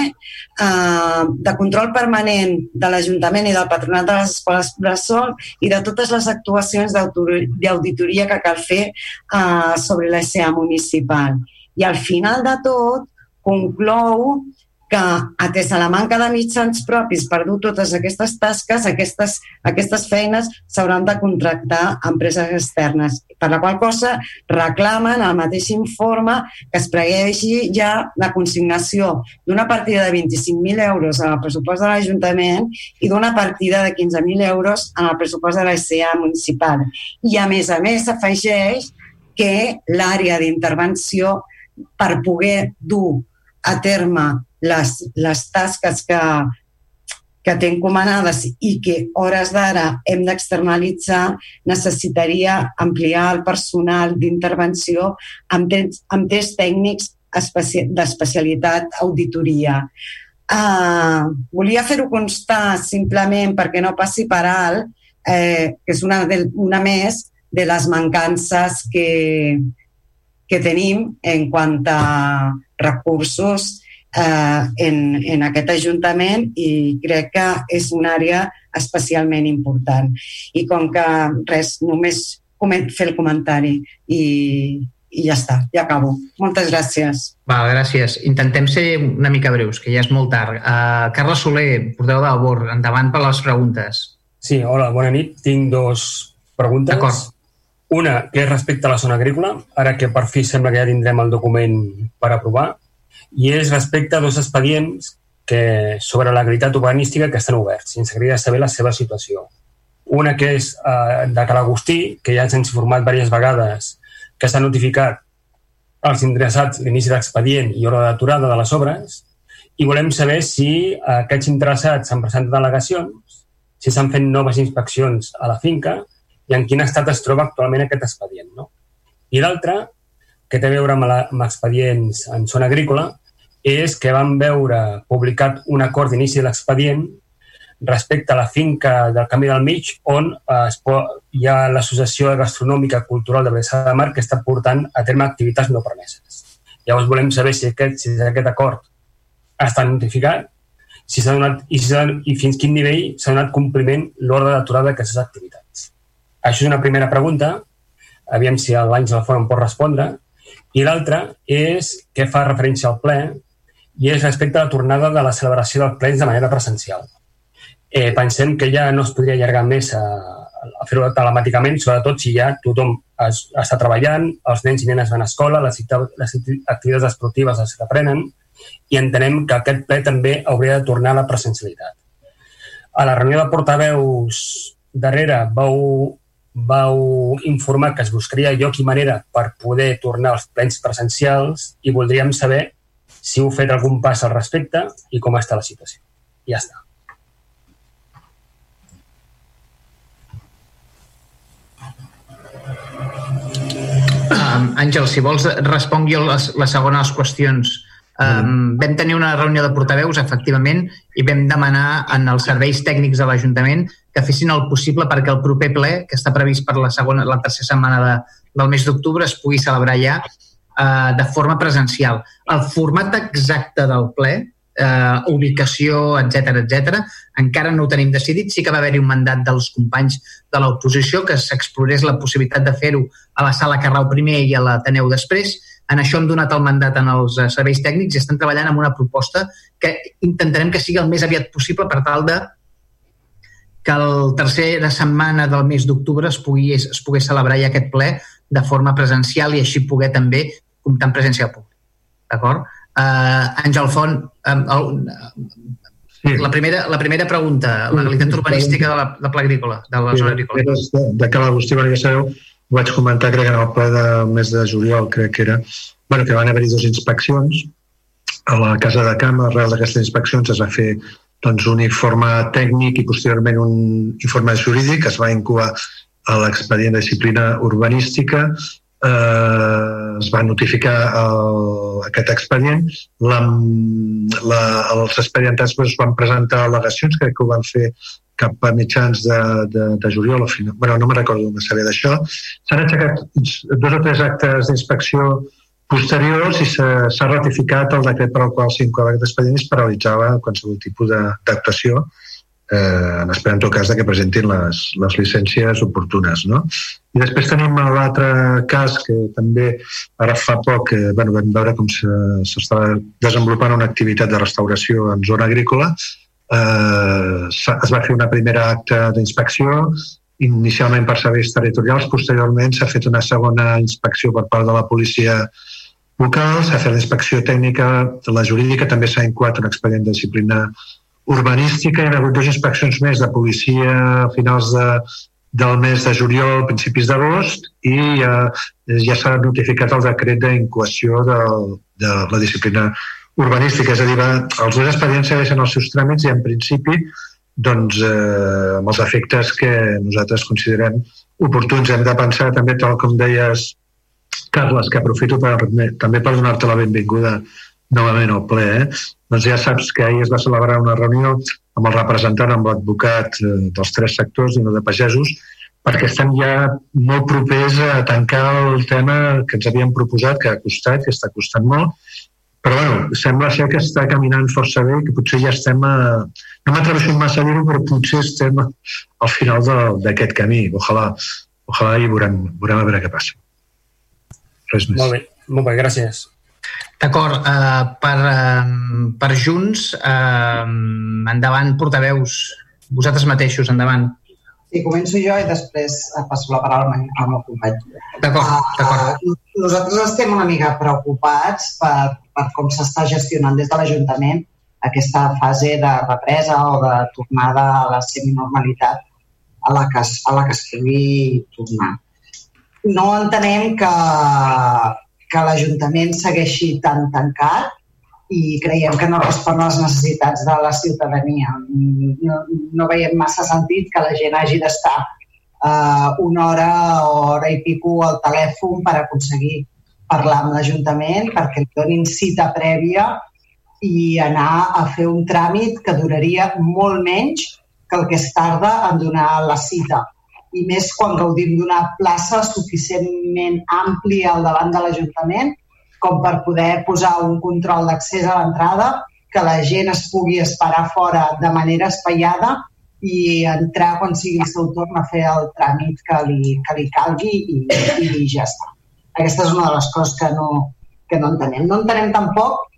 eh, de control permanent de l'Ajuntament i del Patronat de les Escoles Bressol i de totes les actuacions d'auditoria que cal fer eh, sobre l'ESEA municipal. I al final de tot conclou que, atès a la manca de mitjans propis per dur totes aquestes tasques, aquestes, aquestes feines s'hauran de contractar empreses externes, per la qual cosa reclamen al mateix informe que es pregueixi ja la consignació d'una partida de 25.000 euros en el pressupost de l'Ajuntament i d'una partida de 15.000 euros en el pressupost de la SEA municipal. I, a més a més, s'afegeix que l'àrea d'intervenció per poder dur a terme les, les tasques que, que té encomanades i que hores d'ara hem d'externalitzar, necessitaria ampliar el personal d'intervenció amb, amb tests tècnics d'especialitat auditoria. Uh, volia fer-ho constar simplement perquè no passi per alt, eh, que és una, de, una més de les mancances que, que tenim en quant a recursos eh, en, en aquest Ajuntament i crec que és una àrea especialment important. I com que res, només fer el comentari i, i ja està, ja acabo. Moltes gràcies. Val, gràcies. Intentem ser una mica breus, que ja és molt tard. Uh, Carles Soler, porteu de labor, endavant per les preguntes. Sí, hola, bona nit. Tinc dos preguntes. D'acord. Una, que és respecte a la zona agrícola, ara que per fi sembla que ja tindrem el document per aprovar, i és respecte a dos expedients que, sobre l'activitat urbanística que estan oberts i ens agradaria saber la seva situació. Una que és eh, de Calagustí, que ja ens han informat diverses vegades que s'ha notificat als interessats l'inici d'expedient i hora d'aturada de les obres i volem saber si aquests interessats s'han presentat al·legacions, si s'han fet noves inspeccions a la finca i en quin estat es troba actualment aquest expedient. No? I l'altre, que té a veure amb, la, amb expedients en zona agrícola, és que vam veure publicat un acord d'inici de l'expedient respecte a la finca del Camí del Mig, on eh, es pot, hi ha l'Associació Gastronòmica Cultural de Bellesa de Mar que està portant a terme activitats no permeses. Llavors volem saber si aquest, si aquest acord ha estat notificat si donat, i, si i fins quin nivell s'ha donat compliment l'ordre d'aturada d'aquestes activitats. Això és una primera pregunta, aviam si l'Àngel Font em pot respondre, i l'altra és què fa referència al ple i és respecte a la tornada de la celebració dels plens de manera presencial. Eh, pensem que ja no es podria allargar més a, a fer-ho telemàticament, sobretot si ja tothom es, està treballant, els nens i nenes van a escola, les, les activitats esportives es reprenen i entenem que aquest ple també hauria de tornar a la presencialitat. A la reunió de portaveus darrere vau vau informar que es buscaria lloc i manera per poder tornar als plens presencials i voldríem saber si heu fet algun pas al respecte i com està la situació. Ja està. Um, Àngel, si vols, responc jo les, les segones qüestions. Um, vam tenir una reunió de portaveus, efectivament, i vam demanar en els serveis tècnics de l'Ajuntament que fessin el possible perquè el proper ple, que està previst per la segona, la tercera setmana de, del mes d'octubre, es pugui celebrar ja eh, de forma presencial. El format exacte del ple, eh, ubicació, etc etc, encara no ho tenim decidit. Sí que va haver-hi un mandat dels companys de l'oposició que s'explorés la possibilitat de fer-ho a la sala Carrau primer i a l'Ateneu després. En això hem donat el mandat en els eh, serveis tècnics i estan treballant amb una proposta que intentarem que sigui el més aviat possible per tal de que el tercer setmana del mes d'octubre es, pugui, es pogués celebrar ja aquest ple de forma presencial i així poder també comptar amb presència pública. D'acord? Uh, Àngel Font, um, el, sí. la, primera, la primera pregunta, la legalitat urbanística de la, de Pla Agrícola, de la zona agrícola. De, de que l'Agustí Maria Sabeu ho vaig comentar, crec que en el ple del mes de juliol, crec que era, bueno, que van haver-hi dues inspeccions a la Casa de Camp, arrel d'aquestes inspeccions es va fer doncs, un informe tècnic i posteriorment un informe jurídic que es va incubar a l'expedient de disciplina urbanística eh, es va notificar el, aquest expedient la, la, els expedientats doncs, van presentar al·legacions crec que ho van fer cap a mitjans de, de, de juliol o final. Bueno, no me recordo massa bé d'això. S'han aixecat dos o tres actes d'inspecció posteriors i s'ha ratificat el decret per al qual s'inclou aquest expedient es paralitzava qualsevol tipus d'actuació eh, en espera en tot cas que presentin les, les llicències oportunes. No? I després tenim l'altre cas que també ara fa poc eh, bueno, vam veure com s'estava desenvolupant una activitat de restauració en zona agrícola. Eh, es va fer una primera acte d'inspecció inicialment per serveis territorials, posteriorment s'ha fet una segona inspecció per part de la policia local, s'ha fet l'inspecció tècnica, la jurídica, també s'ha incoat un expedient de disciplina urbanística, hi ha hagut dues inspeccions més de policia a finals de, del mes de juliol, principis d'agost, i ja, ja s'ha notificat el decret d'incoació de, de la disciplina urbanística, és a dir, va, els dos expedients segueixen els seus tràmits i en principi doncs, eh, amb els efectes que nosaltres considerem oportuns. Hem de pensar també, tal com deies, Carles, que aprofito per, també per donar-te la benvinguda novament al ple. Eh? doncs ja saps que ahir es va celebrar una reunió amb el representant, amb l'advocat eh, dels tres sectors i no de pagesos, perquè estem ja molt propers a tancar el tema que ens havíem proposat, que ha costat, que està costant molt, però bueno, sembla ser que està caminant força bé, que potser ja estem a... No m'atreveixo massa a dir-ho, però potser estem al final d'aquest camí. Ojalà, ojalà i veurem, veurem a veure què passa. Res més. Molt bé, molt bé gràcies. D'acord, uh, per, uh, per Junts, uh, endavant, portaveus, vosaltres mateixos, endavant. Sí, començo jo i després passo la paraula al meu company. D'acord, uh, d'acord. Uh, nosaltres estem una mica preocupats per, per com s'està gestionant des de l'Ajuntament aquesta fase de represa o de tornada a la seminormalitat a la que, a la que es pugui tornar. No entenem que, que l'Ajuntament segueixi tan tancat i creiem que no respon a les necessitats de la ciutadania. No, no veiem massa sentit que la gent hagi d'estar uh, una hora o hora i pico al telèfon per aconseguir parlar amb l'Ajuntament perquè li donin cita prèvia i anar a fer un tràmit que duraria molt menys que el que es tarda en donar la cita. I més quan gaudim d'una plaça suficientment àmplia al davant de l'Ajuntament com per poder posar un control d'accés a l'entrada, que la gent es pugui esperar fora de manera espaiada i entrar quan sigui el seu torn a fer el tràmit que li, que li calgui i, i ja està. Aquesta és una de les coses que no, que no entenem. No entenem tampoc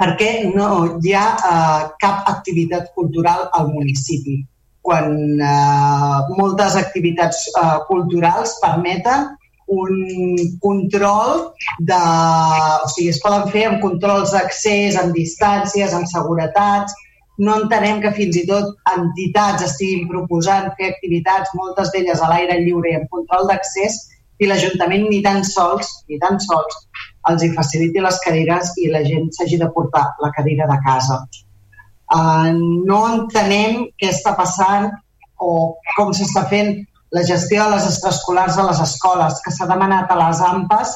perquè no hi ha uh, cap activitat cultural al municipi. Quan uh, moltes activitats uh, culturals permeten un control de... O sigui, es poden fer amb controls d'accés, amb distàncies, amb seguretats. No entenem que fins i tot entitats estiguin proposant fer activitats, moltes d'elles a l'aire lliure i amb control d'accés, i l'Ajuntament ni tan sols, ni tan sols, els hi faciliti les cadires i la gent s'hagi de portar la cadira de casa. Uh, no entenem què està passant o com s'està fent la gestió de les extraescolars a les escoles, que s'ha demanat a les AMPAs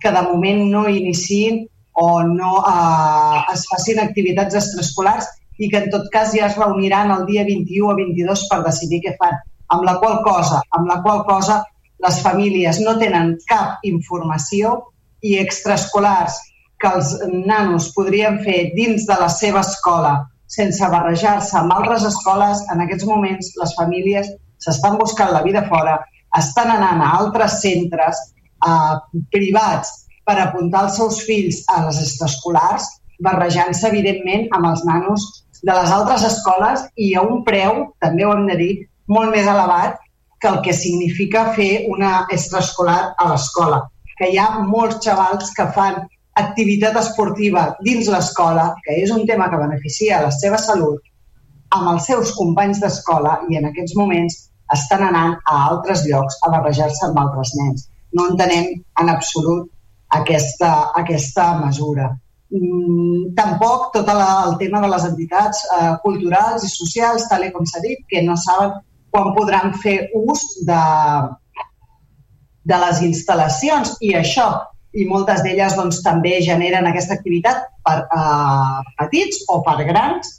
que de moment no iniciïn o no eh, es facin activitats extraescolars i que en tot cas ja es reuniran el dia 21 o 22 per decidir què fan. Amb la qual cosa, amb la qual cosa les famílies no tenen cap informació i extraescolars que els nanos podrien fer dins de la seva escola sense barrejar-se amb altres escoles, en aquests moments les famílies s'estan buscant la vida fora, estan anant a altres centres eh, privats per apuntar els seus fills a les extraescolars, barrejant-se, evidentment, amb els nanos de les altres escoles i a un preu, també ho hem de dir, molt més elevat que el que significa fer una extraescolar a l'escola. Que hi ha molts xavals que fan activitat esportiva dins l'escola, que és un tema que beneficia la seva salut, amb els seus companys d'escola i en aquests moments estan anant a altres llocs a barrejar-se amb altres nens. No entenem en absolut aquesta, aquesta mesura. Mm, tampoc tot la, el tema de les entitats eh, culturals i socials, tal com s'ha dit, que no saben quan podran fer ús de, de les instal·lacions i això i moltes d'elles doncs, també generen aquesta activitat per uh, petits o per grans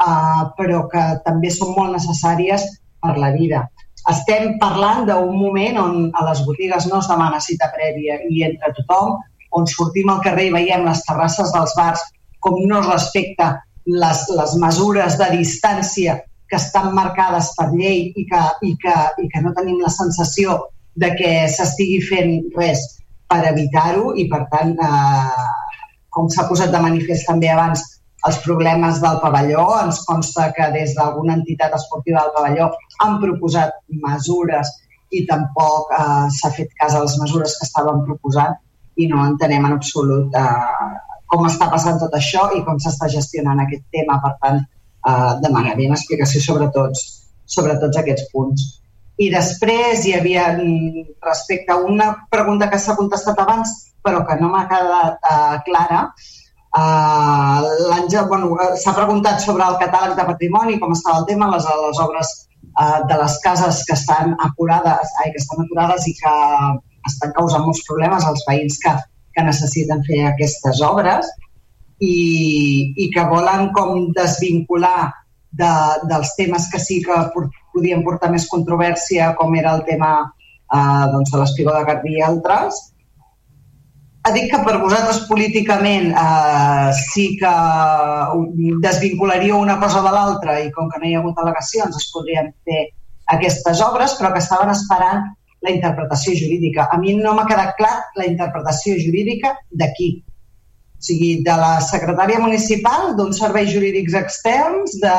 uh, però que també són molt necessàries per la vida. Estem parlant d'un moment on a les botigues no es demana cita prèvia i entre tothom, on sortim al carrer i veiem les terrasses dels bars com no es respecta les, les mesures de distància que estan marcades per llei i que, i que, i que no tenim la sensació de que s'estigui fent res per evitar-ho i, per tant, eh, com s'ha posat de manifest també abans, els problemes del pavelló. Ens consta que des d'alguna entitat esportiva del pavelló han proposat mesures i tampoc eh, s'ha fet cas a les mesures que estaven proposant i no entenem en absolut eh, com està passant tot això i com s'està gestionant aquest tema. Per tant, eh, demanaríem explicació sobre tots, sobre tots aquests punts. I després hi havia, mm, respecte a una pregunta que s'ha contestat abans, però que no m'ha quedat uh, clara, Uh, bueno, s'ha preguntat sobre el catàleg de patrimoni, com estava el tema, les, les obres uh, de les cases que estan acurades, ai, que estan acurades i que estan causant molts problemes als veïns que, que necessiten fer aquestes obres. i, i que volen com desvincular de, dels temes que sí que podien portar més controvèrsia, com era el tema eh, doncs, de l'espigó de Garbí i altres, ha dit que per vosaltres políticament eh, sí que desvincularia una cosa de l'altra i com que no hi ha hagut al·legacions es podrien fer aquestes obres, però que estaven esperant la interpretació jurídica. A mi no m'ha quedat clar la interpretació jurídica d'aquí. O sigui, de la secretària municipal, d'uns serveis jurídics externs, de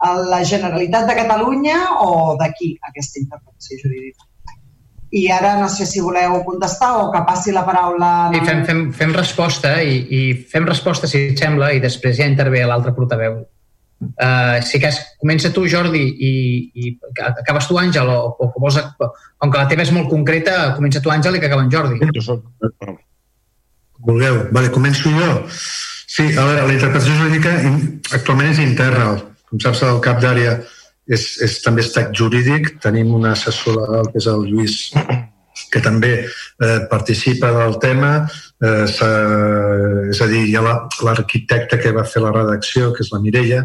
la Generalitat de Catalunya o d'aquí, aquesta interpretació jurídica. I ara no sé si voleu contestar o que passi la paraula... Sí, fem, fem, fem resposta i, i fem resposta, si et sembla, i després ja intervé l'altre portaveu. Uh, si cas, comença tu, Jordi, i, i acabes tu, Àngel, o, o, o vols, com que la teva és molt concreta, comença tu, Àngel, i que acaba en Jordi. Jo soc... Vulgueu. Vale, començo jo. Sí, a veure, la interpretació jurídica actualment és interna. Com saps, el cap d'àrea és, és també estat jurídic. Tenim un assessor legal, que és el Lluís que també eh, participa del tema, eh, és a dir, hi ha l'arquitecte la, que va fer la redacció, que és la Mireia,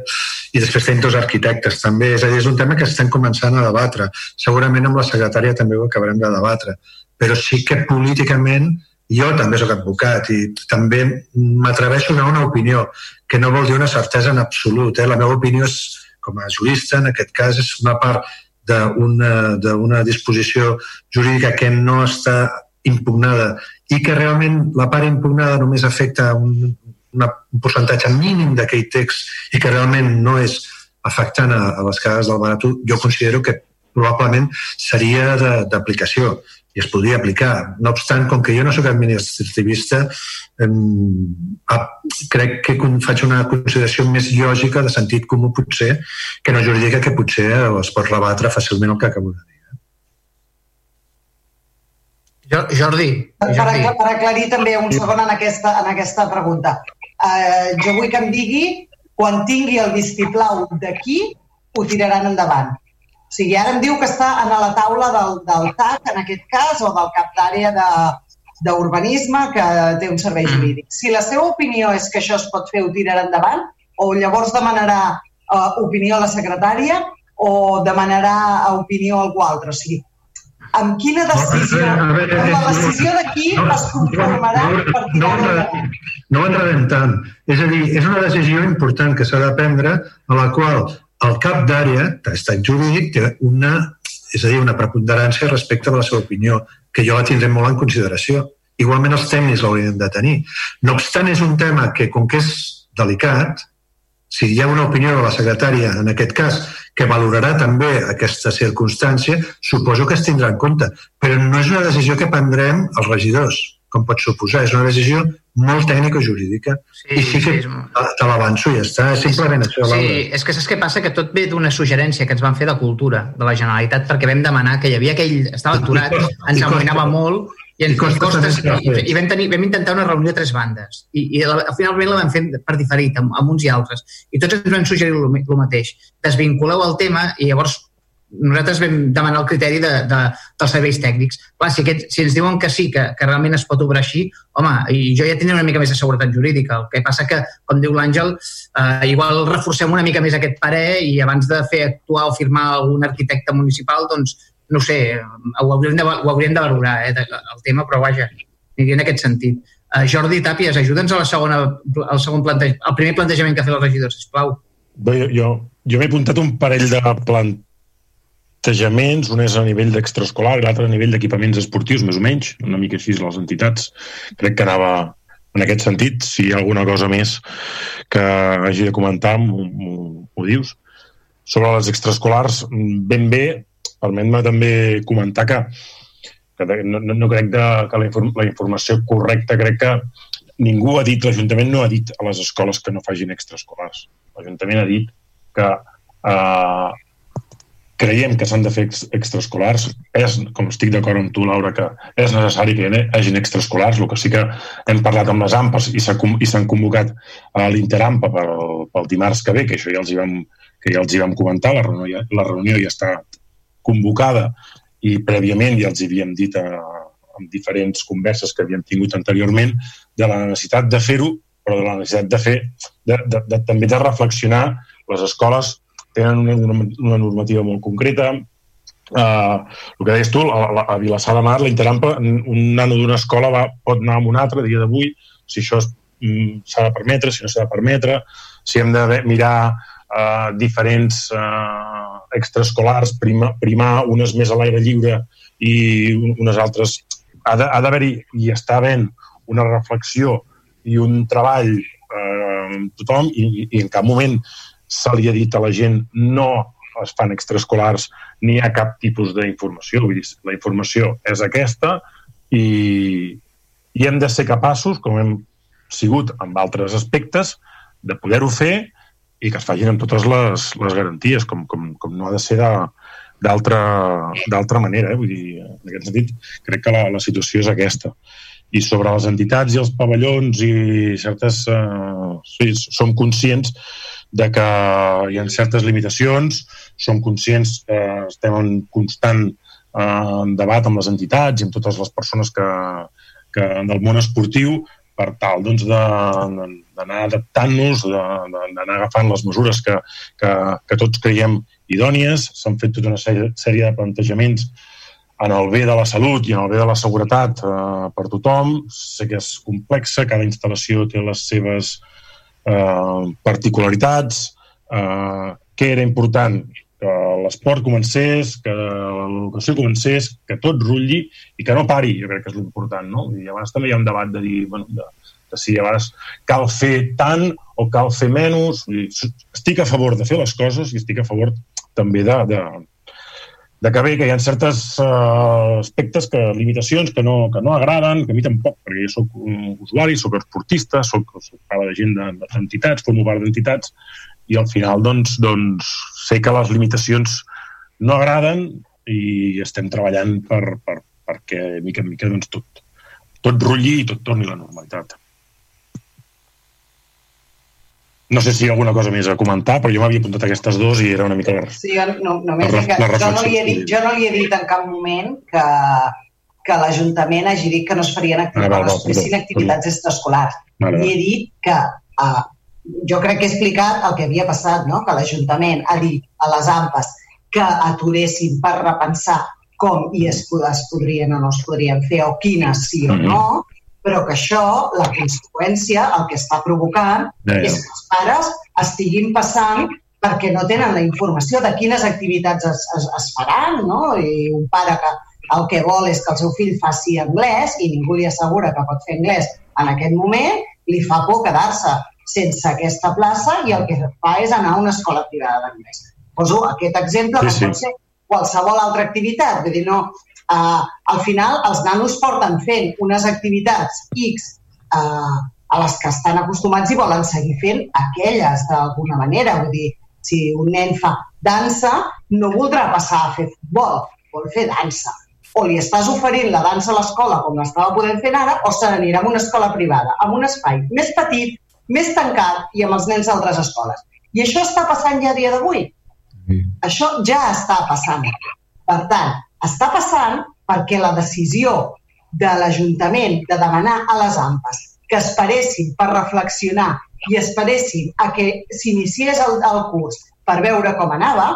i després tenim dos arquitectes també, és a dir, és un tema que estem començant a debatre. Segurament amb la secretària també ho acabarem de debatre, però sí que políticament jo també sóc advocat i també m'atreveixo a donar una opinió, que no vol dir una certesa en absolut. Eh? La meva opinió és, com a jurista, en aquest cas, és una part d'una disposició jurídica que no està impugnada i que realment la part impugnada només afecta un, una, un percentatge mínim d'aquell text i que realment no és afectant a, a les cases del barat, jo considero que probablement seria d'aplicació i es podria aplicar. No obstant, com que jo no sóc administrativista, eh, crec que faig una consideració més lògica de sentit comú potser que no jurídica que potser es pot rebatre fàcilment el que acabo de dir. Jordi. Jordi. Per, per aclarir també un segon en aquesta, en aquesta pregunta. Uh, jo vull que em digui quan tingui el vistiplau d'aquí ho tiraran endavant o sigui, ara em diu que està a la taula del, del TAC, en aquest cas, o del cap d'àrea d'urbanisme, que té un servei mm. jurídic. Si la seva opinió és que això es pot fer o tirar endavant, o llavors demanarà uh, opinió a la secretària o demanarà opinió a algú altre. O sigui, amb quina decisió, amb la decisió d'aquí es conformarà per tirar endavant? No ho enredem tant. És a dir, és una decisió important que s'ha de prendre a la qual el cap d'àrea, d'estat jurídic, té una, és a dir, una preponderància respecte de la seva opinió, que jo la tindré molt en consideració. Igualment els tècnics l'haurien de tenir. No obstant, és un tema que, com que és delicat, si hi ha una opinió de la secretària, en aquest cas, que valorarà també aquesta circumstància, suposo que es tindrà en compte. Però no és una decisió que prendrem els regidors com pot suposar. És una decisió molt tècnica jurídica. Sí, I sí que sí, és... te l'avanço i ja està. És simplement sí, això. Sí, és que saps què passa? Que tot ve d'una suggerència que ens van fer de cultura de la Generalitat perquè vam demanar que hi havia aquell... Estava aturat, ens amoïnava molt i, ens, i, costes, i, i vam, tenir, vam intentar una reunió de tres bandes i, i la, finalment la vam fer per diferit amb, amb uns i altres i tots ens van suggerir el mateix desvinculeu el tema i llavors nosaltres vam demanar el criteri de, de, dels serveis tècnics. Clar, si, aquest, si ens diuen que sí, que, que realment es pot obrar així, home, i jo ja tindré una mica més de seguretat jurídica. El que passa que, com diu l'Àngel, eh, igual reforcem una mica més aquest parer i abans de fer actuar o firmar algun arquitecte municipal, doncs, no sé, ho hauríem de, ho hauríem de valorar, eh, el tema, però vaja, aniria en aquest sentit. Uh, Jordi Tàpies, ajuda'ns a la segona, al segon plantejament, al primer plantejament que ha fet el regidor, sisplau. Bé, jo, jo m'he apuntat un parell de plant, plantejaments, un és a nivell d'extraescolar l'altre a nivell d'equipaments esportius, més o menys, una mica així les entitats. Crec que anava en aquest sentit. Si hi ha alguna cosa més que hagi de comentar, m'ho dius. Sobre les extraescolars, ben bé, permet-me també comentar que, que no, no crec de, que la, inform, la informació correcta, crec que ningú ha dit, l'Ajuntament no ha dit a les escoles que no facin extraescolars. L'Ajuntament ha dit que eh, creiem que s'han de fer extraescolars. És, com estic d'acord amb tu, Laura, que és necessari que hi hagin extraescolars. El que sí que hem parlat amb les AMPAs i s'han convocat a l'Interampa pel, pel dimarts que ve, que això ja els hi vam, que ja els hi vam comentar, la reunió, la reunió ja està convocada i prèviament ja els havíem dit a, amb diferents converses que havíem tingut anteriorment de la necessitat de fer-ho però de la necessitat de fer, de, de, de, també de reflexionar. Les escoles tenen una, una, una normativa molt concreta, Uh, el que deies tu, a, a Vilassar de Mar, la Interampa, un nano d'una escola va, pot anar amb un altre dia d'avui, si això mm, s'ha de permetre, si no s'ha de permetre, si hem de mirar uh, diferents uh, extraescolars, prima, primar unes més a l'aire lliure i unes altres. Ha d'haver-hi, i està havent, una reflexió i un treball eh, amb tothom i, i en cap moment se li ha dit a la gent no es fan extraescolars ni hi ha cap tipus d'informació. Vull dir, la informació és aquesta i, i hem de ser capaços, com hem sigut amb altres aspectes, de poder-ho fer i que es facin amb totes les, les garanties, com, com, com no ha de ser d'altra manera. Eh? Vull dir, en aquest sentit, crec que la, la situació és aquesta. I sobre les entitats i els pavellons i certes... Eh, sí, som conscients de que hi ha certes limitacions, som conscients que estem en constant eh, debat amb les entitats i amb totes les persones que, que del món esportiu per tal doncs, d'anar adaptant-nos, d'anar agafant les mesures que, que, que tots creiem idònies. S'han fet tota una sèrie de plantejaments en el bé de la salut i en el bé de la seguretat eh, per tothom. Sé que és complexa, cada instal·lació té les seves eh, particularitats. Eh, què era important? Que l'esport comencés, que l'educació comencés, que tot rutlli i que no pari, jo crec que és l'important, no? I a vegades també hi ha un debat de dir, bueno, de, de si vegades cal fer tant o cal fer menys. Estic a favor de fer les coses i estic a favor també de, de, de que bé, que hi ha certes uh, aspectes, que limitacions que no, que no agraden, que a mi tampoc, perquè jo sóc un usuari, sóc esportista, sóc, sóc part de gent d'entitats, formo part d'entitats, i al final doncs, doncs sé que les limitacions no agraden i estem treballant per, per, perquè mica en mica doncs, tot, tot rutlli i tot torni a la normalitat. No sé si hi ha alguna cosa més a comentar, però jo m'havia apuntat aquestes dues i era una mica... Sí, jo, no, només la, que, jo, no li he dit, jo no li he dit en cap moment que, que l'Ajuntament hagi dit que no es farien activitats, ah, val, val, perdó, activitats extraescolars. Vale, I he dit que uh, jo crec que he explicat el que havia passat, no? que l'Ajuntament ha dit a les AMPAs que aturessin per repensar com i es, es podrien o no es podrien fer o quines sí o mm-hmm. no, però que això, la conseqüència, el que està provocant ja. és que els pares estiguin passant perquè no tenen la informació de quines activitats es, es, es faran, no? I un pare que el que vol és que el seu fill faci anglès i ningú li assegura que pot fer anglès en aquest moment, li fa por quedar-se sense aquesta plaça i el que fa és anar a una escola privada d'anglès. Poso aquest exemple, sí, que pot ser qualsevol altra activitat. Vull dir, no, Uh, al final, els nanos porten fent unes activitats X uh, a les que estan acostumats i volen seguir fent aquelles d'alguna manera. Vull dir, si un nen fa dansa, no voldrà passar a fer futbol, vol fer dansa. O li estàs oferint la dansa a l'escola com l'estava podent fer ara, o se n'anirà a una escola privada, amb un espai més petit, més tancat i amb els nens d'altres escoles. I això està passant ja a dia d'avui. Això ja està passant. Per tant, està passant perquè la decisió de l'Ajuntament de demanar a les AMPAs que esperessin per reflexionar i esperessin a que s'iniciés el, el curs per veure com anava,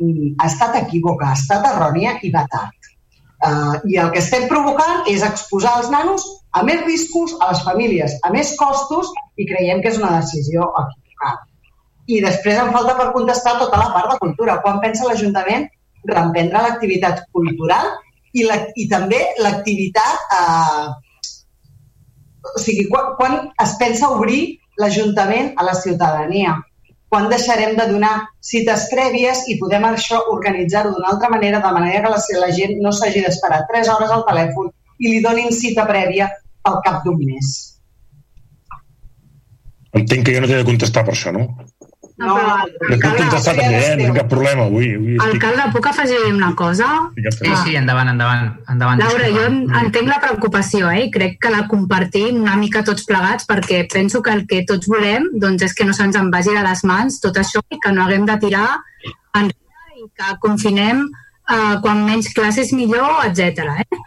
mm, ha estat equívoca, ha estat errònia i va tard. Uh, I el que estem provocant és exposar els nanos a més riscos, a les famílies a més costos i creiem que és una decisió equivocada. I després em falta per contestar tota la part de cultura. Quan pensa l'Ajuntament reemprendre l'activitat cultural i, la, i també l'activitat... Eh, o sigui, quan, quan es pensa obrir l'Ajuntament a la ciutadania? Quan deixarem de donar cites prèvies i podem això organitzar-ho d'una altra manera, de manera que la, la gent no s'hagi d'esperar 3 hores al telèfon i li donin cita prèvia al cap d'un mes. Entenc que jo no t'he de contestar per això, no? No, no puc contestar també, eh? No cap problema avui. avui estic... Alcalde, puc afegir una cosa? Sí, sí, endavant, endavant. endavant Laura, jo entenc la preocupació eh? i crec que la compartim una mica tots plegats perquè penso que el que tots volem doncs, és que no se'ns en vagi de les mans tot això i que no haguem de tirar enrere i que confinem eh, quan menys classes millor, etc. Eh?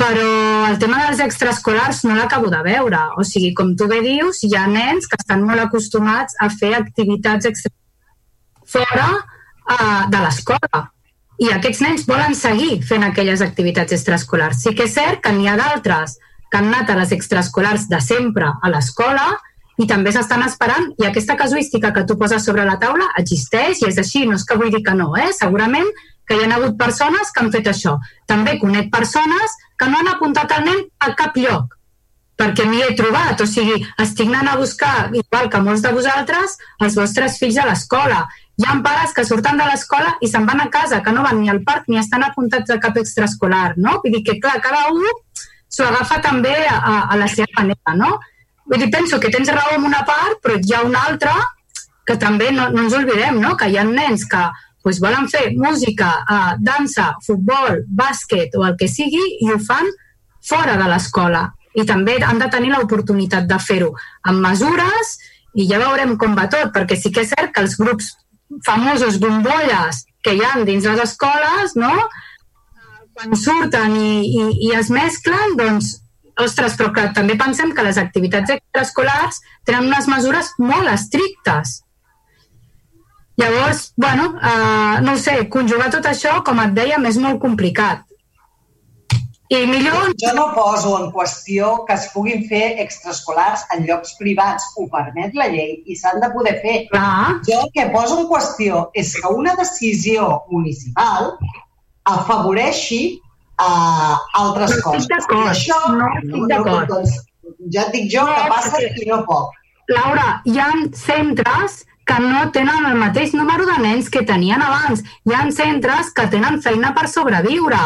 Però el tema dels extraescolars no l'acabo de veure. O sigui, com tu bé dius, hi ha nens que estan molt acostumats a fer activitats extra fora uh, de l'escola. I aquests nens volen seguir fent aquelles activitats extraescolars. Sí que és cert que n'hi ha d'altres que han anat a les extraescolars de sempre a l'escola i també s'estan esperant i aquesta casuística que tu poses sobre la taula existeix i és així, no és que vull dir que no, eh? segurament que hi ha hagut persones que han fet això. També conec persones que no han apuntat el nen a cap lloc, perquè m'hi he trobat, o sigui, estic anant a buscar, igual que molts de vosaltres, els vostres fills a l'escola. Hi ha pares que surten de l'escola i se'n van a casa, que no van ni al parc ni estan apuntats a cap extraescolar, no? Vull dir que, clar, cada un s'ho agafa també a, a la seva manera, no? Vull dir, penso que tens raó en una part, però hi ha una altra que també no, no ens oblidem, no? que hi ha nens que pues, volen fer música, uh, dansa, futbol, bàsquet o el que sigui i ho fan fora de l'escola. I també han de tenir l'oportunitat de fer-ho amb mesures i ja veurem com va tot, perquè sí que és cert que els grups famosos bombolles que hi han dins les escoles, no? quan surten i, i, i es mesclen, doncs, ostres, però que també pensem que les activitats extraescolars tenen unes mesures molt estrictes. Llavors, bueno, uh, no sé, conjugar tot això, com et dèiem, és molt complicat. I millor... Jo no poso en qüestió que es puguin fer extraescolars en llocs privats. Ho permet la llei i s'han de poder fer. Clar. Jo el que poso en qüestió és que una decisió municipal afavoreixi uh, altres no coses. I això, no estic d'acord. doncs, ja et dic jo No, que passa perquè- i no pot. Laura, hi ha centres que no tenen el mateix número de nens que tenien abans. Hi ha centres que tenen feina per sobreviure.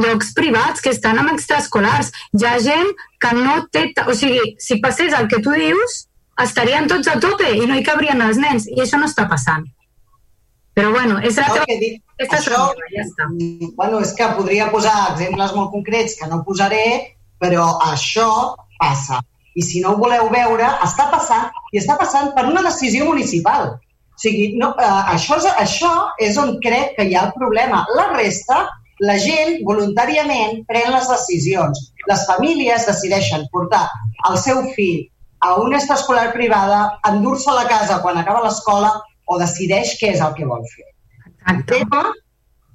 Llocs privats que estan amb extraescolars. Hi ha gent que no té... O sigui, si passés el que tu dius, estarien tots a tope i no hi cabrien els nens. I això no està passant. Però bueno, és la teva... dic, Aquesta és la això, meva, ja està. bueno, és que podria posar exemples molt concrets que no posaré, però això passa. I si no ho voleu veure, està passant, i està passant per una decisió municipal. O sigui, no, eh, això, és, això és on crec que hi ha el problema. La resta, la gent voluntàriament pren les decisions. Les famílies decideixen portar el seu fill a una extraescolar privada, endur-se a la casa quan acaba l'escola o decideix què és el que vol fer. El tema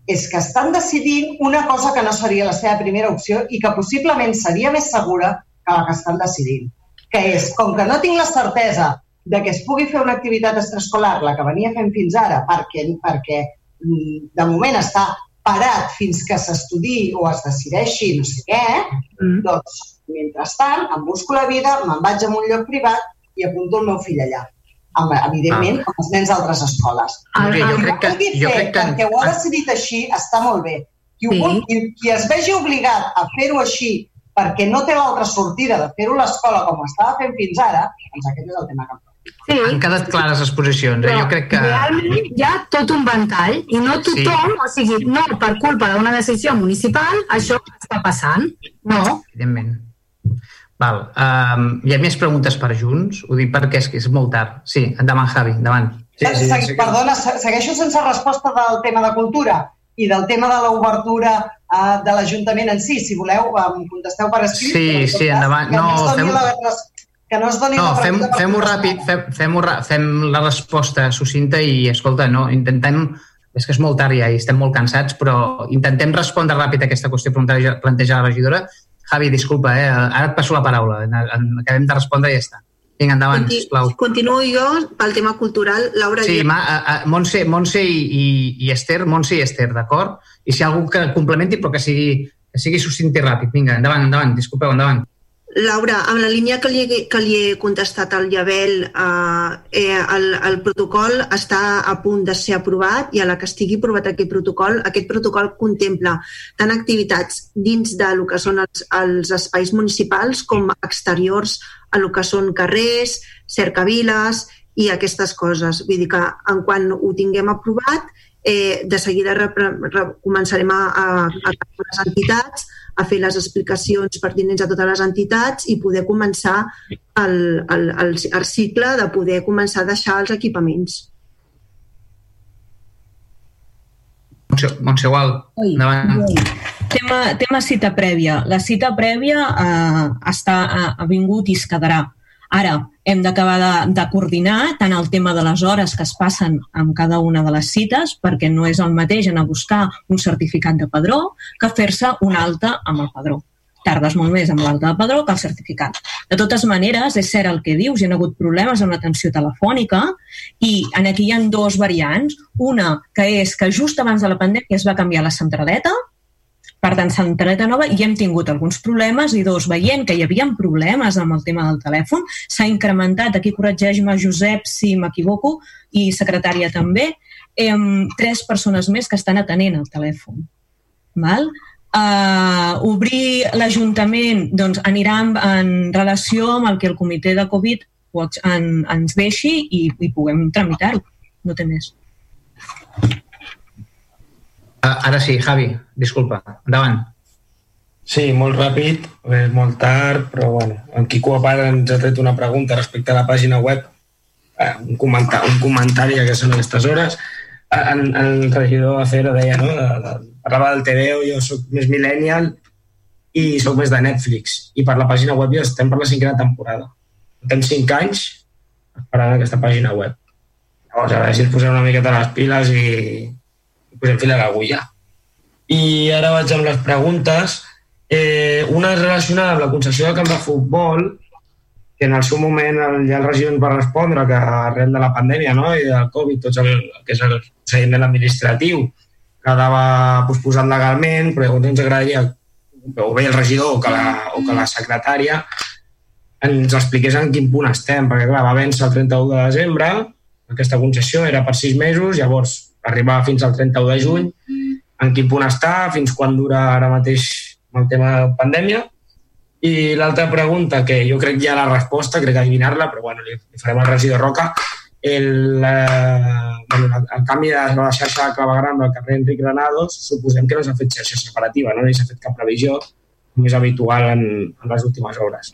és que estan decidint una cosa que no seria la seva primera opció i que possiblement seria més segura que la que estan decidint. Que és, com que no tinc la certesa de que es pugui fer una activitat extraescolar, la que venia fent fins ara, perquè, perquè mm, de moment està parat fins que s'estudi o es decideixi no sé què, Mm. doncs, mentrestant, em busco la vida, me'n vaig a un lloc privat i apunto el meu fill allà. Amb, evidentment, amb els nens d'altres escoles. Núria, jo Qui crec que- vulgui jo fer crec que- perquè ho ha decidit així, està molt bé. Qui, Sí. vulgui, qui, qui es vegi obligat a fer-ho així perquè no té l'altra sortida de fer-ho a l'escola com ho estava fent fins ara, doncs aquest és el tema que em preocupa. Sí, Han quedat clares les posicions. Eh? Jo crec que... realment hi ha tot un ventall i no tothom, o sigui, no per culpa d'una decisió municipal, això està passant. No. Evidentment. Val. Um, hi ha més preguntes per Junts? Ho dic perquè és que és molt tard. Sí, endavant, Javi, endavant. Sí, sí, sí, Perdona, se- segueixo sense resposta del tema de cultura i del tema de l'obertura uh, de l'Ajuntament en si. Si voleu, em contesteu per escrit. Sí, en sí, cas, endavant. Que no, No, fem- la, que no es doni No, la fem, fem-ho contestar. ràpid, fem, fem, ra- fem la resposta sucinta i, escolta, no, intentem... És que és molt tard ja i estem molt cansats, però intentem respondre ràpid a aquesta qüestió planteja, planteja la regidora. Javi, disculpa, eh? ara et passo la paraula. Acabem de respondre i ja està. Vinga, endavant, Conti- sisplau. Continuo jo pel tema cultural. Laura, Sí, ma, a, a, Montse, Montse i, i, i Esther, Montse i Esther, d'acord? I si hi ha algú que complementi, però que sigui, que sigui succint i ràpid. Vinga, endavant, endavant, disculpeu, endavant. Laura, amb la línia que li, que li he contestat al Llabel, eh, eh, el, el protocol està a punt de ser aprovat i a la que estigui aprovat aquest protocol, aquest protocol contempla tant activitats dins de lo que són els, els espais municipals com exteriors a lo que són carrers, cercaviles i aquestes coses. Vull dir que en quan ho tinguem aprovat, eh, de seguida re, començarem a, a, a les entitats a fer les explicacions pertinents a totes les entitats i poder començar el, el, el, el cicle de poder començar a deixar els equipaments. Montse, Montse Gual, endavant. tema, tema cita prèvia. La cita prèvia eh, està, ha, ha vingut i es quedarà. Ara, hem d'acabar de, de coordinar tant el tema de les hores que es passen amb cada una de les cites, perquè no és el mateix anar a buscar un certificat de padró que fer-se un alta amb el padró tardes molt més amb l'alta de padró que el certificat. De totes maneres, és cert el que dius, hi ha hagut problemes amb l'atenció telefònica i en aquí hi ha dues variants. Una, que és que just abans de la pandèmia es va canviar la centraleta, per tant, centraleta nova, i hem tingut alguns problemes, i dos, veient que hi havia problemes amb el tema del telèfon, s'ha incrementat, aquí corregeix-me Josep si m'equivoco, i secretària també, eh, tres persones més que estan atenent el telèfon. Val? Uh, obrir l'Ajuntament doncs, anirà en, en relació amb el que el comitè de Covid en, ens deixi i, i puguem tramitar-ho. No té més. Uh, ara sí, Javi, disculpa, endavant. Sí, molt ràpid, molt tard, però bueno, en Quico a part ens ha tret una pregunta respecte a la pàgina web, uh, un, comentar, un comentari que són aquestes hores. En, el regidor Acero deia, no?, de, de, parlava del TVO, jo sóc més millennial i sóc més de Netflix. I per la pàgina web ja estem per la cinquena temporada. Tens cinc anys esperant aquesta pàgina web. Llavors, a veure si ens posem una miqueta les piles i, i posem fil a l'agulla. I ara vaig amb les preguntes. Eh, una és relacionada amb la concessió de camp de futbol, que en el seu moment ja el regidor va respondre que arrel de la pandèmia no? i del Covid, tot el, que és el procediment administratiu, quedava posposat legalment, però llavors ens agradaria o bé el regidor o que la, o que la secretària ens expliqués en quin punt estem, perquè clar, va vèncer el 31 de desembre, aquesta concessió era per sis mesos, llavors arribava fins al 31 de juny, en quin punt està, fins quan dura ara mateix el tema de pandèmia, i l'altra pregunta, que jo crec ja la resposta, crec que adivinar-la, però bueno, li, li farem al regidor Roca, el, eh, bueno, el, el canvi de la xarxa de clavegram del carrer Enric Granados suposem que no s'ha fet xarxa separativa, no? ni s'ha fet cap previsió, com és habitual en, en les últimes hores.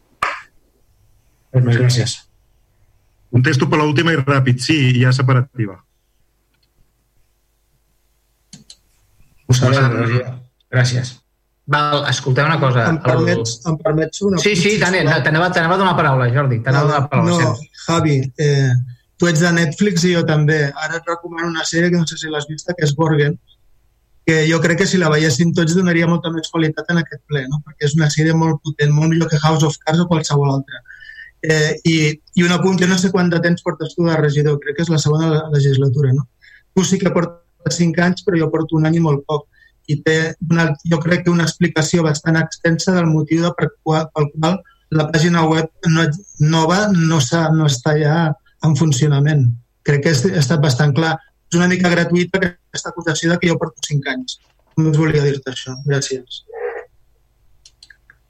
Res més, gràcies. Contesto per l'última i ràpid. Sí, hi ha separativa. Ho sabem, Gràcies. Val, escolteu una cosa. Em permets, el... em permets una... Sí, sí, t'anava a donar paraula, Jordi. T'anava a donar paraula. No, Javi, eh, tu ets de Netflix i jo també. Ara et recomano una sèrie que no sé si l'has vista, que és Borgen, que jo crec que si la veiéssim tots donaria molta més qualitat en aquest ple, no? perquè és una sèrie molt potent, molt millor que House of Cards o qualsevol altra. Eh, i, I un apunt, jo no sé quant de temps portes tu de regidor, crec que és la segona legislatura, no? Tu sí que portes cinc anys, però jo porto un any i molt poc. I té una, jo crec que una explicació bastant extensa del motiu de per qual, pel qual la pàgina web no, nova no, no està ja en funcionament. Crec que ha estat bastant clar. És una mica gratuïta aquesta acusació de que jo porto 5 anys. Només volia dir-te això. Gràcies.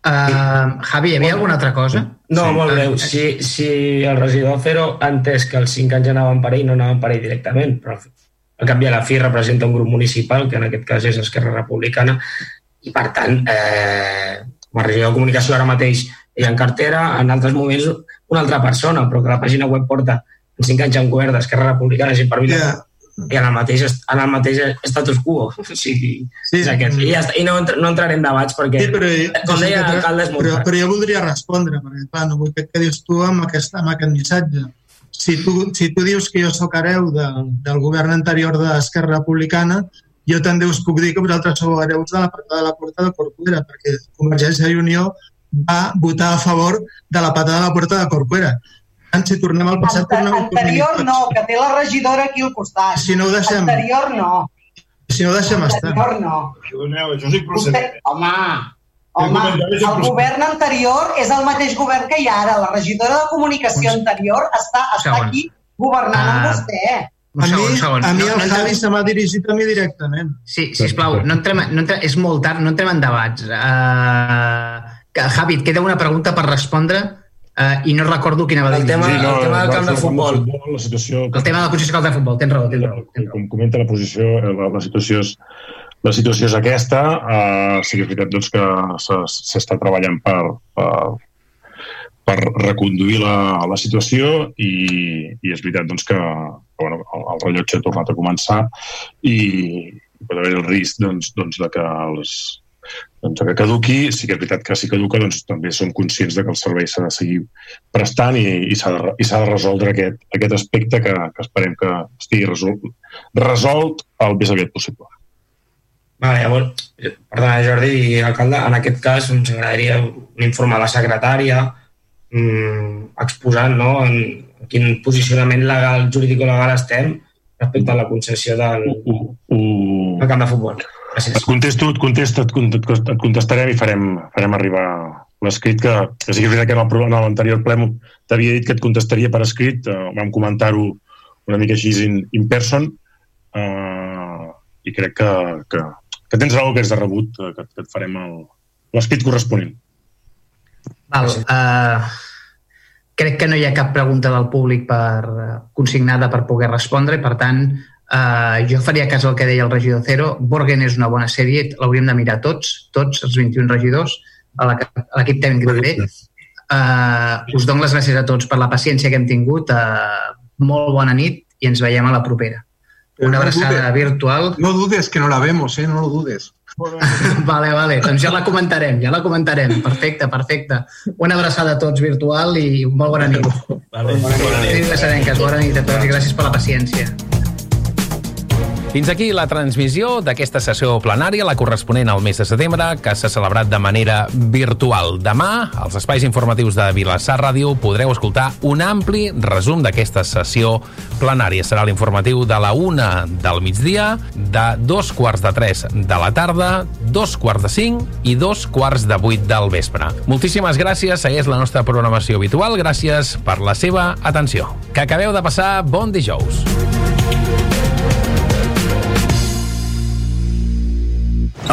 Uh, Javi, hi havia alguna altra cosa? No, sí. molt breu. Si, si el regidor Cero ha entès que els 5 anys anaven per ell, no anaven per ell directament, però al cap i a la fi representa un grup municipal, que en aquest cas és Esquerra Republicana, i per tant, eh, com a regidor de comunicació ara mateix i en cartera, en altres moments una altra persona, però que la pàgina web porta en cinc anys en govern d'Esquerra Republicana i per yeah. i en el mateix, en el mateix status quo. O sigui, sí. és aquest. I, ja està. I no, no entraré en debats perquè, sí, però, com deia l'alcalde, és molt però, però jo voldria respondre, perquè clar, no vull que dius tu amb aquest, amb aquest missatge. Si tu, si tu dius que jo sóc hereu de, del govern anterior d'Esquerra Republicana, jo també us puc dir que vosaltres sou hereus de la patada de la porta de Corcuera, perquè Convergència i Unió va votar a favor de la patada a la porta de Corcuera. Tant, si tornem al passat... Ante tornem anterior no, que té la regidora aquí al costat. Si no ho deixem... Anterior no. Si no ho deixem estar. Anterior no. Perdoneu, això sí procedent. Home, home, el govern anterior és el mateix govern que hi ha ara. La regidora de comunicació anterior està, està aquí governant amb ah. vostè. A mi, segon, segon. a mi el no, no Javi se m'ha dirigit a mi directament. Sí, sisplau, no entrem, no entrem, és molt tard, no entrem en debats. Uh, Javi, et queda una pregunta per respondre uh, i no recordo quina va dir. El tema, sí, no, el tema del camp de futbol. futbol la situació... El tema de la posició del camp de futbol, tens raó. Tens raó, tens raó. Com comenta la posició, eh, la, la situació és la situació és aquesta, uh, sí que és veritat doncs, que s'està treballant per, per, per reconduir la, la situació i, i és veritat doncs, que, que bueno, el, el rellotge ha tornat a començar i pot haver el risc doncs, doncs, de que els, doncs, que caduqui, sí que és veritat que si caduca doncs, també som conscients de que el servei s'ha de seguir prestant i, i s'ha de, i de resoldre aquest, aquest aspecte que, que esperem que estigui resolt, resolt el més aviat possible. Vale, llavors, perdona, Jordi i alcalde, en aquest cas ens agradaria un informe a la secretària mmm, exposant no, en quin posicionament legal, jurídic o legal estem respecte a la concessió del, uh, uh, del camp de futbol. Gràcies. Et contesto, et contesto, et contestarem i farem, farem arribar l'escrit que, que sí que és veritat que en l'anterior ple t'havia dit que et contestaria per escrit, uh, vam comentar-ho una mica així in, in person uh, i crec que, que, que tens raó que és de rebut, uh, que, que et farem l'escrit corresponent. Val, uh, crec que no hi ha cap pregunta del públic per consignada per poder respondre per tant, Uh, jo faria cas al que deia el regidor Cero. Borgen és una bona sèrie, l'hauríem de mirar tots, tots els 21 regidors, a l'equip tècnic també. Uh, us dono les gràcies a tots per la paciència que hem tingut. Uh, molt bona nit i ens veiem a la propera. Una no abraçada dudes, virtual. No dudes que no la vemos, eh? No lo dudes. vale, vale, doncs ja la comentarem, ja la comentarem. Perfecte, perfecte. Una abraçada a tots virtual i molt bona nit. Vale. Bona nit. Bona nit, bona nit a tots i gràcies per la paciència. Fins aquí la transmissió d'aquesta sessió plenària, la corresponent al mes de setembre, que s'ha celebrat de manera virtual. Demà, als espais informatius de Vilassar Ràdio, podreu escoltar un ampli resum d'aquesta sessió plenària. Serà l'informatiu de la una del migdia, de dos quarts de tres de la tarda, dos quarts de cinc i dos quarts de vuit del vespre. Moltíssimes gràcies, segueix la nostra programació habitual. Gràcies per la seva atenció. Que acabeu de passar bon dijous.